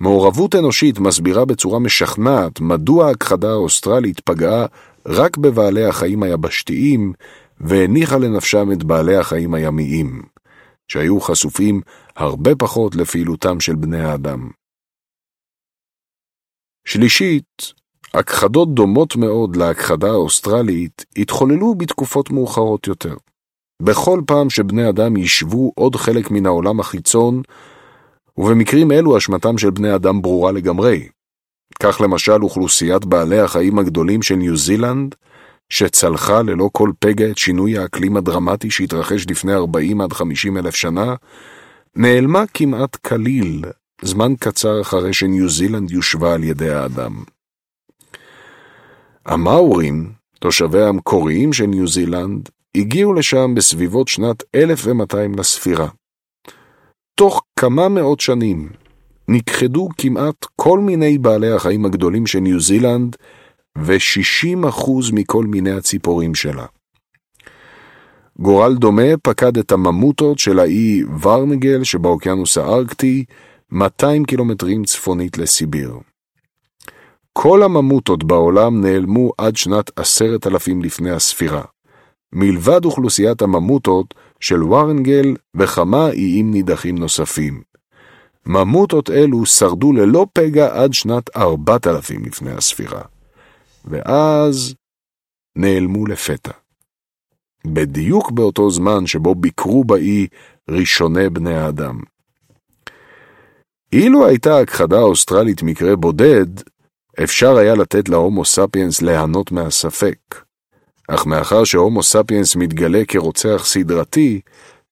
מעורבות אנושית מסבירה בצורה משכנעת מדוע ההכחדה האוסטרלית פגעה רק בבעלי החיים היבשתיים והניחה לנפשם את בעלי החיים הימיים, שהיו חשופים הרבה פחות לפעילותם של בני האדם. שלישית, הכחדות דומות מאוד להכחדה האוסטרלית התחוללו בתקופות מאוחרות יותר. בכל פעם שבני אדם ישבו עוד חלק מן העולם החיצון, ובמקרים אלו אשמתם של בני אדם ברורה לגמרי. כך למשל אוכלוסיית בעלי החיים הגדולים של ניו זילנד, שצלחה ללא כל פגע את שינוי האקלים הדרמטי שהתרחש לפני 40 עד 50 אלף שנה, נעלמה כמעט כליל, זמן קצר אחרי שניו זילנד יושבה על ידי האדם. המאורים, תושביה המקוריים של ניו זילנד, הגיעו לשם בסביבות שנת 1200 לספירה. תוך כמה מאות שנים נכחדו כמעט כל מיני בעלי החיים הגדולים של ניו זילנד ו-60% מכל מיני הציפורים שלה. גורל דומה פקד את הממוטות של האי ורנגל שבאוקיינוס הארקטי, 200 קילומטרים צפונית לסיביר. כל הממוטות בעולם נעלמו עד שנת עשרת אלפים לפני הספירה, מלבד אוכלוסיית הממוטות של וורנגל וכמה איים נידחים נוספים. ממוטות אלו שרדו ללא פגע עד שנת ארבעת אלפים לפני הספירה, ואז נעלמו לפתע. בדיוק באותו זמן שבו ביקרו באי ראשוני בני האדם. אילו הייתה הכחדה האוסטרלית מקרה בודד, אפשר היה לתת להומו ספיאנס ליהנות מהספק. אך מאחר שהומו ספיאנס מתגלה כרוצח סדרתי,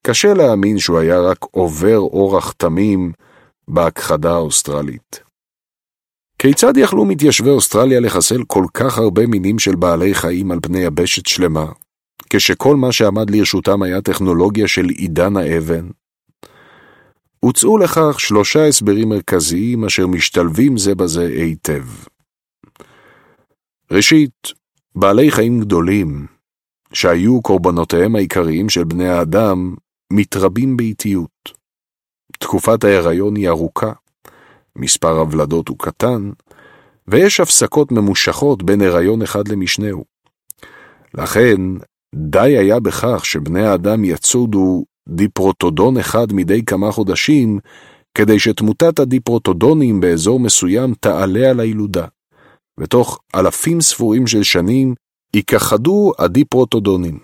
קשה להאמין שהוא היה רק עובר אורח תמים בהכחדה האוסטרלית. כיצד יכלו מתיישבי אוסטרליה לחסל כל כך הרבה מינים של בעלי חיים על פני יבשת שלמה, כשכל מה שעמד לרשותם היה טכנולוגיה של עידן האבן? הוצאו לכך שלושה הסברים מרכזיים אשר משתלבים זה בזה היטב. ראשית, בעלי חיים גדולים, שהיו קורבנותיהם העיקריים של בני האדם, מתרבים באיטיות. תקופת ההיריון היא ארוכה, מספר הוולדות הוא קטן, ויש הפסקות ממושכות בין הריון אחד למשנהו. לכן, די היה בכך שבני האדם יצודו דיפרוטודון אחד מדי כמה חודשים, כדי שתמותת הדיפרוטודונים באזור מסוים תעלה על הילודה. ותוך אלפים ספורים של שנים ייכחדו הדיפרוטודונים.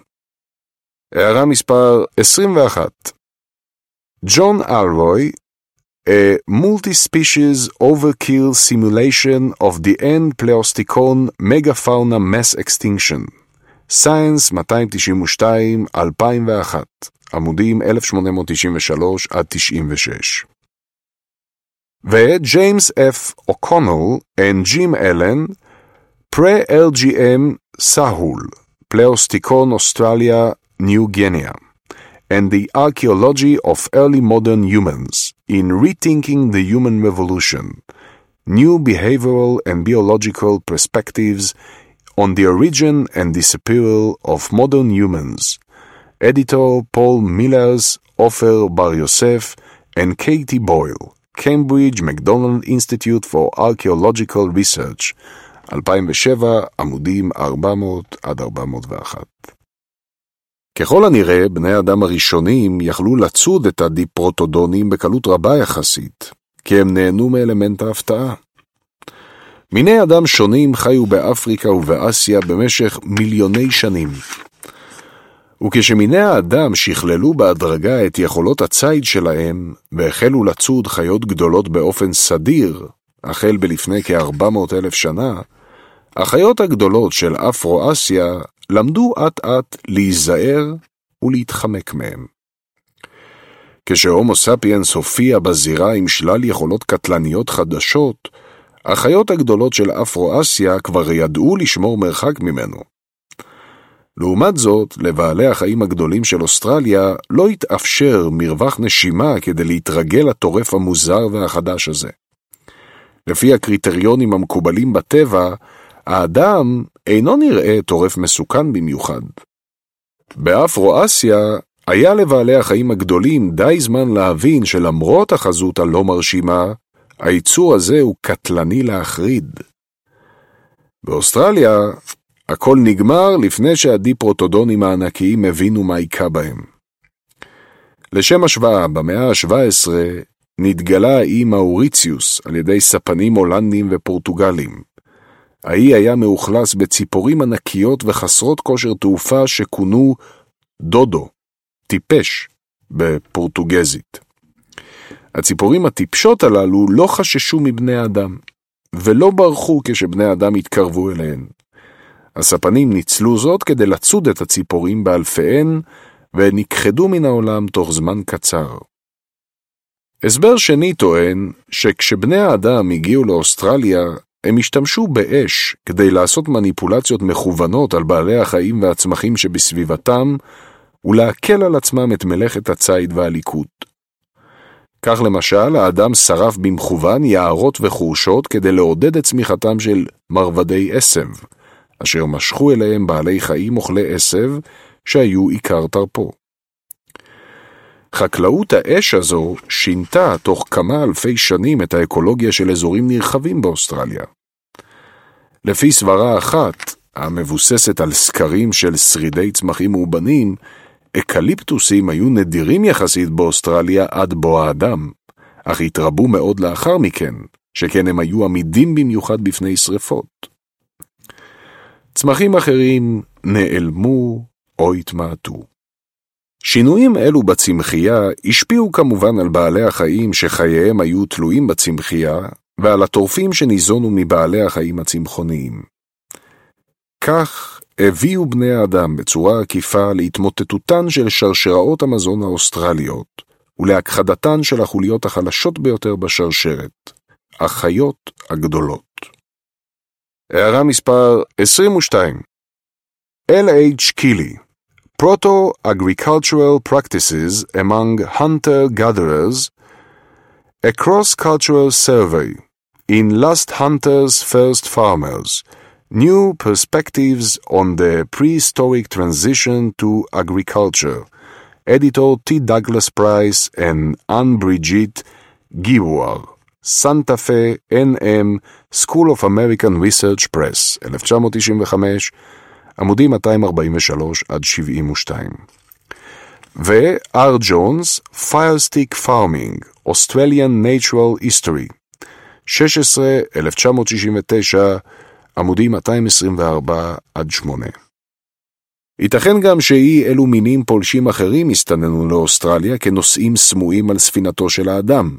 הערה מספר 21 ג'ון אלרוי, A multi-species overkill simulation of the end Pleosticon megafauna mass extinction. Science 292, 2001, עמודים 1893 עד 96. James F. O'Connell and Jim Allen, pre-LGM Sahul, Pleosticon Australia, New Guinea, and the Archaeology of Early Modern Humans in Rethinking the Human Revolution, New Behavioral and Biological Perspectives on the Origin and Disappearance of Modern Humans, editor Paul Millers, Ofer Bar-Yosef, and Katie Boyle. Cambridge McDonald Institute for Archaeological Research, 2007, עמודים 400 עד 401. ככל הנראה, בני האדם הראשונים יכלו לצוד את הדיפרוטודונים בקלות רבה יחסית, כי הם נהנו מאלמנט ההפתעה. מיני אדם שונים חיו באפריקה ובאסיה במשך מיליוני שנים. וכשמיני האדם שכללו בהדרגה את יכולות הציד שלהם, והחלו לצוד חיות גדולות באופן סדיר, החל בלפני כ-400 אלף שנה, החיות הגדולות של אפרו-אסיה למדו אט אט להיזהר ולהתחמק מהם. כשהומו ספיאנס הופיע בזירה עם שלל יכולות קטלניות חדשות, החיות הגדולות של אפרו-אסיה כבר ידעו לשמור מרחק ממנו. לעומת זאת, לבעלי החיים הגדולים של אוסטרליה לא התאפשר מרווח נשימה כדי להתרגל לטורף המוזר והחדש הזה. לפי הקריטריונים המקובלים בטבע, האדם אינו נראה טורף מסוכן במיוחד. באפרו-אסיה היה לבעלי החיים הגדולים די זמן להבין שלמרות החזות הלא מרשימה, היצור הזה הוא קטלני להחריד. באוסטרליה הכל נגמר לפני שהדיפרוטודונים הענקיים הבינו מה היכה בהם. לשם השוואה, במאה ה-17 נתגלה האי מאוריציוס על ידי ספנים הולנדים ופורטוגלים. האי היה מאוכלס בציפורים ענקיות וחסרות כושר תעופה שכונו דודו, טיפש, בפורטוגזית. הציפורים הטיפשות הללו לא חששו מבני אדם, ולא ברחו כשבני אדם התקרבו אליהן. הספנים ניצלו זאת כדי לצוד את הציפורים באלפיהן, ונכחדו מן העולם תוך זמן קצר. הסבר שני טוען שכשבני האדם הגיעו לאוסטרליה, הם השתמשו באש כדי לעשות מניפולציות מכוונות על בעלי החיים והצמחים שבסביבתם, ולהקל על עצמם את מלאכת הציד והליקוט. כך למשל, האדם שרף במכוון יערות וחורשות כדי לעודד את צמיחתם של מרבדי עשב, אשר משכו אליהם בעלי חיים אוכלי עשב, שהיו עיקר תרפו. חקלאות האש הזו שינתה תוך כמה אלפי שנים את האקולוגיה של אזורים נרחבים באוסטרליה. לפי סברה אחת, המבוססת על סקרים של שרידי צמחים מאובנים, אקליפטוסים היו נדירים יחסית באוסטרליה עד בוא האדם, אך התרבו מאוד לאחר מכן, שכן הם היו עמידים במיוחד בפני שרפות. צמחים אחרים נעלמו או התמעטו. שינויים אלו בצמחייה השפיעו כמובן על בעלי החיים שחייהם היו תלויים בצמחייה, ועל הטורפים שניזונו מבעלי החיים הצמחוניים. כך הביאו בני האדם בצורה עקיפה להתמוטטותן של שרשראות המזון האוסטרליות, ולהכחדתן של החוליות החלשות ביותר בשרשרת, החיות הגדולות. הערה מספר 22 L.H. קילי Proto-Agricultural Practices Among Hunter-Gatherers A Cross-Cultural Survey in Last Hunters First Farmers New Perspectives on the Prehistoric Transition to Agriculture Editor T. Douglas Price and Anne-Brigitte Giwar Santa Fe NM School of American Research Press 1995 עמודים 243 עד 72. ו-R. ג'ונס, Firestick Farming, Australian Natural History, 16, 1969, עמודים 224 עד 8. ייתכן גם שאי אלו מינים פולשים אחרים הסתננו לאוסטרליה כנושאים סמויים על ספינתו של האדם,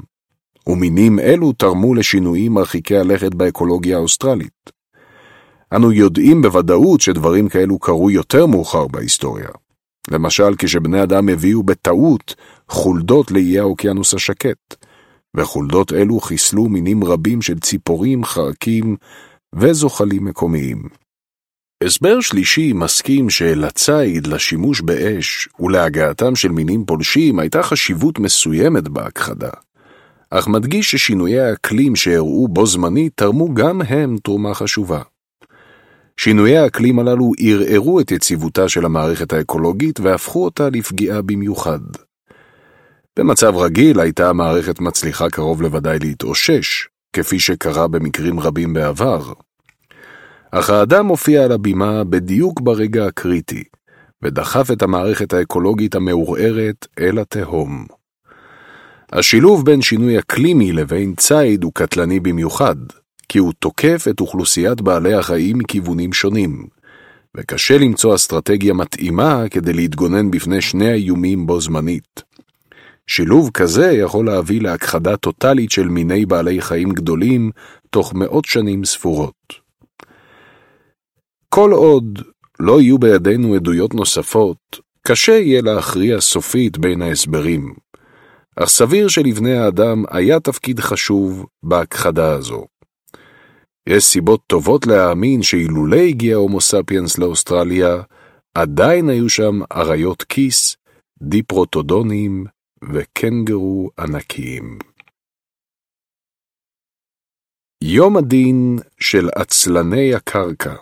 ומינים אלו תרמו לשינויים מרחיקי הלכת באקולוגיה האוסטרלית. אנו יודעים בוודאות שדברים כאלו קרו יותר מאוחר בהיסטוריה. למשל, כשבני אדם הביאו בטעות חולדות לאיי האוקיינוס השקט, וחולדות אלו חיסלו מינים רבים של ציפורים, חרקים וזוחלים מקומיים. הסבר שלישי מסכים שלציד, לשימוש באש ולהגעתם של מינים פולשים הייתה חשיבות מסוימת בהכחדה, אך מדגיש ששינויי האקלים שאירעו בו זמנית תרמו גם הם תרומה חשובה. שינויי האקלים הללו ערערו את יציבותה של המערכת האקולוגית והפכו אותה לפגיעה במיוחד. במצב רגיל הייתה המערכת מצליחה קרוב לוודאי להתאושש, כפי שקרה במקרים רבים בעבר. אך האדם הופיע על הבימה בדיוק ברגע הקריטי, ודחף את המערכת האקולוגית המעורערת אל התהום. השילוב בין שינוי אקלימי לבין ציד הוא קטלני במיוחד, כי הוא תוקף את אוכלוסיית בעלי החיים מכיוונים שונים, וקשה למצוא אסטרטגיה מתאימה כדי להתגונן בפני שני האיומים בו זמנית. שילוב כזה יכול להביא להכחדה טוטלית של מיני בעלי חיים גדולים תוך מאות שנים ספורות. כל עוד לא יהיו בידינו עדויות נוספות, קשה יהיה להכריע סופית בין ההסברים, אך סביר שלבני האדם היה תפקיד חשוב בהכחדה הזו. יש סיבות טובות להאמין שאילולא הגיע הומו ספיאנס לאוסטרליה, עדיין היו שם אריות כיס, דיפרוטודונים וקנגרו ענקיים. יום הדין של עצלני הקרקע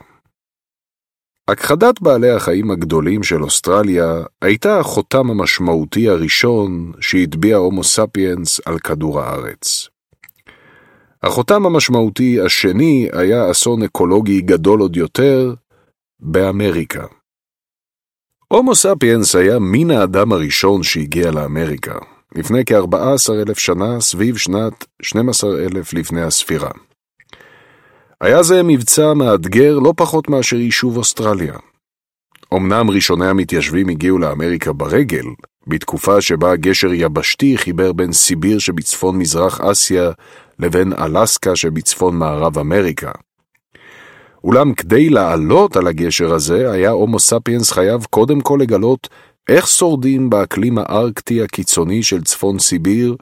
הכחדת בעלי החיים הגדולים של אוסטרליה הייתה החותם המשמעותי הראשון שהטביע הומו ספיאנס על כדור הארץ. החותם המשמעותי השני היה אסון אקולוגי גדול עוד יותר באמריקה. הומו ספיאנס היה מין האדם הראשון שהגיע לאמריקה, לפני כ-14 אלף שנה, סביב שנת 12 אלף לפני הספירה. היה זה מבצע מאתגר לא פחות מאשר יישוב אוסטרליה. אמנם ראשוני המתיישבים הגיעו לאמריקה ברגל, בתקופה שבה גשר יבשתי חיבר בין סיביר שבצפון מזרח אסיה לבין אלסקה שבצפון מערב אמריקה. אולם כדי לעלות על הגשר הזה, היה הומו ספיאנס חייב קודם כל לגלות איך שורדים באקלים הארקטי הקיצוני של צפון סיביר,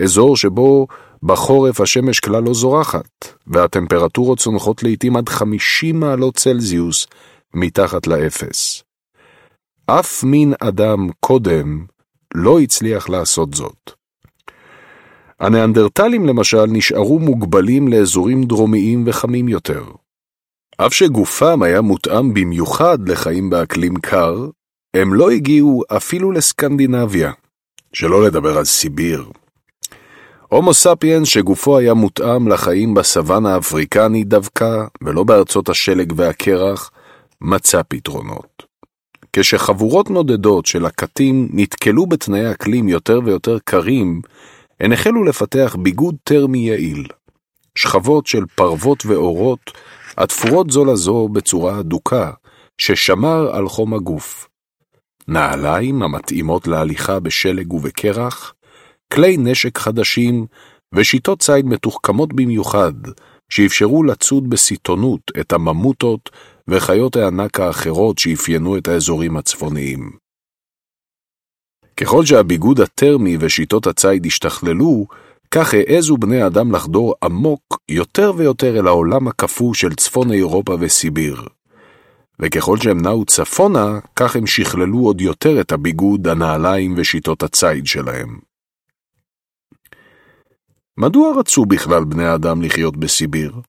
אזור שבו בחורף השמש כלל לא זורחת, והטמפרטורות צונחות לעתים עד 50 מעלות צלזיוס מתחת לאפס. אף מין אדם קודם לא הצליח לעשות זאת. הניאנדרטלים למשל נשארו מוגבלים לאזורים דרומיים וחמים יותר. אף שגופם היה מותאם במיוחד לחיים באקלים קר, הם לא הגיעו אפילו לסקנדינביה, שלא לדבר על סיביר. הומו ספיאנס שגופו היה מותאם לחיים בסוואנה האפריקני דווקא, ולא בארצות השלג והקרח, מצא פתרונות. כשחבורות נודדות של הקטים נתקלו בתנאי אקלים יותר ויותר קרים, הן החלו לפתח ביגוד טרמי יעיל. שכבות של פרוות ואורות, התפורות זו לזו בצורה אדוקה, ששמר על חום הגוף. נעליים המתאימות להליכה בשלג ובקרח, כלי נשק חדשים ושיטות ציד מתוחכמות במיוחד, שאפשרו לצוד בסיטונות את הממוטות וחיות הענק האחרות שאפיינו את האזורים הצפוניים. ככל שהביגוד הטרמי ושיטות הציד השתכללו, כך העזו בני אדם לחדור עמוק יותר ויותר אל העולם הקפוא של צפון אירופה וסיביר. וככל שהם נעו צפונה, כך הם שכללו עוד יותר את הביגוד, הנעליים ושיטות הציד שלהם. מדוע רצו בכלל בני אדם לחיות בסיביר?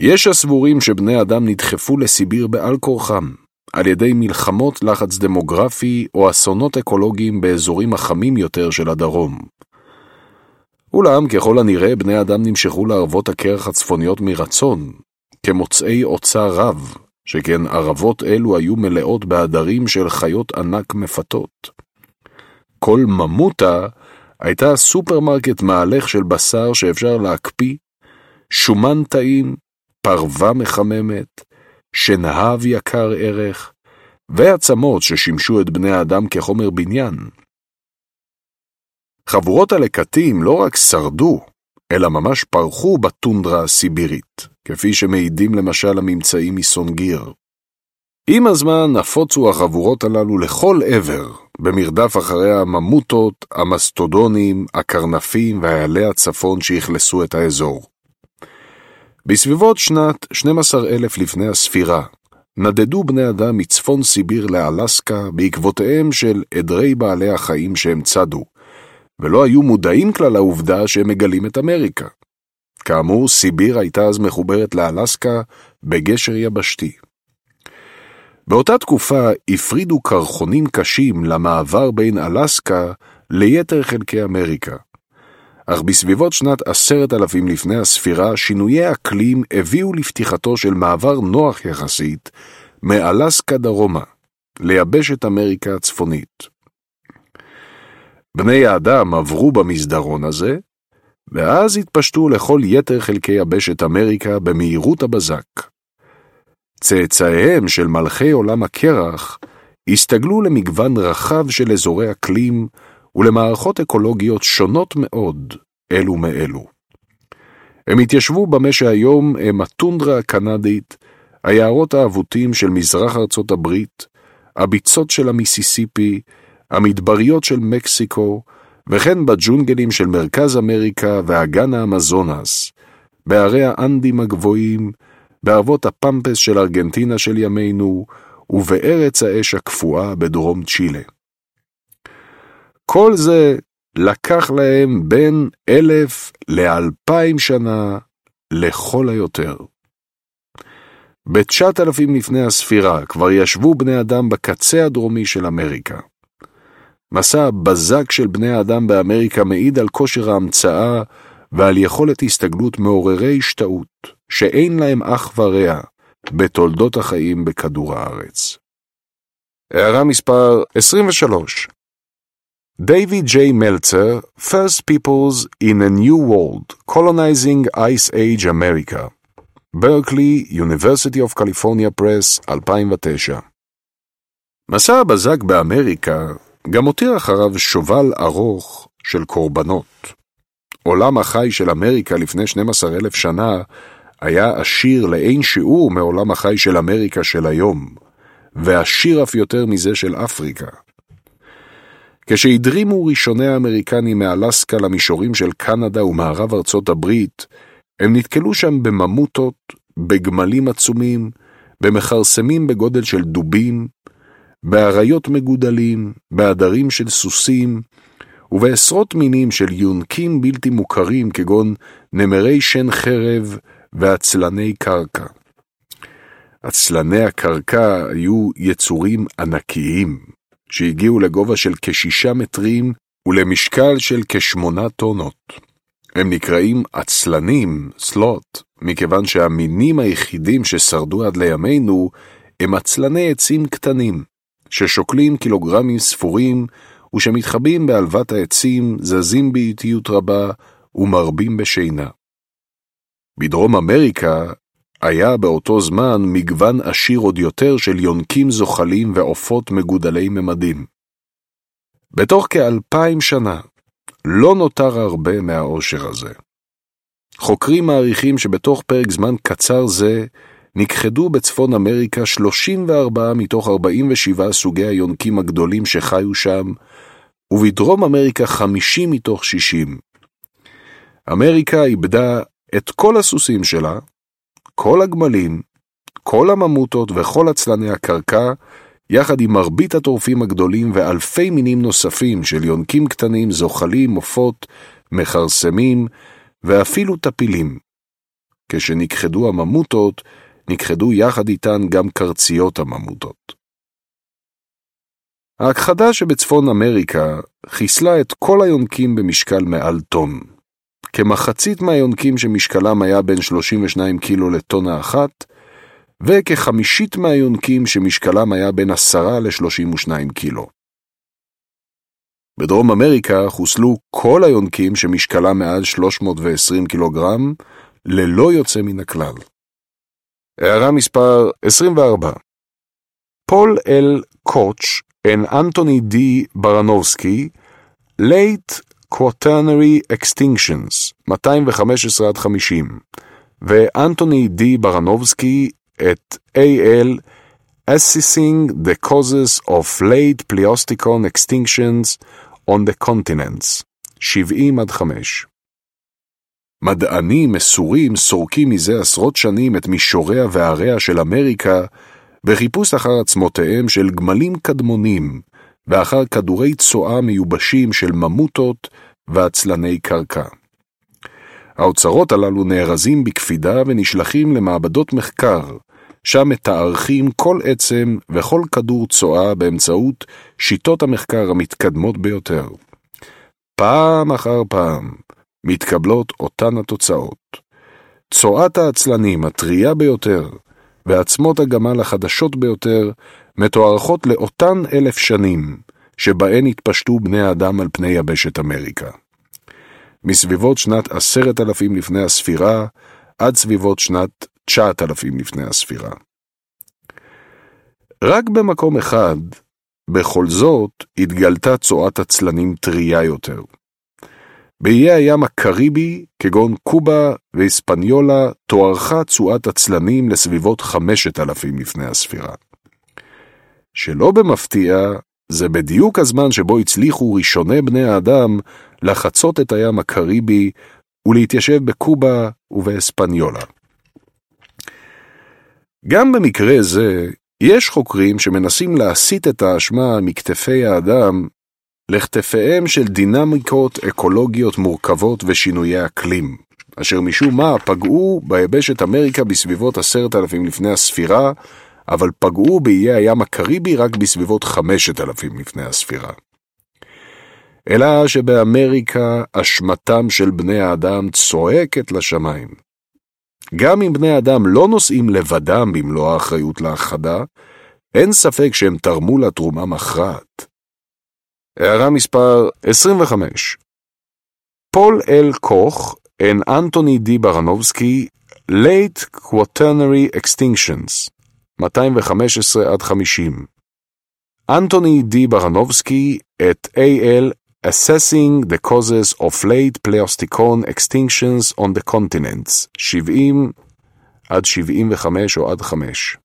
יש הסבורים שבני אדם נדחפו לסיביר בעל כורחם, על ידי מלחמות לחץ דמוגרפי או אסונות אקולוגיים באזורים החמים יותר של הדרום. אולם ככל הנראה בני אדם נמשכו לערבות הקרח הצפוניות מרצון, כמוצאי אוצר רב, שכן ערבות אלו היו מלאות בעדרים של חיות ענק מפתות. כל ממותה הייתה סופרמרקט מהלך של בשר שאפשר להקפיא, שומן טעים, פרווה מחממת, שנהב יקר ערך, ועצמות ששימשו את בני האדם כחומר בניין. חבורות הלקטים לא רק שרדו, אלא ממש פרחו בטונדרה הסיבירית, כפי שמעידים למשל הממצאים מסונגיר. עם הזמן נפוצו החבורות הללו לכל עבר, במרדף אחרי הממוטות, המסטודונים, הקרנפים והאיילי הצפון שאכלסו את האזור. בסביבות שנת 12,000 לפני הספירה, נדדו בני אדם מצפון סיביר לאלסקה בעקבותיהם של עדרי בעלי החיים שהם צדו, ולא היו מודעים כלל לעובדה שהם מגלים את אמריקה. כאמור, סיביר הייתה אז מחוברת לאלסקה בגשר יבשתי. באותה תקופה הפרידו קרחונים קשים למעבר בין אלסקה ליתר חלקי אמריקה. אך בסביבות שנת עשרת אלפים לפני הספירה, שינויי אקלים הביאו לפתיחתו של מעבר נוח יחסית מאלסקה דרומה, ליבשת אמריקה הצפונית. בני האדם עברו במסדרון הזה, ואז התפשטו לכל יתר חלקי יבשת אמריקה במהירות הבזק. צאצאיהם של מלכי עולם הקרח הסתגלו למגוון רחב של אזורי אקלים ולמערכות אקולוגיות שונות מאוד אלו מאלו. הם התיישבו במה שהיום הם הטונדרה הקנדית, היערות האבותים של מזרח ארצות הברית, הביצות של המיסיסיפי, המדבריות של מקסיקו, וכן בג'ונגלים של מרכז אמריקה ואגן האמזונס, בערי האנדים הגבוהים, בערבות הפמפס של ארגנטינה של ימינו, ובארץ האש הקפואה בדרום צ'ילה. כל זה לקח להם בין אלף לאלפיים שנה לכל היותר. בתשעת אלפים לפני הספירה כבר ישבו בני אדם בקצה הדרומי של אמריקה. מסע הבזק של בני האדם באמריקה מעיד על כושר ההמצאה ועל יכולת הסתגלות מעוררי השתאות, שאין להם אח ורע בתולדות החיים בכדור הארץ. הערה מספר 23 David J. Meltzer, First Peoples in a New World, Colonizing Ice Age America, ברקלי, University of California Press, 2009. מסע הבזק באמריקה גם הותיר אחריו שובל ארוך של קורבנות. עולם החי של אמריקה לפני 12 אלף שנה היה עשיר לאין שיעור מעולם החי של אמריקה של היום, ועשיר אף יותר מזה של אפריקה. כשהדרימו ראשוני האמריקנים מאלסקה למישורים של קנדה ומערב ארצות הברית, הם נתקלו שם בממוטות, בגמלים עצומים, במכרסמים בגודל של דובים, באריות מגודלים, בעדרים של סוסים, ובעשרות מינים של יונקים בלתי מוכרים כגון נמרי שן חרב ועצלני קרקע. עצלני הקרקע היו יצורים ענקיים, שהגיעו לגובה של כשישה מטרים ולמשקל של כשמונה טונות. הם נקראים עצלנים, סלוט, מכיוון שהמינים היחידים ששרדו עד לימינו הם עצלני עצים קטנים, ששוקלים קילוגרמים ספורים ושמתחבאים בעלבת העצים, זזים באיטיות רבה ומרבים בשינה. בדרום אמריקה היה באותו זמן מגוון עשיר עוד יותר של יונקים זוחלים ועופות מגודלי ממדים. בתוך כאלפיים שנה לא נותר הרבה מהעושר הזה. חוקרים מעריכים שבתוך פרק זמן קצר זה נכחדו בצפון אמריקה 34 מתוך 47 סוגי היונקים הגדולים שחיו שם, ובדרום אמריקה 50 מתוך 60. אמריקה איבדה את כל הסוסים שלה, כל הגמלים, כל הממוטות וכל עצלני הקרקע, יחד עם מרבית הטורפים הגדולים ואלפי מינים נוספים של יונקים קטנים, זוחלים, עופות, מכרסמים ואפילו טפילים. כשנכחדו הממוטות, נכחדו יחד איתן גם קרציות הממוטות. ההכחדה שבצפון אמריקה חיסלה את כל היונקים במשקל מעל טון. כמחצית מהיונקים שמשקלם היה בין 32 קילו לטונה אחת, וכחמישית מהיונקים שמשקלם היה בין 10 ל-32 קילו. בדרום אמריקה חוסלו כל היונקים שמשקלם מעל 320 קילוגרם, ללא יוצא מן הכלל. הערה מספר 24 פול אל קוטש and Anthony D. Baranovsky, Late Quaternary Extinctions, 215 עד 50, ואנטוני די ברנובסקי את A.L. Assessing the Causes of Late Pleistocene Extinctions on the Continents, 70 עד 5. מדענים מסורים סורקים מזה עשרות שנים את מישוריה ועריה של אמריקה בחיפוש אחר עצמותיהם של גמלים קדמונים ואחר כדורי צואה מיובשים של ממוטות ועצלני קרקע. האוצרות הללו נארזים בקפידה ונשלחים למעבדות מחקר, שם מתארכים כל עצם וכל כדור צואה באמצעות שיטות המחקר המתקדמות ביותר. פעם אחר פעם מתקבלות אותן התוצאות. צואת העצלנים הטריה ביותר ועצמות הגמל החדשות ביותר מתוארכות לאותן אלף שנים שבהן התפשטו בני האדם על פני יבשת אמריקה. מסביבות שנת עשרת אלפים לפני הספירה עד סביבות שנת תשעת אלפים לפני הספירה. רק במקום אחד, בכל זאת, התגלתה צואת עצלנים טריה יותר. באיי הים הקריבי, כגון קובה ואספניולה, תוארכה תשואת עצלנים לסביבות חמשת אלפים לפני הספירה. שלא במפתיע, זה בדיוק הזמן שבו הצליחו ראשוני בני האדם לחצות את הים הקריבי ולהתיישב בקובה ובאספניולה. גם במקרה זה, יש חוקרים שמנסים להסיט את האשמה מכתפי האדם לכתפיהם של דינמיקות אקולוגיות מורכבות ושינויי אקלים. אשר משום מה פגעו ביבשת אמריקה בסביבות עשרת אלפים לפני הספירה, אבל פגעו באיי הים הקריבי רק בסביבות חמשת אלפים לפני הספירה. אלא שבאמריקה אשמתם של בני האדם צועקת לשמיים. גם אם בני האדם לא נושאים לבדם במלוא האחריות להכחדה, אין ספק שהם תרמו לה תרומה מכרעת. הערה מספר 25 פול אל קוך and Anthony D. Baranovsky Late Quaternary Extinctions 215 עד 50 אנטוני די ברנובסקי את A.L. Assessing the Causes of Late Pleistocene Extinctions on the Continents 70 עד 75 או עד 5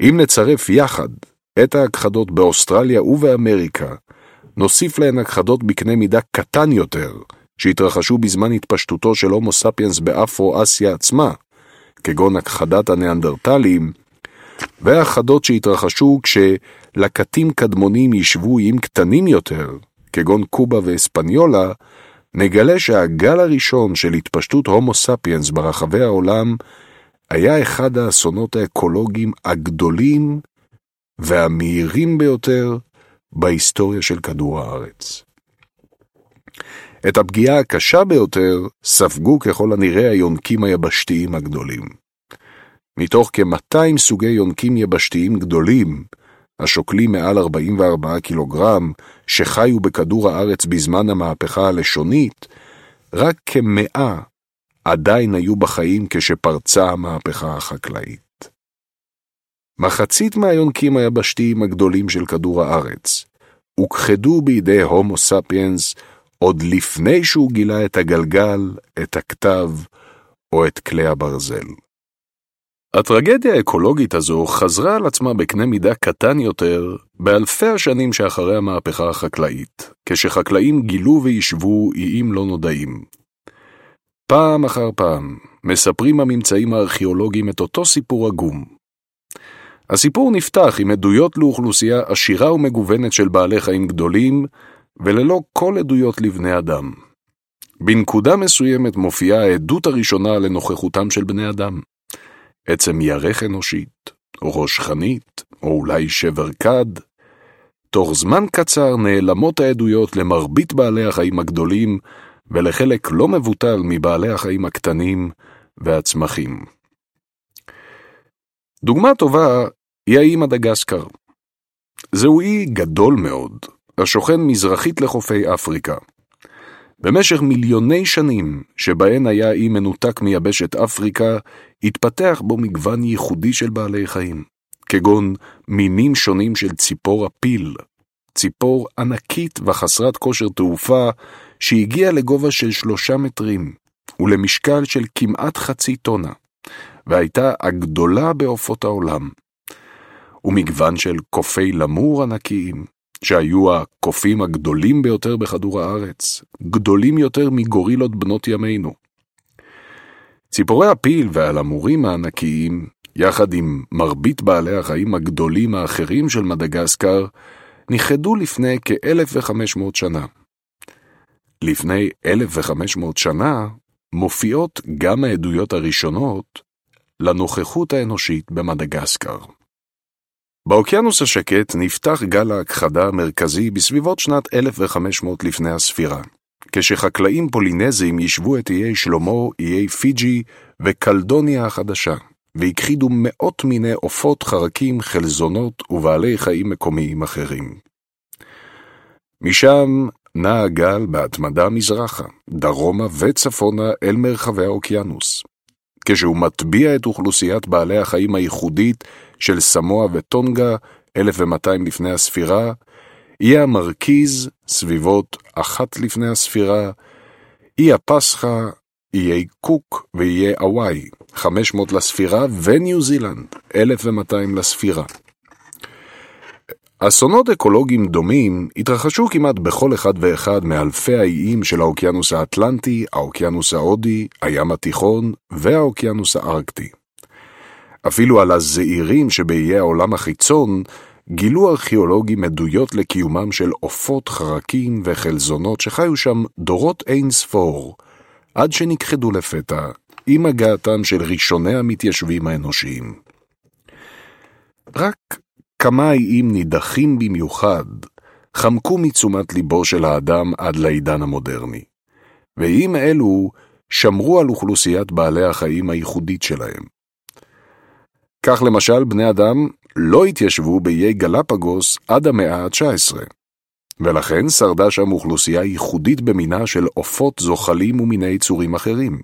אם נצרף יחד את ההכחדות באוסטרליה ובאמריקה, נוסיף להן הכחדות בקנה מידה קטן יותר, שהתרחשו בזמן התפשטותו של הומו ספיאנס באפרו-אסיה עצמה, כגון הכחדת הניאנדרטלים, והכחדות שהתרחשו כשלקטים קדמונים ישבו איים קטנים יותר, כגון קובה ואספניולה, נגלה שהגל הראשון של התפשטות הומו ספיאנס ברחבי העולם היה אחד האסונות האקולוגיים הגדולים והמהירים ביותר בהיסטוריה של כדור הארץ. את הפגיעה הקשה ביותר ספגו ככל הנראה היונקים היבשתיים הגדולים. מתוך כ-200 סוגי יונקים יבשתיים גדולים, השוקלים מעל 44 קילוגרם, שחיו בכדור הארץ בזמן המהפכה הלשונית, רק כמאה עדיין היו בחיים כשפרצה המהפכה החקלאית. מחצית מהיונקים היבשתיים הגדולים של כדור הארץ הוכחדו בידי הומו ספיאנס עוד לפני שהוא גילה את הגלגל, את הכתב או את כלי הברזל. הטרגדיה האקולוגית הזו חזרה על עצמה בקנה מידה קטן יותר באלפי השנים שאחרי המהפכה החקלאית, כשחקלאים גילו ויישבו איים לא נודעים. פעם אחר פעם מספרים הממצאים הארכיאולוגיים את אותו סיפור עגום. הסיפור נפתח עם עדויות לאוכלוסייה עשירה ומגוונת של בעלי חיים גדולים, וללא כל עדויות לבני אדם. בנקודה מסוימת מופיעה העדות הראשונה לנוכחותם של בני אדם. עצם ירך אנושית, או ראש חנית, או אולי שבר כד. תוך זמן קצר נעלמות העדויות למרבית בעלי החיים הגדולים, ולחלק לא מבוטל מבעלי החיים הקטנים והצמחים. דוגמה טובה היא האי מדגסקר. זהו אי גדול מאוד, השוכן מזרחית לחופי אפריקה. במשך מיליוני שנים, שבהן היה אי מנותק מיבשת אפריקה, התפתח בו מגוון ייחודי של בעלי חיים, כגון מינים שונים של ציפור הפיל, ציפור ענקית וחסרת כושר תעופה, שהגיעה לגובה של שלושה מטרים, ולמשקל של כמעט חצי טונה, והייתה הגדולה בעופות העולם. ומגוון של קופי למור ענקיים, שהיו הקופים הגדולים ביותר בכדור הארץ, גדולים יותר מגורילות בנות ימינו. ציפורי הפיל והלמורים הענקיים, יחד עם מרבית בעלי החיים הגדולים האחרים של מדגסקר, נכחדו לפני כ-1,500 שנה. לפני 1,500 שנה מופיעות גם העדויות הראשונות לנוכחות האנושית במדגסקר. באוקיינוס השקט נפתח גל ההכחדה המרכזי בסביבות שנת 1500 לפני הספירה, כשחקלאים פולינזים יישבו את איי שלמה, איי פיג'י וקלדוניה החדשה, והכחידו מאות מיני עופות, חרקים, חלזונות ובעלי חיים מקומיים אחרים. משם נע הגל בהתמדה מזרחה, דרומה וצפונה אל מרחבי האוקיינוס. כשהוא מטביע את אוכלוסיית בעלי החיים הייחודית של סמואה וטונגה, 1200 לפני הספירה, אי המרכיז, סביבות אחת לפני הספירה, אי הפסחא, איי קוק ואיי הוואי, 500 לספירה, וניו זילנד, 1200 לספירה. אסונות אקולוגיים דומים התרחשו כמעט בכל אחד ואחד מאלפי האיים של האוקיינוס האטלנטי, האוקיינוס ההודי, הים התיכון והאוקיינוס הארקטי. אפילו על הזעירים שבאיי העולם החיצון, גילו ארכיאולוגים עדויות לקיומם של עופות, חרקים וחלזונות שחיו שם דורות אין ספור, עד שנכחדו לפתע עם הגעתם של ראשוני המתיישבים האנושיים. רק כמה איים נידחים במיוחד חמקו מתשומת ליבו של האדם עד לעידן המודרני, ואיים אלו שמרו על אוכלוסיית בעלי החיים הייחודית שלהם. כך למשל, בני אדם לא התיישבו באיי גלפגוס עד המאה ה-19, ולכן שרדה שם אוכלוסייה ייחודית במינה של עופות, זוחלים ומיני צורים אחרים.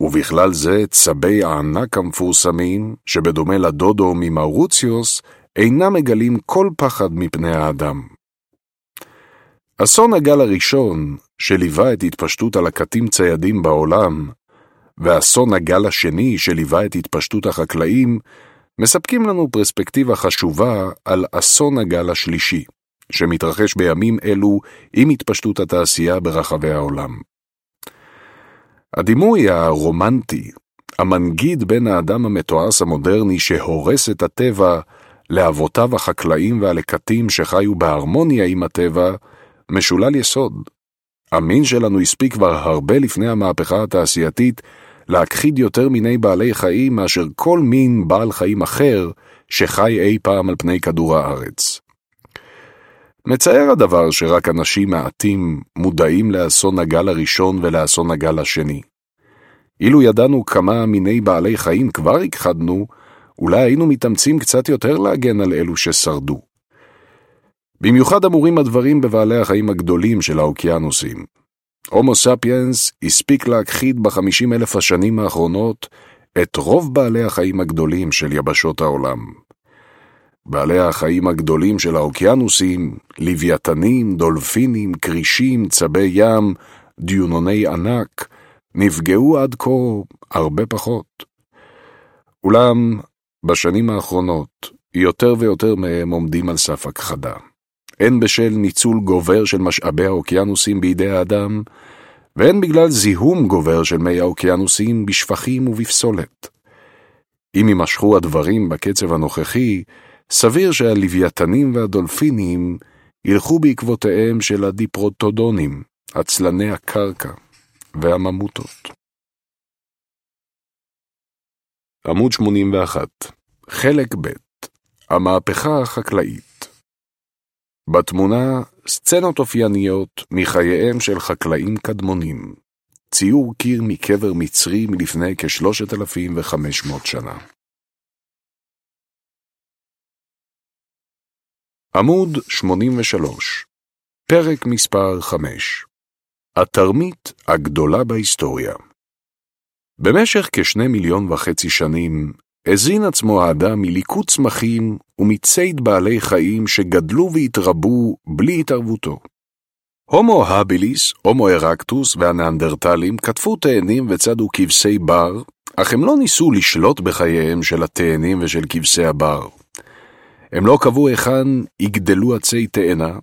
ובכלל זה צבי הענק המפורסמים, שבדומה לדודו ממאורוציוס, אינם מגלים כל פחד מפני האדם. אסון הגל הראשון, שליווה את התפשטות הלקטים ציידים בעולם, ואסון הגל השני, שליווה את התפשטות החקלאים, מספקים לנו פרספקטיבה חשובה על אסון הגל השלישי, שמתרחש בימים אלו עם התפשטות התעשייה ברחבי העולם. הדימוי הרומנטי, המנגיד בין האדם המתועש המודרני שהורס את הטבע לאבותיו החקלאים והלקטים שחיו בהרמוניה עם הטבע, משולל יסוד. המין שלנו הספיק כבר הרבה לפני המהפכה התעשייתית להכחיד יותר מיני בעלי חיים מאשר כל מין בעל חיים אחר שחי אי פעם על פני כדור הארץ. מצער הדבר שרק אנשים מעטים מודעים לאסון הגל הראשון ולאסון הגל השני. אילו ידענו כמה מיני בעלי חיים כבר הכחדנו, אולי היינו מתאמצים קצת יותר להגן על אלו ששרדו. במיוחד אמורים הדברים בבעלי החיים הגדולים של האוקיינוסים. הומו ספיאנס הספיק להכחיד בחמישים אלף השנים האחרונות את רוב בעלי החיים הגדולים של יבשות העולם. בעלי החיים הגדולים של האוקיינוסים, לוויתנים, דולפינים, כרישים, צבי ים, דיונוני ענק, נפגעו עד כה הרבה פחות. אולם, בשנים האחרונות, יותר ויותר מהם עומדים על סף הכחדה. הן בשל ניצול גובר של משאבי האוקיינוסים בידי האדם, והן בגלל זיהום גובר של מי האוקיינוסים בשפכים ובפסולת. אם יימשכו הדברים בקצב הנוכחי, סביר שהלוויתנים והדולפינים ילכו בעקבותיהם של הדיפרוטודונים, עצלני הקרקע והממוטות. עמוד 81, חלק ב' המהפכה החקלאית בתמונה סצנות אופייניות מחייהם של חקלאים קדמונים, ציור קיר מקבר מצרי מלפני כ-3,500 שנה. עמוד 83, פרק מספר 5 התרמית הגדולה בהיסטוריה במשך כשני מיליון וחצי שנים הזין עצמו האדם מליקוט צמחים ומציד בעלי חיים שגדלו והתרבו בלי התערבותו. הומו הביליס, הומו ארקטוס והנאנדרטלים כתפו תאנים וצדו כבשי בר, אך הם לא ניסו לשלוט בחייהם של התאנים ושל כבשי הבר. הם לא קבעו היכן יגדלו עצי תאנה,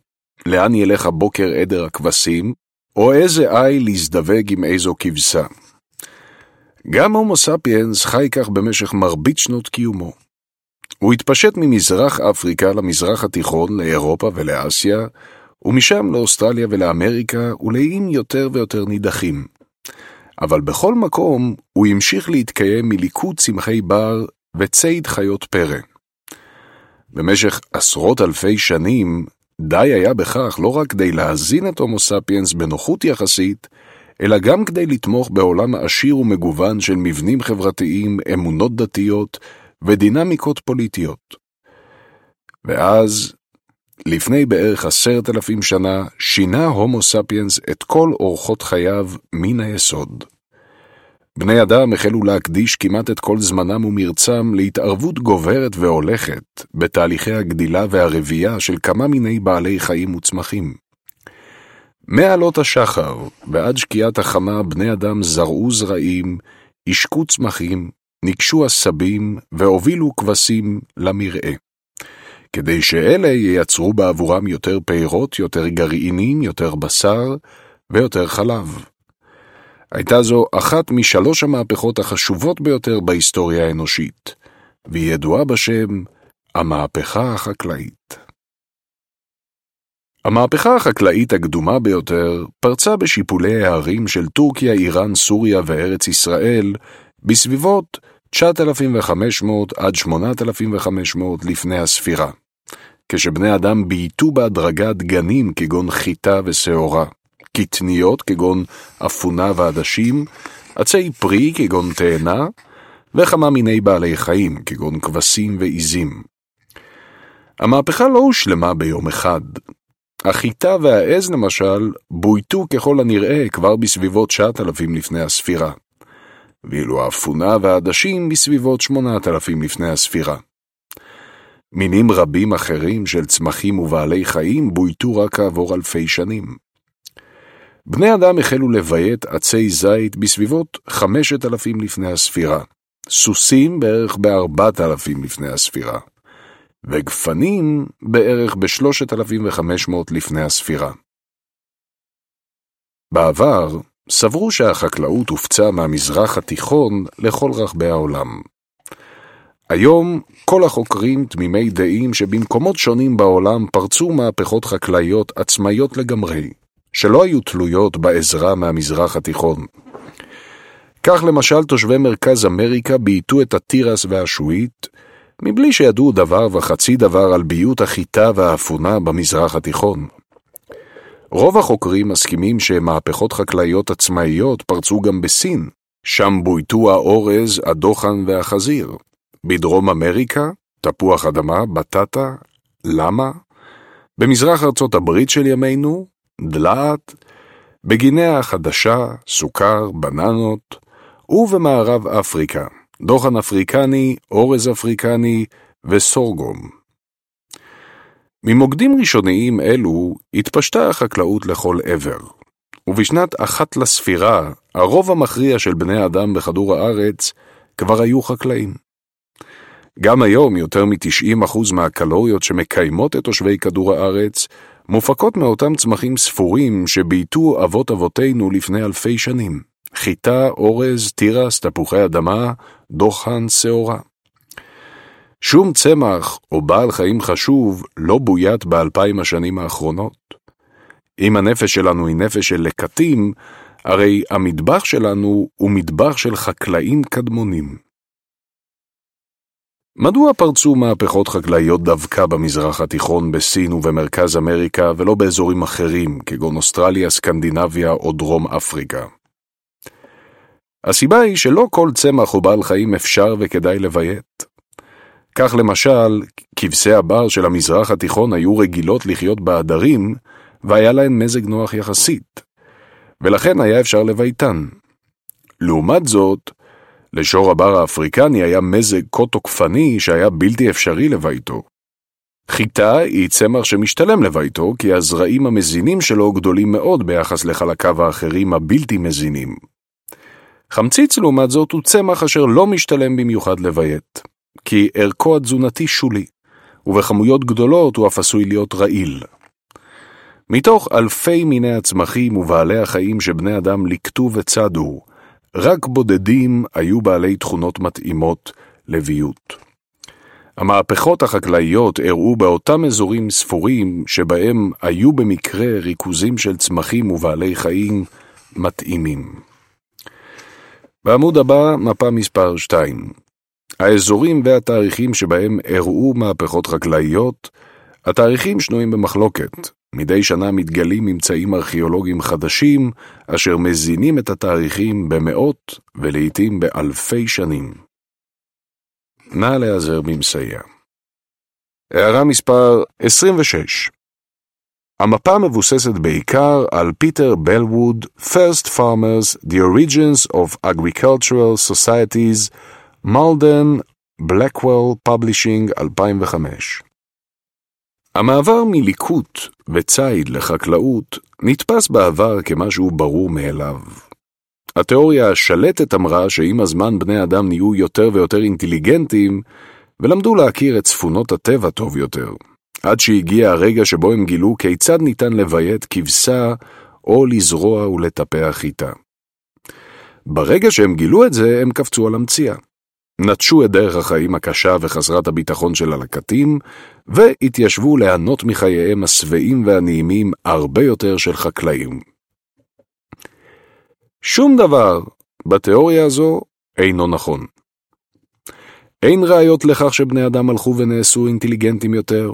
לאן ילך הבוקר עדר הכבשים, או איזה איל יזדווג עם איזו כבשה. גם הומו ספיאנס חי כך במשך מרבית שנות קיומו. הוא התפשט ממזרח אפריקה למזרח התיכון, לאירופה ולאסיה, ומשם לאוסטרליה ולאמריקה, ולאיים יותר ויותר נידחים. אבל בכל מקום הוא המשיך להתקיים מליקוד צמחי בר וציד חיות פרא. במשך עשרות אלפי שנים, די היה בכך לא רק כדי להזין את הומו ספיאנס בנוחות יחסית, אלא גם כדי לתמוך בעולם עשיר ומגוון של מבנים חברתיים, אמונות דתיות ודינמיקות פוליטיות. ואז, לפני בערך עשרת אלפים שנה, שינה הומו ספיאנס את כל אורחות חייו מן היסוד. בני אדם החלו להקדיש כמעט את כל זמנם ומרצם להתערבות גוברת והולכת בתהליכי הגדילה והרבייה של כמה מיני בעלי חיים וצמחים. מעלות השחר ועד שקיעת החמה בני אדם זרעו זרעים, השקו צמחים, ניגשו עשבים והובילו כבשים למרעה. כדי שאלה ייצרו בעבורם יותר פירות, יותר גרעינים, יותר בשר ויותר חלב. הייתה זו אחת משלוש המהפכות החשובות ביותר בהיסטוריה האנושית, והיא ידועה בשם המהפכה החקלאית. המהפכה החקלאית הקדומה ביותר פרצה בשיפולי הערים של טורקיה, איראן, סוריה וארץ ישראל בסביבות 9,500 עד 8,500 לפני הספירה, כשבני אדם בייתו בהדרגה דגנים כגון חיטה ושעורה, קטניות כגון אפונה ועדשים, עצי פרי כגון תאנה, וכמה מיני בעלי חיים כגון כבשים ועיזים. המהפכה לא הושלמה ביום אחד. החיטה והעז למשל בויתו ככל הנראה כבר בסביבות 9,000 לפני הספירה. ואילו האפונה והעדשים בסביבות 8,000 לפני הספירה. מינים רבים אחרים של צמחים ובעלי חיים בויתו רק כעבור אלפי שנים. בני אדם החלו לביית עצי זית בסביבות 5,000 לפני הספירה, סוסים בערך ב-4,000 לפני הספירה, וגפנים בערך ב-3,500 לפני הספירה. בעבר, סברו שהחקלאות הופצה מהמזרח התיכון לכל רחבי העולם. היום כל החוקרים תמימי דעים שבמקומות שונים בעולם פרצו מהפכות חקלאיות עצמאיות לגמרי, שלא היו תלויות בעזרה מהמזרח התיכון. כך למשל תושבי מרכז אמריקה בייתו את התירס והשועית, מבלי שידעו דבר וחצי דבר על ביות החיטה והאפונה במזרח התיכון. רוב החוקרים מסכימים שמהפכות חקלאיות עצמאיות פרצו גם בסין, שם בויתו האורז, הדוחן והחזיר. בדרום אמריקה, תפוח אדמה, בטטה, למה? במזרח ארצות הברית של ימינו, דלעת, בגינאה החדשה, סוכר, בננות, ובמערב אפריקה, דוחן אפריקני, אורז אפריקני וסורגום. ממוקדים ראשוניים אלו התפשטה החקלאות לכל עבר, ובשנת אחת לספירה, הרוב המכריע של בני אדם בכדור הארץ כבר היו חקלאים. גם היום יותר מ-90% מהקלוריות שמקיימות את תושבי כדור הארץ מופקות מאותם צמחים ספורים שבייתו אבות אבותינו לפני אלפי שנים. חיטה, אורז, תירס, תפוחי אדמה, דוחן, שעורה. שום צמח או בעל חיים חשוב לא בוית באלפיים השנים האחרונות. אם הנפש שלנו היא נפש של לקטים, הרי המטבח שלנו הוא מטבח של חקלאים קדמונים. מדוע פרצו מהפכות חקלאיות דווקא במזרח התיכון, בסין ובמרכז אמריקה, ולא באזורים אחרים, כגון אוסטרליה, סקנדינביה או דרום אפריקה? הסיבה היא שלא כל צמח או בעל חיים אפשר וכדאי לביית. כך למשל, כבשי הבר של המזרח התיכון היו רגילות לחיות בעדרים, והיה להן מזג נוח יחסית, ולכן היה אפשר לביתן. לעומת זאת, לשור הבר האפריקני היה מזג כה תוקפני שהיה בלתי אפשרי לביתו. חיטה היא צמח שמשתלם לביתו, כי הזרעים המזינים שלו גדולים מאוד ביחס לחלקיו האחרים הבלתי מזינים. חמציץ, לעומת זאת, הוא צמח אשר לא משתלם במיוחד לביית. כי ערכו התזונתי שולי, ובכמויות גדולות הוא אף עשוי להיות רעיל. מתוך אלפי מיני הצמחים ובעלי החיים שבני אדם ליקטו וצדו, רק בודדים היו בעלי תכונות מתאימות לביות. המהפכות החקלאיות אירעו באותם אזורים ספורים שבהם היו במקרה ריכוזים של צמחים ובעלי חיים מתאימים. בעמוד הבא, מפה מספר 2. האזורים והתאריכים שבהם אירעו מהפכות חקלאיות, התאריכים שנויים במחלוקת. מדי שנה מתגלים ממצאים ארכיאולוגיים חדשים, אשר מזינים את התאריכים במאות ולעיתים באלפי שנים. נא להיעזר במסייע. הערה מספר 26 המפה מבוססת בעיקר על פיטר בלווד, First Farmers, The Origins of Agricultural Societies, מלדן, Blackwell Publishing 2005 המעבר מליקוט וציד לחקלאות נתפס בעבר כמשהו ברור מאליו. התיאוריה השלטת אמרה שעם הזמן בני אדם נהיו יותר ויותר אינטליגנטים ולמדו להכיר את צפונות הטבע טוב יותר, עד שהגיע הרגע שבו הם גילו כיצד ניתן לביית כבשה או לזרוע ולטפח חיטה. ברגע שהם גילו את זה, הם קפצו על המציאה. נטשו את דרך החיים הקשה וחסרת הביטחון של הלקטים, והתיישבו ליהנות מחייהם השבעים והנעימים הרבה יותר של חקלאים. שום דבר בתיאוריה הזו אינו נכון. אין ראיות לכך שבני אדם הלכו ונעשו אינטליגנטים יותר.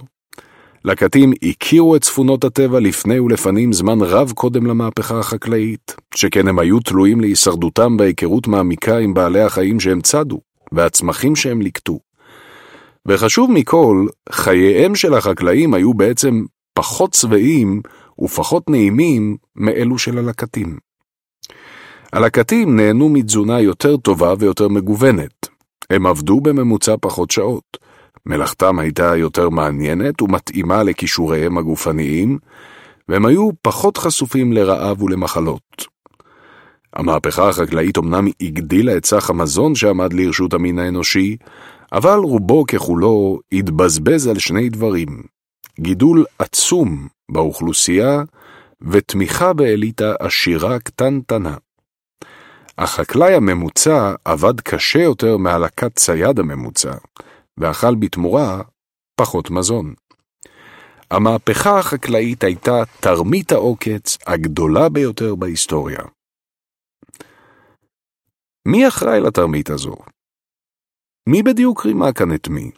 לקטים הכירו את צפונות הטבע לפני ולפנים זמן רב קודם למהפכה החקלאית, שכן הם היו תלויים להישרדותם בהיכרות מעמיקה עם בעלי החיים שהם צדו, והצמחים שהם ליקטו. וחשוב מכל, חייהם של החקלאים היו בעצם פחות צבעים ופחות נעימים מאלו של הלקטים. הלקטים נהנו מתזונה יותר טובה ויותר מגוונת. הם עבדו בממוצע פחות שעות. מלאכתם הייתה יותר מעניינת ומתאימה לכישוריהם הגופניים, והם היו פחות חשופים לרעב ולמחלות. המהפכה החקלאית אמנם הגדילה את סך המזון שעמד לרשות המין האנושי, אבל רובו ככולו התבזבז על שני דברים, גידול עצום באוכלוסייה ותמיכה באליטה עשירה קטנטנה. החקלאי הממוצע עבד קשה יותר מהלקת צייד הממוצע, ואכל בתמורה פחות מזון. המהפכה החקלאית הייתה תרמית העוקץ הגדולה ביותר בהיסטוריה. מי אחראי לתרמית הזו? מי בדיוק רימה כאן את מי?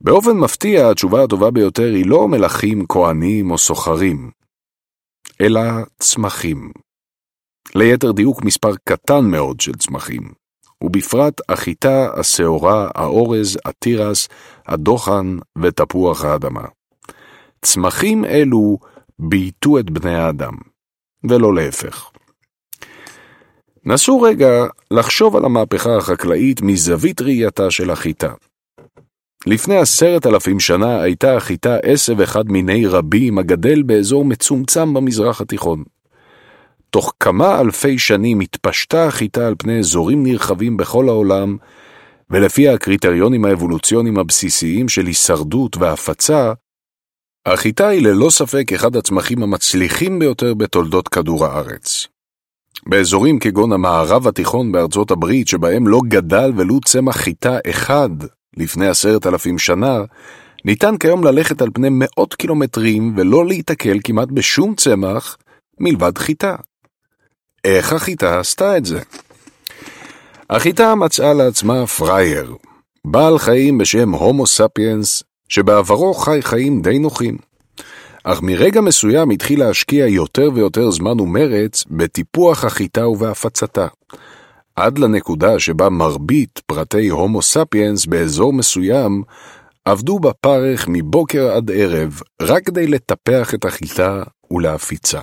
באופן מפתיע, התשובה הטובה ביותר היא לא מלכים, כהנים או סוחרים, אלא צמחים. ליתר דיוק מספר קטן מאוד של צמחים, ובפרט החיטה, השעורה, האורז, התירס, הדוחן ותפוח האדמה. צמחים אלו בייתו את בני האדם, ולא להפך. נסו רגע לחשוב על המהפכה החקלאית מזווית ראייתה של החיטה. לפני עשרת אלפים שנה הייתה החיטה עשב אחד מיני רבים הגדל באזור מצומצם במזרח התיכון. תוך כמה אלפי שנים התפשטה החיטה על פני אזורים נרחבים בכל העולם, ולפי הקריטריונים האבולוציוניים הבסיסיים של הישרדות והפצה, החיטה היא ללא ספק אחד הצמחים המצליחים ביותר בתולדות כדור הארץ. באזורים כגון המערב התיכון בארצות הברית, שבהם לא גדל ולו צמח חיטה אחד לפני עשרת אלפים שנה, ניתן כיום ללכת על פני מאות קילומטרים ולא להיתקל כמעט בשום צמח מלבד חיטה. איך החיטה עשתה את זה? החיטה מצאה לעצמה פראייר, בעל חיים בשם הומו ספיאנס, שבעברו חי חיים די נוחים. אך מרגע מסוים התחיל להשקיע יותר ויותר זמן ומרץ בטיפוח החיטה ובהפצתה. עד לנקודה שבה מרבית פרטי הומו ספיאנס באזור מסוים עבדו בפרך מבוקר עד ערב רק כדי לטפח את החיטה ולהפיצה.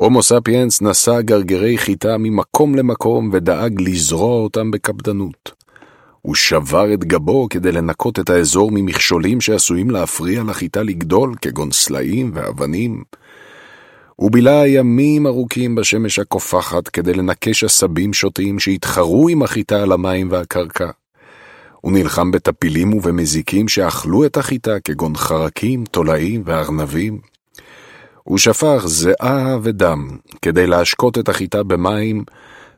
הומו ספיאנס נשא גרגרי חיטה ממקום למקום ודאג לזרוע אותם בקפדנות. הוא שבר את גבו כדי לנקות את האזור ממכשולים שעשויים להפריע לחיטה לגדול, כגון סלעים ואבנים. הוא בילה ימים ארוכים בשמש הקופחת כדי לנקש עשבים שוטים שהתחרו עם החיטה על המים והקרקע. הוא נלחם בטפילים ובמזיקים שאכלו את החיטה, כגון חרקים, תולעים וארנבים. הוא שפך זיעה ודם כדי להשקות את החיטה במים,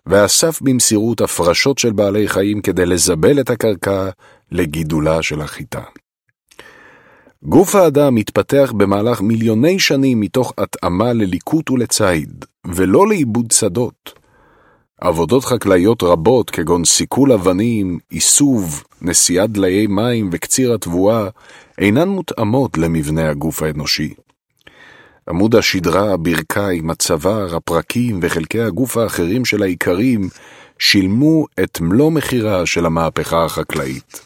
ואסף במסירות הפרשות של בעלי חיים כדי לזבל את הקרקע לגידולה של החיטה. גוף האדם מתפתח במהלך מיליוני שנים מתוך התאמה לליקוט ולציד, ולא לעיבוד שדות. עבודות חקלאיות רבות, כגון סיכול אבנים, עיסוב, נשיאת דליי מים וקציר התבואה, אינן מותאמות למבנה הגוף האנושי. עמוד השדרה, הברכיים, הצוואר, הפרקים וחלקי הגוף האחרים של האיכרים שילמו את מלוא מחירה של המהפכה החקלאית.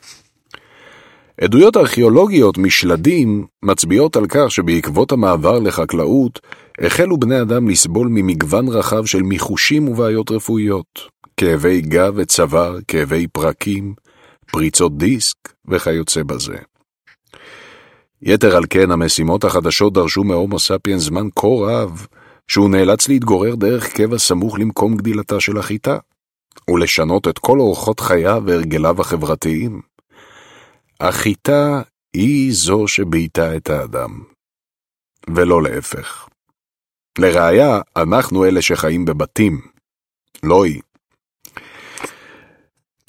עדויות ארכיאולוגיות משלדים מצביעות על כך שבעקבות המעבר לחקלאות החלו בני אדם לסבול ממגוון רחב של מיחושים ובעיות רפואיות, כאבי גב וצוואר, כאבי פרקים, פריצות דיסק וכיוצא בזה. יתר על כן, המשימות החדשות דרשו מהומו ספיאנס זמן כה רב, שהוא נאלץ להתגורר דרך קבע סמוך למקום גדילתה של החיטה, ולשנות את כל אורחות חייו והרגליו החברתיים. החיטה היא זו שבייתה את האדם, ולא להפך. לראיה, אנחנו אלה שחיים בבתים, לא היא.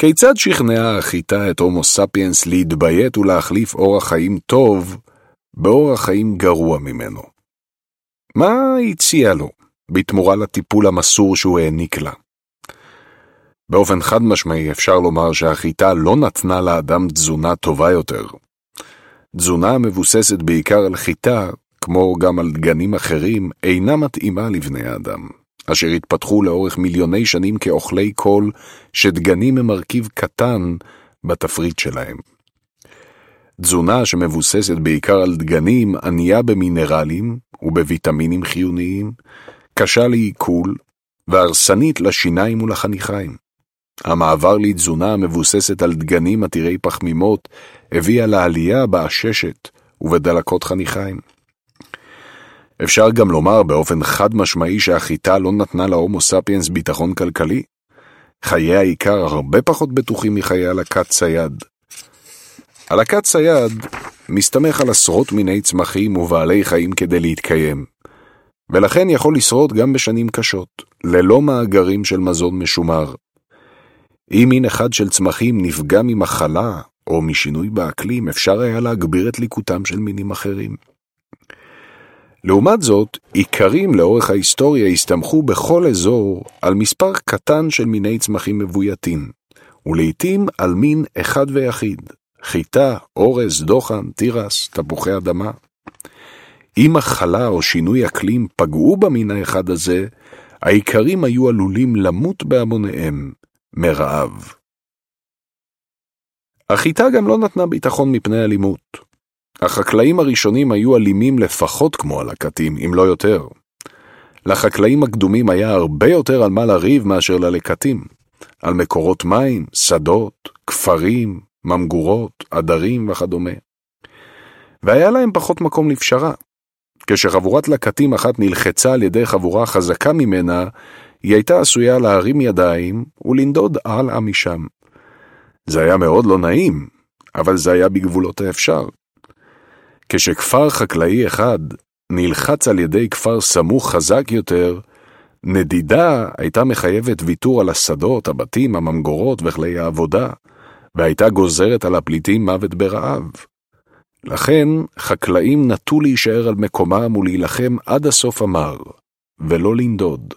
כיצד שכנעה החיטה את הומו ספיאנס להתביית ולהחליף אורח חיים טוב באורח חיים גרוע ממנו? מה הציע לו בתמורה לטיפול המסור שהוא העניק לה? באופן חד משמעי אפשר לומר שהחיטה לא נתנה לאדם תזונה טובה יותר. תזונה המבוססת בעיקר על חיטה, כמו גם על דגנים אחרים, אינה מתאימה לבני האדם. אשר התפתחו לאורך מיליוני שנים כאוכלי קול, שדגנים הם מרכיב קטן בתפריט שלהם. תזונה שמבוססת בעיקר על דגנים ענייה במינרלים ובוויטמינים חיוניים, קשה לעיכול והרסנית לשיניים ולחניכיים. המעבר לתזונה המבוססת על דגנים עתירי פחמימות הביאה לעלייה בעששת ובדלקות חניכיים. אפשר גם לומר באופן חד משמעי שהחיטה לא נתנה להומו ספיאנס ביטחון כלכלי. חיי העיקר הרבה פחות בטוחים מחיי הלקת צייד. הלקת צייד מסתמך על עשרות מיני צמחים ובעלי חיים כדי להתקיים, ולכן יכול לשרוד גם בשנים קשות, ללא מאגרים של מזון משומר. אם מין אחד של צמחים נפגע ממחלה או משינוי באקלים, אפשר היה להגביר את ליקוטם של מינים אחרים. לעומת זאת, איכרים לאורך ההיסטוריה הסתמכו בכל אזור על מספר קטן של מיני צמחים מבויתים, ולעיתים על מין אחד ויחיד, חיטה, אורז, דוחן, תירס, תפוחי אדמה. אם מחלה או שינוי אקלים פגעו במין האחד הזה, האיכרים היו עלולים למות בהמוניהם מרעב. החיטה גם לא נתנה ביטחון מפני אלימות. החקלאים הראשונים היו אלימים לפחות כמו הלקטים, אם לא יותר. לחקלאים הקדומים היה הרבה יותר על מה לריב מאשר ללקטים. על מקורות מים, שדות, כפרים, ממגורות, עדרים וכדומה. והיה להם פחות מקום לפשרה. כשחבורת לקטים אחת נלחצה על ידי חבורה חזקה ממנה, היא הייתה עשויה להרים ידיים ולנדוד הלאה משם. זה היה מאוד לא נעים, אבל זה היה בגבולות האפשר. כשכפר חקלאי אחד נלחץ על ידי כפר סמוך חזק יותר, נדידה הייתה מחייבת ויתור על השדות, הבתים, הממגורות וכלי העבודה, והייתה גוזרת על הפליטים מוות ברעב. לכן, חקלאים נטו להישאר על מקומם ולהילחם עד הסוף המר, ולא לנדוד.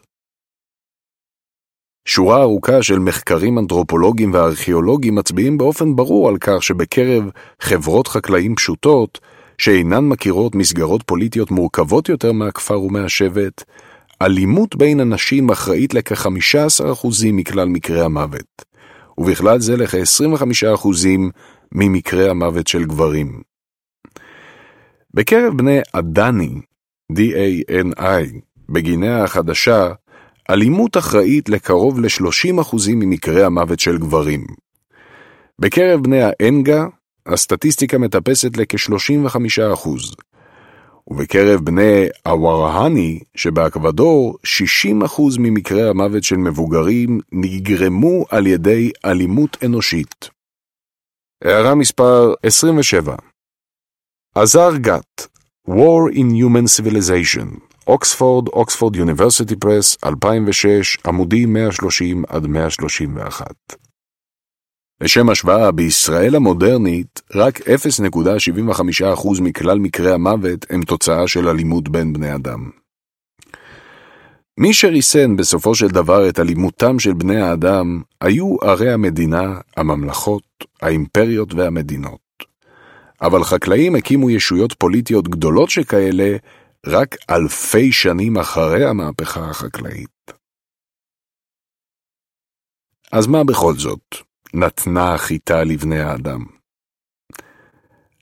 שורה ארוכה של מחקרים אנתרופולוגיים וארכיאולוגיים מצביעים באופן ברור על כך שבקרב חברות חקלאים פשוטות, שאינן מכירות מסגרות פוליטיות מורכבות יותר מהכפר ומהשבט, אלימות בין אנשים אחראית לכ-15% מכלל מקרי המוות, ובכלל זה לכ-25% ממקרי המוות של גברים. בקרב בני אדני, D-A-N-I, בגינאה החדשה, אלימות אחראית לקרוב ל-30% ממקרי המוות של גברים. בקרב בני האנגה, הסטטיסטיקה מטפסת לכ-35%, ובקרב בני הווארהני שבאקוודור, 60% ממקרי המוות של מבוגרים נגרמו על ידי אלימות אנושית. הערה מספר 27 עזר גת, War in Human Civilization, אוקספורד, אוקספורד יוניברסיטי פרס, 2006, עמודים 130 עד 131 לשם השוואה, בישראל המודרנית, רק 0.75% מכלל מקרי המוות הם תוצאה של אלימות בין בני אדם. מי שריסן בסופו של דבר את אלימותם של בני האדם היו ערי המדינה, הממלכות, האימפריות והמדינות. אבל חקלאים הקימו ישויות פוליטיות גדולות שכאלה רק אלפי שנים אחרי המהפכה החקלאית. אז מה בכל זאת? נתנה החיטה לבני האדם.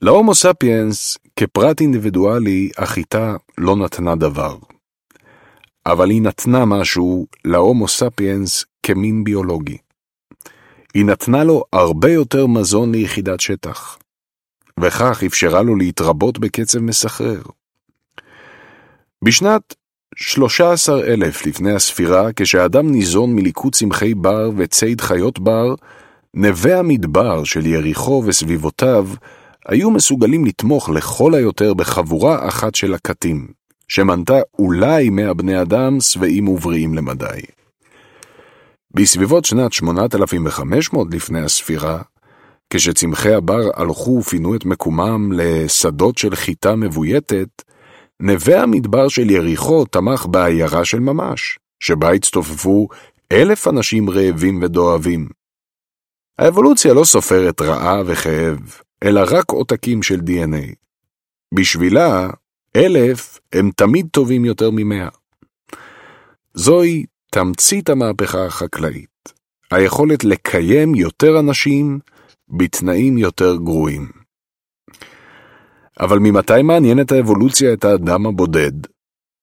להומו ספיאנס, כפרט אינדיבידואלי, החיטה לא נתנה דבר. אבל היא נתנה משהו להומו ספיאנס כמין ביולוגי. היא נתנה לו הרבה יותר מזון ליחידת שטח, וכך אפשרה לו להתרבות בקצב מסחרר. בשנת 13,000 לפני הספירה, כשאדם ניזון מליקוט צמחי בר וציד חיות בר, נווה המדבר של יריחו וסביבותיו היו מסוגלים לתמוך לכל היותר בחבורה אחת של הקטים, שמנתה אולי מאה בני אדם שבעים ובריאים למדי. בסביבות שנת 8500 לפני הספירה, כשצמחי הבר הלכו ופינו את מקומם לשדות של חיטה מבויתת, נווה המדבר של יריחו תמך בעיירה של ממש, שבה הצטופפו אלף אנשים רעבים ודואבים. האבולוציה לא סופרת רעה וכאב, אלא רק עותקים של DNA. בשבילה, אלף הם תמיד טובים יותר ממאה. זוהי תמצית המהפכה החקלאית, היכולת לקיים יותר אנשים בתנאים יותר גרועים. אבל ממתי מעניינת האבולוציה את האדם הבודד?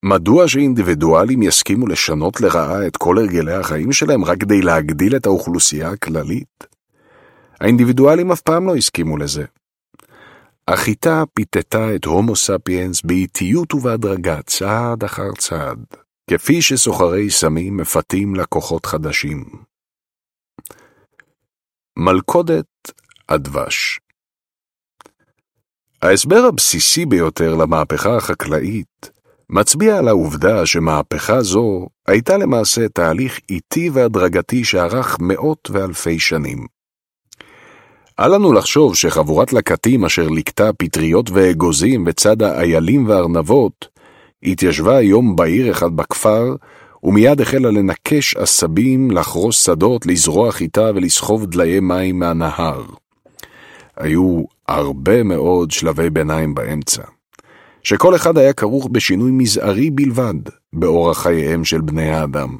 מדוע שאינדיבידואלים יסכימו לשנות לרעה את כל הרגלי החיים שלהם רק כדי להגדיל את האוכלוסייה הכללית? האינדיבידואלים אף פעם לא הסכימו לזה. החיטה פיתתה את הומו ספיאנס באיטיות ובהדרגה, צעד אחר צעד, כפי שסוחרי סמים מפתים לקוחות חדשים. מלכודת הדבש ההסבר הבסיסי ביותר למהפכה החקלאית מצביע על העובדה שמהפכה זו הייתה למעשה תהליך איטי והדרגתי שארך מאות ואלפי שנים. אל לנו לחשוב שחבורת לקטים אשר ליקטה פטריות ואגוזים בצד האיילים והארנבות, התיישבה יום בהיר אחד בכפר, ומיד החלה לנקש עשבים, לחרוס שדות, לזרוע חיטה ולסחוב דליי מים מהנהר. היו הרבה מאוד שלבי ביניים באמצע, שכל אחד היה כרוך בשינוי מזערי בלבד באורח חייהם של בני האדם.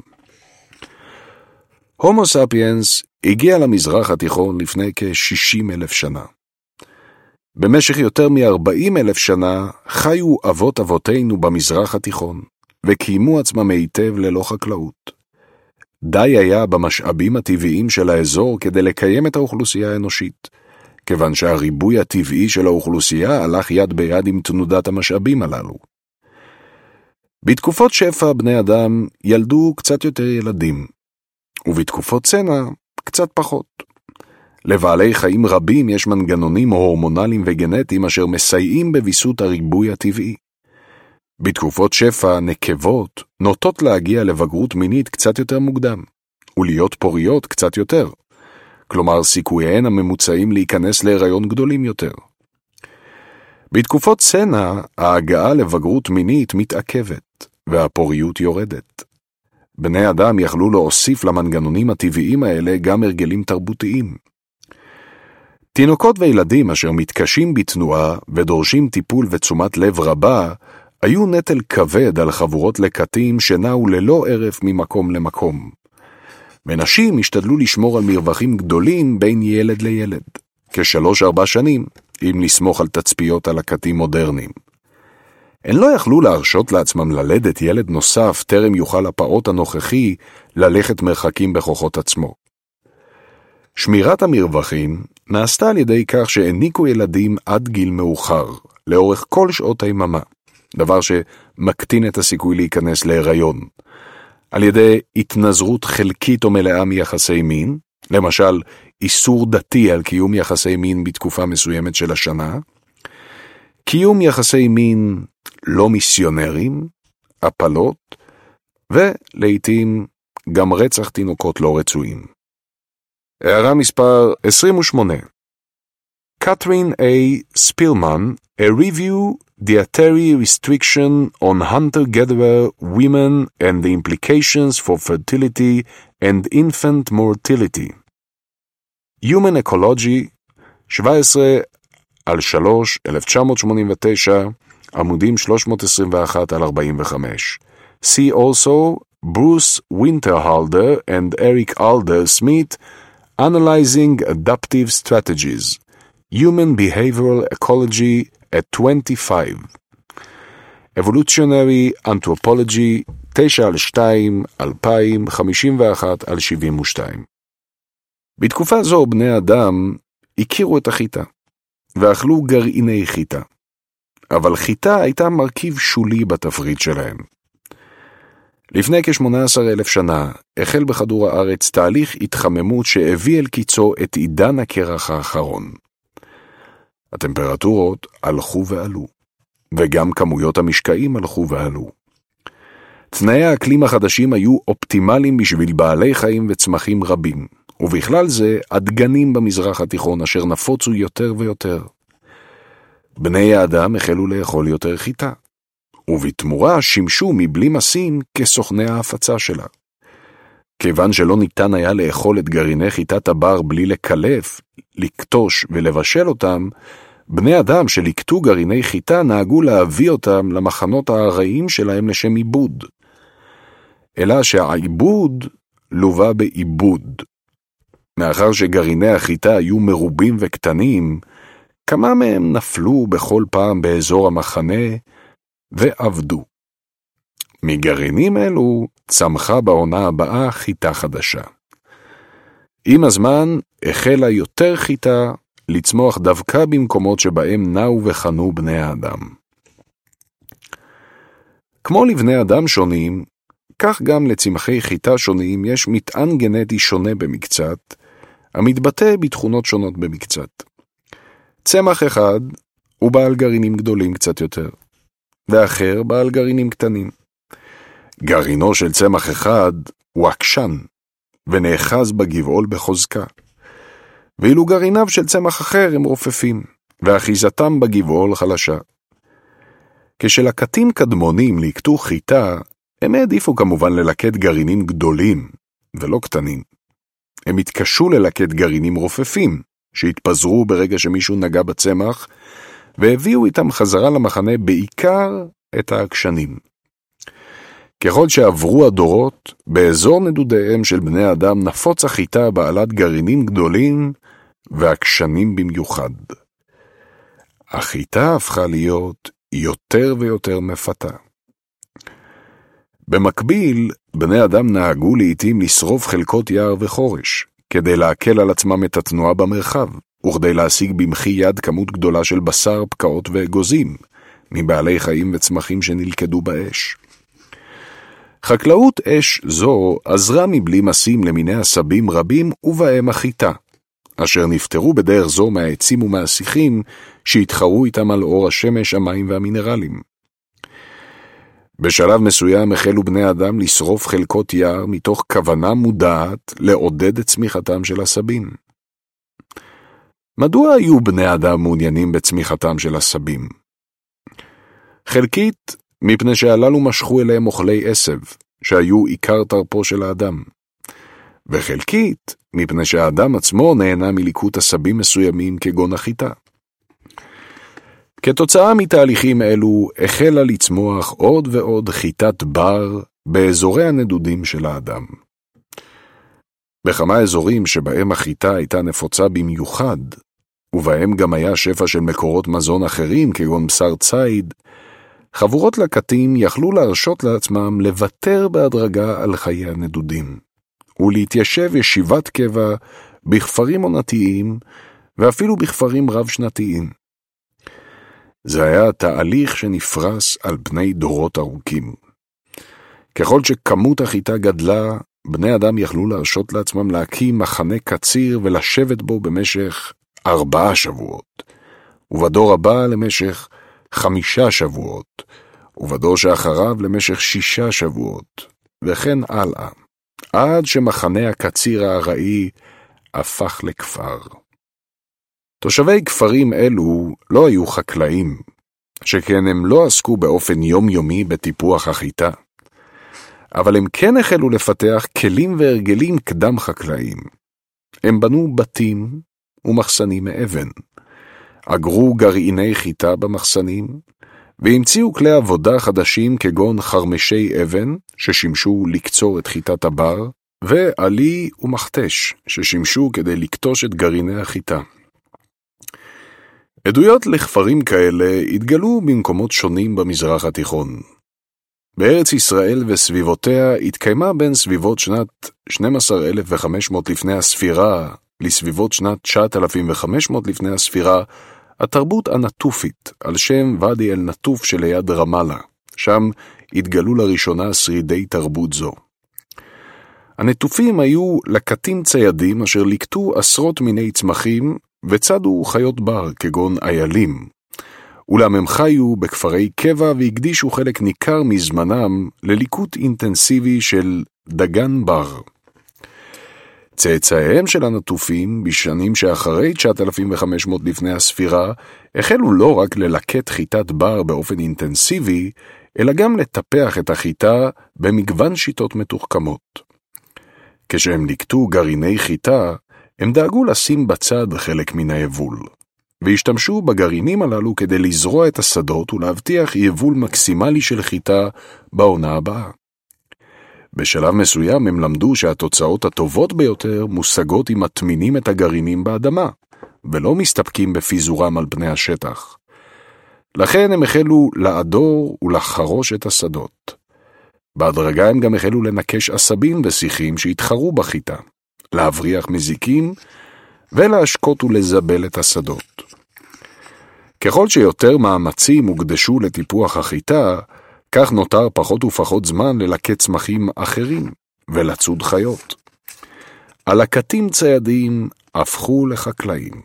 הומו ספיאנס הגיע למזרח התיכון לפני כ-60 אלף שנה. במשך יותר מ-40 אלף שנה חיו אבות אבותינו במזרח התיכון, וקיימו עצמם היטב ללא חקלאות. די היה במשאבים הטבעיים של האזור כדי לקיים את האוכלוסייה האנושית, כיוון שהריבוי הטבעי של האוכלוסייה הלך יד ביד עם תנודת המשאבים הללו. בתקופות שפע בני אדם ילדו קצת יותר ילדים, ובתקופות צנע קצת פחות. לבעלי חיים רבים יש מנגנונים הורמונליים וגנטיים אשר מסייעים בוויסות הריבוי הטבעי. בתקופות שפע, נקבות נוטות להגיע לבגרות מינית קצת יותר מוקדם, ולהיות פוריות קצת יותר. כלומר סיכוייהן הממוצעים להיכנס להיריון גדולים יותר. בתקופות צנע, ההגעה לבגרות מינית מתעכבת, והפוריות יורדת. בני אדם יכלו להוסיף למנגנונים הטבעיים האלה גם הרגלים תרבותיים. תינוקות וילדים אשר מתקשים בתנועה ודורשים טיפול ותשומת לב רבה, היו נטל כבד על חבורות לקטים שנעו ללא הרף ממקום למקום. ונשים השתדלו לשמור על מרווחים גדולים בין ילד לילד, כשלוש-ארבע שנים, אם נסמוך על תצפיות על לקטים מודרניים. הן לא יכלו להרשות לעצמם ללדת ילד נוסף טרם יוכל הפעוט הנוכחי ללכת מרחקים בכוחות עצמו. שמירת המרווחים נעשתה על ידי כך שהעניקו ילדים עד גיל מאוחר, לאורך כל שעות היממה, דבר שמקטין את הסיכוי להיכנס להיריון. על ידי התנזרות חלקית או מלאה מיחסי מין, למשל איסור דתי על קיום יחסי מין בתקופה מסוימת של השנה, קיום יחסי מין לא מיסיונרים, הפלות, ולעיתים גם רצח תינוקות לא רצויים. הערה מספר 28 קתרין A. ספילמן, A Review Dietary Restriction on Hunter-Gatherer Women and the Implications for Fertility and Infant Mortality. Human Ecology, 17 על 3, 1989, עמודים 321 על 45. See also Bruce Winterhalder and Eric Alder Smith Analyzing Adaptive Strategies Human Behavioral Ecology at 25 Evolutionary Anthropology 9 על 2, 2000, 51 על 72 בתקופה זו בני אדם הכירו את החיטה, ואכלו גרעיני חיטה. אבל חיטה הייתה מרכיב שולי בתפריט שלהם. לפני כ-18 אלף שנה החל בכדור הארץ תהליך התחממות שהביא אל קיצו את עידן הקרח האחרון. הטמפרטורות הלכו ועלו, וגם כמויות המשקעים הלכו ועלו. תנאי האקלים החדשים היו אופטימליים בשביל בעלי חיים וצמחים רבים, ובכלל זה הדגנים במזרח התיכון אשר נפוצו יותר ויותר. בני האדם החלו לאכול יותר חיטה, ובתמורה שימשו מבלי משים כסוכני ההפצה שלה. כיוון שלא ניתן היה לאכול את גרעיני חיטת הבר בלי לקלף, לקטוש ולבשל אותם, בני אדם שליקטו גרעיני חיטה נהגו להביא אותם למחנות הארעיים שלהם לשם עיבוד. אלא שהעיבוד לווה בעיבוד. מאחר שגרעיני החיטה היו מרובים וקטנים, כמה מהם נפלו בכל פעם באזור המחנה ועבדו. מגרעינים אלו צמחה בעונה הבאה חיטה חדשה. עם הזמן החלה יותר חיטה לצמוח דווקא במקומות שבהם נעו וחנו בני האדם. כמו לבני אדם שונים, כך גם לצמחי חיטה שונים יש מטען גנטי שונה במקצת, המתבטא בתכונות שונות במקצת. צמח אחד הוא בעל גרעינים גדולים קצת יותר, ואחר בעל גרעינים קטנים. גרעינו של צמח אחד הוא עקשן, ונאחז בגבעול בחוזקה. ואילו גרעיניו של צמח אחר הם רופפים, ואחיזתם בגבעול חלשה. כשלקטים קדמונים ליקטו חיטה, הם העדיפו כמובן ללקט גרעינים גדולים, ולא קטנים. הם התקשו ללקט גרעינים רופפים, שהתפזרו ברגע שמישהו נגע בצמח, והביאו איתם חזרה למחנה בעיקר את העקשנים. ככל שעברו הדורות, באזור נדודיהם של בני אדם נפוץ החיטה בעלת גרעינים גדולים ועקשנים במיוחד. החיטה הפכה להיות יותר ויותר מפתה. במקביל, בני אדם נהגו לעתים לשרוף חלקות יער וחורש, כדי להקל על עצמם את התנועה במרחב, וכדי להשיג במחי יד כמות גדולה של בשר, פקעות ואגוזים, מבעלי חיים וצמחים שנלכדו באש. חקלאות אש זו עזרה מבלי משים למיני עשבים רבים ובהם החיטה, אשר נפטרו בדרך זו מהעצים ומהשיחים שהתחרו איתם על אור השמש, המים והמינרלים. בשלב מסוים החלו בני אדם לשרוף חלקות יער מתוך כוונה מודעת לעודד את צמיחתם של עשבים. מדוע היו בני אדם מעוניינים בצמיחתם של עשבים? חלקית, מפני שהללו משכו אליהם אוכלי עשב, שהיו עיקר תרפו של האדם. וחלקית, מפני שהאדם עצמו נהנה מליקוט עשבים מסוימים כגון החיטה. כתוצאה מתהליכים אלו החלה לצמוח עוד ועוד חיטת בר באזורי הנדודים של האדם. בכמה אזורים שבהם החיטה הייתה נפוצה במיוחד, ובהם גם היה שפע של מקורות מזון אחרים כגון בשר ציד, חבורות לקטים יכלו להרשות לעצמם לוותר בהדרגה על חיי הנדודים, ולהתיישב ישיבת קבע בכפרים עונתיים ואפילו בכפרים רב-שנתיים. זה היה תהליך שנפרס על פני דורות ארוכים. ככל שכמות החיטה גדלה, בני אדם יכלו להרשות לעצמם להקים מחנה קציר ולשבת בו במשך ארבעה שבועות, ובדור הבא למשך חמישה שבועות, ובדור שאחריו למשך שישה שבועות, וכן הלאה, עד שמחנה הקציר הארעי הפך לכפר. תושבי כפרים אלו לא היו חקלאים, שכן הם לא עסקו באופן יומיומי בטיפוח החיטה, אבל הם כן החלו לפתח כלים והרגלים קדם חקלאיים. הם בנו בתים ומחסנים מאבן, אגרו גרעיני חיטה במחסנים, והמציאו כלי עבודה חדשים כגון חרמשי אבן, ששימשו לקצור את חיטת הבר, ועלי ומכתש, ששימשו כדי לקטוש את גרעיני החיטה. עדויות לכפרים כאלה התגלו במקומות שונים במזרח התיכון. בארץ ישראל וסביבותיה התקיימה בין סביבות שנת 12,500 לפני הספירה לסביבות שנת 9,500 לפני הספירה התרבות הנטופית, על שם ואדי אל-נטוף שליד רמאללה, שם התגלו לראשונה שרידי תרבות זו. הנטופים היו לקטים ציידים אשר ליקטו עשרות מיני צמחים וצדו חיות בר כגון איילים, אולם הם חיו בכפרי קבע והקדישו חלק ניכר מזמנם לליקוט אינטנסיבי של דגן בר. צאצאיהם של הנטופים, בשנים שאחרי 9500 לפני הספירה, החלו לא רק ללקט חיטת בר באופן אינטנסיבי, אלא גם לטפח את החיטה במגוון שיטות מתוחכמות. כשהם ליקטו גרעיני חיטה, הם דאגו לשים בצד חלק מן היבול, והשתמשו בגרעינים הללו כדי לזרוע את השדות ולהבטיח יבול מקסימלי של חיטה בעונה הבאה. בשלב מסוים הם למדו שהתוצאות הטובות ביותר מושגות אם מטמינים את הגרעינים באדמה, ולא מסתפקים בפיזורם על פני השטח. לכן הם החלו לעדור ולחרוש את השדות. בהדרגה הם גם החלו לנקש עשבים ושיחים שהתחרו בחיטה, להבריח מזיקים ולהשקות ולזבל את השדות. ככל שיותר מאמצים הוקדשו לטיפוח החיטה, כך נותר פחות ופחות זמן ללקט צמחים אחרים ולצוד חיות. הלקטים ציידים הפכו לחקלאים.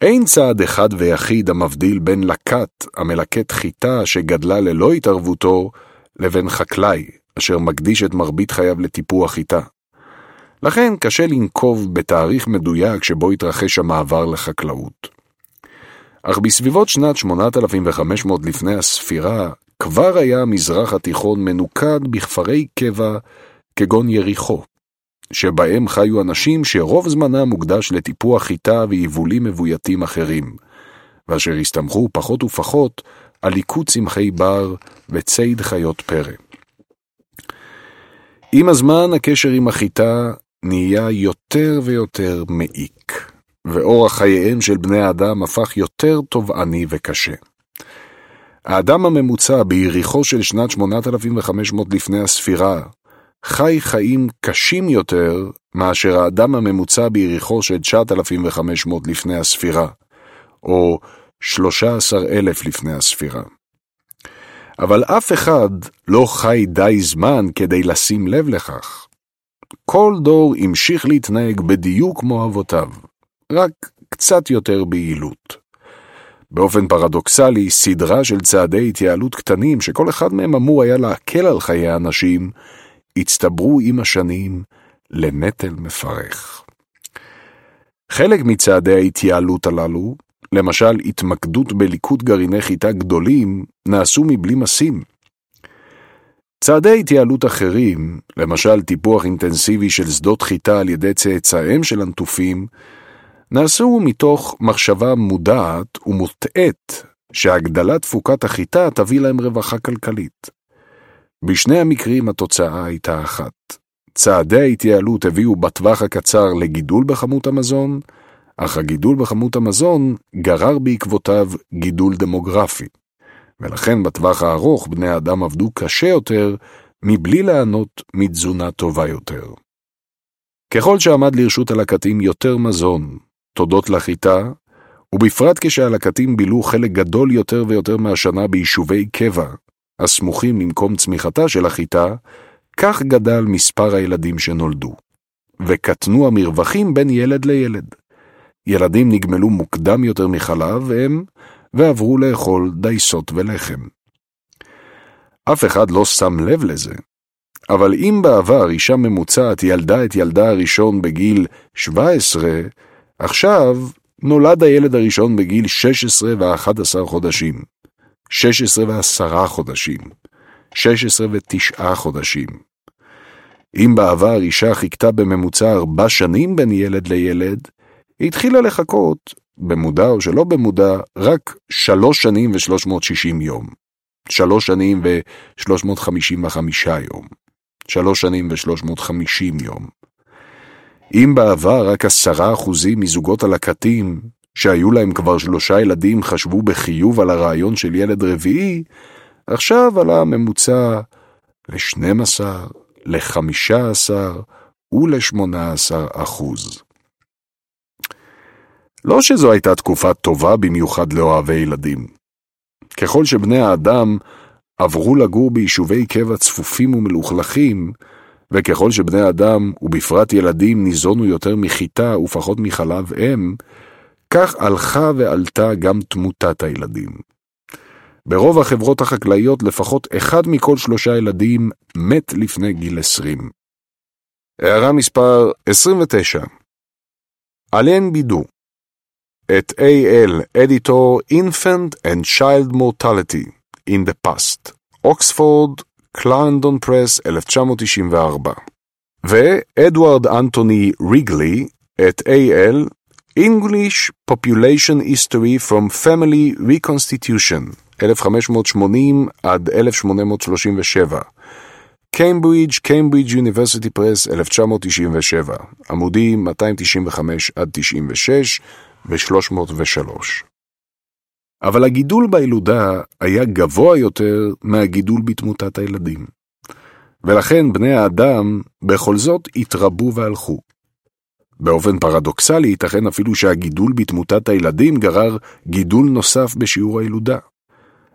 אין צעד אחד ויחיד המבדיל בין לקט המלקט חיטה שגדלה ללא התערבותו, לבין חקלאי אשר מקדיש את מרבית חייו לטיפוח חיטה. לכן קשה לנקוב בתאריך מדויק שבו התרחש המעבר לחקלאות. אך בסביבות שנת 8500 לפני הספירה, כבר היה המזרח התיכון מנוקד בכפרי קבע כגון יריחו, שבהם חיו אנשים שרוב זמנם מוקדש לטיפוח חיטה ויבולים מבויתים אחרים, ואשר הסתמכו פחות ופחות על ליקוט צמחי בר וציד חיות פרא. עם הזמן הקשר עם החיטה נהיה יותר ויותר מעיק. ואורח חייהם של בני האדם הפך יותר תובעני וקשה. האדם הממוצע ביריחו של שנת 8500 לפני הספירה חי חיים קשים יותר מאשר האדם הממוצע ביריחו של 9500 לפני הספירה, או 13,000 לפני הספירה. אבל אף אחד לא חי די זמן כדי לשים לב לכך. כל דור המשיך להתנהג בדיוק כמו אבותיו. רק קצת יותר ביעילות. באופן פרדוקסלי, סדרה של צעדי התייעלות קטנים, שכל אחד מהם אמור היה להקל על חיי האנשים, הצטברו עם השנים לנטל מפרך. חלק מצעדי ההתייעלות הללו, למשל התמקדות בליקוט גרעיני חיטה גדולים, נעשו מבלי משים. צעדי התייעלות אחרים, למשל טיפוח אינטנסיבי של שדות חיטה על ידי צאצאיהם של הנטופים, נעשו מתוך מחשבה מודעת ומוטעית שהגדלת תפוקת החיטה תביא להם רווחה כלכלית. בשני המקרים התוצאה הייתה אחת. צעדי ההתייעלות הביאו בטווח הקצר לגידול בכמות המזון, אך הגידול בכמות המזון גרר בעקבותיו גידול דמוגרפי. ולכן בטווח הארוך בני האדם עבדו קשה יותר, מבלי ליהנות מתזונה טובה יותר. ככל שעמד לרשות הלקטים יותר מזון, תודות לחיטה, ובפרט כשהלקטים בילו חלק גדול יותר ויותר מהשנה ביישובי קבע, הסמוכים למקום צמיחתה של החיטה, כך גדל מספר הילדים שנולדו, וקטנו המרווחים בין ילד לילד. ילדים נגמלו מוקדם יותר מחלב והם, ועברו לאכול דייסות ולחם. אף אחד לא שם לב לזה, אבל אם בעבר אישה ממוצעת ילדה את ילדה הראשון בגיל 17, עכשיו נולד הילד הראשון בגיל 16 ו-11 חודשים, 16 ו-10 חודשים, 16 ו-9 חודשים. אם בעבר אישה חיכתה בממוצע ארבע שנים בין ילד לילד, היא התחילה לחכות, במודע או שלא במודע, רק שלוש שנים ו-360 יום. שלוש שנים ו-355 יום. שלוש שנים ו-350 יום. אם בעבר רק עשרה אחוזים מזוגות הלקטים, שהיו להם כבר שלושה ילדים, חשבו בחיוב על הרעיון של ילד רביעי, עכשיו עלה הממוצע ל-12, ל-15 ול-18 אחוז. לא שזו הייתה תקופה טובה במיוחד לאוהבי ילדים. ככל שבני האדם עברו לגור ביישובי קבע צפופים ומלוכלכים, וככל שבני אדם, ובפרט ילדים, ניזונו יותר מחיטה ופחות מחלב אם, כך הלכה ועלתה גם תמותת הילדים. ברוב החברות החקלאיות לפחות אחד מכל שלושה ילדים מת לפני גיל 20. הערה מספר 29 אלן בידו את A.L. Editor Infant and Child Mortality in the Past, אוקספורד, קלרנדון פרס, 1994, ואדוארד אנטוני ריגלי את A.L. English Population History from Family Reconstitution, 1580 עד 1837. קיימברידג', קיימברידג' יוניברסיטי פרס, 1997, עמודים 295 עד 96 ו-303. אבל הגידול בילודה היה גבוה יותר מהגידול בתמותת הילדים. ולכן בני האדם בכל זאת התרבו והלכו. באופן פרדוקסלי ייתכן אפילו שהגידול בתמותת הילדים גרר גידול נוסף בשיעור הילודה.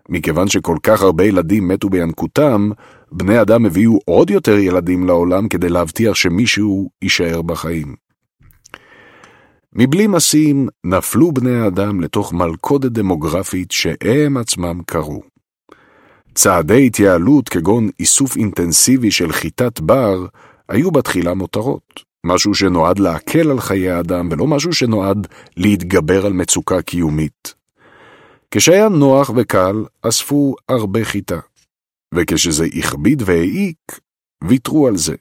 מכיוון שכל כך הרבה ילדים מתו בינקותם, בני אדם הביאו עוד יותר ילדים לעולם כדי להבטיח שמישהו יישאר בחיים. מבלי משים נפלו בני האדם לתוך מלכודת דמוגרפית שהם עצמם קרו. צעדי התייעלות כגון איסוף אינטנסיבי של חיטת בר היו בתחילה מותרות, משהו שנועד להקל על חיי האדם ולא משהו שנועד להתגבר על מצוקה קיומית. כשהיה נוח וקל, אספו הרבה חיטה, וכשזה הכביד והעיק, ויתרו על זה.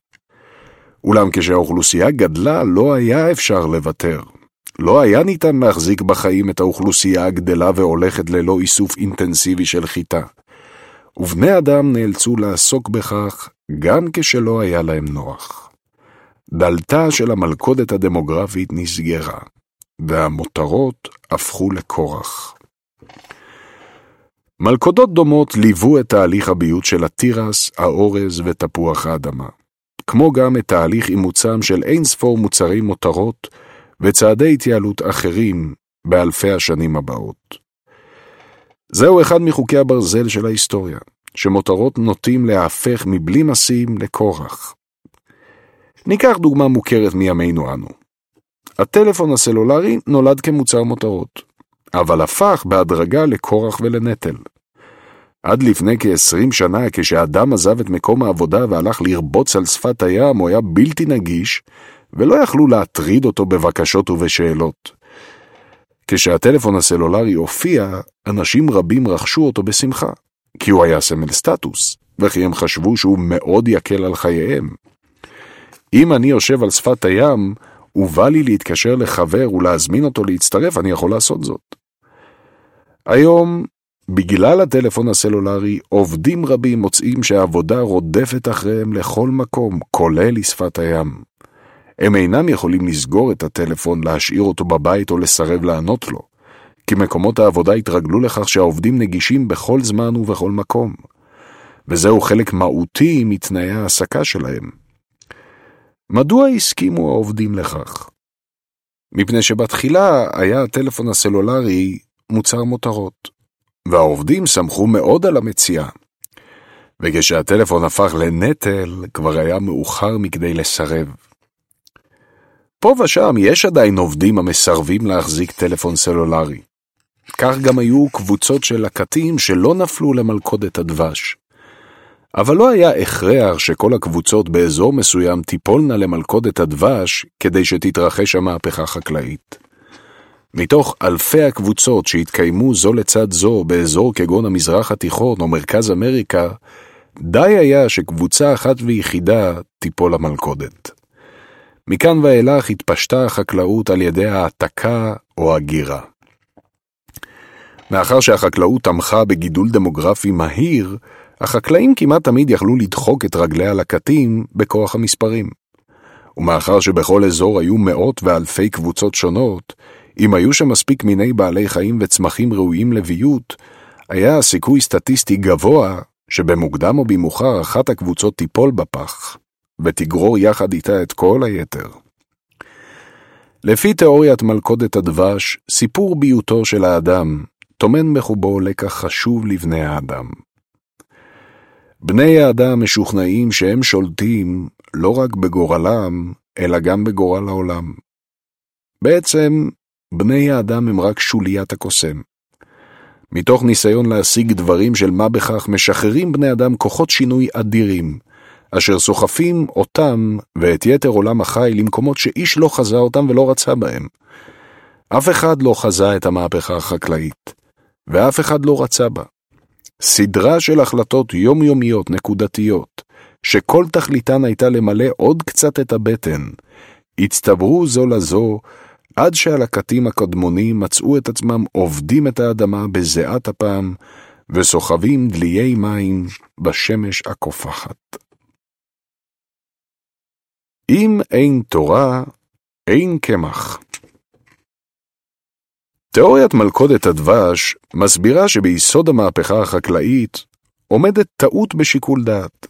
אולם כשהאוכלוסייה גדלה, לא היה אפשר לוותר. לא היה ניתן להחזיק בחיים את האוכלוסייה הגדלה והולכת ללא איסוף אינטנסיבי של חיטה. ובני אדם נאלצו לעסוק בכך גם כשלא היה להם נוח. דלתה של המלכודת הדמוגרפית נסגרה, והמותרות הפכו לכורח. מלכודות דומות ליוו את תהליך הביות של התירס, האורז ותפוח האדמה, כמו גם את תהליך אימוצם של אין ספור מוצרי מותרות וצעדי התייעלות אחרים באלפי השנים הבאות. זהו אחד מחוקי הברזל של ההיסטוריה, שמותרות נוטים להפך מבלי משים לכורח. ניקח דוגמה מוכרת מימינו אנו. הטלפון הסלולרי נולד כמוצר מותרות, אבל הפך בהדרגה לכורח ולנטל. עד לפני כ-20 שנה, כשאדם עזב את מקום העבודה והלך לרבוץ על שפת הים, הוא היה בלתי נגיש, ולא יכלו להטריד אותו בבקשות ובשאלות. כשהטלפון הסלולרי הופיע, אנשים רבים רכשו אותו בשמחה, כי הוא היה סמל סטטוס, וכי הם חשבו שהוא מאוד יקל על חייהם. אם אני יושב על שפת הים, ובא לי להתקשר לחבר ולהזמין אותו להצטרף, אני יכול לעשות זאת. היום, בגלל הטלפון הסלולרי, עובדים רבים מוצאים שהעבודה רודפת אחריהם לכל מקום, כולל לשפת הים. הם אינם יכולים לסגור את הטלפון, להשאיר אותו בבית או לסרב לענות לו, כי מקומות העבודה התרגלו לכך שהעובדים נגישים בכל זמן ובכל מקום, וזהו חלק מהותי מתנאי ההעסקה שלהם. מדוע הסכימו העובדים לכך? מפני שבתחילה היה הטלפון הסלולרי מוצר מותרות, והעובדים שמחו מאוד על המציאה. וכשהטלפון הפך לנטל, כבר היה מאוחר מכדי לסרב. פה ושם יש עדיין עובדים המסרבים להחזיק טלפון סלולרי. כך גם היו קבוצות של לקטים שלא נפלו למלכודת הדבש. אבל לא היה הכרח שכל הקבוצות באזור מסוים תיפולנה למלכודת הדבש כדי שתתרחש המהפכה החקלאית. מתוך אלפי הקבוצות שהתקיימו זו לצד זו באזור כגון המזרח התיכון או מרכז אמריקה, די היה שקבוצה אחת ויחידה תיפול למלכודת. מכאן ואילך התפשטה החקלאות על ידי העתקה או הגירה. מאחר שהחקלאות תמכה בגידול דמוגרפי מהיר, החקלאים כמעט תמיד יכלו לדחוק את רגלי הלקטים בכוח המספרים. ומאחר שבכל אזור היו מאות ואלפי קבוצות שונות, אם היו שם מספיק מיני בעלי חיים וצמחים ראויים לביות, היה הסיכוי סטטיסטי גבוה שבמוקדם או במאוחר אחת הקבוצות תיפול בפח. ותגרור יחד איתה את כל היתר. לפי תיאוריית מלכודת הדבש, סיפור ביותו של האדם טומן בחובו לקח חשוב לבני האדם. בני האדם משוכנעים שהם שולטים לא רק בגורלם, אלא גם בגורל העולם. בעצם, בני האדם הם רק שוליית הקוסם. מתוך ניסיון להשיג דברים של מה בכך, משחררים בני אדם כוחות שינוי אדירים, אשר סוחפים אותם ואת יתר עולם החי למקומות שאיש לא חזה אותם ולא רצה בהם. אף אחד לא חזה את המהפכה החקלאית, ואף אחד לא רצה בה. סדרה של החלטות יומיומיות נקודתיות, שכל תכליתן הייתה למלא עוד קצת את הבטן, הצטברו זו לזו עד שהלקטים הקדמונים מצאו את עצמם עובדים את האדמה בזיעת אפם וסוחבים דליי מים בשמש הקופחת. אם אין תורה, אין קמח. תיאוריית מלכודת הדבש מסבירה שביסוד המהפכה החקלאית עומדת טעות בשיקול דעת.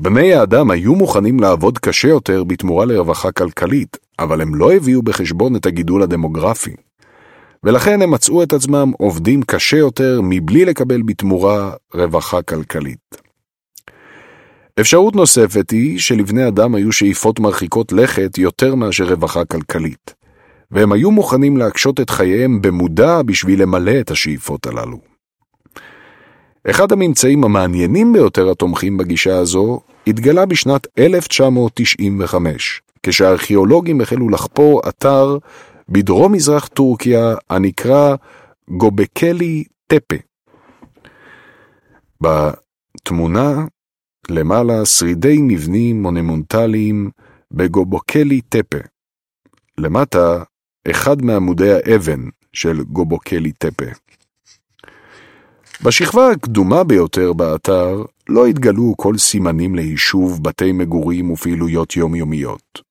בני האדם היו מוכנים לעבוד קשה יותר בתמורה לרווחה כלכלית, אבל הם לא הביאו בחשבון את הגידול הדמוגרפי. ולכן הם מצאו את עצמם עובדים קשה יותר מבלי לקבל בתמורה רווחה כלכלית. אפשרות נוספת היא שלבני אדם היו שאיפות מרחיקות לכת יותר מאשר רווחה כלכלית, והם היו מוכנים להקשות את חייהם במודע בשביל למלא את השאיפות הללו. אחד הממצאים המעניינים ביותר התומכים בגישה הזו התגלה בשנת 1995, כשהארכיאולוגים החלו לחפור אתר בדרום-מזרח טורקיה הנקרא גובקלי טפה. בתמונה למעלה שרידי מבנים מונומנטליים בגובוקלי טפה. למטה, אחד מעמודי האבן של גובוקלי טפה. בשכבה הקדומה ביותר באתר לא התגלו כל סימנים ליישוב, בתי מגורים ופעילויות יומיומיות.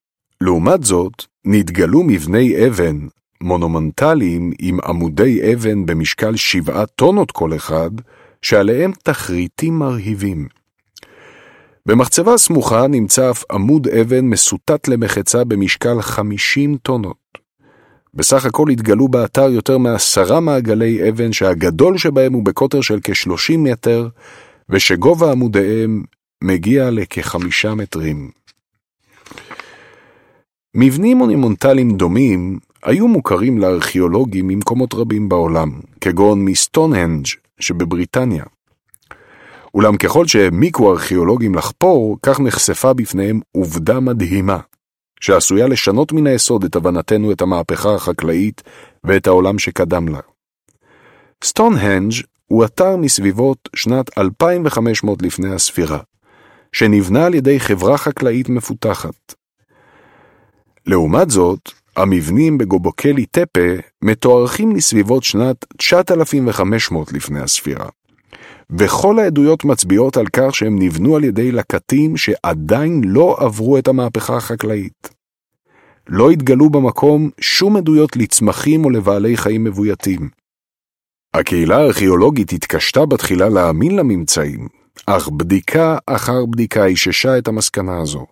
לעומת זאת, נתגלו מבני אבן מונומנטליים עם עמודי אבן במשקל שבעה טונות כל אחד, שעליהם תחריטים מרהיבים. במחצבה סמוכה נמצא אף עמוד אבן מסוטט למחצה במשקל 50 טונות. בסך הכל התגלו באתר יותר מעשרה מעגלי אבן שהגדול שבהם הוא בקוטר של כ-30 מטר, ושגובה עמודיהם מגיע לכחמישה מטרים. מבנים מונימונטליים דומים היו מוכרים לארכיאולוגים ממקומות רבים בעולם, כגון מסטונהנג' שבבריטניה. אולם ככל שהעמיקו ארכיאולוגים לחפור, כך נחשפה בפניהם עובדה מדהימה, שעשויה לשנות מן היסוד את הבנתנו את המהפכה החקלאית ואת העולם שקדם לה. סטונהנג' הוא אתר מסביבות שנת 2500 לפני הספירה, שנבנה על ידי חברה חקלאית מפותחת. לעומת זאת, המבנים בגבקלי טפה מתוארכים לסביבות שנת 9500 לפני הספירה, וכל העדויות מצביעות על כך שהם נבנו על ידי לקטים שעדיין לא עברו את המהפכה החקלאית. לא התגלו במקום שום עדויות לצמחים או לבעלי חיים מבויתים. הקהילה הארכיאולוגית התקשתה בתחילה להאמין לממצאים, אך בדיקה אחר בדיקה איששה את המסקנה הזו.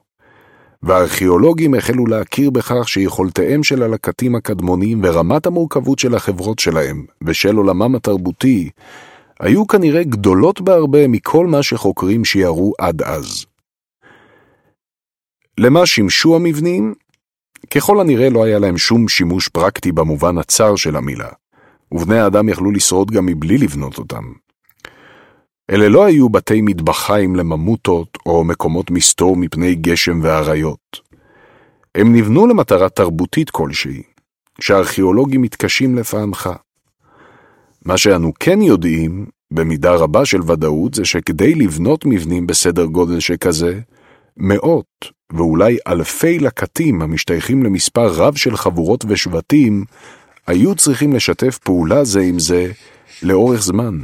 והארכיאולוגים החלו להכיר בכך שיכולתיהם של הלקטים הקדמונים ורמת המורכבות של החברות שלהם ושל עולמם התרבותי היו כנראה גדולות בהרבה מכל מה שחוקרים שיערו עד אז. למה שימשו המבנים? ככל הנראה לא היה להם שום שימוש פרקטי במובן הצר של המילה, ובני האדם יכלו לשרוד גם מבלי לבנות אותם. אלה לא היו בתי מטבחיים לממוטות או מקומות מסתור מפני גשם ואריות. הם נבנו למטרה תרבותית כלשהי, שהארכיאולוגים מתקשים לפענחה. מה שאנו כן יודעים, במידה רבה של ודאות, זה שכדי לבנות מבנים בסדר גודל שכזה, מאות ואולי אלפי לקטים המשתייכים למספר רב של חבורות ושבטים, היו צריכים לשתף פעולה זה עם זה לאורך זמן.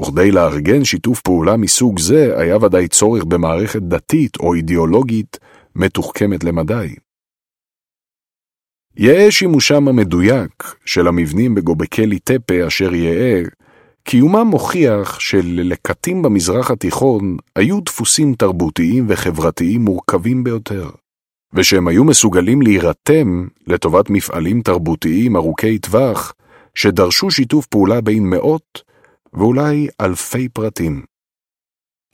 וכדי לארגן שיתוף פעולה מסוג זה, היה ודאי צורך במערכת דתית או אידיאולוגית מתוחכמת למדי. יהא שימושם המדויק של המבנים בגובקלי טפה אשר יהא, קיומם מוכיח שללקטים במזרח התיכון היו דפוסים תרבותיים וחברתיים מורכבים ביותר, ושהם היו מסוגלים להירתם לטובת מפעלים תרבותיים ארוכי טווח, שדרשו שיתוף פעולה בין מאות ואולי אלפי פרטים.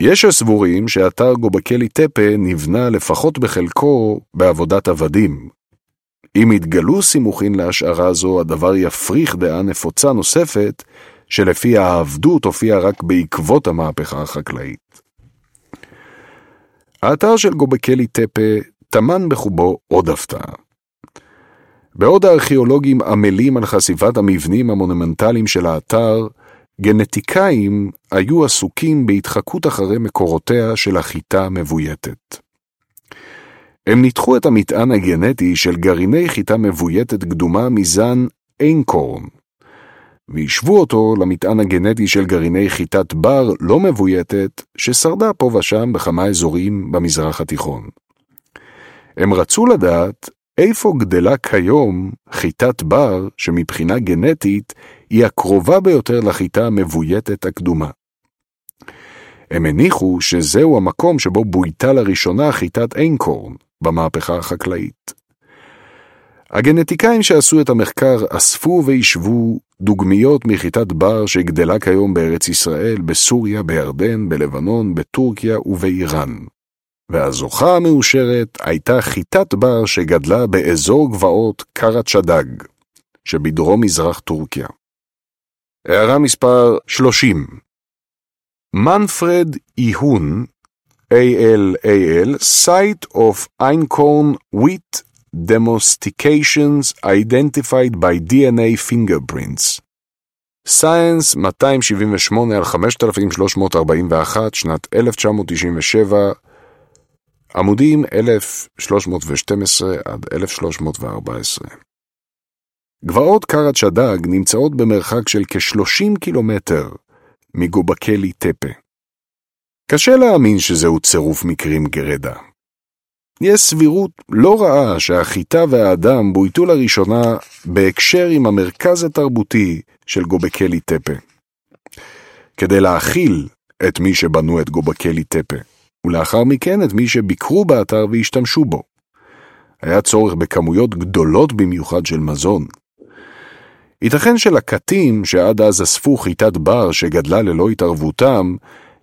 יש הסבורים שאתר גובקלי טפה נבנה לפחות בחלקו בעבודת עבדים, אם יתגלו סימוכין להשערה זו, הדבר יפריך דעה נפוצה נוספת, שלפיה העבדות הופיעה רק בעקבות המהפכה החקלאית. האתר של גובקלי טפה טמן בחובו עוד הפתעה. בעוד הארכיאולוגים עמלים על חשיפת המבנים המונומנטליים של האתר, גנטיקאים היו עסוקים בהתחקות אחרי מקורותיה של החיטה המבויתת. הם ניתחו את המטען הגנטי של גרעיני חיטה מבויתת קדומה מזן איינקורן, והשוו אותו למטען הגנטי של גרעיני חיטת בר לא מבויתת, ששרדה פה ושם בכמה אזורים במזרח התיכון. הם רצו לדעת איפה גדלה כיום חיטת בר שמבחינה גנטית היא הקרובה ביותר לחיטה המבויתת הקדומה. הם הניחו שזהו המקום שבו בויתה לראשונה חיטת איינקורן במהפכה החקלאית. הגנטיקאים שעשו את המחקר אספו וישבו דוגמיות מחיטת בר שגדלה כיום בארץ ישראל, בסוריה, בירדן, בלבנון, בטורקיה ובאיראן. והזוכה המאושרת הייתה חיטת בר שגדלה באזור גבעות קרת שדג, שבדרום מזרח טורקיה. הערה מספר 30 מנפרד איהון, ALAL, Site of Einkorn Wheat Demostications Identified by DNA Fingerprints. סייאנס 278 על 5341, שנת 1997, עמודים 1312 עד 1314. גבעות קרת שדג נמצאות במרחק של כ-30 קילומטר מגובקלי טפה. קשה להאמין שזהו צירוף מקרים גרדה. יש סבירות לא רעה שהחיטה והאדם בויתו לראשונה בהקשר עם המרכז התרבותי של גובקלי טפה. כדי להכיל את מי שבנו את גובקלי טפה, ולאחר מכן את מי שביקרו באתר והשתמשו בו. היה צורך בכמויות גדולות במיוחד של מזון. ייתכן שלקטים שעד אז אספו חיטת בר שגדלה ללא התערבותם,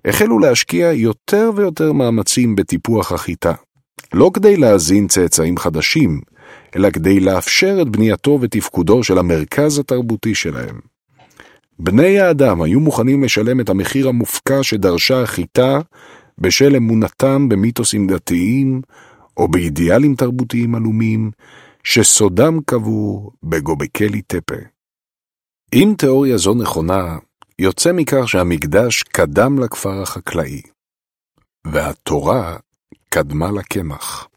החלו להשקיע יותר ויותר מאמצים בטיפוח החיטה. לא כדי להזין צאצאים חדשים, אלא כדי לאפשר את בנייתו ותפקודו של המרכז התרבותי שלהם. בני האדם היו מוכנים לשלם את המחיר המופקע שדרשה החיטה בשל אמונתם במיתוסים דתיים או באידיאלים תרבותיים עלומים, שסודם קבור בגובקלי טפה. אם תיאוריה זו נכונה, יוצא מכך שהמקדש קדם לכפר החקלאי, והתורה קדמה לקמח.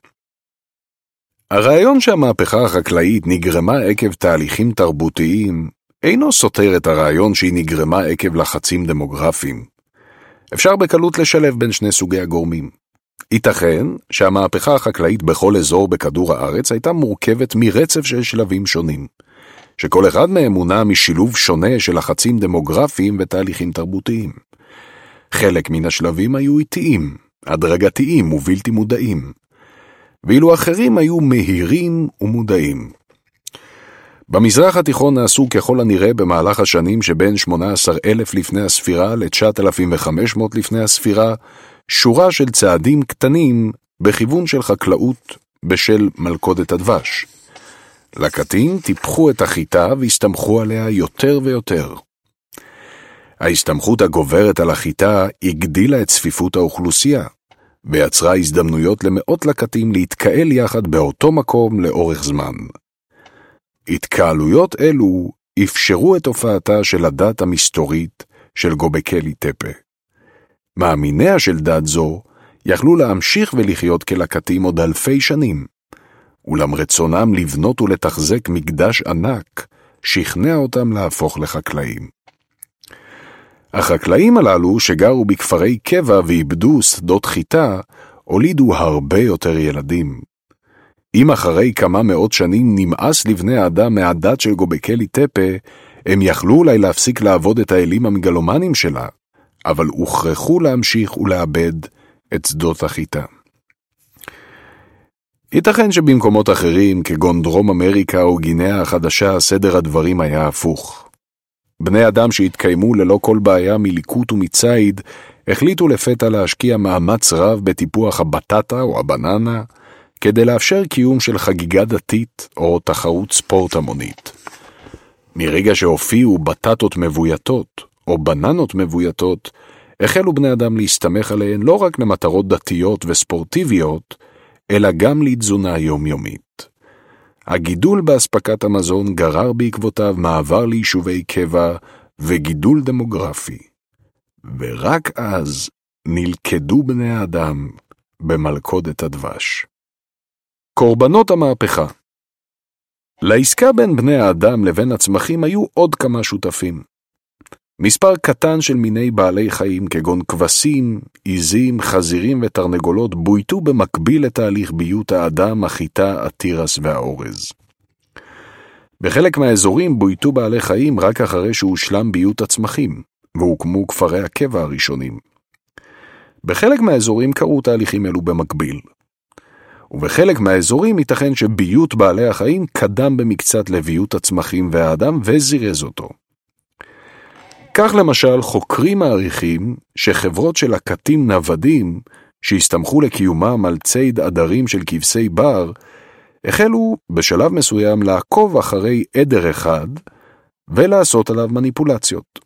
הרעיון שהמהפכה החקלאית נגרמה עקב תהליכים תרבותיים אינו סותר את הרעיון שהיא נגרמה עקב לחצים דמוגרפיים. אפשר בקלות לשלב בין שני סוגי הגורמים. ייתכן שהמהפכה החקלאית בכל אזור בכדור הארץ הייתה מורכבת מרצף של שלבים שונים, שכל אחד מהם מונע משילוב שונה של לחצים דמוגרפיים ותהליכים תרבותיים. חלק מן השלבים היו איטיים, הדרגתיים ובלתי מודעים, ואילו אחרים היו מהירים ומודעים. במזרח התיכון נעשו ככל הנראה במהלך השנים שבין 18,000 לפני הספירה ל-9,500 לפני הספירה, שורה של צעדים קטנים בכיוון של חקלאות בשל מלכודת הדבש. לקטים טיפחו את החיטה והסתמכו עליה יותר ויותר. ההסתמכות הגוברת על החיטה הגדילה את צפיפות האוכלוסייה, ויצרה הזדמנויות למאות לקטים להתקהל יחד באותו מקום לאורך זמן. התקהלויות אלו אפשרו את הופעתה של הדת המסתורית של גובקלי טפה. מאמיניה של דת זו יכלו להמשיך ולחיות כלקטים עוד אלפי שנים, אולם רצונם לבנות ולתחזק מקדש ענק שכנע אותם להפוך לחקלאים. החקלאים הללו, שגרו בכפרי קבע ואיבדו שדות חיטה, הולידו הרבה יותר ילדים. אם אחרי כמה מאות שנים נמאס לבני האדם מהדת של גובקלי טפה, הם יכלו אולי להפסיק לעבוד את האלים המגלומנים שלה, אבל הוכרחו להמשיך ולאבד את שדות החיטה. ייתכן שבמקומות אחרים, כגון דרום אמריקה או גינאה החדשה, סדר הדברים היה הפוך. בני אדם שהתקיימו ללא כל בעיה מליקוט ומציד, החליטו לפתע להשקיע מאמץ רב בטיפוח הבטטה או הבננה, כדי לאפשר קיום של חגיגה דתית או תחרות ספורט המונית. מרגע שהופיעו בטטות מבויתות או בננות מבויתות, החלו בני אדם להסתמך עליהן לא רק למטרות דתיות וספורטיביות, אלא גם לתזונה יומיומית. הגידול באספקת המזון גרר בעקבותיו מעבר ליישובי קבע וגידול דמוגרפי. ורק אז נלכדו בני האדם במלכודת הדבש. קורבנות המהפכה לעסקה בין בני האדם לבין הצמחים היו עוד כמה שותפים. מספר קטן של מיני בעלי חיים כגון כבשים, עיזים, חזירים ותרנגולות בויתו במקביל לתהליך ביות האדם, החיטה, התירס והאורז. בחלק מהאזורים בויתו בעלי חיים רק אחרי שהושלם ביות הצמחים, והוקמו כפרי הקבע הראשונים. בחלק מהאזורים קרו תהליכים אלו במקביל. ובחלק מהאזורים ייתכן שביות בעלי החיים קדם במקצת לביות הצמחים והאדם וזירז אותו. כך למשל, חוקרים מעריכים שחברות של הקטים נוודים, שהסתמכו לקיומם על ציד עדרים של כבשי בר, החלו בשלב מסוים לעקוב אחרי עדר אחד ולעשות עליו מניפולציות,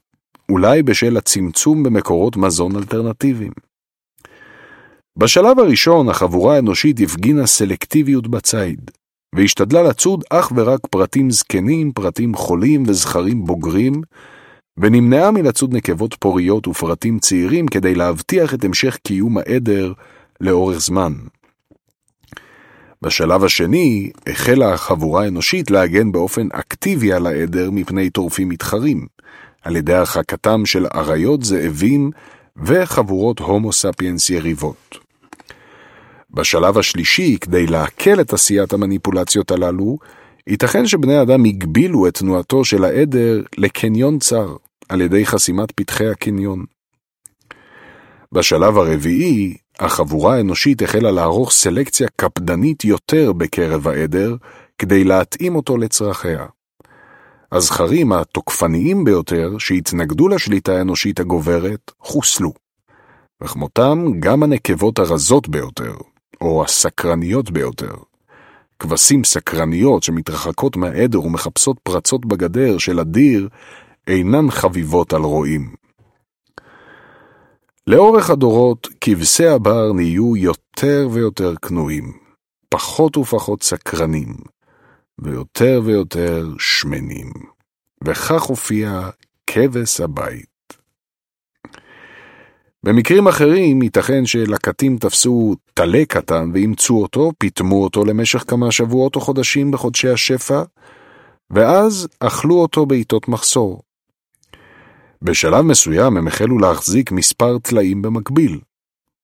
אולי בשל הצמצום במקורות מזון אלטרנטיביים. בשלב הראשון החבורה האנושית הפגינה סלקטיביות בציד, והשתדלה לצוד אך ורק פרטים זקנים, פרטים חולים וזכרים בוגרים, ונמנעה מלצוד נקבות פוריות ופרטים צעירים כדי להבטיח את המשך קיום העדר לאורך זמן. בשלב השני החלה החבורה האנושית להגן באופן אקטיבי על העדר מפני טורפים מתחרים, על ידי הרחקתם של אריות, זאבים וחבורות הומו ספיאנס יריבות. בשלב השלישי, כדי להקל את עשיית המניפולציות הללו, ייתכן שבני אדם הגבילו את תנועתו של העדר לקניון צר, על ידי חסימת פתחי הקניון. בשלב הרביעי, החבורה האנושית החלה לערוך סלקציה קפדנית יותר בקרב העדר, כדי להתאים אותו לצרכיה. הזכרים התוקפניים ביותר, שהתנגדו לשליטה האנושית הגוברת, חוסלו. וכמותם גם הנקבות הרזות ביותר, או הסקרניות ביותר. כבשים סקרניות שמתרחקות מהעדר ומחפשות פרצות בגדר של הדיר, אינן חביבות על רועים. לאורך הדורות, כבשי הבר נהיו יותר ויותר כנועים, פחות ופחות סקרנים, ויותר ויותר שמנים. וכך הופיע כבש הבית. במקרים אחרים ייתכן שלקטים תפסו טלה קטן ואימצו אותו, פיטמו אותו למשך כמה שבועות או חודשים בחודשי השפע, ואז אכלו אותו בעיתות מחסור. בשלב מסוים הם החלו להחזיק מספר טלאים במקביל,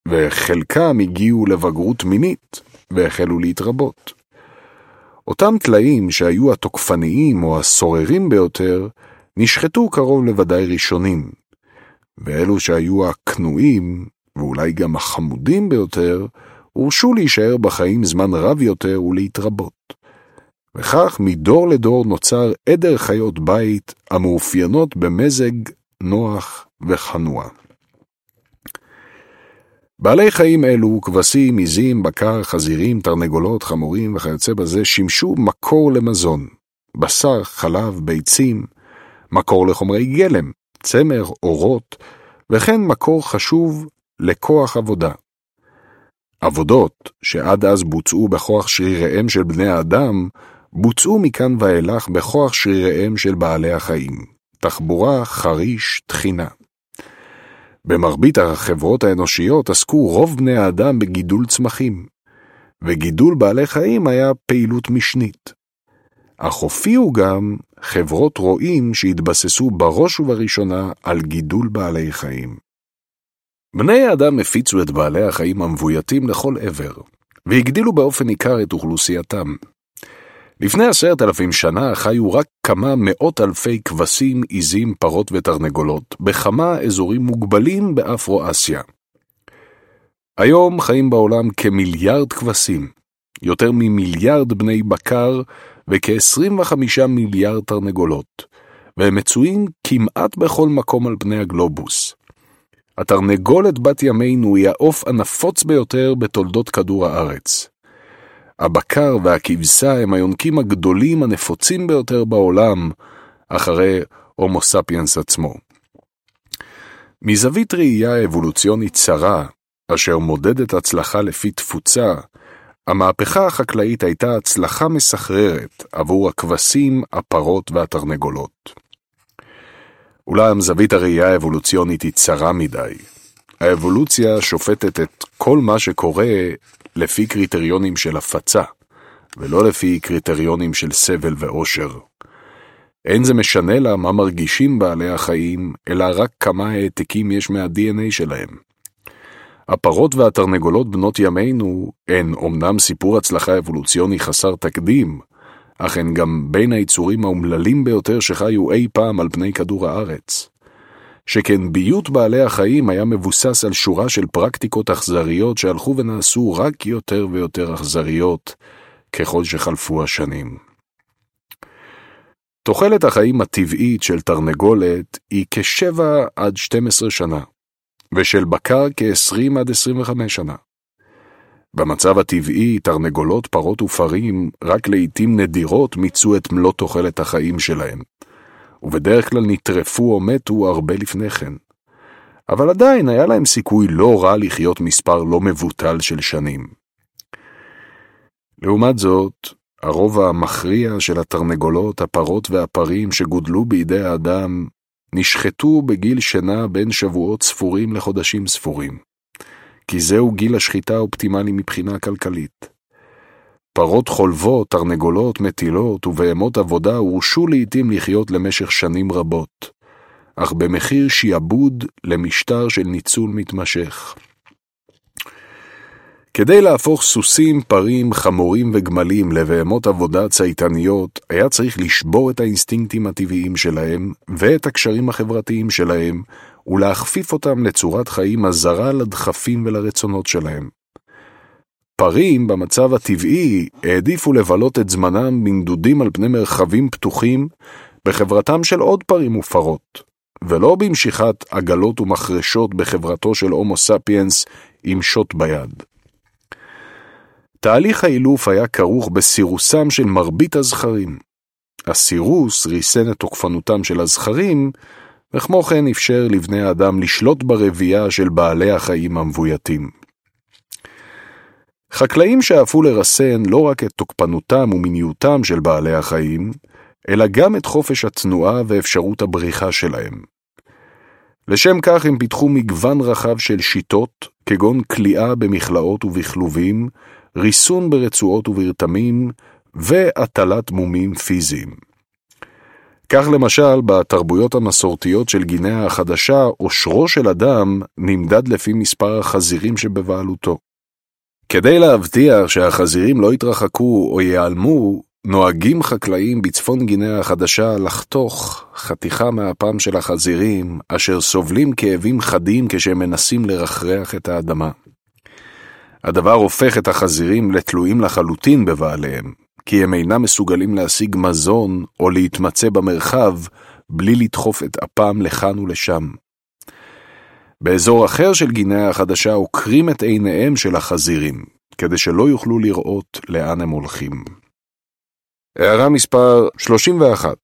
וחלקם הגיעו לבגרות מינית והחלו להתרבות. אותם טלאים שהיו התוקפניים או הסוררים ביותר, נשחטו קרוב לוודאי ראשונים, ואלו שהיו הכנועים, ואולי גם החמודים ביותר, הורשו להישאר בחיים זמן רב יותר ולהתרבות. וכך מדור לדור נוצר עדר חיות בית המאופיינות במזג נוח וחנוע. בעלי חיים אלו, כבשים, עיזים, בקר, חזירים, תרנגולות, חמורים וכיוצא בזה, שימשו מקור למזון, בשר, חלב, ביצים, מקור לחומרי גלם, צמר, אורות, וכן מקור חשוב לכוח עבודה. עבודות שעד אז בוצעו בכוח שריריהם של בני האדם, בוצעו מכאן ואילך בכוח שריריהם של בעלי החיים. תחבורה, חריש, תחינה. במרבית החברות האנושיות עסקו רוב בני האדם בגידול צמחים, וגידול בעלי חיים היה פעילות משנית. אך הופיעו גם חברות רועים שהתבססו בראש ובראשונה על גידול בעלי חיים. בני האדם הפיצו את בעלי החיים המבויתים לכל עבר, והגדילו באופן ניכר את אוכלוסייתם. לפני עשרת אלפים שנה חיו רק כמה מאות אלפי כבשים, עיזים, פרות ותרנגולות, בכמה אזורים מוגבלים באפרו-אסיה. היום חיים בעולם כמיליארד כבשים, יותר ממיליארד בני בקר וכ-25 מיליארד תרנגולות, והם מצויים כמעט בכל מקום על פני הגלובוס. התרנגולת בת ימינו היא העוף הנפוץ ביותר בתולדות כדור הארץ. הבקר והכבשה הם היונקים הגדולים הנפוצים ביותר בעולם, אחרי הומו ספיאנס עצמו. מזווית ראייה אבולוציונית צרה, אשר מודדת הצלחה לפי תפוצה, המהפכה החקלאית הייתה הצלחה מסחררת עבור הכבשים, הפרות והתרנגולות. אולם זווית הראייה האבולוציונית היא צרה מדי. האבולוציה שופטת את כל מה שקורה לפי קריטריונים של הפצה, ולא לפי קריטריונים של סבל ואושר. אין זה משנה לה מה מרגישים בעלי החיים, אלא רק כמה העתקים יש מה-DNA שלהם. הפרות והתרנגולות בנות ימינו הן אומנם סיפור הצלחה אבולוציוני חסר תקדים, אך הן גם בין היצורים האומללים ביותר שחיו אי פעם על פני כדור הארץ. שכן ביות בעלי החיים היה מבוסס על שורה של פרקטיקות אכזריות שהלכו ונעשו רק יותר ויותר אכזריות ככל שחלפו השנים. תוחלת החיים הטבעית של תרנגולת היא כ-7 עד 12 שנה, ושל בקר כ-20 עד 25 שנה. במצב הטבעי, תרנגולות, פרות ופרים רק לעיתים נדירות מיצו את מלוא תוחלת החיים שלהם, ובדרך כלל נטרפו או מתו הרבה לפני כן. אבל עדיין היה להם סיכוי לא רע לחיות מספר לא מבוטל של שנים. לעומת זאת, הרוב המכריע של התרנגולות, הפרות והפרים שגודלו בידי האדם נשחטו בגיל שינה בין שבועות ספורים לחודשים ספורים, כי זהו גיל השחיטה האופטימלי מבחינה כלכלית. פרות חולבות, תרנגולות, מטילות ובהמות עבודה הורשו לעתים לחיות למשך שנים רבות, אך במחיר שיעבוד למשטר של ניצול מתמשך. כדי להפוך סוסים, פרים, חמורים וגמלים לבהמות עבודה צייתניות, היה צריך לשבור את האינסטינקטים הטבעיים שלהם ואת הקשרים החברתיים שלהם, ולהכפיף אותם לצורת חיים הזרה לדחפים ולרצונות שלהם. פרים, במצב הטבעי, העדיפו לבלות את זמנם בנדודים על פני מרחבים פתוחים בחברתם של עוד פרים ופרות, ולא במשיכת עגלות ומחרשות בחברתו של הומו ספיאנס עם שוט ביד. תהליך האילוף היה כרוך בסירוסם של מרבית הזכרים. הסירוס ריסן את תוקפנותם של הזכרים, וכמו כן אפשר לבני האדם לשלוט ברבייה של בעלי החיים המבויתים. חקלאים שאפו לרסן לא רק את תוקפנותם ומיניותם של בעלי החיים, אלא גם את חופש התנועה ואפשרות הבריחה שלהם. לשם כך הם פיתחו מגוון רחב של שיטות, כגון כליאה במכלאות ובכלובים, ריסון ברצועות וברתמים, והטלת מומים פיזיים. כך למשל, בתרבויות המסורתיות של גינאה החדשה, עושרו של אדם נמדד לפי מספר החזירים שבבעלותו. כדי להבטיח שהחזירים לא יתרחקו או ייעלמו, נוהגים חקלאים בצפון גינאה החדשה לחתוך חתיכה מהפעם של החזירים, אשר סובלים כאבים חדים כשהם מנסים לרחרח את האדמה. הדבר הופך את החזירים לתלויים לחלוטין בבעליהם, כי הם אינם מסוגלים להשיג מזון או להתמצא במרחב בלי לדחוף את אפם לכאן ולשם. באזור אחר של גינאה החדשה עוקרים את עיניהם של החזירים, כדי שלא יוכלו לראות לאן הם הולכים. הערה מספר 31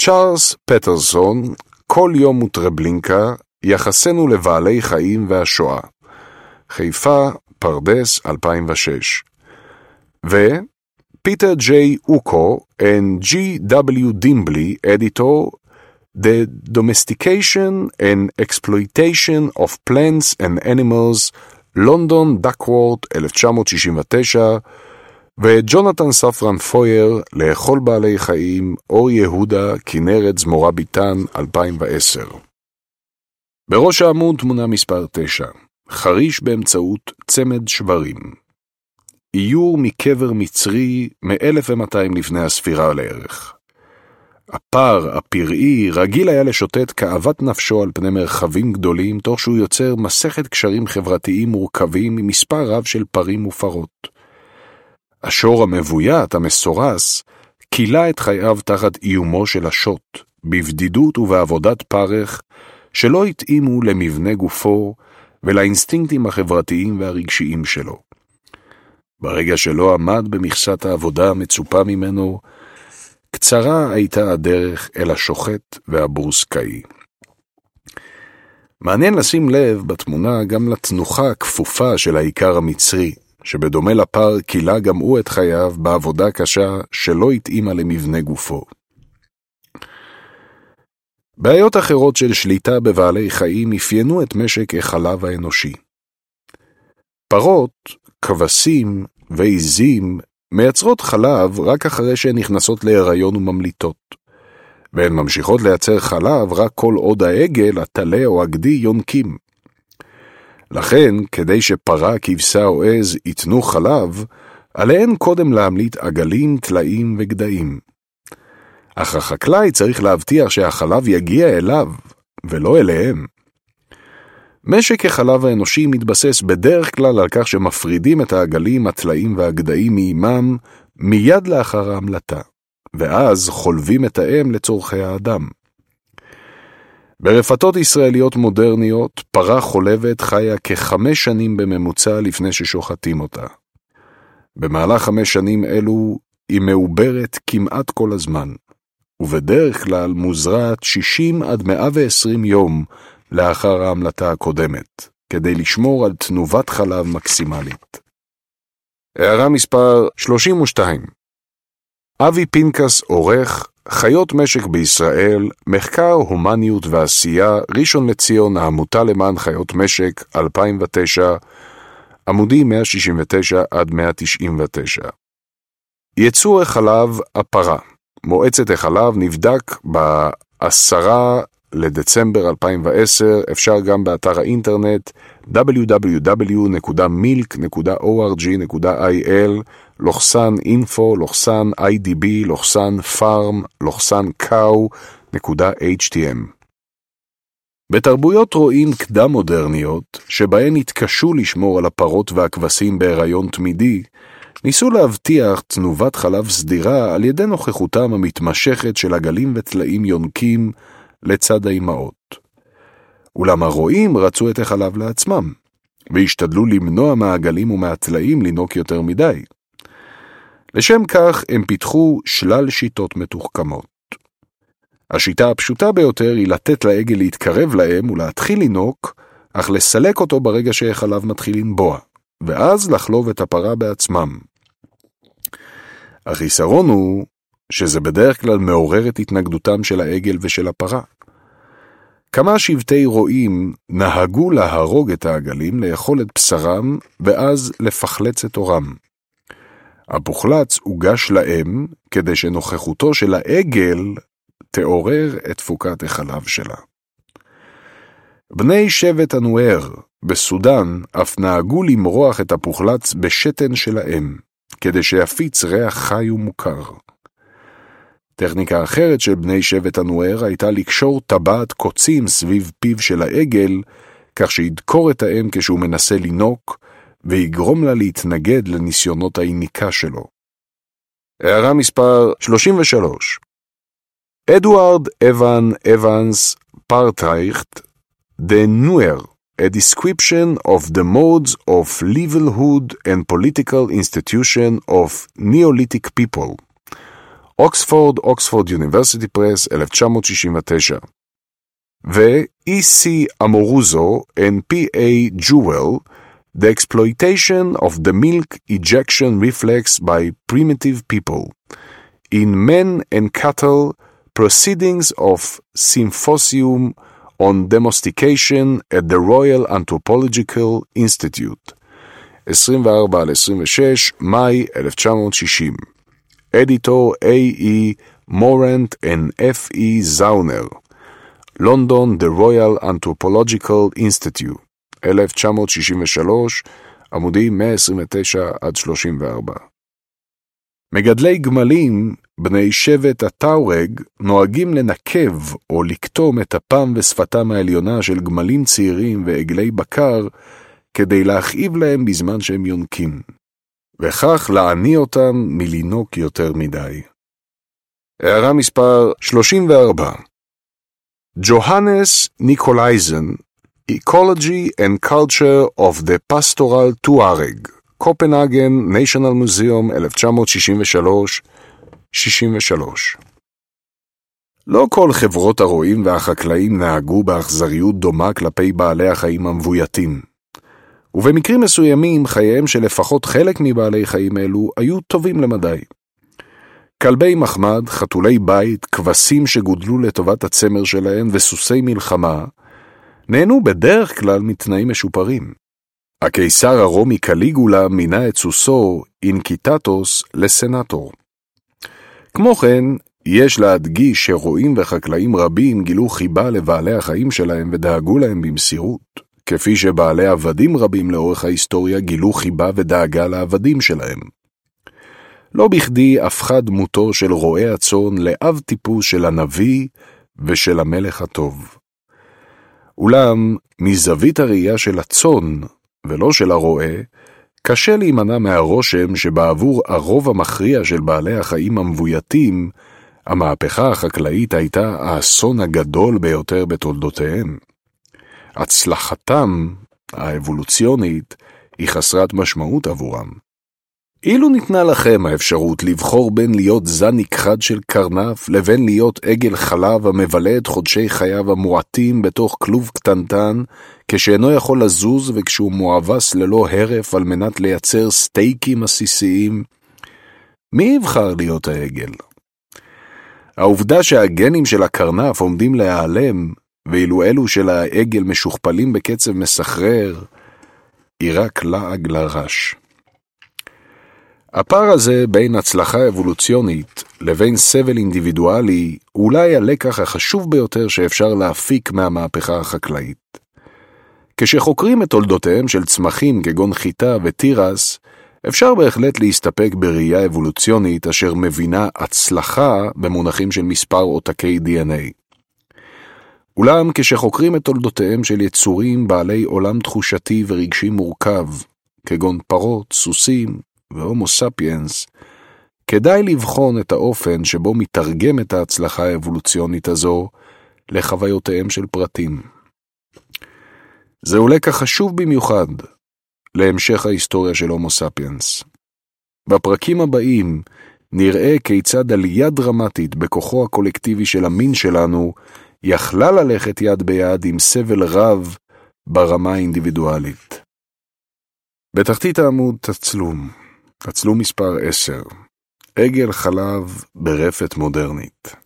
צ'ארלס פטרסון, כל יום וטרבלינקה, יחסנו לבעלי חיים והשואה. חיפה, פרדס, 2006. ופיטר ג'יי אוקו and G.W. דימבלי, editor, The Domestication and Exploitation of Plants and Animals, לונדון, Duckworth, 1969, וג'ונתן ספרן פויר, לאכול בעלי חיים, אור יהודה, כנרת זמורה ביטן, 2010. בראש העמוד תמונה מספר 9 חריש באמצעות צמד שברים. איור מקבר מצרי מ-1200 לפני הספירה לערך. הפר, הפראי, רגיל היה לשוטט כאוות נפשו על פני מרחבים גדולים, תוך שהוא יוצר מסכת קשרים חברתיים מורכבים ממספר רב של פרים ופרות. השור המבוית, המסורס, כילה את חייו תחת איומו של השוט, בבדידות ובעבודת פרך, שלא התאימו למבנה גופו ולאינסטינקטים החברתיים והרגשיים שלו. ברגע שלא עמד במכסת העבודה המצופה ממנו, קצרה הייתה הדרך אל השוחט והבורסקאי. מעניין לשים לב בתמונה גם לתנוחה הכפופה של האיכר המצרי, שבדומה לפר כילה גם הוא את חייו בעבודה קשה שלא התאימה למבנה גופו. בעיות אחרות של שליטה בבעלי חיים אפיינו את משק החלב האנושי. פרות, כבשים ועיזים מייצרות חלב רק אחרי שהן נכנסות להיריון וממליטות, והן ממשיכות לייצר חלב רק כל עוד העגל, הטלה או הגדי יונקים. לכן, כדי שפרה, כבשה או עז ייתנו חלב, עליהן קודם להמליט עגלים, טלאים וגדיים. אך החקלאי צריך להבטיח שהחלב יגיע אליו, ולא אליהם. משק החלב האנושי מתבסס בדרך כלל על כך שמפרידים את העגלים, הטלאים והגדיים מאימם מיד לאחר ההמלטה, ואז חולבים את האם לצורכי האדם. ברפתות ישראליות מודרניות, פרה חולבת חיה כחמש שנים בממוצע לפני ששוחטים אותה. במהלך חמש שנים אלו היא מעוברת כמעט כל הזמן, ובדרך כלל מוזרעת 60 עד 120 יום לאחר ההמלטה הקודמת, כדי לשמור על תנובת חלב מקסימלית. הערה מספר 32 אבי פנקס עורך חיות משק בישראל, מחקר, הומניות ועשייה, ראשון לציון, העמותה למען חיות משק, 2009, עמודים 169 עד 199. ייצור החלב הפרה מועצת החלב נבדק בעשרה לדצמבר 2010, אפשר גם באתר האינטרנט www.milk.org.il לוחסן info לוחסן idb לוחסן farm לוחסן cow.htm בתרבויות רואים קדם מודרניות, שבהן התקשו לשמור על הפרות והכבשים בהיריון תמידי, ניסו להבטיח תנובת חלב סדירה על ידי נוכחותם המתמשכת של עגלים וטלאים יונקים לצד האימהות. אולם הרועים רצו את החלב לעצמם, והשתדלו למנוע מהעגלים ומהטלאים לינוק יותר מדי. לשם כך הם פיתחו שלל שיטות מתוחכמות. השיטה הפשוטה ביותר היא לתת לעגל להתקרב להם ולהתחיל לינוק, אך לסלק אותו ברגע שהחלב מתחיל לנבוע, ואז לחלוב את הפרה בעצמם. החיסרון הוא שזה בדרך כלל מעורר את התנגדותם של העגל ושל הפרה. כמה שבטי רועים נהגו להרוג את העגלים, לאכול את בשרם, ואז לפחלץ את עורם. הפוחלץ הוגש לאם, כדי שנוכחותו של העגל תעורר את תפוקת החלב שלה. בני שבט הנואר בסודאן אף נהגו למרוח את הפוחלץ בשתן של האם, כדי שיפיץ ריח חי ומוכר. טכניקה אחרת של בני שבט הנואר הייתה לקשור טבעת קוצים סביב פיו של העגל, כך שידקור את האם כשהוא מנסה לינוק, ויגרום לה להתנגד לניסיונות היניקה שלו. הערה מספר 33 אדוארד אבן אבנס פרטרייכט, The Nuer, a description of the modes of livelihood and political institution of Neolithic people. אוקספורד, אוקספורד יוניברסיטי פרס, 1969. ו-E.C. אמורוזו and P.A. Jewell, The Exploitation of the Milk Ejection Reflex by Primitive People, in Men and Cattle, Proceedings of Symposium on Domestication at the Royal Anthropological Institute, 24-26, מאי 1960. אדיטור A.E. מורנט and F.E. זאונר, לונדון, The Royal Anthropological Institute, 1963, עמודים 129-34. מגדלי גמלים, בני שבט הטאורג, נוהגים לנקב או לקטום את אפם ושפתם העליונה של גמלים צעירים ועגלי בקר, כדי להכאיב להם בזמן שהם יונקים. וכך להניא אותם מלינוק יותר מדי. הערה מספר 34 ג'והנס ניקולייזן Ecology and Culture of the Pastoral Tuareg קופנהגן, National Museum, 1963, 63. לא כל חברות הרועים והחקלאים נהגו באכזריות דומה כלפי בעלי החיים המבויתים. ובמקרים מסוימים חייהם של לפחות חלק מבעלי חיים אלו היו טובים למדי. כלבי מחמד, חתולי בית, כבשים שגודלו לטובת הצמר שלהם וסוסי מלחמה, נהנו בדרך כלל מתנאים משופרים. הקיסר הרומי קליגולה מינה את סוסו, אינקיטטוס, לסנטור. כמו כן, יש להדגיש שרועים וחקלאים רבים גילו חיבה לבעלי החיים שלהם ודאגו להם במסירות, כפי שבעלי עבדים רבים לאורך ההיסטוריה גילו חיבה ודאגה לעבדים שלהם. לא בכדי הפכה דמותו של רועה הצאן לאב טיפוס של הנביא ושל המלך הטוב. אולם, מזווית הראייה של הצאן, ולא של הרועה, קשה להימנע מהרושם שבעבור הרוב המכריע של בעלי החיים המבויתים, המהפכה החקלאית הייתה האסון הגדול ביותר בתולדותיהם. הצלחתם האבולוציונית היא חסרת משמעות עבורם. אילו ניתנה לכם האפשרות לבחור בין להיות זן נכחד של קרנף לבין להיות עגל חלב המבלה את חודשי חייו המועטים בתוך כלוב קטנטן, כשאינו יכול לזוז וכשהוא מואבס ללא הרף על מנת לייצר סטייקים עסיסיים, מי יבחר להיות העגל? העובדה שהגנים של הקרנף עומדים להיעלם, ואילו אלו של העגל משוכפלים בקצב מסחרר, היא רק לעג לרש. הפער הזה בין הצלחה אבולוציונית לבין סבל אינדיבידואלי הוא אולי הלקח החשוב ביותר שאפשר להפיק מהמהפכה החקלאית. כשחוקרים את תולדותיהם של צמחים כגון חיטה ותירס, אפשר בהחלט להסתפק בראייה אבולוציונית אשר מבינה הצלחה במונחים של מספר עותקי DNA. אולם כשחוקרים את תולדותיהם של יצורים בעלי עולם תחושתי ורגשי מורכב, כגון פרות, סוסים, והומו ספיאנס, כדאי לבחון את האופן שבו מתרגמת ההצלחה האבולוציונית הזו לחוויותיהם של פרטים. זהו לקח חשוב במיוחד להמשך ההיסטוריה של הומו ספיאנס. בפרקים הבאים נראה כיצד עלייה דרמטית בכוחו הקולקטיבי של המין שלנו יכלה ללכת יד ביד עם סבל רב ברמה האינדיבידואלית. בתחתית העמוד תצלום תצלום מספר 10 עגל חלב ברפת מודרנית.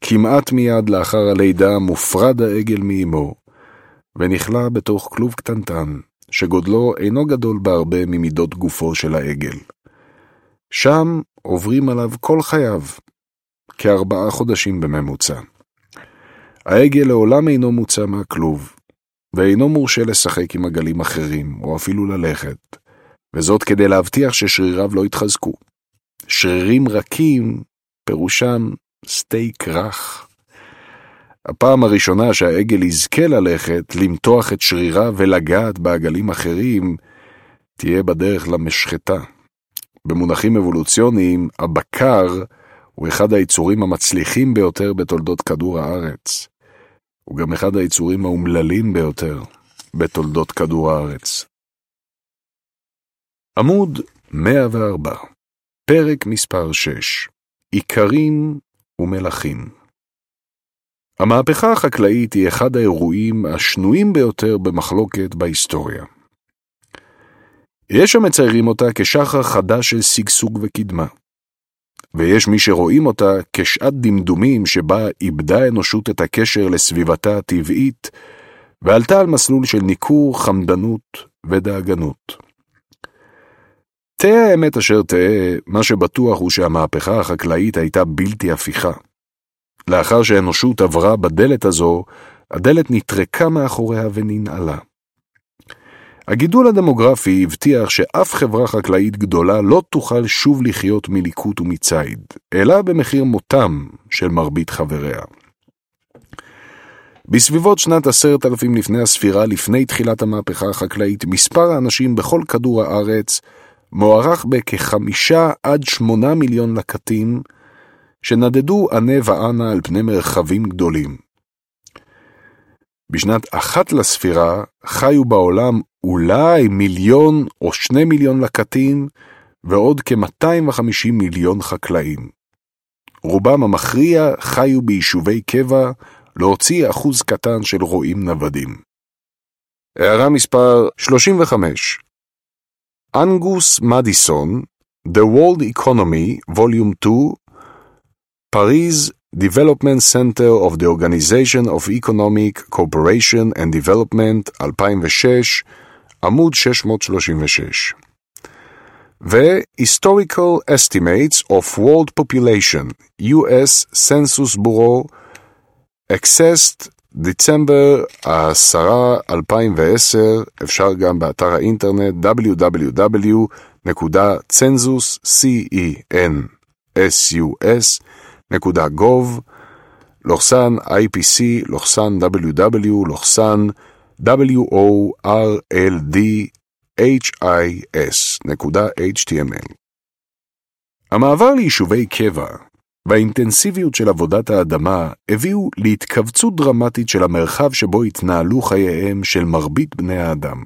כמעט מיד לאחר הלידה מופרד העגל מאמו, ונכלא בתוך כלוב קטנטן, שגודלו אינו גדול בהרבה ממידות גופו של העגל. שם עוברים עליו כל חייו, כארבעה חודשים בממוצע. העגל לעולם אינו מוצא מהכלוב, ואינו מורשה לשחק עם עגלים אחרים, או אפילו ללכת, וזאת כדי להבטיח ששריריו לא יתחזקו. שרירים רכים, פירושם סטייק רך. הפעם הראשונה שהעגל יזכה ללכת, למתוח את שריריו ולגעת בעגלים אחרים, תהיה בדרך למשחטה. במונחים אבולוציוניים, הבקר הוא אחד היצורים המצליחים ביותר בתולדות כדור הארץ. הוא גם אחד היצורים האומללים ביותר בתולדות כדור הארץ. עמוד 104, פרק מספר 6, עיקרים ומלכים. המהפכה החקלאית היא אחד האירועים השנויים ביותר במחלוקת בהיסטוריה. יש המציירים אותה כשחר חדש של שגשוג וקדמה, ויש מי שרואים אותה כשעת דמדומים שבה איבדה האנושות את הקשר לסביבתה הטבעית, ועלתה על מסלול של ניכור, חמדנות ודאגנות. תהא האמת אשר תהא, מה שבטוח הוא שהמהפכה החקלאית הייתה בלתי הפיכה. לאחר שהאנושות עברה בדלת הזו, הדלת נטרקה מאחוריה וננעלה. הגידול הדמוגרפי הבטיח שאף חברה חקלאית גדולה לא תוכל שוב לחיות מליקוט ומציד, אלא במחיר מותם של מרבית חבריה. בסביבות שנת עשרת אלפים לפני הספירה, לפני תחילת המהפכה החקלאית, מספר האנשים בכל כדור הארץ מוערך בכחמישה עד שמונה מיליון לקטים, שנדדו ענה ואנה על פני מרחבים גדולים. בשנת אחת לספירה חיו בעולם אולי מיליון או שני מיליון לקטים ועוד כ-250 מיליון חקלאים. רובם המכריע חיו ביישובי קבע להוציא אחוז קטן של רועים נוודים. הערה מספר 35 אנגוס מדיסון, The World Economy, Volume 2, פריז Development Center of the Organization of Economic Cooperation and Development 2006, עמוד 636. ו-Historical Estimates of World Population, US Census Bureau, Accessed דצמבר 10, 2010, אפשר גם באתר האינטרנט www.census.gov, לוחסן IPC, לוחסן WW, לוחסן WORLDHIS.HTML. המעבר ליישובי קבע והאינטנסיביות של עבודת האדמה הביאו להתכווצות דרמטית של המרחב שבו התנהלו חייהם של מרבית בני האדם.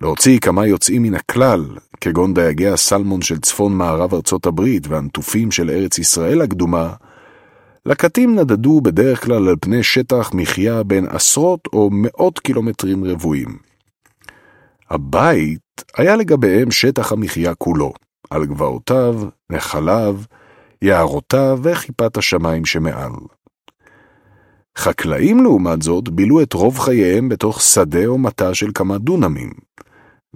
להוציא כמה יוצאים מן הכלל, כגון דייגי הסלמון של צפון מערב ארצות הברית והנטופים של ארץ ישראל הקדומה, לקטים נדדו בדרך כלל על פני שטח מחיה בין עשרות או מאות קילומטרים רבועים. הבית היה לגביהם שטח המחיה כולו, על גבעותיו, נחליו, יערותיו וכיפת השמיים שמעל. חקלאים, לעומת זאת, בילו את רוב חייהם בתוך שדה או מטע של כמה דונמים,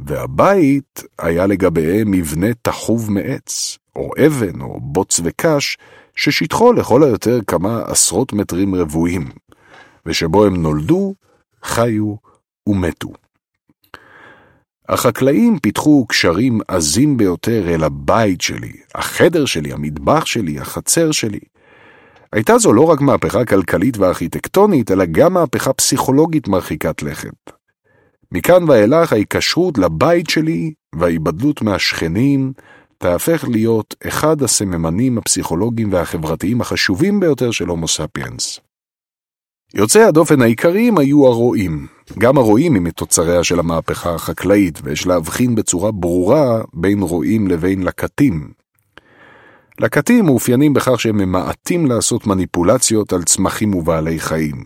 והבית היה לגביהם מבנה תחוב מעץ, או אבן, או בוץ וקש, ששטחו לכל היותר כמה עשרות מטרים רבועים, ושבו הם נולדו, חיו ומתו. החקלאים פיתחו קשרים עזים ביותר אל הבית שלי, החדר שלי, המטבח שלי, החצר שלי. הייתה זו לא רק מהפכה כלכלית וארכיטקטונית, אלא גם מהפכה פסיכולוגית מרחיקת לכת. מכאן ואילך ההיקשרות לבית שלי וההיבדלות מהשכנים תהפך להיות אחד הסממנים הפסיכולוגיים והחברתיים החשובים ביותר של הומו ספיאנס. יוצאי הדופן העיקריים היו הרועים. גם הרועים הם מתוצריה של המהפכה החקלאית, ויש להבחין בצורה ברורה בין רועים לבין לקטים. לקטים מאופיינים בכך שהם ממעטים לעשות מניפולציות על צמחים ובעלי חיים.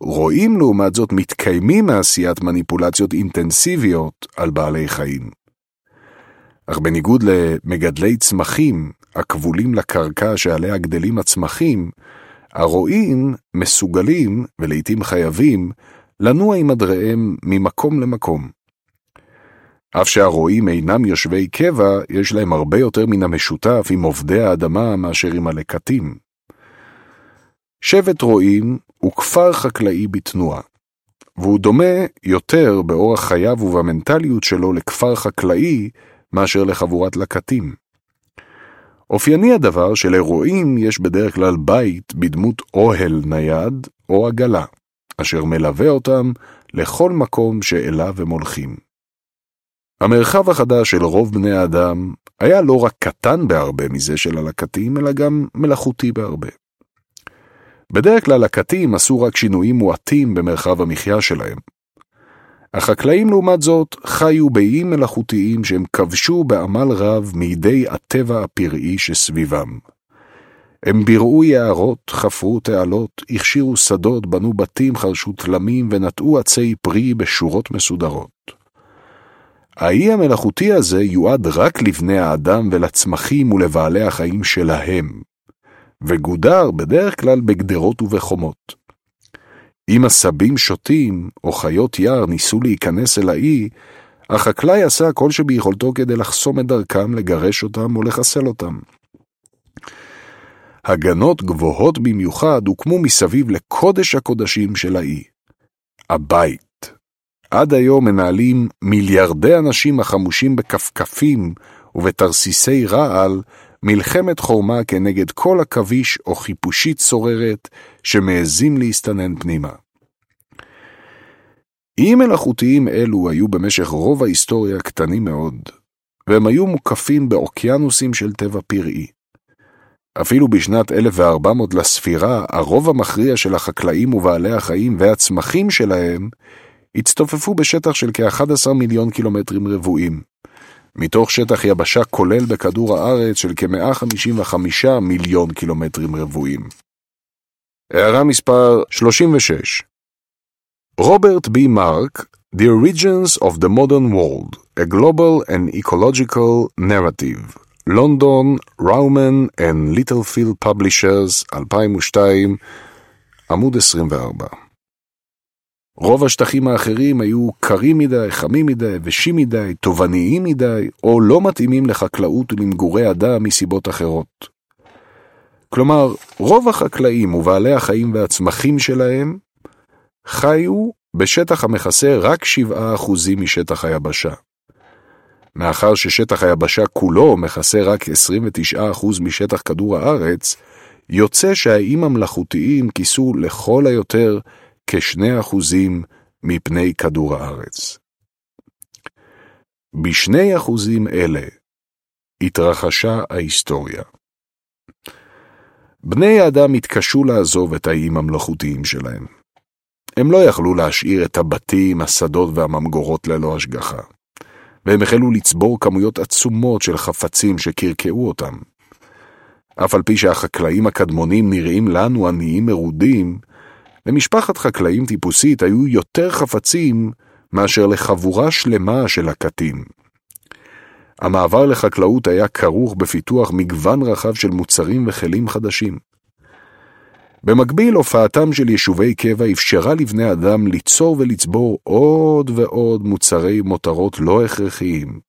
רועים, לעומת זאת, מתקיימים מעשיית מניפולציות אינטנסיביות על בעלי חיים. אך בניגוד למגדלי צמחים, הכבולים לקרקע שעליה גדלים הצמחים, הרועים מסוגלים, ולעיתים חייבים, לנוע עם אדריהם ממקום למקום. אף שהרועים אינם יושבי קבע, יש להם הרבה יותר מן המשותף עם עובדי האדמה מאשר עם הלקטים. שבט רועים הוא כפר חקלאי בתנועה, והוא דומה יותר באורח חייו ובמנטליות שלו לכפר חקלאי מאשר לחבורת לקטים. אופייני הדבר שלרועים יש בדרך כלל בית בדמות אוהל נייד או עגלה, אשר מלווה אותם לכל מקום שאליו הם הולכים. המרחב החדש של רוב בני האדם היה לא רק קטן בהרבה מזה של הלקטים, אלא גם מלאכותי בהרבה. בדרך כלל לקטים עשו רק שינויים מועטים במרחב המחיה שלהם, החקלאים לעומת זאת חיו באיים מלאכותיים שהם כבשו בעמל רב מידי הטבע הפראי שסביבם. הם בירעו יערות, חפרו תעלות, הכשירו שדות, בנו בתים, חרשו תלמים ונטעו עצי פרי בשורות מסודרות. האי המלאכותי הזה יועד רק לבני האדם ולצמחים ולבעלי החיים שלהם, וגודר בדרך כלל בגדרות ובחומות. אם עשבים שוטים או חיות יער ניסו להיכנס אל האי, החקלאי עשה כל שביכולתו כדי לחסום את דרכם, לגרש אותם או לחסל אותם. הגנות גבוהות במיוחד הוקמו מסביב לקודש הקודשים של האי, הבית. עד היום מנהלים מיליארדי אנשים החמושים בכפכפים ובתרסיסי רעל מלחמת חורמה כנגד כל עכביש או חיפושית צוררת שמעזים להסתנן פנימה. איים מלאכותיים אלו היו במשך רוב ההיסטוריה קטנים מאוד, והם היו מוקפים באוקיינוסים של טבע פראי. אפילו בשנת 1400 לספירה, הרוב המכריע של החקלאים ובעלי החיים והצמחים שלהם הצטופפו בשטח של כ-11 מיליון קילומטרים רבועים, מתוך שטח יבשה כולל בכדור הארץ של כ-155 מיליון קילומטרים רבועים. הערה מספר 36 רוברט בי מרק, The Origins of the Modern World, a Global and Ecological Narrative, לונדון, ראומן and Littlefield Publishers, 2002, עמוד 24. רוב השטחים האחרים היו קרים מדי, חמים מדי, ושים מדי, תובעניים מדי, או לא מתאימים לחקלאות ולמגורי אדם מסיבות אחרות. כלומר, רוב החקלאים ובעלי החיים והצמחים שלהם חיו בשטח המכסה רק 7% משטח היבשה. מאחר ששטח היבשה כולו מכסה רק 29% משטח כדור הארץ, יוצא שהאיים המלאכותיים כיסו לכל היותר כ-2% מפני כדור הארץ. בשני אחוזים אלה התרחשה ההיסטוריה. בני האדם התקשו לעזוב את האיים המלאכותיים שלהם. הם לא יכלו להשאיר את הבתים, השדות והממגורות ללא השגחה, והם החלו לצבור כמויות עצומות של חפצים שקרקעו אותם. אף על פי שהחקלאים הקדמונים נראים לנו עניים מרודים, למשפחת חקלאים טיפוסית היו יותר חפצים מאשר לחבורה שלמה של הקטים. המעבר לחקלאות היה כרוך בפיתוח מגוון רחב של מוצרים וכלים חדשים. במקביל, הופעתם של יישובי קבע אפשרה לבני אדם ליצור ולצבור עוד ועוד מוצרי מותרות לא הכרחיים,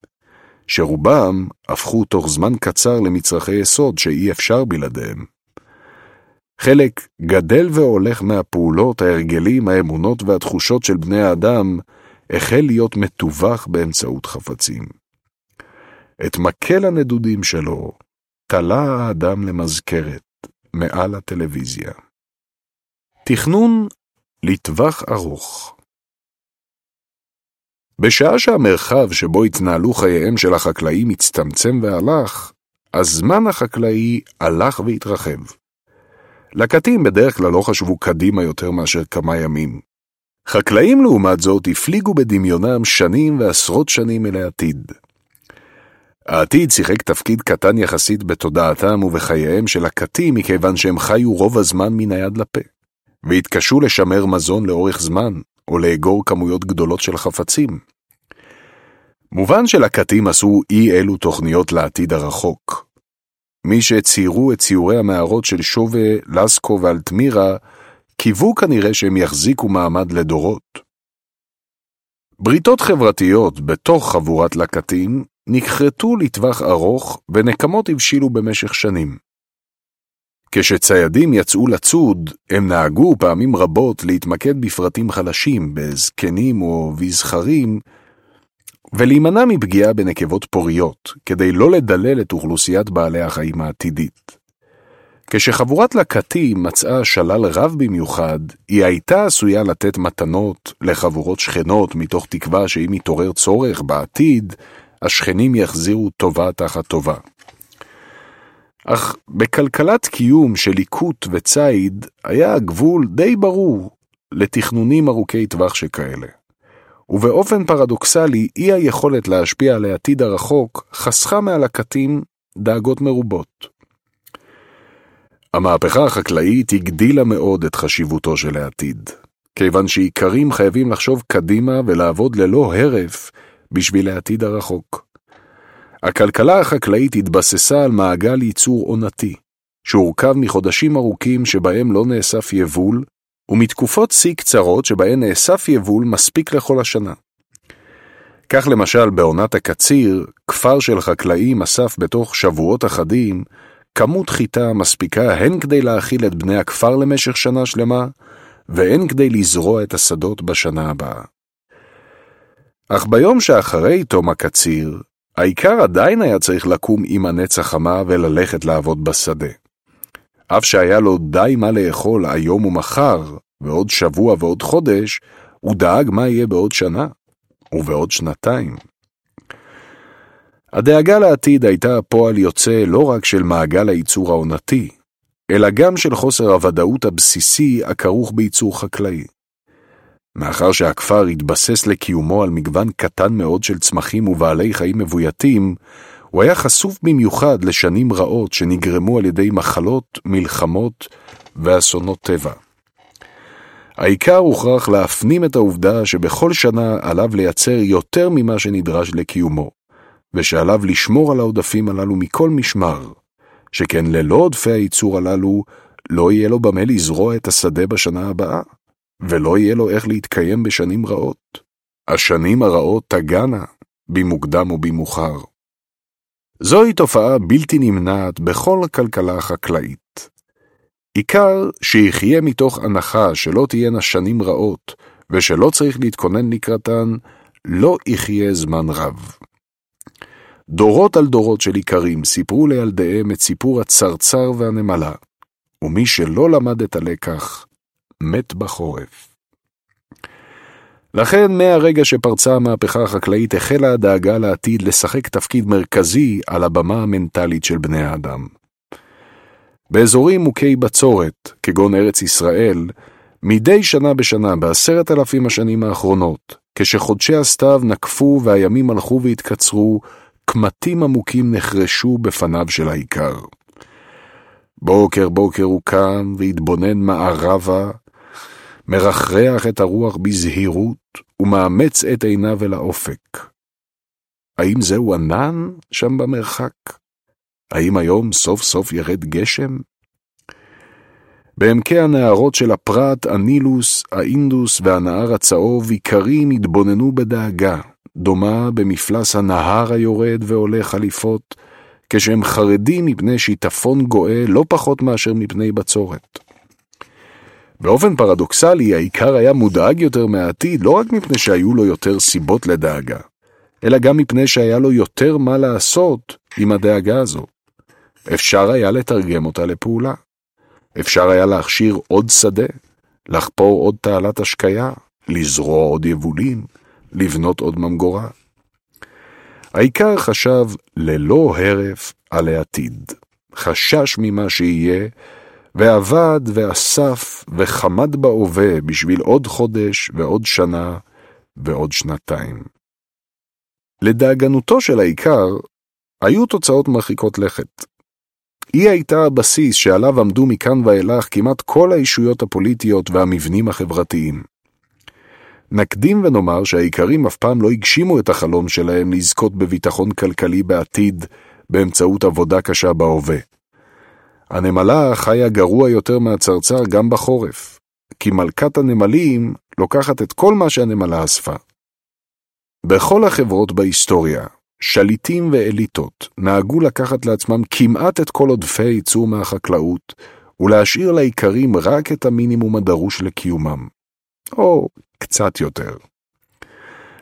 שרובם הפכו תוך זמן קצר למצרכי יסוד שאי אפשר בלעדיהם. חלק גדל והולך מהפעולות, ההרגלים, האמונות והתחושות של בני האדם החל להיות מתווך באמצעות חפצים. את מקל הנדודים שלו תלה האדם למזכרת מעל הטלוויזיה. תכנון לטווח ארוך בשעה שהמרחב שבו התנהלו חייהם של החקלאים הצטמצם והלך, הזמן החקלאי הלך והתרחב. לקטים בדרך כלל לא חשבו קדימה יותר מאשר כמה ימים. חקלאים לעומת זאת הפליגו בדמיונם שנים ועשרות שנים אל העתיד. העתיד שיחק תפקיד קטן יחסית בתודעתם ובחייהם של הקטים מכיוון שהם חיו רוב הזמן מן היד לפה, והתקשו לשמר מזון לאורך זמן, או לאגור כמויות גדולות של חפצים. מובן שלקטים עשו אי אלו תוכניות לעתיד הרחוק. מי שציירו את ציורי המערות של שובה, לסקו ואלטמירה, קיוו כנראה שהם יחזיקו מעמד לדורות. בריתות חברתיות בתוך חבורת לקטים נכרתו לטווח ארוך ונקמות הבשילו במשך שנים. כשציידים יצאו לצוד, הם נהגו פעמים רבות להתמקד בפרטים חלשים, בזקנים או בזכרים, ולהימנע מפגיעה בנקבות פוריות, כדי לא לדלל את אוכלוסיית בעלי החיים העתידית. כשחבורת לקטים מצאה שלל רב במיוחד, היא הייתה עשויה לתת מתנות לחבורות שכנות מתוך תקווה שאם יתעורר צורך בעתיד, השכנים יחזירו טובה תחת טובה. אך בכלכלת קיום של ליקוט וציד היה הגבול די ברור לתכנונים ארוכי טווח שכאלה. ובאופן פרדוקסלי, אי היכולת להשפיע על העתיד הרחוק חסכה מהלקטים דאגות מרובות. המהפכה החקלאית הגדילה מאוד את חשיבותו של העתיד, כיוון שאיכרים חייבים לחשוב קדימה ולעבוד ללא הרף בשביל העתיד הרחוק. הכלכלה החקלאית התבססה על מעגל ייצור עונתי, שהורכב מחודשים ארוכים שבהם לא נאסף יבול, ומתקופות שיא קצרות שבהן נאסף יבול מספיק לכל השנה. כך למשל בעונת הקציר, כפר של חקלאים אסף בתוך שבועות אחדים כמות חיטה מספיקה הן כדי להאכיל את בני הכפר למשך שנה שלמה, והן כדי לזרוע את השדות בשנה הבאה. אך ביום שאחרי תום הקציר, העיקר עדיין היה צריך לקום עם הנץ החמה וללכת לעבוד בשדה. אף שהיה לו די מה לאכול היום ומחר, ועוד שבוע ועוד חודש, הוא דאג מה יהיה בעוד שנה, ובעוד שנתיים. הדאגה לעתיד הייתה פועל יוצא לא רק של מעגל הייצור העונתי, אלא גם של חוסר הוודאות הבסיסי הכרוך בייצור חקלאי. מאחר שהכפר התבסס לקיומו על מגוון קטן מאוד של צמחים ובעלי חיים מבויתים, הוא היה חשוף במיוחד לשנים רעות שנגרמו על ידי מחלות, מלחמות ואסונות טבע. העיקר הוכרח להפנים את העובדה שבכל שנה עליו לייצר יותר ממה שנדרש לקיומו, ושעליו לשמור על העודפים הללו מכל משמר, שכן ללא עודפי הייצור הללו לא יהיה לו במה לזרוע את השדה בשנה הבאה, ולא יהיה לו איך להתקיים בשנים רעות. השנים הרעות תגענה, במוקדם או במאוחר. זוהי תופעה בלתי נמנעת בכל הכלכלה החקלאית. עיקר שיחיה מתוך הנחה שלא תהיינה שנים רעות, ושלא צריך להתכונן לקראתן, לא יחיה זמן רב. דורות על דורות של איכרים סיפרו לילדיהם את סיפור הצרצר והנמלה, ומי שלא למד את הלקח, מת בחורף. לכן מהרגע שפרצה המהפכה החקלאית החלה הדאגה לעתיד לשחק תפקיד מרכזי על הבמה המנטלית של בני האדם. באזורים מוכי בצורת, כגון ארץ ישראל, מדי שנה בשנה בעשרת אלפים השנים האחרונות, כשחודשי הסתיו נקפו והימים הלכו והתקצרו, קמטים עמוקים נחרשו בפניו של העיקר. בוקר בוקר הוא קם והתבונן מערבה, מרחרח את הרוח בזהירות ומאמץ את עיניו אל האופק. האם זהו ענן שם במרחק? האם היום סוף סוף ירד גשם? בעמקי הנהרות של הפרת, הנילוס, האינדוס והנהר הצהוב, איכרים התבוננו בדאגה, דומה במפלס הנהר היורד ועולה חליפות, כשהם חרדים מפני שיטפון גואה לא פחות מאשר מפני בצורת. באופן פרדוקסלי, העיקר היה מודאג יותר מהעתיד, לא רק מפני שהיו לו יותר סיבות לדאגה, אלא גם מפני שהיה לו יותר מה לעשות עם הדאגה הזו. אפשר היה לתרגם אותה לפעולה. אפשר היה להכשיר עוד שדה, לחפור עוד תעלת השקיה, לזרוע עוד יבולים, לבנות עוד ממגורה. העיקר חשב ללא הרף על העתיד, חשש ממה שיהיה, ועבד ואסף וחמד בהווה בשביל עוד חודש ועוד שנה ועוד שנתיים. לדאגנותו של העיקר, היו תוצאות מרחיקות לכת. היא הייתה הבסיס שעליו עמדו מכאן ואילך כמעט כל האישויות הפוליטיות והמבנים החברתיים. נקדים ונאמר שהאיכרים אף פעם לא הגשימו את החלום שלהם לזכות בביטחון כלכלי בעתיד באמצעות עבודה קשה בהווה. הנמלה חיה גרוע יותר מהצרצר גם בחורף, כי מלכת הנמלים לוקחת את כל מה שהנמלה אספה. בכל החברות בהיסטוריה, שליטים ואליטות נהגו לקחת לעצמם כמעט את כל עודפי הייצור מהחקלאות, ולהשאיר לאיכרים רק את המינימום הדרוש לקיומם. או קצת יותר.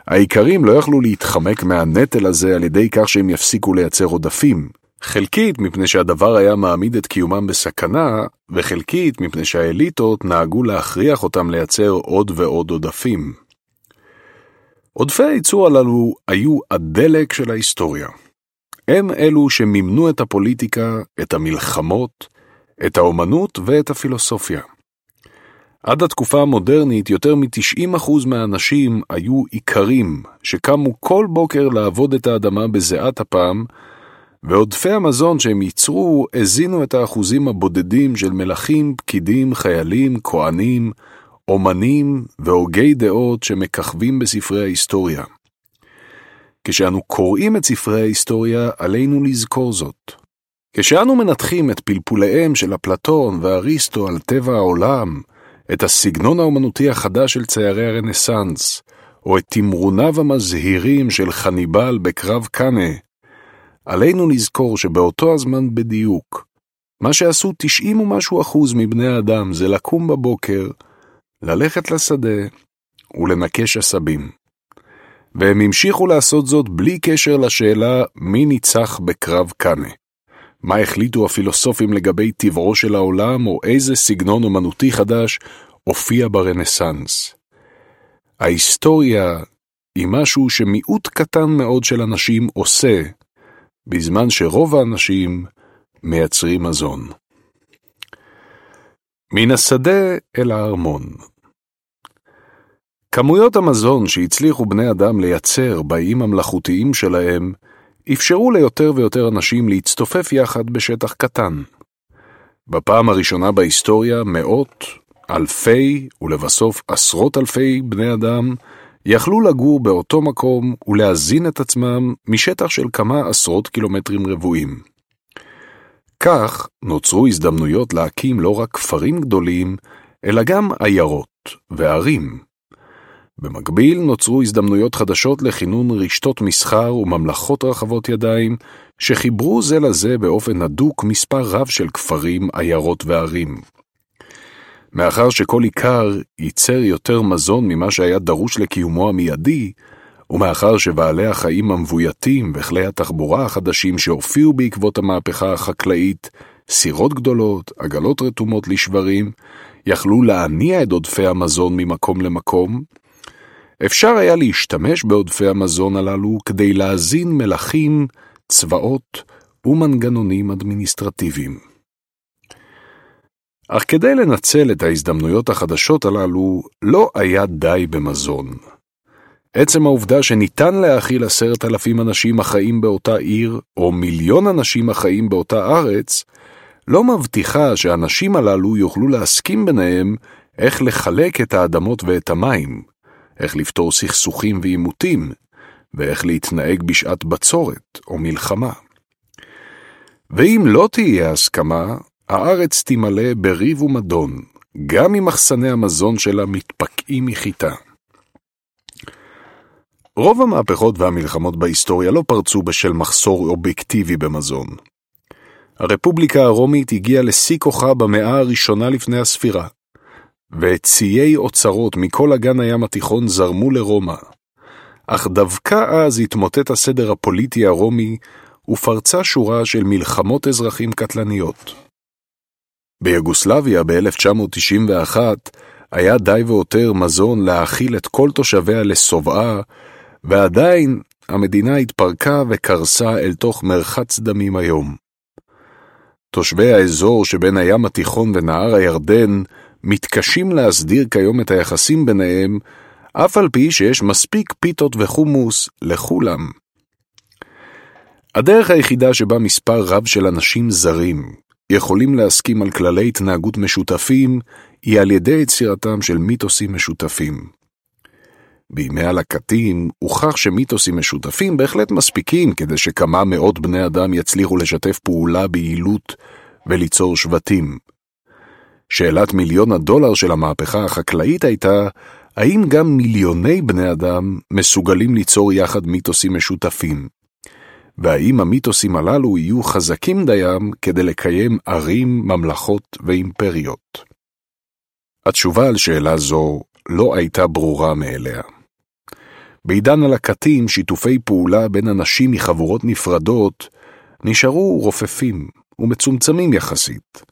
האיכרים לא יכלו להתחמק מהנטל הזה על ידי כך שהם יפסיקו לייצר עודפים, חלקית מפני שהדבר היה מעמיד את קיומם בסכנה, וחלקית מפני שהאליטות נהגו להכריח אותם לייצר עוד ועוד עודפים. עודפי הייצור הללו היו הדלק של ההיסטוריה. הם אלו שמימנו את הפוליטיקה, את המלחמות, את האומנות ואת הפילוסופיה. עד התקופה המודרנית יותר מ-90% מהאנשים היו איכרים, שקמו כל בוקר לעבוד את האדמה בזיעת אפם, ועודפי המזון שהם ייצרו הזינו את האחוזים הבודדים של מלכים, פקידים, חיילים, כהנים, אומנים והוגי דעות שמככבים בספרי ההיסטוריה. כשאנו קוראים את ספרי ההיסטוריה, עלינו לזכור זאת. כשאנו מנתחים את פלפוליהם של אפלטון ואריסטו על טבע העולם, את הסגנון האומנותי החדש של ציירי הרנסאנס, או את תמרוניו המזהירים של חניבל בקרב קאנה, עלינו לזכור שבאותו הזמן בדיוק, מה שעשו 90 ומשהו אחוז מבני האדם זה לקום בבוקר, ללכת לשדה ולנקש עשבים. והם המשיכו לעשות זאת בלי קשר לשאלה מי ניצח בקרב קאנה. מה החליטו הפילוסופים לגבי טבעו של העולם, או איזה סגנון אומנותי חדש הופיע ברנסאנס. ההיסטוריה היא משהו שמיעוט קטן מאוד של אנשים עושה, בזמן שרוב האנשים מייצרים מזון. מן השדה אל הארמון כמויות המזון שהצליחו בני אדם לייצר באיים המלאכותיים שלהם, אפשרו ליותר ויותר אנשים להצטופף יחד בשטח קטן. בפעם הראשונה בהיסטוריה, מאות, אלפי ולבסוף עשרות אלפי בני אדם יכלו לגור באותו מקום ולהזין את עצמם משטח של כמה עשרות קילומטרים רבועים. כך נוצרו הזדמנויות להקים לא רק כפרים גדולים, אלא גם עיירות וערים. במקביל נוצרו הזדמנויות חדשות לכינון רשתות מסחר וממלכות רחבות ידיים, שחיברו זה לזה באופן הדוק מספר רב של כפרים, עיירות וערים. מאחר שכל עיקר ייצר יותר מזון ממה שהיה דרוש לקיומו המיידי, ומאחר שבעלי החיים המבויתים וכלי התחבורה החדשים שהופיעו בעקבות המהפכה החקלאית, סירות גדולות, עגלות רתומות לשברים, יכלו להניע את עודפי המזון ממקום למקום, אפשר היה להשתמש בעודפי המזון הללו כדי להזין מלכים, צבאות ומנגנונים אדמיניסטרטיביים. אך כדי לנצל את ההזדמנויות החדשות הללו, לא היה די במזון. עצם העובדה שניתן להאכיל עשרת אלפים אנשים החיים באותה עיר, או מיליון אנשים החיים באותה ארץ, לא מבטיחה שהאנשים הללו יוכלו להסכים ביניהם איך לחלק את האדמות ואת המים, איך לפתור סכסוכים ועימותים, ואיך להתנהג בשעת בצורת או מלחמה. ואם לא תהיה הסכמה, הארץ תמלא בריב ומדון, גם אם מחסני המזון שלה מתפקעים מחיטה. רוב המהפכות והמלחמות בהיסטוריה לא פרצו בשל מחסור אובייקטיבי במזון. הרפובליקה הרומית הגיעה לשיא כוחה במאה הראשונה לפני הספירה, וציי אוצרות מכל אגן הים התיכון זרמו לרומא. אך דווקא אז התמוטט הסדר הפוליטי הרומי ופרצה שורה של מלחמות אזרחים קטלניות. ביוגוסלביה ב-1991 היה די והותר מזון להאכיל את כל תושביה לשובעה, ועדיין המדינה התפרקה וקרסה אל תוך מרחץ דמים היום. תושבי האזור שבין הים התיכון ונהר הירדן מתקשים להסדיר כיום את היחסים ביניהם, אף על פי שיש מספיק פיתות וחומוס לכולם. הדרך היחידה שבה מספר רב של אנשים זרים יכולים להסכים על כללי התנהגות משותפים, היא על ידי יצירתם של מיתוסים משותפים. בימי הלקטים הוכח שמיתוסים משותפים בהחלט מספיקים כדי שכמה מאות בני אדם יצליחו לשתף פעולה ביעילות וליצור שבטים. שאלת מיליון הדולר של המהפכה החקלאית הייתה, האם גם מיליוני בני אדם מסוגלים ליצור יחד מיתוסים משותפים? והאם המיתוסים הללו יהיו חזקים דיים כדי לקיים ערים, ממלכות ואימפריות? התשובה על שאלה זו לא הייתה ברורה מאליה. בעידן הלקטים, שיתופי פעולה בין אנשים מחבורות נפרדות נשארו רופפים ומצומצמים יחסית.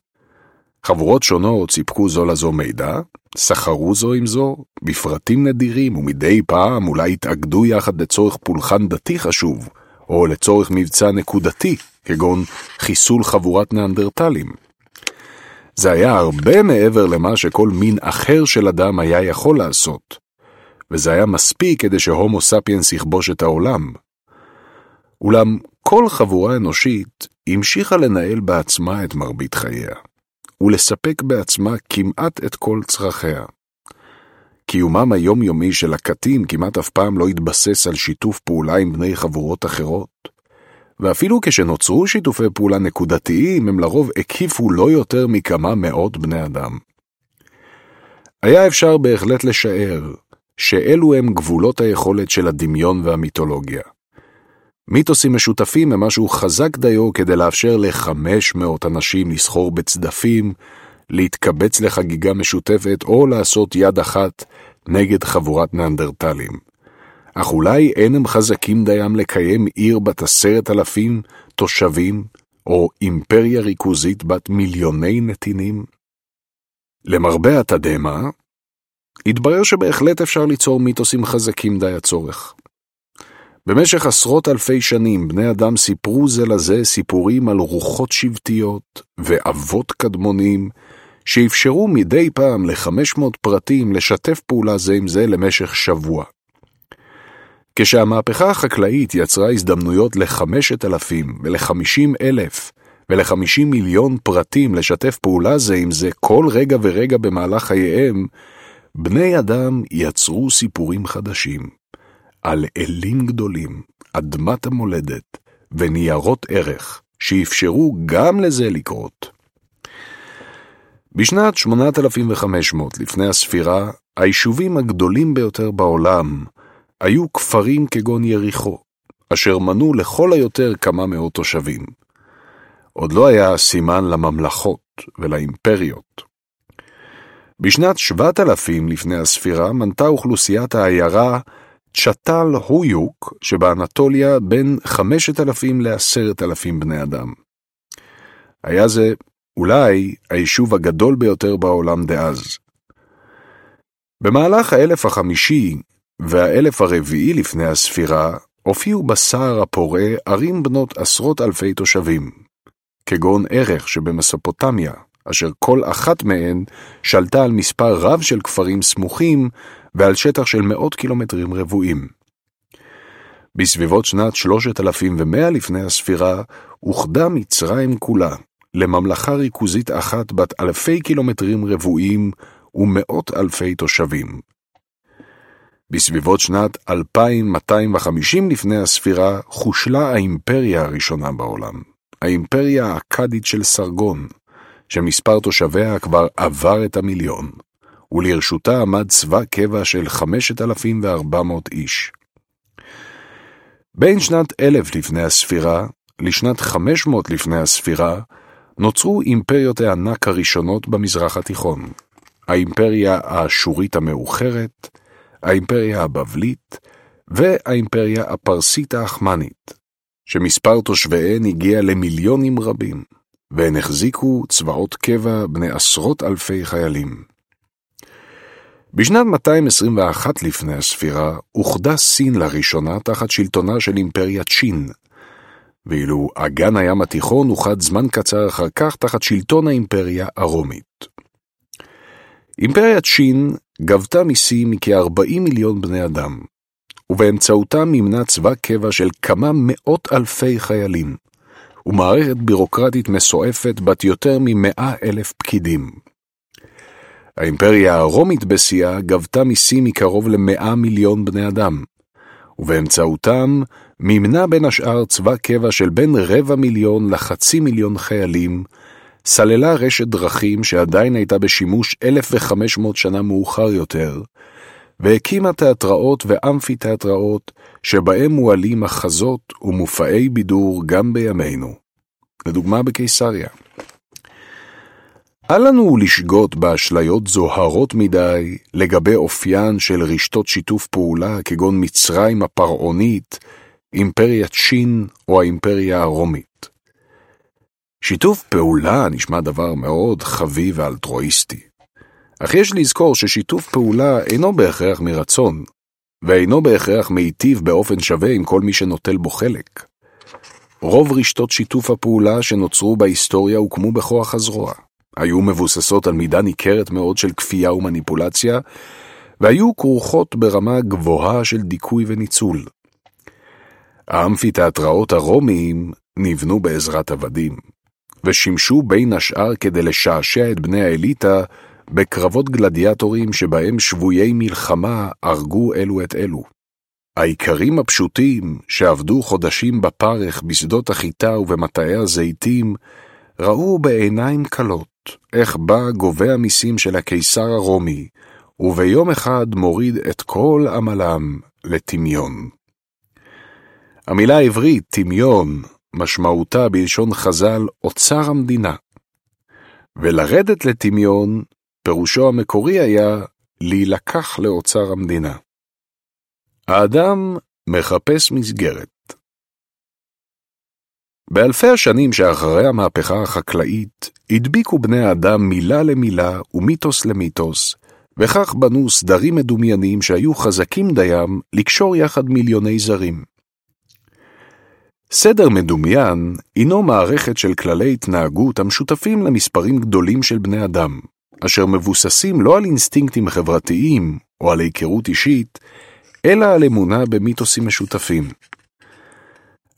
חבורות שונות סיפקו זו לזו מידע, סחרו זו עם זו, בפרטים נדירים, ומדי פעם אולי התאגדו יחד לצורך פולחן דתי חשוב, או לצורך מבצע נקודתי, כגון חיסול חבורת נאנדרטלים. זה היה הרבה מעבר למה שכל מין אחר של אדם היה יכול לעשות, וזה היה מספיק כדי שהומו ספיאנס יכבוש את העולם. אולם כל חבורה אנושית המשיכה לנהל בעצמה את מרבית חייה. ולספק בעצמה כמעט את כל צרכיה. קיומם היומיומי של הקטים כמעט אף פעם לא התבסס על שיתוף פעולה עם בני חבורות אחרות, ואפילו כשנוצרו שיתופי פעולה נקודתיים, הם לרוב הקיפו לא יותר מכמה מאות בני אדם. היה אפשר בהחלט לשער שאלו הם גבולות היכולת של הדמיון והמיתולוגיה. מיתוסים משותפים הם משהו חזק דיו כדי לאפשר ל-500 אנשים לסחור בצדפים, להתקבץ לחגיגה משותפת או לעשות יד אחת נגד חבורת נאנדרטלים. אך אולי אין הם חזקים דיים לקיים עיר בת עשרת אלפים תושבים, או אימפריה ריכוזית בת מיליוני נתינים? למרבה התדהמה, התברר שבהחלט אפשר ליצור מיתוסים חזקים די הצורך. במשך עשרות אלפי שנים בני אדם סיפרו זה לזה סיפורים על רוחות שבטיות ואבות קדמונים, שאפשרו מדי פעם ל-500 פרטים לשתף פעולה זה עם זה למשך שבוע. כשהמהפכה החקלאית יצרה הזדמנויות ל-5,000 ול-50,000 ול-50 מיליון פרטים לשתף פעולה זה עם זה כל רגע ורגע במהלך חייהם, בני אדם יצרו סיפורים חדשים על אלים גדולים, אדמת המולדת וניירות ערך שאפשרו גם לזה לקרות. בשנת 8500 לפני הספירה, היישובים הגדולים ביותר בעולם היו כפרים כגון יריחו, אשר מנו לכל היותר כמה מאות תושבים. עוד לא היה סימן לממלכות ולאימפריות. בשנת 7000 לפני הספירה מנתה אוכלוסיית העיירה צ'טל הויוק שבאנטוליה בין 5,000 ל-10,000 בני אדם. היה זה אולי היישוב הגדול ביותר בעולם דאז. במהלך האלף החמישי והאלף הרביעי לפני הספירה הופיעו בסער הפורה ערים בנות עשרות אלפי תושבים, כגון ערך שבמסופוטמיה, אשר כל אחת מהן שלטה על מספר רב של כפרים סמוכים ועל שטח של מאות קילומטרים רבועים. בסביבות שנת 3100 לפני הספירה, אוחדה מצרים כולה לממלכה ריכוזית אחת בת אלפי קילומטרים רבועים ומאות אלפי תושבים. בסביבות שנת 2250 לפני הספירה חושלה האימפריה הראשונה בעולם, האימפריה האכדית של סרגון, שמספר תושביה כבר עבר את המיליון, ולרשותה עמד צבא קבע של 5,400 איש. בין שנת 1000 לפני הספירה לשנת 500 לפני הספירה, נוצרו אימפריות הענק הראשונות במזרח התיכון. האימפריה האשורית המאוחרת, האימפריה הבבלית והאימפריה הפרסית האחמנית, שמספר תושביהן הגיע למיליונים רבים. והן החזיקו צבאות קבע בני עשרות אלפי חיילים. בשנת 221 לפני הספירה אוחדה סין לראשונה תחת שלטונה של אימפריית צ'ין, ואילו אגן הים התיכון אוחד זמן קצר אחר כך תחת שלטון האימפריה הרומית. אימפריית צ'ין גבתה מיסים מכ-40 מיליון בני אדם, ובאמצעותם מימנה צבא קבע של כמה מאות אלפי חיילים. ומערכת בירוקרטית מסועפת בת יותר ממאה אלף פקידים. האימפריה הרומית בשיאה גבתה מיסים מקרוב למאה מיליון בני אדם, ובאמצעותם מימנה בין השאר צבא קבע של בין רבע מיליון לחצי מיליון חיילים, סללה רשת דרכים שעדיין הייתה בשימוש 1,500 שנה מאוחר יותר, והקימה תיאטראות ואמפיתיאטראות שבהם מועלים מחזות ומופעי בידור גם בימינו. לדוגמה בקיסריה. אל לנו לשגות באשליות זוהרות מדי לגבי אופיין של רשתות שיתוף פעולה כגון מצרים הפרעונית, אימפריית שין או האימפריה הרומית. שיתוף פעולה נשמע דבר מאוד חביב ואלטרואיסטי. אך יש לזכור ששיתוף פעולה אינו בהכרח מרצון, ואינו בהכרח מיטיב באופן שווה עם כל מי שנוטל בו חלק. רוב רשתות שיתוף הפעולה שנוצרו בהיסטוריה הוקמו בכוח הזרוע. היו מבוססות על מידה ניכרת מאוד של כפייה ומניפולציה, והיו כרוכות ברמה גבוהה של דיכוי וניצול. האמפיתיאטראות הרומיים נבנו בעזרת עבדים, ושימשו בין השאר כדי לשעשע את בני האליטה בקרבות גלדיאטורים שבהם שבויי מלחמה הרגו אלו את אלו. האיכרים הפשוטים שעבדו חודשים בפרך בשדות החיטה ובמטעי הזיתים, ראו בעיניים כלות איך בא גובה המיסים של הקיסר הרומי, וביום אחד מוריד את כל עמלם לטמיון. המילה העברית, טמיון, משמעותה בלשון חז"ל אוצר המדינה. ולרדת לטמיון פירושו המקורי היה להילקח לאוצר המדינה. האדם מחפש מסגרת. באלפי השנים שאחרי המהפכה החקלאית, הדביקו בני האדם מילה למילה ומיתוס למיתוס, וכך בנו סדרים מדומיינים שהיו חזקים דיים לקשור יחד מיליוני זרים. סדר מדומיין הינו מערכת של כללי התנהגות המשותפים למספרים גדולים של בני אדם, אשר מבוססים לא על אינסטינקטים חברתיים או על היכרות אישית, אלא על אמונה במיתוסים משותפים.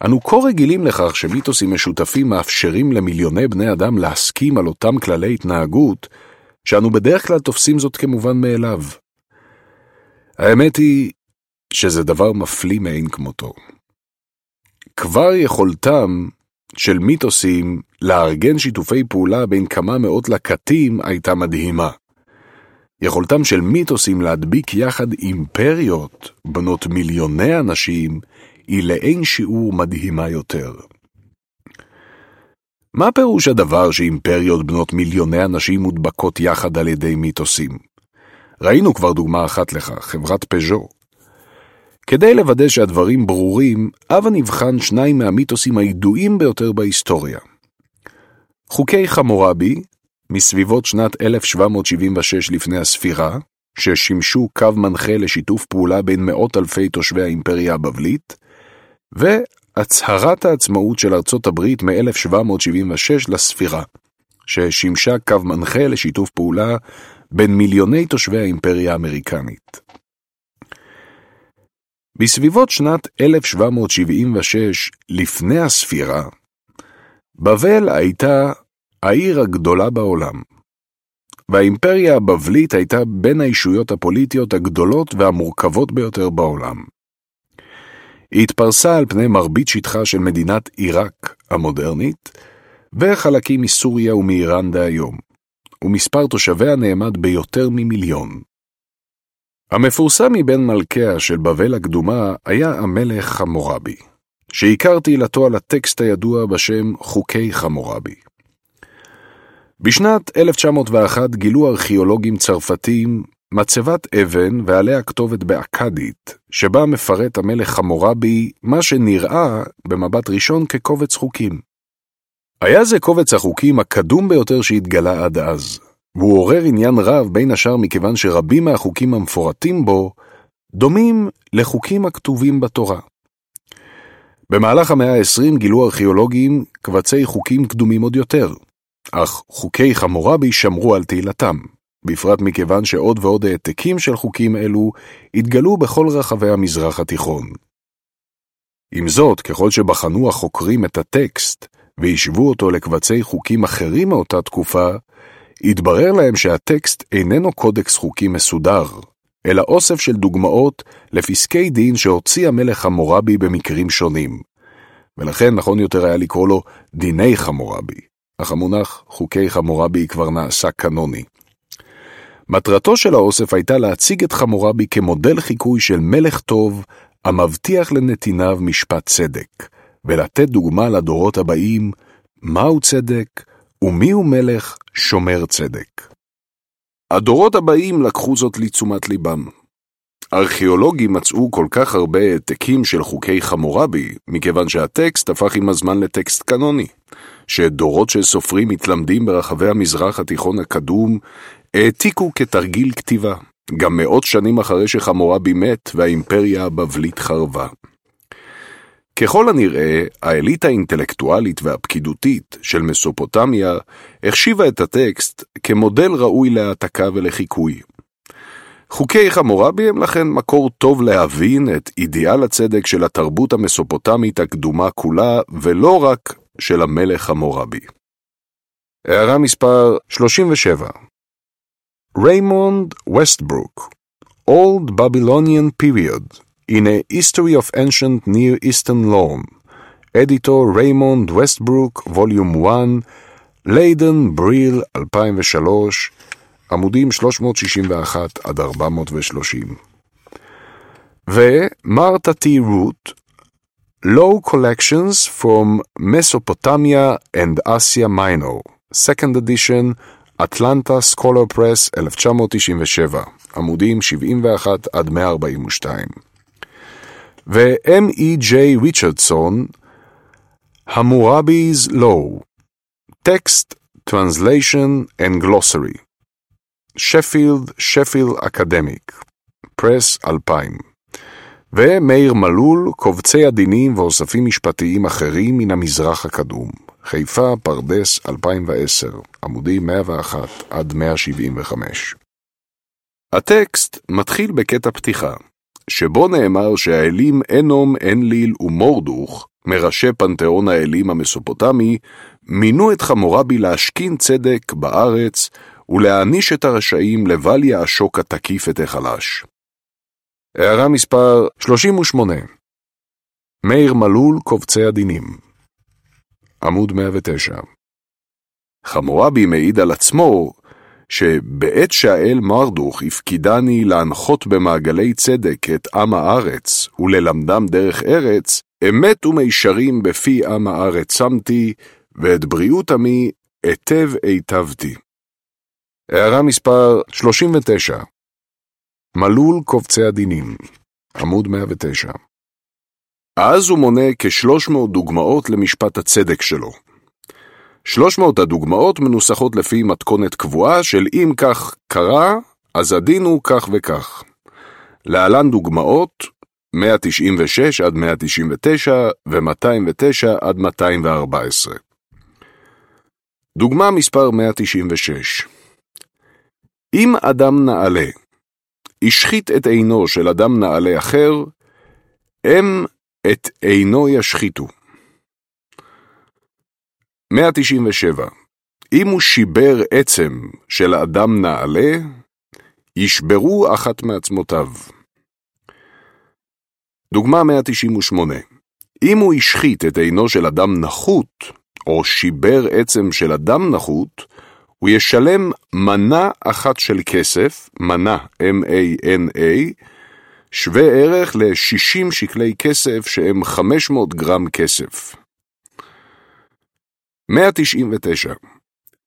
אנו כה רגילים לכך שמיתוסים משותפים מאפשרים למיליוני בני אדם להסכים על אותם כללי התנהגות, שאנו בדרך כלל תופסים זאת כמובן מאליו. האמת היא שזה דבר מפליא מאין כמותו. כבר יכולתם של מיתוסים לארגן שיתופי פעולה בין כמה מאות לקטים הייתה מדהימה. יכולתם של מיתוסים להדביק יחד אימפריות, בנות מיליוני אנשים, היא לאין שיעור מדהימה יותר. מה פירוש הדבר שאימפריות בנות מיליוני אנשים מודבקות יחד על ידי מיתוסים? ראינו כבר דוגמה אחת לכך, חברת פז'ו. כדי לוודא שהדברים ברורים, הבה נבחן שניים מהמיתוסים הידועים ביותר בהיסטוריה. חוקי חמורבי, מסביבות שנת 1776 לפני הספירה, ששימשו קו מנחה לשיתוף פעולה בין מאות אלפי תושבי האימפריה הבבלית, והצהרת העצמאות של ארצות הברית מ-1776 לספירה, ששימשה קו מנחה לשיתוף פעולה בין מיליוני תושבי האימפריה האמריקנית. בסביבות שנת 1776 לפני הספירה, בבל הייתה העיר הגדולה בעולם, והאימפריה הבבלית הייתה בין הישויות הפוליטיות הגדולות והמורכבות ביותר בעולם. היא התפרסה על פני מרבית שטחה של מדינת עיראק המודרנית, וחלקים מסוריה ומאיראן דהיום, ומספר תושביה נאמד ביותר ממיליון. המפורסם מבין מלכיה של בבל הקדומה היה המלך חמורבי, שהכרתי עילתו על הטקסט הידוע בשם חוקי חמורבי. בשנת 1901 גילו ארכיאולוגים צרפתים מצבת אבן ועליה כתובת באכדית, שבה מפרט המלך חמורבי מה שנראה במבט ראשון כקובץ חוקים. היה זה קובץ החוקים הקדום ביותר שהתגלה עד אז, והוא עורר עניין רב בין השאר מכיוון שרבים מהחוקים המפורטים בו דומים לחוקים הכתובים בתורה. במהלך המאה ה-20 גילו ארכיאולוגים קבצי חוקים קדומים עוד יותר, אך חוקי חמורבי שמרו על תהילתם, בפרט מכיוון שעוד ועוד העתקים של חוקים אלו התגלו בכל רחבי המזרח התיכון. עם זאת, ככל שבחנו החוקרים את הטקסט והשוו אותו לקבצי חוקים אחרים מאותה תקופה, התברר להם שהטקסט איננו קודקס חוקי מסודר, אלא אוסף של דוגמאות לפסקי דין שהוציא המלך חמורבי במקרים שונים, ולכן נכון יותר היה לקרוא לו דיני חמורבי, אך המונח חוקי חמורבי כבר נעשה קנוני. מטרתו של האוסף הייתה להציג את חמורבי כמודל חיקוי של מלך טוב המבטיח לנתיניו משפט צדק, ולתת דוגמה לדורות הבאים מהו צדק ומיהו מלך שומר צדק. הדורות הבאים לקחו זאת לתשומת ליבם. ארכיאולוגים מצאו כל כך הרבה העתקים של חוקי חמורבי, מכיוון שהטקסט הפך עם הזמן לטקסט קנוני, שדורות של סופרים מתלמדים ברחבי המזרח התיכון הקדום העתיקו כתרגיל כתיבה, גם מאות שנים אחרי שחמורבי מת והאימפריה הבבלית חרבה. ככל הנראה, האליטה האינטלקטואלית והפקידותית של מסופוטמיה החשיבה את הטקסט כמודל ראוי להעתקה ולחיקוי. חוקי חמורבי הם לכן מקור טוב להבין את אידיאל הצדק של התרבות המסופוטמית הקדומה כולה, ולא רק של המלך חמורבי. הערה מספר 37 ריימונד ווסטברוק Old Babylonian Period in a History of Ancient Near Eastern Law, editor ריימונד ווסטברוק, volume 1, ליידן, Brill, 2003, עמודים 361 עד 430. ומרתה טי רוט, Law Collections from Mesopotamia and Asia Minor, Second Edition, אטלנטה Scholars Press 1997, עמודים 71 עד 142. ו-M.E.J. ריצ'רדסון, המורבי's Law, Text, Translation and Glossary, שפילד, שפילד אקדמיק, פרס 2000, ומאיר מלול, קובצי הדינים ואוספים משפטיים אחרים מן המזרח הקדום. חיפה, פרדס, 2010, עמודים 101 עד 175. הטקסט מתחיל בקטע פתיחה, שבו נאמר שהאלים אנום, אנליל ומורדוך, מראשי פנתיאון האלים המסופוטמי, מינו את חמורבי להשכין צדק בארץ ולהעניש את הרשעים לבל יעשוק התקיף את החלש. הערה מספר 38 מאיר מלול, קובצי הדינים. עמוד 109 חמורבי מעיד על עצמו שבעת שהאל מרדוך הפקידני להנחות במעגלי צדק את עם הארץ וללמדם דרך ארץ, אמת ומישרים בפי עם הארץ שמתי, ואת בריאות עמי היטב היטבתי. הערה מספר 39 מלול קובצי הדינים, עמוד 109 אז הוא מונה כ-300 דוגמאות למשפט הצדק שלו. 300 הדוגמאות מנוסחות לפי מתכונת קבועה של אם כך קרה, אז הדין הוא כך וכך. להלן דוגמאות 196 עד 199 ו-209 עד 214. דוגמה מספר 196 אם אדם נעלה השחית את עינו של אדם נעלה אחר, הם את עינו ישחיתו. 197. אם הוא שיבר עצם של אדם נעלה, ישברו אחת מעצמותיו. דוגמה 198. אם הוא השחית את עינו של אדם נחות, או שיבר עצם של אדם נחות, הוא ישלם מנה אחת של כסף, מנה, M-A-N-A, שווה ערך ל-60 שקלי כסף שהם 500 גרם כסף. 199.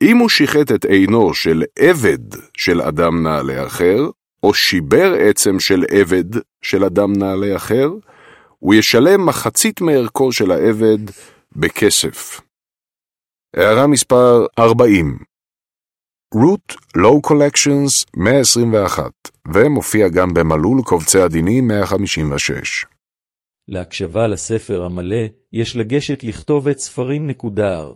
אם הוא שיחט את עינו של עבד של אדם נעלה אחר, או שיבר עצם של עבד של אדם נעלה אחר, הוא ישלם מחצית מערכו של העבד בכסף. הערה מספר 40 root low collections 121, ומופיע גם במלול קובצי הדינים 156. להקשבה לספר המלא, יש לגשת לכתובת ספרים.r